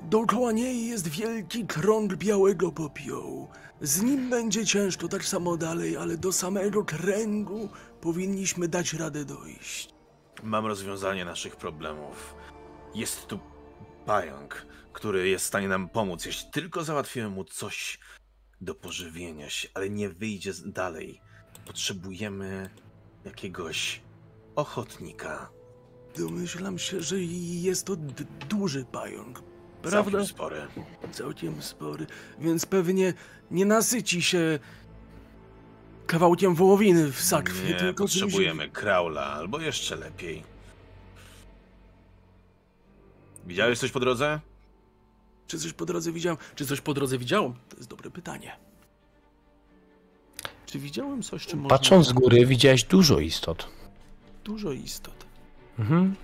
Dookoła niej jest wielki krąg białego popiołu. Z nim będzie ciężko tak samo dalej, ale do samego kręgu powinniśmy dać radę dojść. Mam rozwiązanie naszych problemów. Jest tu pająk, który jest w stanie nam pomóc, jeśli tylko załatwimy mu coś do pożywienia się, ale nie wyjdzie dalej. Potrzebujemy jakiegoś ochotnika. Domyślam się, że jest to duży pająk. Prawda? Całkiem spory. Całkiem spory, więc pewnie nie nasyci się kawałkiem wołowiny w sakwie, Nie, tylko czymś- potrzebujemy kraula, albo jeszcze lepiej. Widziałeś coś po drodze? Czy coś po drodze widziałem? Czy coś po drodze widziałem? To jest dobre pytanie. Czy widziałem coś, czym można... Patrząc z góry, widziałeś dużo istot. Dużo istot. Mhm.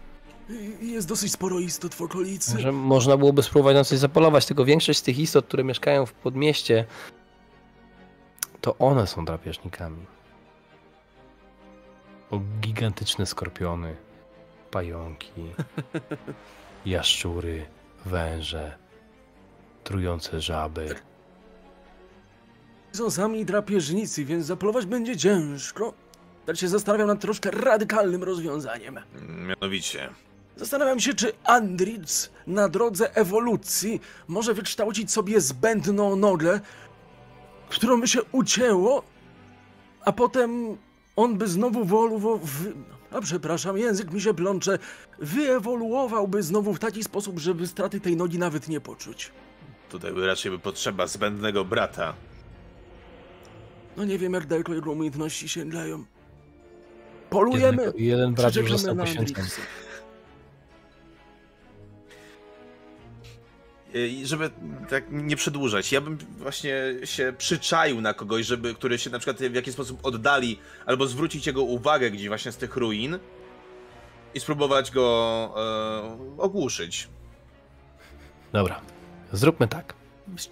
Jest dosyć sporo istot w okolicy. Że można byłoby spróbować na coś zapolować, tylko większość z tych istot, które mieszkają w podmieście, to one są drapieżnikami. O gigantyczne skorpiony, pająki, jaszczury, węże, trujące żaby. Są sami drapieżnicy, więc zapolować będzie ciężko. Tak się zastanawiam nad troszkę radykalnym rozwiązaniem. Mianowicie, Zastanawiam się, czy Andritz na drodze ewolucji może wykształcić sobie zbędną nogę, którą by się ucięło, a potem on by znowu woluwo... Wy... A przepraszam, język mi się plącze. Wyewoluowałby znowu w taki sposób, żeby straty tej nogi nawet nie poczuć. tutaj by raczej by potrzeba zbędnego brata. No nie wiem, jak daleko jego umiejętności sięgają. Polujemy! Jednego, jeden brat już został na poświęcony. I żeby tak nie przedłużać, ja bym właśnie się przyczaił na kogoś, żeby, który się na przykład w jakiś sposób oddali, albo zwrócić jego uwagę gdzieś właśnie z tych ruin i spróbować go e, ogłuszyć. Dobra, zróbmy tak.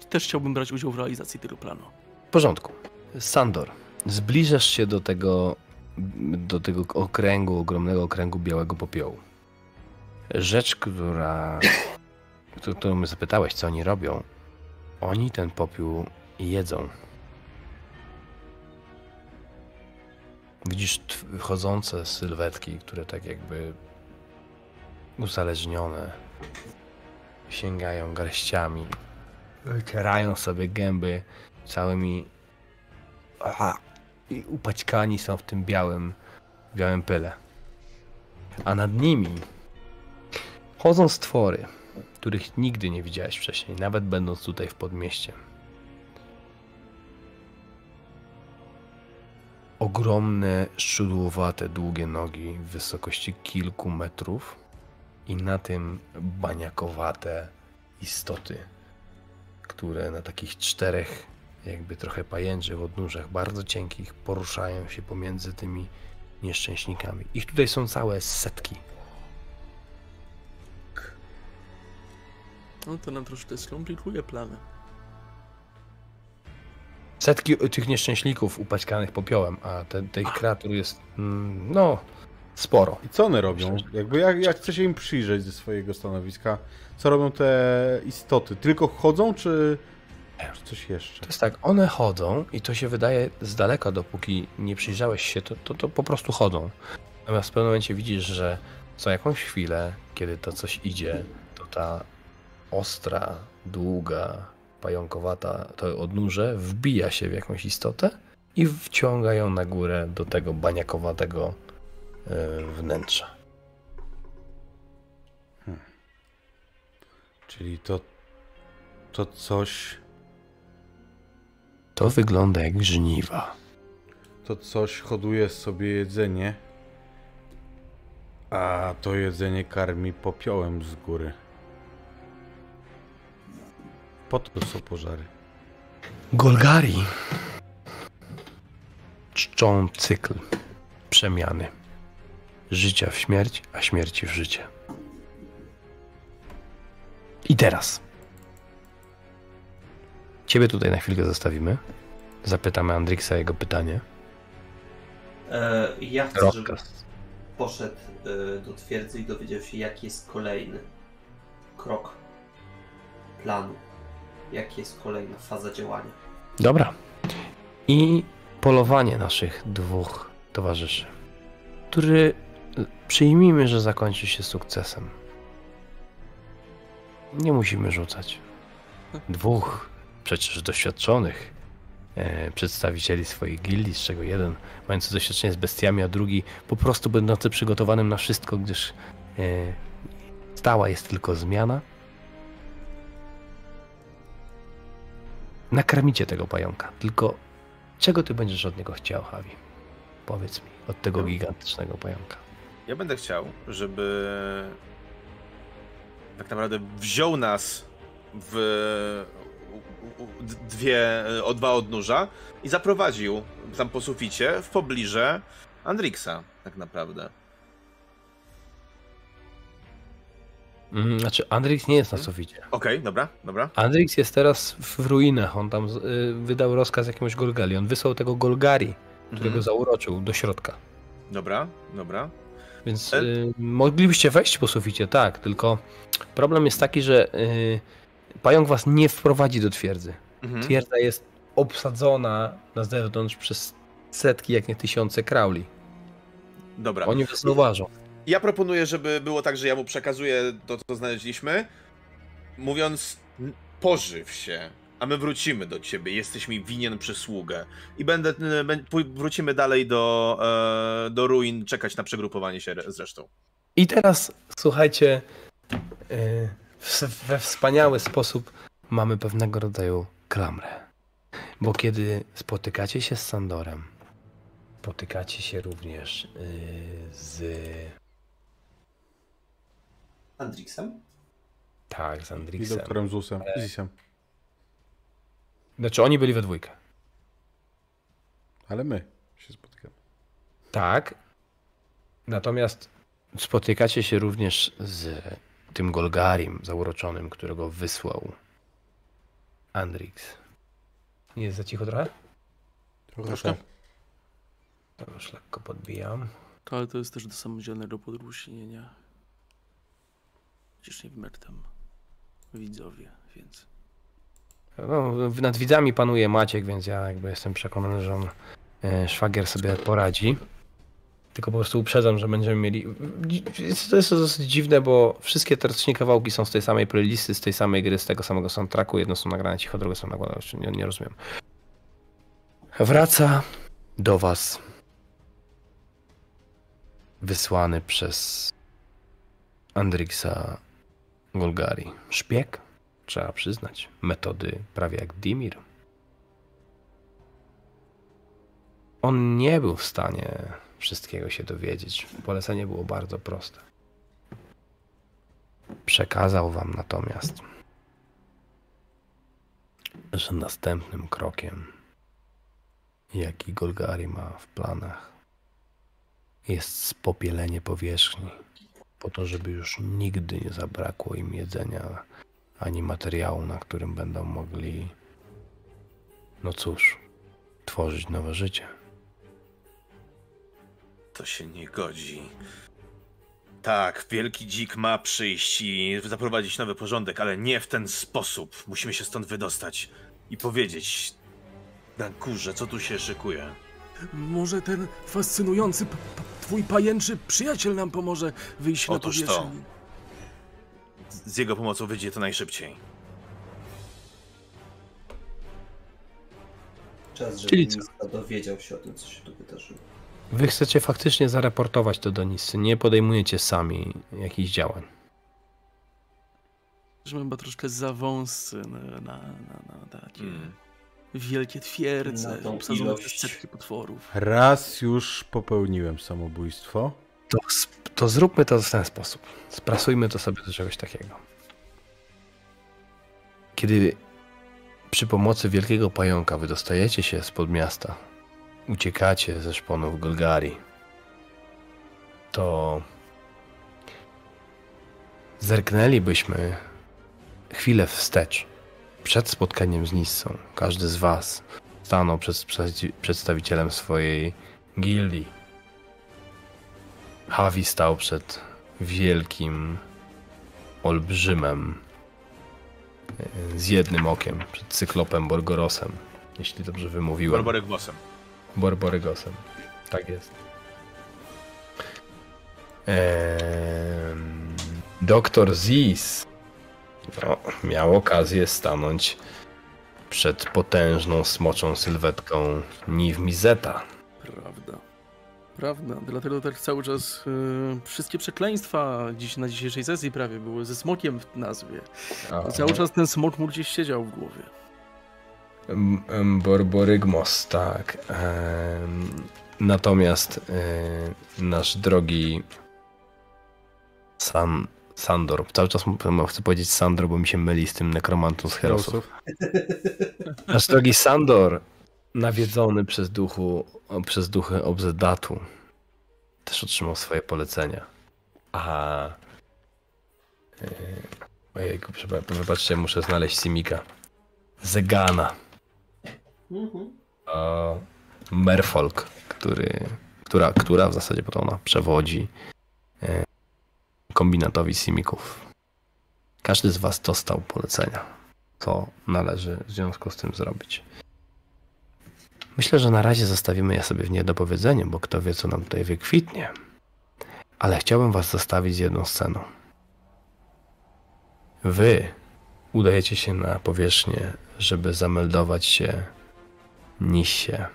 Też chciałbym brać udział w realizacji tego planu. W porządku. Sandor, zbliżasz się do tego, do tego okręgu, ogromnego okręgu białego popiołu. Rzecz, która, któ- którą mnie zapytałeś, co oni robią, oni ten popiół jedzą. Widzisz chodzące sylwetki, które tak jakby uzależnione sięgają garściami, wycierają sobie gęby całymi aha, i upaćkani są w tym białym, białym pyle. A nad nimi chodzą stwory, których nigdy nie widziałeś wcześniej, nawet będąc tutaj w podmieście. Ogromne, szczudłowate, długie nogi w wysokości kilku metrów i na tym baniakowate istoty, które na takich czterech, jakby trochę pajęczych odnóżach, bardzo cienkich, poruszają się pomiędzy tymi nieszczęśnikami. Ich tutaj są całe setki. No to nam troszkę skomplikuje plany. Setki tych nieszczęśników upaćkanych popiołem, a te, tych kreatur jest, mm, no, sporo. I co one robią? Jakby jak, jak chcę się im przyjrzeć ze swojego stanowiska, co robią te istoty? Tylko chodzą, czy coś jeszcze? To jest tak, one chodzą i to się wydaje z daleka, dopóki nie przyjrzałeś się, to, to, to po prostu chodzą. Natomiast w pewnym momencie widzisz, że co jakąś chwilę, kiedy to coś idzie, to ta ostra, długa, pająkowata to odnóże wbija się w jakąś istotę i wciąga ją na górę do tego baniakowatego e, wnętrza. Czyli to, to coś, To wygląda jak żniwa. to coś hoduje sobie jedzenie, a to jedzenie karmi popiołem z góry. Po to są pożary. Golgari czczą cykl przemiany. Życia w śmierć, a śmierci w życie. I teraz. Ciebie tutaj na chwilkę zostawimy. Zapytamy Andriksa jego pytanie. E, ja chcę, żeby Rozkaz. poszedł e, do twierdzy i dowiedział się, jaki jest kolejny krok planu. Jaki jest kolejna faza działania. Dobra. I polowanie naszych dwóch towarzyszy, który przyjmijmy, że zakończy się sukcesem. Nie musimy rzucać. Dwóch przecież doświadczonych e, przedstawicieli swoich gildii, z czego jeden mający doświadczenie z bestiami, a drugi po prostu będący przygotowanym na wszystko, gdyż e, stała jest tylko zmiana. nakarmicie tego pająka. Tylko czego ty będziesz od niego chciał, Javi? Powiedz mi, od tego gigantycznego pająka. Ja będę chciał, żeby tak naprawdę wziął nas w dwie, o dwa odnóża i zaprowadził tam po suficie w pobliże Andriksa, tak naprawdę. Mm, Znaczy, Andrix nie jest na suficie. Okej, dobra, dobra. Andrix jest teraz w ruinach. On tam y, wydał rozkaz jakiemuś Golgali. On wysłał tego Golgari, którego Mhm. zauroczył do środka. Dobra, dobra. Więc E- y, moglibyście wejść po suficie, tak, tylko problem jest taki, że y, pająk was nie wprowadzi do twierdzy. Mhm. Twierdza jest obsadzona na zewnątrz przez setki, jak nie tysiące krauli. Dobra. Oni was zauważą. Ja proponuję, żeby było tak, że ja mu przekazuję to, co znaleźliśmy, mówiąc "N- pożyw się, a my wrócimy do ciebie, jesteś mi winien przysługę. I będę, wrócimy dalej do, e, do ruin, czekać na przegrupowanie się re- z resztą. I teraz słuchajcie, y, w- we wspaniały sposób mamy pewnego rodzaju klamrę. Bo kiedy spotykacie się z Sandorem, spotykacie się również y, z. Andriksem? Tak, z I Andriksem. doktorem Zusem, Zisem. Znaczy, oni byli we dwójkę. Ale my się spotykamy. Tak. Natomiast spotykacie się również z tym Golgarim zauroczonym, którego wysłał Andrix. Nie jest za cicho trochę? Troszkę. To już lekko podbijam. Ale to jest też do samodzielnego podróżnienia. Przecież nie wymer tam widzowie, więc... No, nad widzami panuje Maciek, więc ja jakby jestem przekonany, że on e, szwagier sobie poradzi. Tylko po prostu uprzedzam, że będziemy mieli. To jest dosyć dziwne, bo wszystkie te rocznie kawałki są z tej samej playlisty, z tej samej gry, z tego samego soundtracku. Jedno są nagrane cicho, drugie są nagrane. Nie, nie rozumiem. Wraca do Was wysłany przez Andrixa Golgari. Szpieg, trzeba przyznać. Metody prawie jak Dimir. On nie był w stanie wszystkiego się dowiedzieć. Polecenie było bardzo proste. Przekazał wam natomiast, że następnym krokiem, jaki Golgari ma w planach, jest spopielenie powierzchni, po to, żeby już nigdy nie zabrakło im jedzenia ani materiału, na którym będą mogli, no cóż, tworzyć nowe życie. To się nie godzi. Tak, wielki dzik ma przyjść i zaprowadzić nowy porządek, ale nie w ten sposób. Musimy się stąd wydostać i powiedzieć na górze, co tu się szykuje. Może ten fascynujący twój pajęczy przyjaciel nam pomoże wyjść na Otóż to. powierzchnię. Z z jego pomocą wyjdzie to najszybciej. Czas, żeby Czyli co? Dowiedział się o tym, co się tu wydarzyło. Wy chcecie faktycznie zareportować to do Nisy, nie podejmujecie sami jakichś działań. Że chyba troszkę za wąscy na, na, na, na takie Mm. wielkie twierdze obsadzone ilość. przez setki potworów. Raz już popełniłem samobójstwo. To, to zróbmy to w ten sposób. Sprasujmy to sobie do czegoś takiego. Kiedy przy pomocy wielkiego pająka wydostajecie się spod miasta, uciekacie ze szponów Golgari, to zerknęlibyśmy chwilę wstecz przed spotkaniem z Nissą. Każdy z was stanął przed przedstawi- przedstawicielem swojej gildii. Havi stał przed wielkim olbrzymem e, z jednym okiem, przed cyklopem Borgorosem, jeśli dobrze wymówiłem. Bossem. Borborygosem. Tak jest. Ehm, Doktor Ziz no, miał okazję stanąć przed potężną smoczą sylwetką Niv Mizeta. Prawda. Prawda. Dlatego tak cały czas y, wszystkie przekleństwa dziś na dzisiejszej sesji prawie były ze smokiem w nazwie. I cały czas ten smok mu gdzieś siedział w głowie. Borborygmos, tak. Natomiast e, nasz drogi San, Sandor, cały czas chcę powiedzieć Sandor, bo mi się myli z tym nekromantą z Herosów. Nasz drogi Sandor, nawiedzony przez, duchu, przez duchy Obzedatu, też otrzymał swoje polecenia. A... Yy, ojejku, wybaczcie, muszę znaleźć Simika. Zegana. Mhm. o Merfolk, który, która, która w zasadzie ona przewodzi e, kombinatowi simików. Każdy z was dostał polecenia, co należy w związku z tym zrobić. Myślę, że na razie zostawimy je sobie w niedopowiedzeniu, bo kto wie, co nam tutaj wykwitnie. Ale chciałbym was zostawić z jedną sceną. Wy udajecie się na powierzchnię, żeby zameldować się Nisie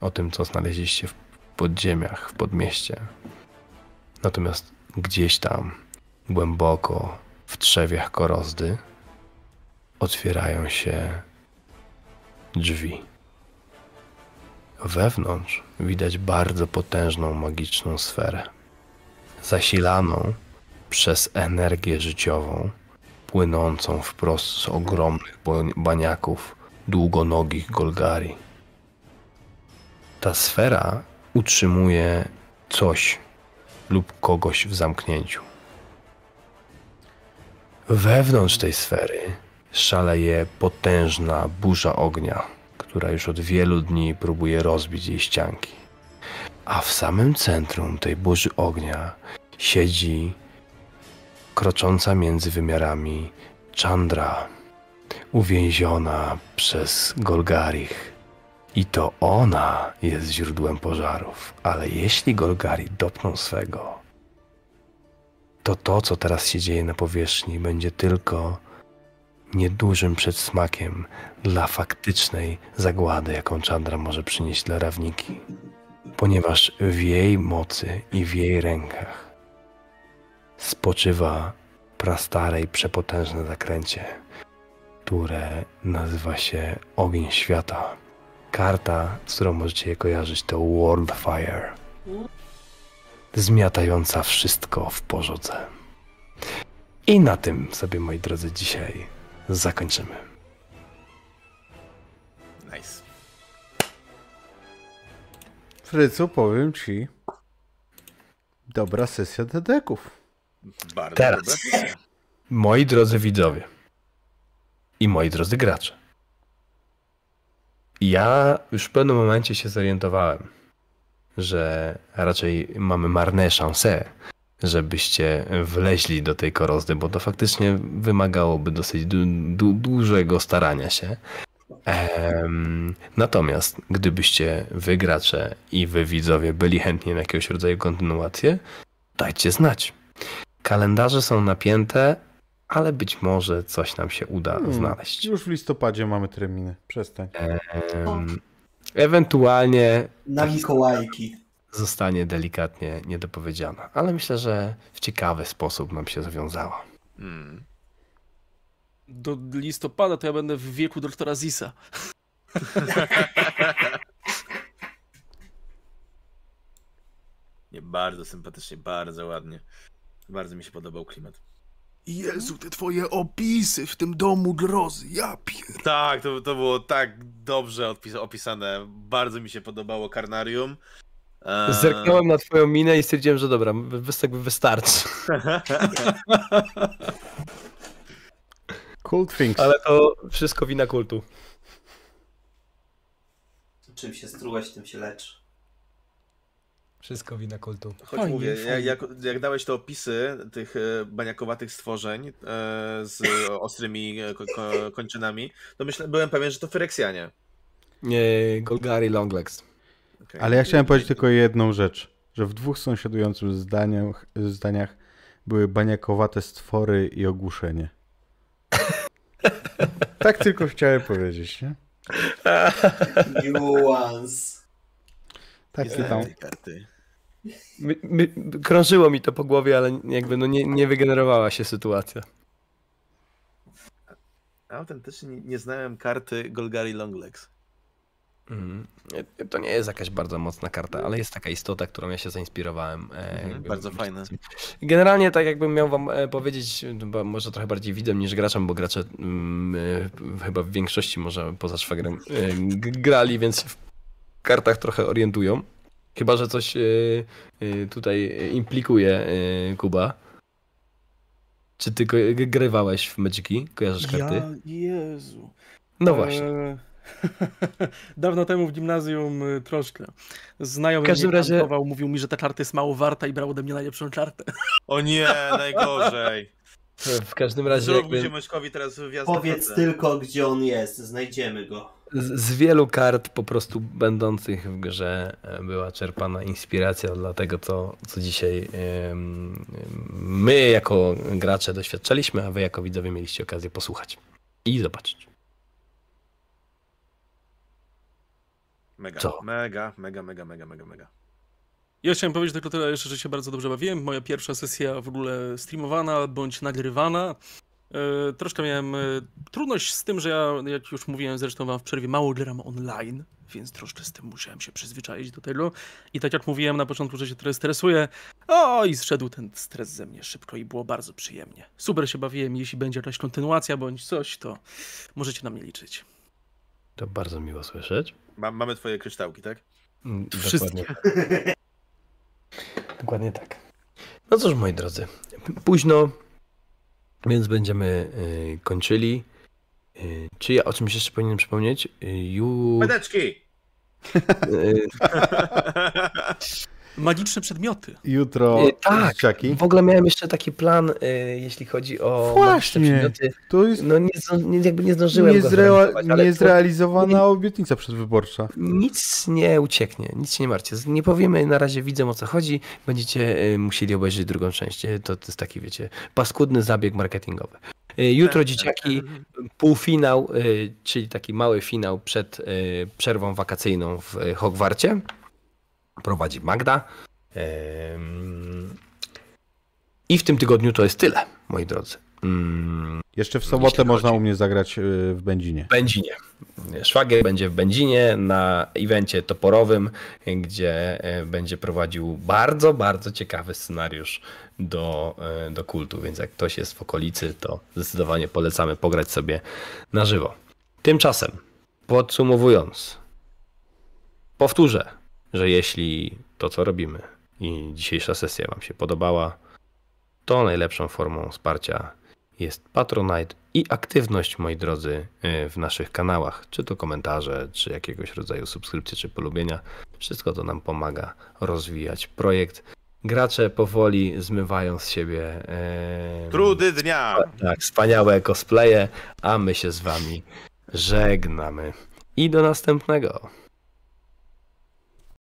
o tym, co znaleźliście w podziemiach, w podmieście. Natomiast gdzieś tam, głęboko w trzewiach korozdy, otwierają się drzwi. Wewnątrz widać bardzo potężną magiczną sferę, zasilaną przez energię życiową, płynącą wprost z ogromnych baniaków długonogich Golgari. Ta sfera utrzymuje coś lub kogoś w zamknięciu. Wewnątrz tej sfery szaleje potężna burza ognia, która już od wielu dni próbuje rozbić jej ścianki. A w samym centrum tej burzy ognia siedzi krocząca między wymiarami Chandra, uwięziona przez Golgarich I to ona jest źródłem pożarów. Ale jeśli Golgari dopną swego, to to, co teraz się dzieje na powierzchni, będzie tylko niedużym przedsmakiem dla faktycznej zagłady, jaką Chandra może przynieść dla Rawniki. Ponieważ w jej mocy i w jej rękach spoczywa prastare i przepotężne zakręcie, które nazywa się Ogień Świata. Karta, z którą możecie je kojarzyć, to World Fire. Zmiatająca wszystko w porządze. I na tym sobie, moi drodzy, dzisiaj zakończymy. Nice. Frycu, powiem ci. Dobra sesja dedeków. Bardzo Teraz. Moi drodzy widzowie i moi drodzy gracze. Ja już w pewnym momencie się zorientowałem, że raczej mamy marne szanse, żebyście wleźli do tej korozdy, bo to faktycznie wymagałoby dosyć du- du- dużego starania się. Em, natomiast gdybyście wy gracze i wy widzowie byli chętni na jakiegoś rodzaju kontynuację, dajcie znać. Kalendarze są napięte, ale być może coś nam się uda Hmm, znaleźć. Już w listopadzie mamy terminy. Przestań. Ewentualnie Na Mikołajki. zostanie delikatnie niedopowiedziana, ale myślę, że w ciekawy sposób nam się związała. Mm. Do listopada to ja będę w wieku doktora Zisa. Nie, bardzo sympatycznie, bardzo ładnie. Bardzo mi się podobał klimat. Jezu, te twoje opisy w tym domu grozy, ja pier... Tak, to, to było tak dobrze odpis- opisane. Bardzo mi się podobało Karnarium. Eee, Zerknąłem na twoją minę i stwierdziłem, że dobra, wy- wy- jakby wystarczy. Cool things. Ale to wszystko wina kultu. Czym się strułeś, tym się lecz. Wszystko wina kultu. Choć Fajnie, mówię, fajnie. jak, jak, dałeś te opisy tych e, baniakowatych stworzeń e, z ostrymi e, ko, ko, kończynami, to myślę, byłem pewien, że to Fyreksjanie. Nie, Golgari Longlegs. Okej. Ale ja chciałem powiedzieć tylko jedną rzecz, że w dwóch sąsiadujących zdaniach, zdaniach były baniakowate stwory i ogłuszenie. tak tylko chciałem powiedzieć, nie? Nuance. Takie tam. My, my, krążyło mi to po głowie, ale jakby no nie, nie wygenerowała się sytuacja. Autentycznie nie, nie znałem karty Golgari Longlegs. Nie, To nie jest jakaś bardzo mocna karta, ale jest taka istota, którą ja się zainspirowałem. jakby- bardzo fajne. Generalnie tak jakbym miał wam e, powiedzieć, bo może trochę bardziej widzem niż graczem, bo gracze mm, e, chyba w większości może poza szwagrem grali, więc w kartach trochę orientują. Chyba, że coś e, e, tutaj implikuje e, Kuba. Czy ty grywałeś w Magiki? Kojarzysz karty? Ja, Jezu. No właśnie. Eee, Dawno temu w gimnazjum y, troszkę. Znajomy W każdym mnie razie- mówił mi, że ta karta jest mało warta i brał ode mnie najlepszą kartę. O nie, najgorzej. W każdym razie jakby teraz Powiedz tylko, gdzie on jest. Znajdziemy go. Z, wielu kart po prostu będących w grze e, była czerpana inspiracja dla tego, co, co dzisiaj my jako gracze doświadczaliśmy, a wy jako widzowie mieliście okazję posłuchać i zobaczyć. Mega, Co? mega, mega, mega, mega, mega, mega. Ja chciałem powiedzieć tylko tyle jeszcze, że się bardzo dobrze bawiłem. Moja pierwsza sesja w ogóle streamowana bądź nagrywana. E, troszkę miałem e, trudność z tym, że ja, jak już mówiłem zresztą wam w przerwie, mało gram online, więc troszkę z tym musiałem się przyzwyczaić do tego. I tak jak mówiłem na początku, że się trochę stresuję, o i zszedł ten stres ze mnie szybko i było bardzo przyjemnie. Super się bawiłem, jeśli będzie jakaś kontynuacja bądź coś, to możecie na mnie liczyć. To bardzo miło słyszeć. Ma, mamy twoje kryształki, tak? Mm, Wszystkie. Dokładnie, dokładnie tak. No cóż, moi drodzy, późno, więc będziemy y, kończyli. Y, czy ja o czymś jeszcze powinienem przypomnieć? Y, Ju... Medeczki! magiczne przedmioty. Jutro Y, tak, dzieciaki. w ogóle miałem jeszcze taki plan, y, jeśli chodzi o Właśnie. magiczne przedmioty. To jest No nie, nie, jakby nie zdążyłem go niezrea- zrealizować, ale to- niezrealizowana obietnica przedwyborcza. Nic nie ucieknie, nic się nie martwcie. Nie powiemy na razie widzę o co chodzi. Będziecie y, musieli obejrzeć drugą część. To, to jest taki, wiecie, paskudny zabieg marketingowy. Jutro dzieciaki, półfinał, y, czyli taki mały finał przed przerwą wakacyjną w Hogwarcie. Prowadzi Magda. I w tym tygodniu to jest tyle, moi drodzy. Ym, Jeszcze w sobotę można chodzi- u mnie zagrać y, w Będzinie. w Będzinie. Szwagier będzie w Będzinie na evencie toporowym, gdzie e, będzie prowadził bardzo, bardzo ciekawy scenariusz do, e, do kultu, więc jak ktoś jest w okolicy, to zdecydowanie polecamy pograć sobie na żywo. Tymczasem, podsumowując, powtórzę, że jeśli to, co robimy i dzisiejsza sesja Wam się podobała, to najlepszą formą wsparcia jest Patronite i aktywność, moi drodzy, y, w naszych kanałach, czy to komentarze, czy jakiegoś rodzaju subskrypcje, czy polubienia. Wszystko to nam pomaga rozwijać projekt. Gracze powoli zmywają z siebie e, Trudy dnia! tak, wspaniałe cosplaye, a my się z wami żegnamy. I do następnego.